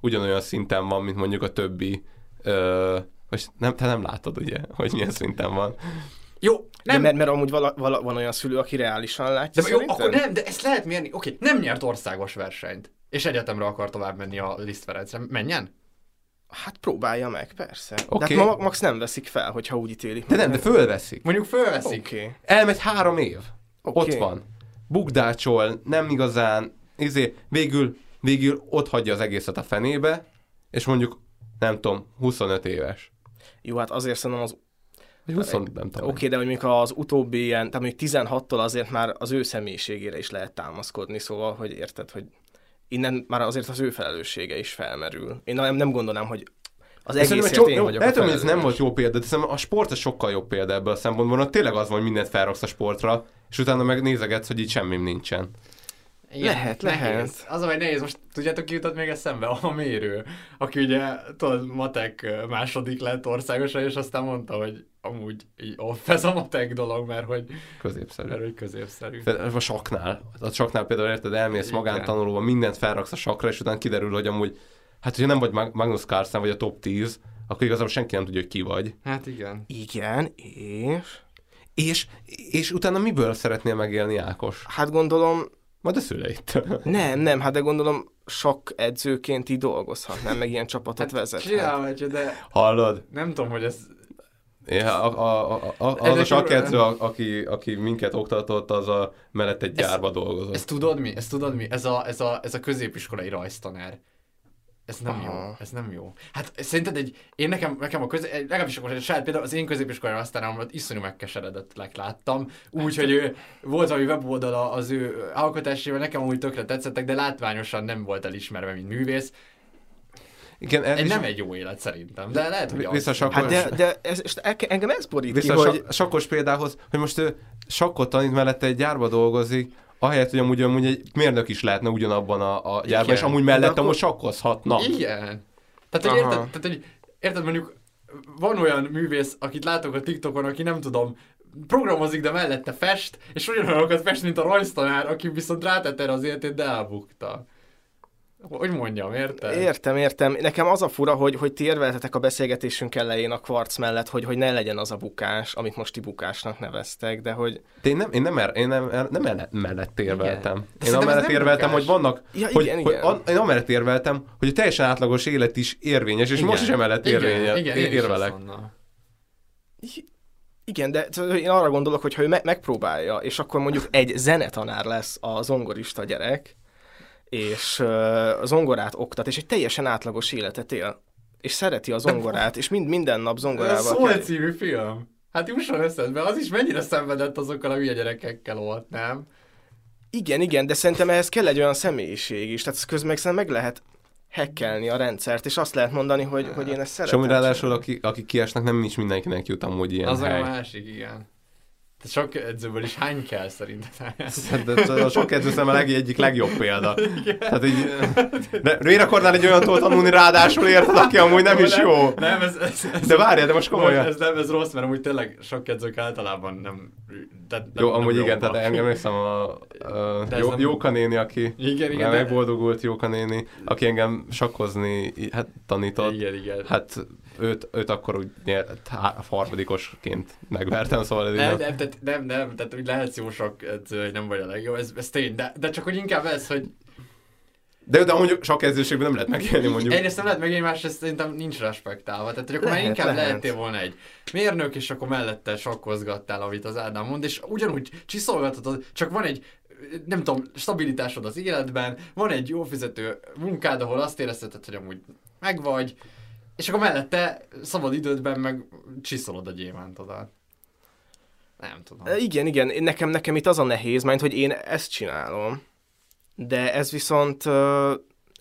ugyanolyan szinten van, mint mondjuk a többi ö, vagy nem, te nem látod, ugye, hogy milyen szinten van. Jó, nem. De mert, mert amúgy vala, vala, van olyan szülő, aki reálisan látja. De jó, akkor nem, de ezt lehet mérni. Oké, nem nyert országos versenyt és egyetemre akar tovább menni a Liszt Ferencre. Menjen? Hát próbálja meg, persze. Okay. De hát max nem veszik fel, hogyha úgy ítélik. De nem, de fölveszik. Mondjuk fölveszik. Okay. Elmegy három év. Okay. Ott van. Bukdácsol, nem igazán, izé, végül, végül ott hagyja az egészet a fenébe, és mondjuk, nem tudom, 25 éves. Jó, hát azért szerintem az 20, nem tudom. Oké, okay, de hogy mondjuk az utóbbi ilyen, tehát mondjuk 16-tól azért már az ő személyiségére is lehet támaszkodni, szóval, hogy érted, hogy innen már azért az ő felelőssége is felmerül. Én nem, nem gondolnám, hogy az egész én jó, vagyok Lehet, hogy ez nem volt jó példa, de a sport az sokkal jobb példa ebből a szempontból, hogy tényleg az van, hogy mindent felraksz a sportra, és utána meg nézegetsz, hogy itt semmi nincsen. Igen, lehet, nehéz. lehet. Az a vagy nehéz, most tudjátok ki jutott még eszembe? A mérő, aki ugye, tudod, matek második lett országosan, és aztán mondta, hogy amúgy így off ez a matek dolog, mert hogy középszerű. Mert hogy középszerű. A saknál. A saknál például érted, elmész magántanulóba, mindent felraksz a sakra, és utána kiderül, hogy amúgy, hát hogyha nem vagy Magnus Carlsen, vagy a top 10, akkor igazából senki nem tudja, hogy ki vagy. Hát igen. Igen, és És, és utána miből szeretnél megélni, Ákos? Hát gondolom... Majd a szüleit. Nem, nem, hát de gondolom sok edzőként így dolgozhatnám, meg ilyen csapatot hát vezethet. De... Hallod? Nem tudom, hogy ez... Ja, a, a, a, a, az a sakkedző, aki, aki minket oktatott, az a mellett egy gyárba dolgozott. Ezt tudod mi? Ezt tudod mi? Ez a, ez a, ez a középiskolai rajztanár. Ez nem Aha. jó, ez nem jó. Hát szerinted egy, én nekem, nekem a közé, legalábbis akkor saját például az én középiskolai aztán iszonyú megkeseredett láttam, úgy, hogy ő, volt valami weboldala az ő alkotásával, nekem úgy tökre tetszettek, de látványosan nem volt elismerve, mint művész. Igen, ez egy nem egy jó élet szerintem, de lehet, hogy Vissza az. Hát de, de ez, engem ez borít Vissza ki, hogy... sakkos példához, hogy most ő sakkot tanít mellette egy gyárba dolgozik, ahelyett, hogy amúgy, amúgy egy mérnök is lehetne ugyanabban a, a gyárban, és amúgy mellette akkor... most sakkozhatna. Igen. Tehát, hogy érted, tehát, hogy érted, mondjuk van olyan művész, akit látok a TikTokon, aki nem tudom, programozik, de mellette fest, és ugyanolyanokat fest, mint a rajztanár, aki viszont rátette az életét, de elbukta. Hogy mondjam, érted? Értem, értem. Nekem az a fura, hogy, hogy ti érveltetek a beszélgetésünk elején a kvarc mellett, hogy, hogy ne legyen az a bukás, amit most ti bukásnak neveztek, de hogy... De én nem, én nem, er, én nem, er, nem mellett, mellett érveltem. Igen. Én amellett érveltem, bukás. hogy vannak... Ja, hogy, igen, hogy, igen. Hogy, én amellett érveltem, hogy a teljesen átlagos élet is érvényes, és igen. most is emellett érvényel, igen, igen, érvelek. Igen, de én arra gondolok, hogy ha ő me- megpróbálja, és akkor mondjuk egy zenetanár lesz a zongorista gyerek, és uh, zongorát oktat, és egy teljesen átlagos életet él, és szereti a zongorát, és mind, minden nap zongorával... Ez Szól egy című film. Hát jusson eszedbe, az is mennyire szenvedett azokkal a hülye gyerekekkel volt, nem? Igen, igen, de szerintem ehhez kell egy olyan személyiség is, tehát közben meg meg lehet hekkelni a rendszert, és azt lehet mondani, hogy, hogy én ezt szeretem. És ráadásul, aki, aki kiesnek, nem is mindenkinek jut amúgy ilyen Az hely. a másik, igen. Tehát sok edzőből is hány kell szerinted? De a sok edző szem a leg, egyik legjobb példa. Tehát így, de miért akarnál egy olyan tanulni ráadásul érted, aki amúgy nem is jó? Nem, ez, ez, ez de várjál, de most komolyan. Ez nem, ez rossz, mert amúgy tényleg sok edzők általában nem... De, nem jó, amúgy nem igen, tehát engem hiszem a, a jó, nem... Jóka néni, aki igen, igen, de... megboldogult Jóka néni, aki engem sakkozni hát, tanított. Igen, igen. Hát őt, őt akkor úgy nyert, harmadikosként megvertem, szóval ez nem, nem, tehát, nem, nem, tehát úgy lehetsz jó sok edző, hogy nem vagy a legjobb, ez, ez tény, de, de csak hogy inkább ez, hogy de, de mondjuk sok edzőségben nem lehet megélni mondjuk. Egyrészt nem lehet megélni, másrészt szerintem nincs respektálva. Tehát, hogy akkor lehet, már inkább lehet. lehetél volna egy mérnök, és akkor mellette sakkozgattál, amit az Ádám mond, és ugyanúgy csiszolgatod, csak van egy nem tudom, stabilitásod az életben, van egy jó fizető munkád, ahol azt érezheted, hogy amúgy megvagy, és akkor mellette szabad idődben meg csiszolod a gyémántodat. Nem tudom. Igen, igen, nekem, nekem itt az a nehéz, mert hogy én ezt csinálom, de ez viszont,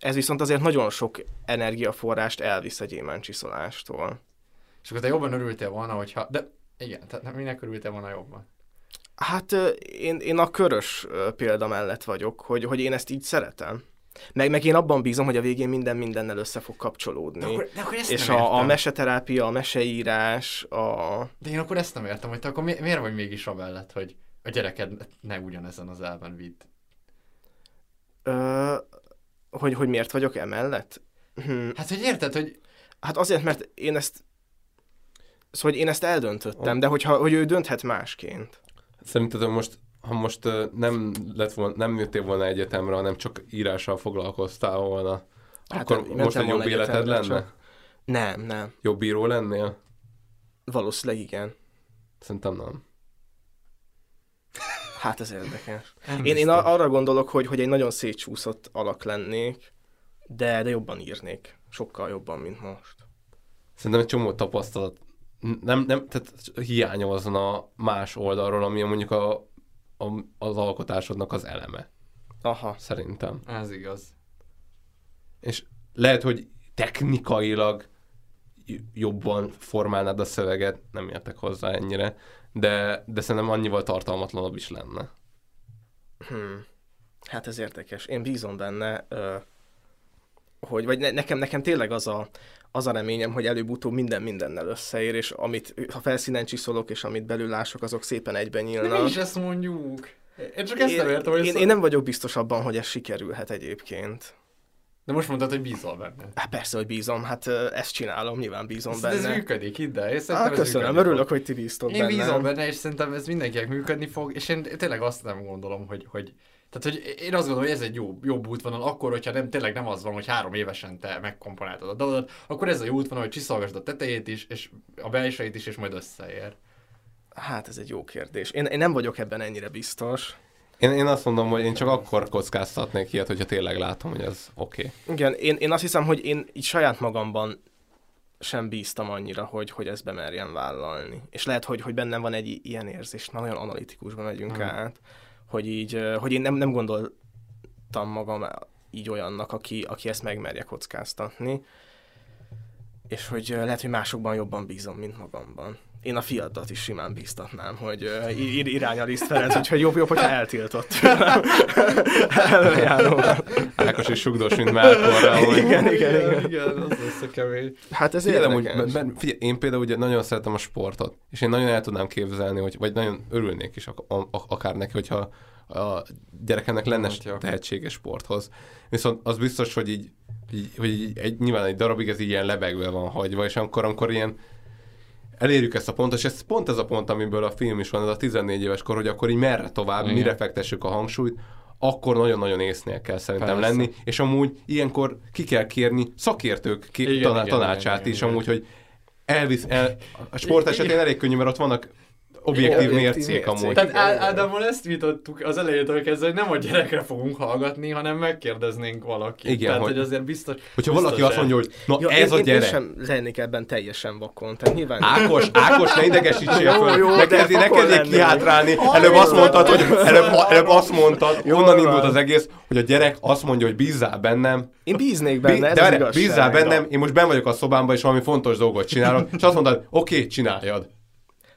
ez viszont azért nagyon sok energiaforrást elvisz a gyémántcsiszolástól. És akkor te jobban örültél volna, hogyha... De igen, tehát minek örültél volna jobban? Hát én, én a körös példa mellett vagyok, hogy, hogy én ezt így szeretem. Meg, meg én abban bízom, hogy a végén minden mindennel össze fog kapcsolódni. De akkor, de akkor ezt és nem a, a meseterápia, a meseírás, a... De én akkor ezt nem értem, hogy te akkor mi, miért vagy mégis amellett, hogy a gyereked ne ugyanezen az elven vidd? Ö, hogy, hogy miért vagyok emellett? Hm. Hát, hogy érted, hogy... Hát azért, mert én ezt... Szóval, hogy én ezt eldöntöttem, oh. de hogyha, hogy ő dönthet másként. Szerinted most ha most nem, lett volna, nem jöttél volna egyetemre, hanem csak írással foglalkoztál volna, hát akkor most egy jobb életed lenne? Csak... Nem, nem. Jobb bíró lennél? Valószínűleg igen. Szerintem nem. Hát ez érdekes. én, én arra gondolok, hogy, hogy egy nagyon szétcsúszott alak lennék, de, de jobban írnék. Sokkal jobban, mint most. Szerintem egy csomó tapasztalat nem, nem, tehát hiányozna más oldalról, ami mondjuk a, a, az alkotásodnak az eleme. Aha. Szerintem. Ez igaz. És lehet, hogy technikailag jobban formálnád a szöveget, nem értek hozzá ennyire, de, de szerintem annyival tartalmatlanabb is lenne. Hmm. Hát ez érdekes. Én bízom benne, hogy vagy ne, nekem, nekem tényleg az a, az a reményem, hogy előbb-utóbb minden mindennel összeér, és amit a felszínen csiszolok, és amit belül lások, azok szépen egyben nyílnak. De mi is ezt mondjuk. Én csak ezt én, nem értem, hogy én, én nem vagyok biztos abban, hogy ez sikerülhet egyébként. De most mondtad, hogy bízol benne. Hát persze, hogy bízom, hát ezt csinálom, nyilván bízom ez, benne. Ez működik, hidd el. Hát köszönöm, örülök, hogy ti bíztok én benne. Én bízom benne, és szerintem ez mindenkinek működni fog, és én tényleg azt nem gondolom, hogy, hogy tehát, hogy én azt gondolom, hogy ez egy jó, jobb útvonal, akkor, hogyha nem, tényleg nem az van, hogy három évesen te megkomponáltad a dalodat, akkor ez a jó útvonal, hogy csiszolgasd a tetejét is, és a belsejét is, és majd összeér. Hát ez egy jó kérdés. Én, én nem vagyok ebben ennyire biztos. Én, én azt mondom, hogy én csak akkor kockáztatnék ilyet, hogyha tényleg látom, hogy ez oké. Okay. Igen, én, én azt hiszem, hogy én így saját magamban sem bíztam annyira, hogy, hogy ezt bemerjem vállalni. És lehet, hogy, hogy bennem van egy ilyen érzés, nagyon analitikusban megyünk hmm. át, hogy így, hogy én nem, nem gondoltam magam így olyannak, aki, aki ezt megmerje kockáztatni, és hogy lehet, hogy másokban jobban bízom, mint magamban. Én a fiatat is simán bíztatnám, hogy uh, ir- irány a Liszt Ferenc, úgyhogy jobb, jobb, hogyha eltiltott. Ákos is sugdos, mint Melkorra. Hogy... Igen, igen, igen. igen, az lesz a kemény. Hát ez figyelem, hogy, figyelj, én például ugye nagyon szeretem a sportot, és én nagyon el tudnám képzelni, hogy, vagy nagyon örülnék is akár neki, hogyha a gyerekemnek lenne tehetséges sporthoz. Viszont az biztos, hogy így, így hogy így, egy, nyilván egy darabig ez így ilyen lebegve van hagyva, és akkor, amikor ilyen elérjük ezt a pontot, és ez pont ez a pont, amiből a film is van, ez a 14 éves kor, hogy akkor így merre tovább, Igen. mire fektessük a hangsúlyt, akkor nagyon-nagyon észnél kell szerintem Persze. lenni, és amúgy ilyenkor ki kell kérni szakértők ké- igen, taná- igen, tanácsát igen, is, igen, amúgy, igen. hogy elvisz, el, a sport esetén elég könnyű, mert ott vannak objektív mércék amúgy. Tehát Ádámmal ezt vitattuk az elejétől kezdve, hogy nem a gyerekre fogunk hallgatni, hanem megkérdeznénk valakit. Igen, Tehát, hogy, hogy azért biztos... Hogyha biztos valaki azt mondja, hogy na ja, ez én, a gyerek. Én sem lennék ebben teljesen vakon. Tehát nyilván... Ákos, Ákos, ne idegesítsél föl. Ne kezdj, ne kezdjél kihátrálni. Előbb azt mondtad, hogy előbb, előbb azt mondtad, onnan indult az egész, hogy a gyerek azt mondja, hogy bízzál bennem. Én bíznék benne, ez bízzál bennem, én most ben vagyok a szobámban, és valami fontos dolgot csinálok, és azt mondod, oké, csináljad.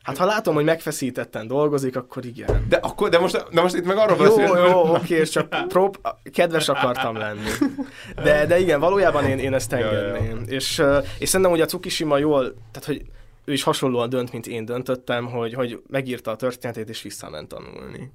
Hát ha látom, hogy megfeszítetten dolgozik, akkor igen. De, akkor, de, most, de most itt meg arról jó, beszélünk. Jó, jó, oké, és csak prób, kedves akartam lenni. De, de igen, valójában én, én ezt engedném. Ja, ja. És, és szerintem, hogy a Tsukishima jól, tehát hogy ő is hasonlóan dönt, mint én döntöttem, hogy, hogy megírta a történetét, és visszament tanulni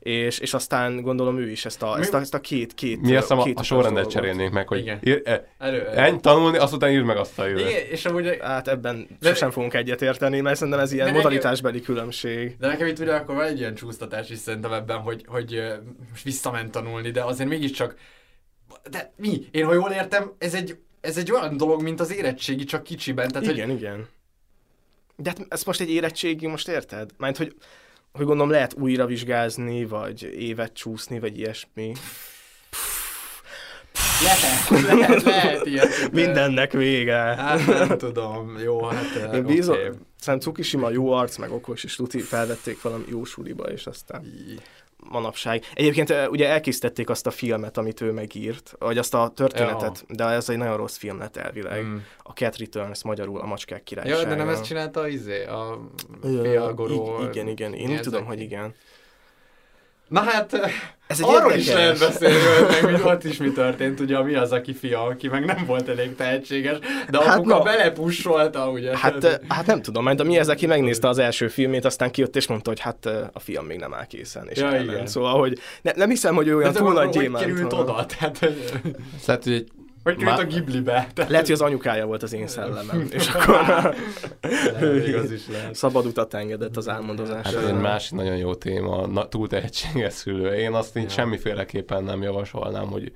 és, és aztán gondolom ő is ezt a, ezt a, ezt a két, két Mi azt két a, a sorrendet cserélnénk meg, hogy ír, e, elő, elő. tanulni, azután írd meg azt a jövőt. Igen, és amúgy... Hát ebben de, sosem fogunk egyetérteni, mert szerintem ez ilyen modalitásbeli nekem, különbség. De nekem itt ugye akkor van egy ilyen csúsztatás is szerintem ebben, hogy, hogy most visszament tanulni, de azért mégiscsak de mi? Én ha jól értem, ez egy, ez egy olyan dolog, mint az érettségi, csak kicsiben. Tehát, igen, hogy... igen. De hát ez most egy érettségi, most érted? Mert hogy hogy gondolom lehet újra vizsgázni, vagy évet csúszni, vagy ilyesmi. Lehet, lehet, lehet ilyet. Mindennek vége. Hát nem tudom, jó, hát Én bízom, okay. szerintem Cukishima jó arc, meg okos, és tuti felvették valami jó suliba, és aztán manapság. Egyébként ugye elkészítették azt a filmet, amit ő megírt, vagy azt a történetet, ja. de ez egy nagyon rossz film lett elvileg. Mm. A Cat Returns, magyarul a Macskák királysága. Ja, de nem ezt csinálta izé, a Fiagoró. Igen, igen, én úgy tudom, hogy igen. Na hát, ez egy arról érdekes. is lehet beszélni, hogy ott is mi történt, ugye mi az, aki fia, aki meg nem volt elég tehetséges, de hát apuka no. belepussolta, ugye? Hát, hát nem tudom, mert a mi az, aki megnézte az első filmét, aztán kijött és mondta, hogy hát a film még nem áll készen, és ja, igen. Szóval, hogy ne, nem hiszem, hogy ő olyan túl nagy gyémánt. Hogy került oda? Tehát, hogy... Szóval, hogy hogy került a Ghibli-be. Tehát... Lehet, hogy az anyukája volt az én szellemem, és akkor ő az is lehet. szabad utat engedett az álmodozásra. Hát ez egy másik nagyon jó téma, na, túl tehetséges szülő. Én azt így ja. semmiféleképpen nem javasolnám, hogy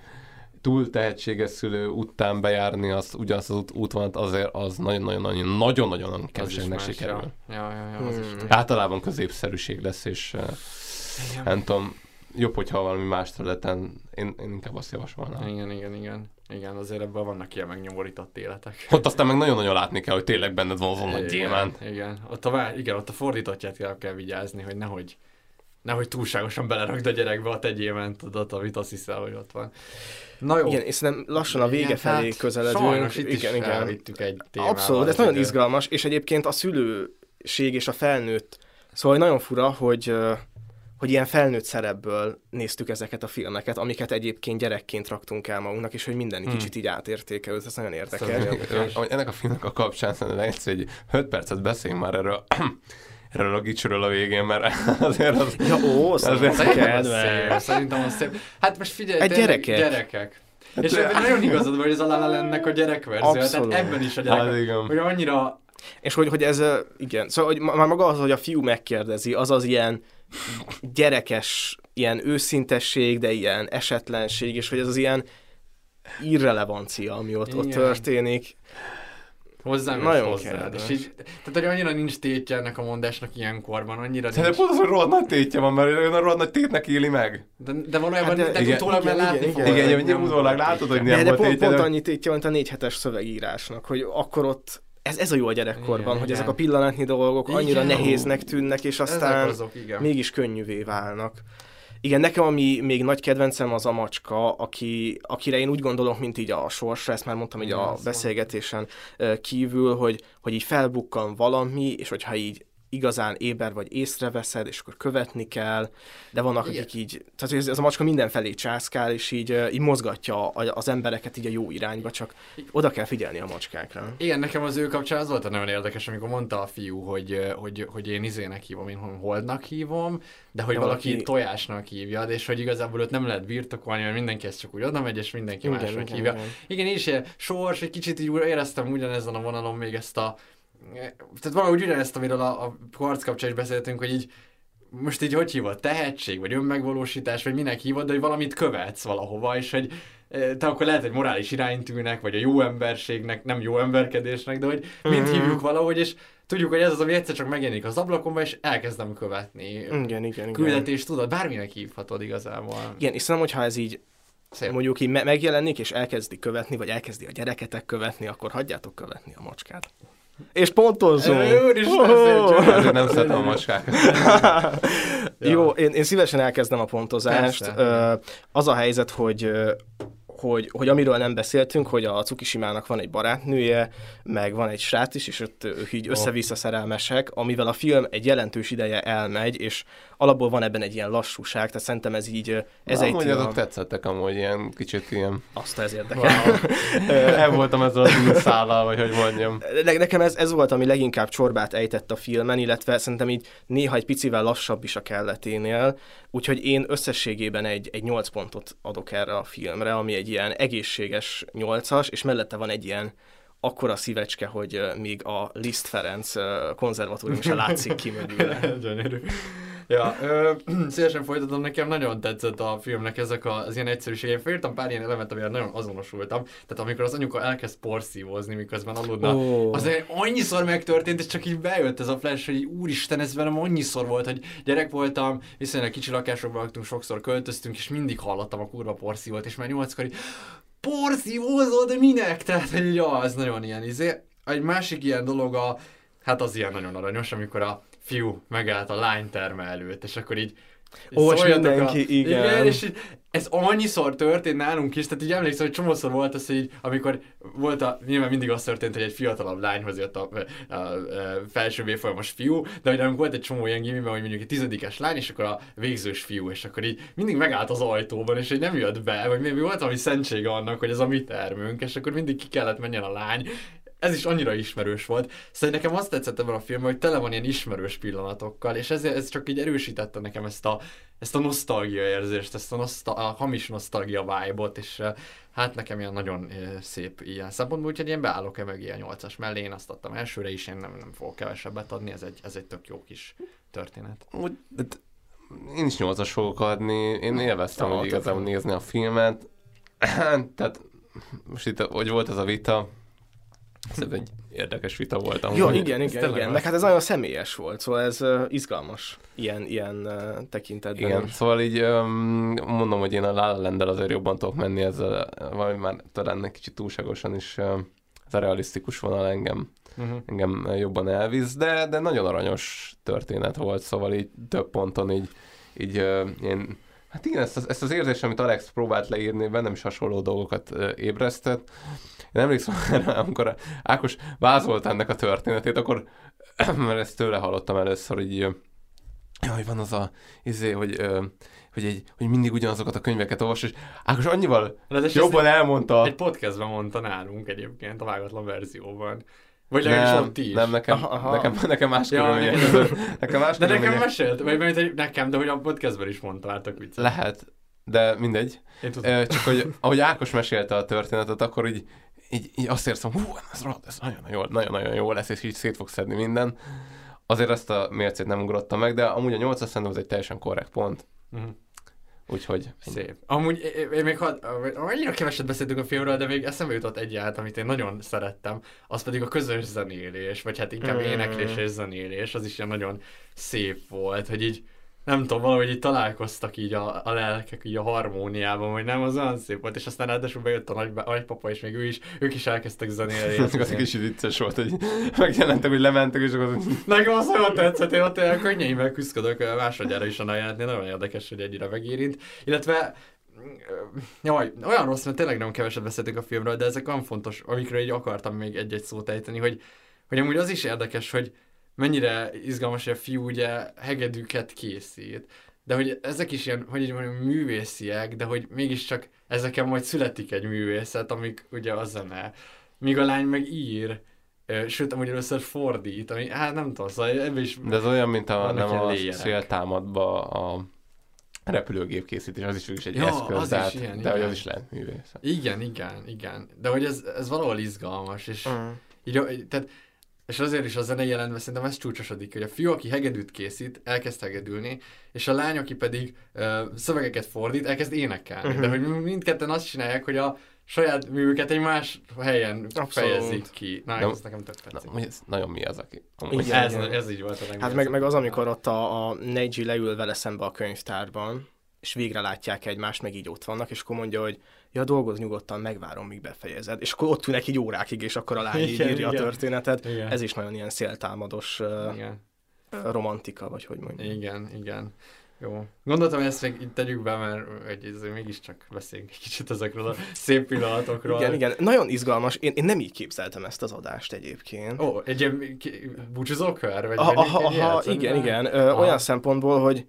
túl tehetséges szülő után bejárni az, ugyanazt az út, útvonalat azért az nagyon-nagyon-nagyon nagyon-nagyon keveseknek sikerül. Ja. Ja, ja, ja, az hmm. is Általában középszerűség lesz, és uh, nem tudom, jobb, hogyha valami más területen, én, én inkább azt javasolnám. Igen, igen, igen. Igen, azért ebben vannak ilyen megnyomorított életek. Ott aztán meg nagyon-nagyon látni kell, hogy tényleg benned van azon nagy gyémánt. Igen, ott a, igen, ott a fordítottját kell, kell vigyázni, hogy nehogy, nehogy túlságosan belerakd a gyerekbe a te gyémántodat, amit azt hiszel, hogy ott van. Na jó. Igen, és nem lassan a vége igen, felé hát közeledünk. Sajnos itt igen, is igen. egy témával. Abszolút, ez nagyon izgalmas, és egyébként a szülőség és a felnőtt, szóval nagyon fura, hogy hogy ilyen felnőtt szerepből néztük ezeket a filmeket, amiket egyébként gyerekként raktunk el magunknak, és hogy minden hmm. kicsit így átértékelődött, ez nagyon érdekes. Szóval, ennek a filmnek a kapcsán szerintem egyszer egy 5 percet beszéljünk már erről erről a gicsről a végén, mert azért az... Ja, ó, azért szerintem az szép. Szerintem az szép. Hát most figyelj, egy gyerekek. gyerekek. És ebben nagyon igazad van, hogy ez a La Landnek a gyerekverzió. Abszolút. Tehát ebben is a gyerek, Hát igen. hogy annyira És hogy, hogy ez, igen, szóval hogy már maga az, hogy a fiú megkérdezi, az az ilyen gyerekes, ilyen őszintesség, de ilyen esetlenség, és hogy ez az ilyen irrelevancia, ami ott, ott Igen. történik. hozzám Nagyon hozzá. kedves. És így, tehát, hogy annyira nincs tétje ennek a mondásnak ilyenkorban, annyira Szerintem nincs. pont az, hogy rohadt nagy tétje van, mert olyan rohadt nagy tétnek éli meg. De, de valójában Hát de- de, igen, utólag már igen, látni igen, igen, igen, nem utólag látod, hogy nem De, de volt pont, tétje, pont de- annyi tétje, mint a négy hetes szövegírásnak, hogy akkor ott ez, ez a jó a gyerekkorban, Igen, hogy igen. ezek a pillanatnyi dolgok annyira Igen. nehéznek tűnnek, és aztán azok, igen. mégis könnyűvé válnak. Igen, nekem ami még nagy kedvencem az a macska, aki, akire én úgy gondolok, mint így a sorsra, ezt már mondtam így Igen, a azt beszélgetésen kívül, hogy, hogy így felbukkan valami, és hogyha így igazán éber vagy észreveszed, és akkor követni kell, de vannak, Igen. akik így, tehát ez, ez a macska mindenfelé császkál, és így, így mozgatja az embereket így a jó irányba, csak oda kell figyelni a macskákra. Igen, nekem az ő kapcsán az volt a nagyon érdekes, amikor mondta a fiú, hogy, hogy, hogy én izének hívom, én holdnak hívom, de hogy De valaki, valaki- tojásnak hívja, és hogy igazából őt nem lehet birtokolni, mert mindenki ezt csak úgy oda megy, és mindenki Igen, másnak igen, hívja. igen. Igen, is ilyen sors, egy kicsit így éreztem ugyanezen a vonalon még ezt a tehát valahogy ugyanezt, amiről a, a harc kapcsán is beszéltünk, hogy így most így hogy hívod, tehetség, vagy önmegvalósítás, vagy minek hívod, de hogy valamit követsz valahova, és hogy eh, te akkor lehet egy morális iránytűnek, vagy a jó emberségnek, nem jó emberkedésnek, de hogy mind Mhm. hívjuk valahogy, és tudjuk, hogy ez az, ami egyszer csak megjelenik az ablakomba, és elkezdem követni. Igen, igen, igen. Küldetés, tudod, bárminek hívhatod igazából. Igen, és szerintem, hogyha ez így Szép. mondjuk így me- megjelenik, és elkezdi követni, vagy elkezdi a gyereketek követni, akkor hagyjátok követni a macskát. És pontozzunk! Úristen, Oh! nem szeretem a macskákat. Jó, én, én szívesen elkezdem a pontozást. Persze. Az a helyzet, hogy hogy, hogy amiről nem beszéltünk, hogy a Cukisimának van egy barátnője, meg van egy srác is, és ott ők így össze-vissza szerelmesek, amivel a film egy jelentős ideje elmegy, és alapból van ebben egy ilyen lassúság, tehát szerintem ez így, ez egy... Amúgy azok tetszettek amúgy ilyen kicsit ilyen... Azt ez érdekel. El voltam ezzel az újszállal, vagy hogy mondjam. Ne- Nekem ez, ez volt, ami leginkább csorbát ejtett a filmen, illetve szerintem így néha egy picivel lassabb is a kelleténél, úgyhogy én összességében egy, egy 8 pontot adok erre a filmre, ami egy ilyen egészséges 8-as, és mellette van egy ilyen akkora szívecske, hogy még a Liszt Ferenc konzervatórium se látszik ki mögül. Gyönyörű. Ja, ö, szívesen folytatom, nekem nagyon tetszett a filmnek ezek a- az ilyen egyszerűség. Én felírtam pár ilyen elemet, amivel nagyon azonosultam. Tehát amikor az anyuka elkezd porszívozni, miközben aludna, Ó. az annyiszor megtörtént, és csak így bejött ez a flash, hogy úristen, ez velem annyiszor volt, hogy gyerek voltam, viszonylag kicsi lakásokban laktunk, sokszor költöztünk, és mindig hallottam a kurva porszívót, és már nyolckor így, porszívózol, de minek? Tehát, hogy ja, ez nagyon ilyen izé. Egy másik ilyen dolog a, hát az ilyen nagyon aranyos, amikor a fiú megállt a lány terme előtt, és akkor így Ó, és mindenki, igen. igen. és így, ez annyiszor történt nálunk is, tehát így emlékszem, hogy csomószor volt az, hogy így, amikor volt a, nyilván mindig az történt, hogy egy fiatalabb lányhoz jött a, a, a, a felső évfolyamos fiú, de hogy nálunk volt egy csomó ilyen gimiben, hogy mondjuk egy tizedikes lány, és akkor a végzős fiú, és akkor így mindig megállt az ajtóban, és így nem jött be, vagy még volt valami szentsége annak, hogy ez a mi termünk, és akkor mindig ki kellett menjen a lány, ez is annyira ismerős volt. Szóval nekem azt tetszett ebben a filmben, hogy tele van ilyen ismerős pillanatokkal, és ez, ez csak így erősítette nekem ezt a, ezt a nosztalgia érzést, ezt a, noszta, a hamis nosztalgia vibe-ot, és eh, hát nekem ilyen nagyon eh, szép ilyen szempontból, úgyhogy én beállok-e mögé a nyolcas mellé, én azt adtam elsőre is, én nem, nem fogok kevesebbet adni, ez egy, ez egy tök jó kis történet. Úgy, hát én is nyolcas fogok adni, én élveztem, hogy igazából nézni a filmet. Tehát most itt, hogy volt ez a vita, ez egy érdekes vita volt. amúgy. Jó, igen, Ez igen, igen. az. Meg hát ez nagyon személyes volt, szóval ez uh, izgalmas ilyen, ilyen uh, tekintetben. Igen, szóval így öm, mondom, hogy én a La La azért jobban tudok menni ezzel, vagy már talán egy kicsit túlságosan is öm, ez a realisztikus vonal engem, Mhm. engem jobban elvisz, de, de nagyon aranyos történet volt, szóval így több ponton így, így ö, én, hát igen, ezt az, ezt az érzést, amit Alex próbált leírni, bennem is hasonló dolgokat ébresztett. Én emlékszem, amikor Ákos vázolt ennek a történetét, akkor, mert ezt tőle hallottam először, hogy Jaj, van az a, izé, hogy, hogy, egy, hogy mindig ugyanazokat a könyveket olvas, és Ákos annyival Ráadásul jobban elmondta. Egy podcastben mondta nálunk egyébként, a vágatlan verzióban. Vagy legalábbis nem, ott is. nem, nekem, Aha, aha. nekem, nekem más Ja, körülmények között. Nekem más De nekem mesélt, vagy mert nekem, de hogy a podcastben is mondta, tök vicces. Lehet. de mindegy. Csak hogy ahogy Ákos mesélte a történetet, akkor így, így, így azt érzem, hú, ez, ez nagyon, jó, nagyon-nagyon jó lesz, és így szét fog szedni minden. Azért ezt a mércét nem ugrottam meg, de amúgy a 8 szerintem az egy teljesen korrekt pont. Uh-huh. Úgyhogy... Szép. Amúgy én még had, annyira keveset beszéltünk a filmről, de még eszembe jutott egy ját, amit én nagyon szerettem, az pedig a közös zenélés, vagy hát inkább mm. éneklés és zenélés, az is ilyen nagyon szép volt, hogy így nem tudom, valahogy így találkoztak így a, a lelkek így a harmóniában, hogy nem, az olyan szép volt, és aztán ráadásul bejött a nagy, nagypapa, és még ő is, ők is elkezdtek zenélni. az egy kicsit vicces volt, hogy megjelentek, hogy lementek, és akkor... Nekem az olyan tetszett, én ott olyan könnyeimmel küzdök másodjára is a jelentni, nagyon érdekes, hogy egyre megérint. Illetve Jaj, olyan rossz, mert tényleg nem keveset beszéltünk a filmről, de ezek olyan fontos, amikről így akartam még egy-egy szót ejteni, hogy, hogy amúgy az is érdekes, hogy, mennyire izgalmas, hogy a fiú ugye hegedűket készít, de hogy ezek is ilyen, hogy így mondjam, művésziek, de hogy mégiscsak ezeken majd születik egy művészet, amik ugye a zene. Míg a lány meg ír, sőt, amúgy először fordít, ami, hát nem tudom, szóval ebben is... De ez olyan, mint a, nem a széltámadba a repülőgép készítés, az is is egy ja, eszköz, az tehát, is ilyen, de igen. hogy az is lehet művészet. Igen, igen, igen. De hogy ez, ez valahol izgalmas, és uh-huh. így, tehát és azért is a zene jelentve szerintem ez csúcsosodik, hogy a fiú, aki hegedűt készít, elkezd hegedülni, és a lány, aki pedig uh, szövegeket fordít, elkezd énekelni. Uh-huh. De hogy mindketten azt csinálják, hogy a saját művüket egy más helyen Abszolút. fejezik ki. Na, ez nekem tök tetszik. Na, ez nagyon mi az, aki... Igen, ez, ez, így volt a Hát meg, meg az, amikor ott a, a Neji leül vele szembe a könyvtárban, és végre látják egymást, meg így ott vannak, és akkor mondja, hogy ja, dolgoz nyugodtan, megvárom, míg befejezed. És akkor ott ülnek így órákig, és akkor a lány így írja igen. a történetet. Igen. Ez is nagyon ilyen széltámados igen. romantika, vagy hogy mondjam. Igen, igen. Jó. Gondoltam, hogy ezt még itt tegyük be, mert ez mégiscsak beszéljünk egy kicsit ezekről a szép pillanatokról. Igen, igen. Nagyon izgalmas. Én, én nem így képzeltem ezt az adást egyébként. Ó, egy ilyen búcsúzókör? Vagy aha, aha, aha, igen, igen. Ö, olyan szempontból, hogy,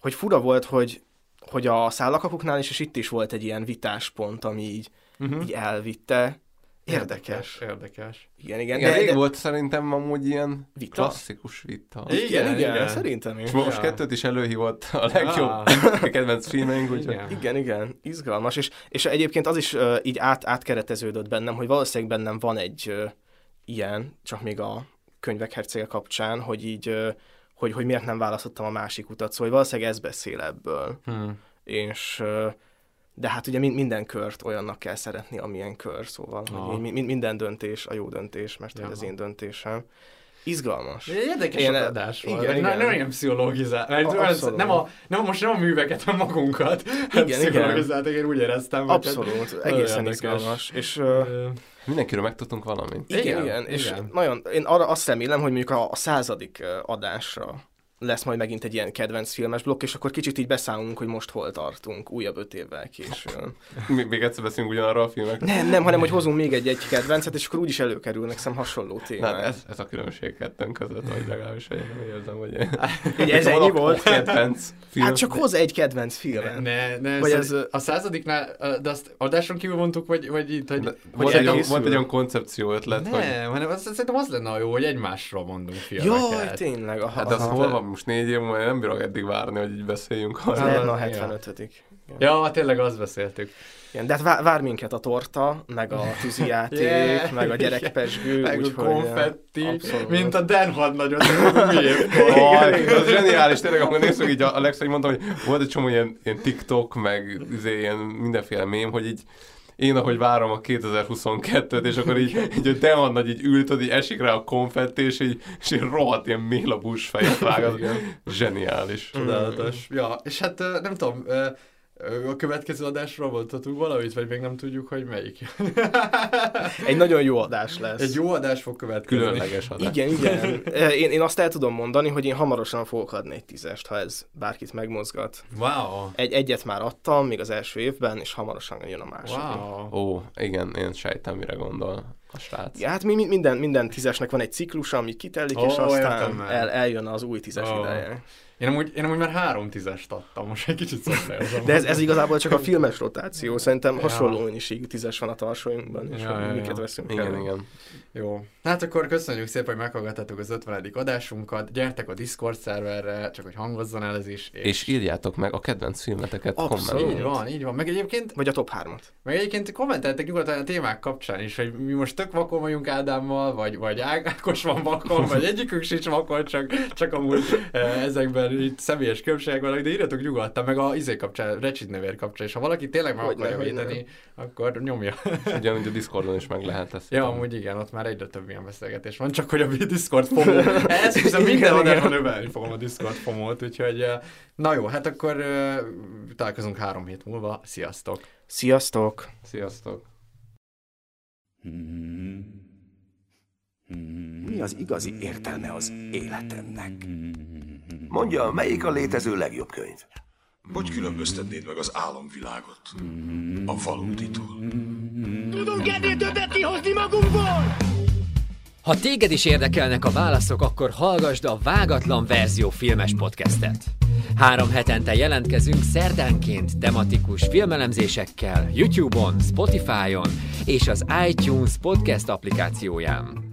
hogy fura volt, hogy hogy a szállakapuknál is, és itt is volt egy ilyen vitáspont, ami így, uh-huh. így elvitte. Érdekes. Érdekes. érdekes. Igen, igen. igen de, de... volt szerintem amúgy ilyen vita? klasszikus vita. Igen, igen, igen, igen. szerintem is. És most ja. kettőt is előhívott a legjobb ah. kedvenc filmeink, úgyhogy... Igen. igen, igen, izgalmas. És, és egyébként az is uh, így át, átkereteződött bennem, hogy valószínűleg bennem van egy uh, ilyen, csak még a könyvek hercege kapcsán, hogy így uh, hogy, hogy miért nem választottam a másik utat, szóval valószínűleg ez beszél ebből. Hmm. És de hát ugye minden kört olyannak kell szeretni, amilyen kör, szóval ah. minden döntés a jó döntés, mert ja. ez én döntésem. Izgalmas. Érdekes Én, adás volt. Igen, igen. Nem ilyen pszichológizál. A, nem, a, nem, most nem a műveket, hanem magunkat igen, igen. én úgy éreztem. Abszolút, hát, egészen izgalmas. És, uh, Mindenkiről megtudtunk valamit. Igen, igen, igen. és igen. nagyon, én arra azt remélem, hogy mondjuk a, a századik adásra lesz majd megint egy ilyen kedvenc filmes blokk, és akkor kicsit így beszámolunk, hogy most hol tartunk, újabb öt évvel későn. még egyszer beszélünk ugyanarról a filmekről? Nem, nem, hanem hogy hozunk még egy-egy kedvencet, és akkor úgyis előkerülnek szem hasonló témák. Na, ez, ez, a különbség kettőnk között, vagy legalábbis én nem érzem, hogy én... ez ennyi volt? Kedvenc film. Hát csak hoz egy kedvenc film. Ne, ne, vagy ez... A századiknál, de azt adáson kívül mondtuk, vagy, vagy itt, hogy... volt, egy, volt egy olyan koncepció ötlet, ne, hogy... hanem az, szerintem az lenne a jó, hogy egymásról mondunk filmeket. Jaj, tényleg. Aha, hát az hol van most négy év múlva, nem bírok eddig várni, hogy így beszéljünk. Nem, a 75 Ja, tényleg azt beszéltük. Igen, de hát vár, vár minket a torta, meg a tűzijáték, yeah, meg a gyerekpesgő. Meg úgy, a konfetti, mint a Den hadnagyot, Az zseniális, tényleg, akkor nézzük így a, a legszebb, mondtam, hogy volt egy csomó ilyen, ilyen TikTok, meg izé, ilyen mindenféle mém, hogy így én ahogy várom a 2022-t, és akkor így, így hogy te nagy így ült, így esik rá a konfetti, és így, és így rohadt ilyen mélabús fejet vág, az zseniális. Csodálatos. Ja, és hát nem tudom, a következő adásról mondhatunk valamit, vagy még nem tudjuk, hogy melyik. Egy nagyon jó adás lesz. Egy jó adás fog következni. Különleges adás. Igen, igen. Én, én azt el tudom mondani, hogy én hamarosan fogok adni egy tízest, ha ez bárkit megmozgat. Wow. Egy, egyet már adtam, még az első évben, és hamarosan jön a második. Wow. Ó, igen, én sejtem, mire gondol a srác. Ja, hát mi, minden, minden tízesnek van egy ciklus, ami kitelik, oh, és aztán el, eljön az új tízes oh. ideje. Én amúgy, én amúgy már három tízest adtam, most egy kicsit szabályozom. De ez, ez igazából csak a filmes rotáció. Szerintem ja. hasonló mennyiségű tízes van a tarsóinkban, és ja, ja, miket ja. veszünk igen, el. Igen, Jó. Hát akkor köszönjük szépen, hogy meghallgattatok az 50. adásunkat. Gyertek a Discord szerverre, csak hogy hangozzon el ez is. És, és írjátok meg a kedvenc filmeteket kommentben. Így van, így van. Meg egyébként... Vagy a top 3-at. Meg egyébként kommenteltek nyugodtan a témák kapcsán is, hogy mi most tök vakon vagyunk Ádámmal, vagy, vagy Ákos van vakon, vagy egyikünk sincs vakon, csak, csak amúgy eh, ezekben itt személyes különbségek vannak, de írjatok nyugodtan, meg a izé kapcsán, Recsid nevér kapcsán, és ha valaki tényleg meg akarja védeni, akkor nyomja. Ugyanúgy a Discordon is meg lehet ezt. Ja, amúgy igen, ott már egyre több ilyen beszélgetés van, csak hogy a Discord FOMO. Ezt hiszem minden adásban növelni fogom a Discord FOMO-t, úgyhogy na jó, hát akkor találkozunk három hét múlva. Sziasztok! Sziasztok! Sziasztok! Mi az igazi értelme az életemnek? Mondja, melyik a létező legjobb könyv? Hogy különböztetnéd meg az álomvilágot a valóditól? Tudunk ennél többet kihozni magunkból! Ha téged is érdekelnek a válaszok, akkor hallgassd a Vágatlan Verzió filmes podcastet. Három hetente jelentkezünk szerdánként tematikus filmelemzésekkel YouTube-on, Spotify-on és az iTunes podcast applikációján.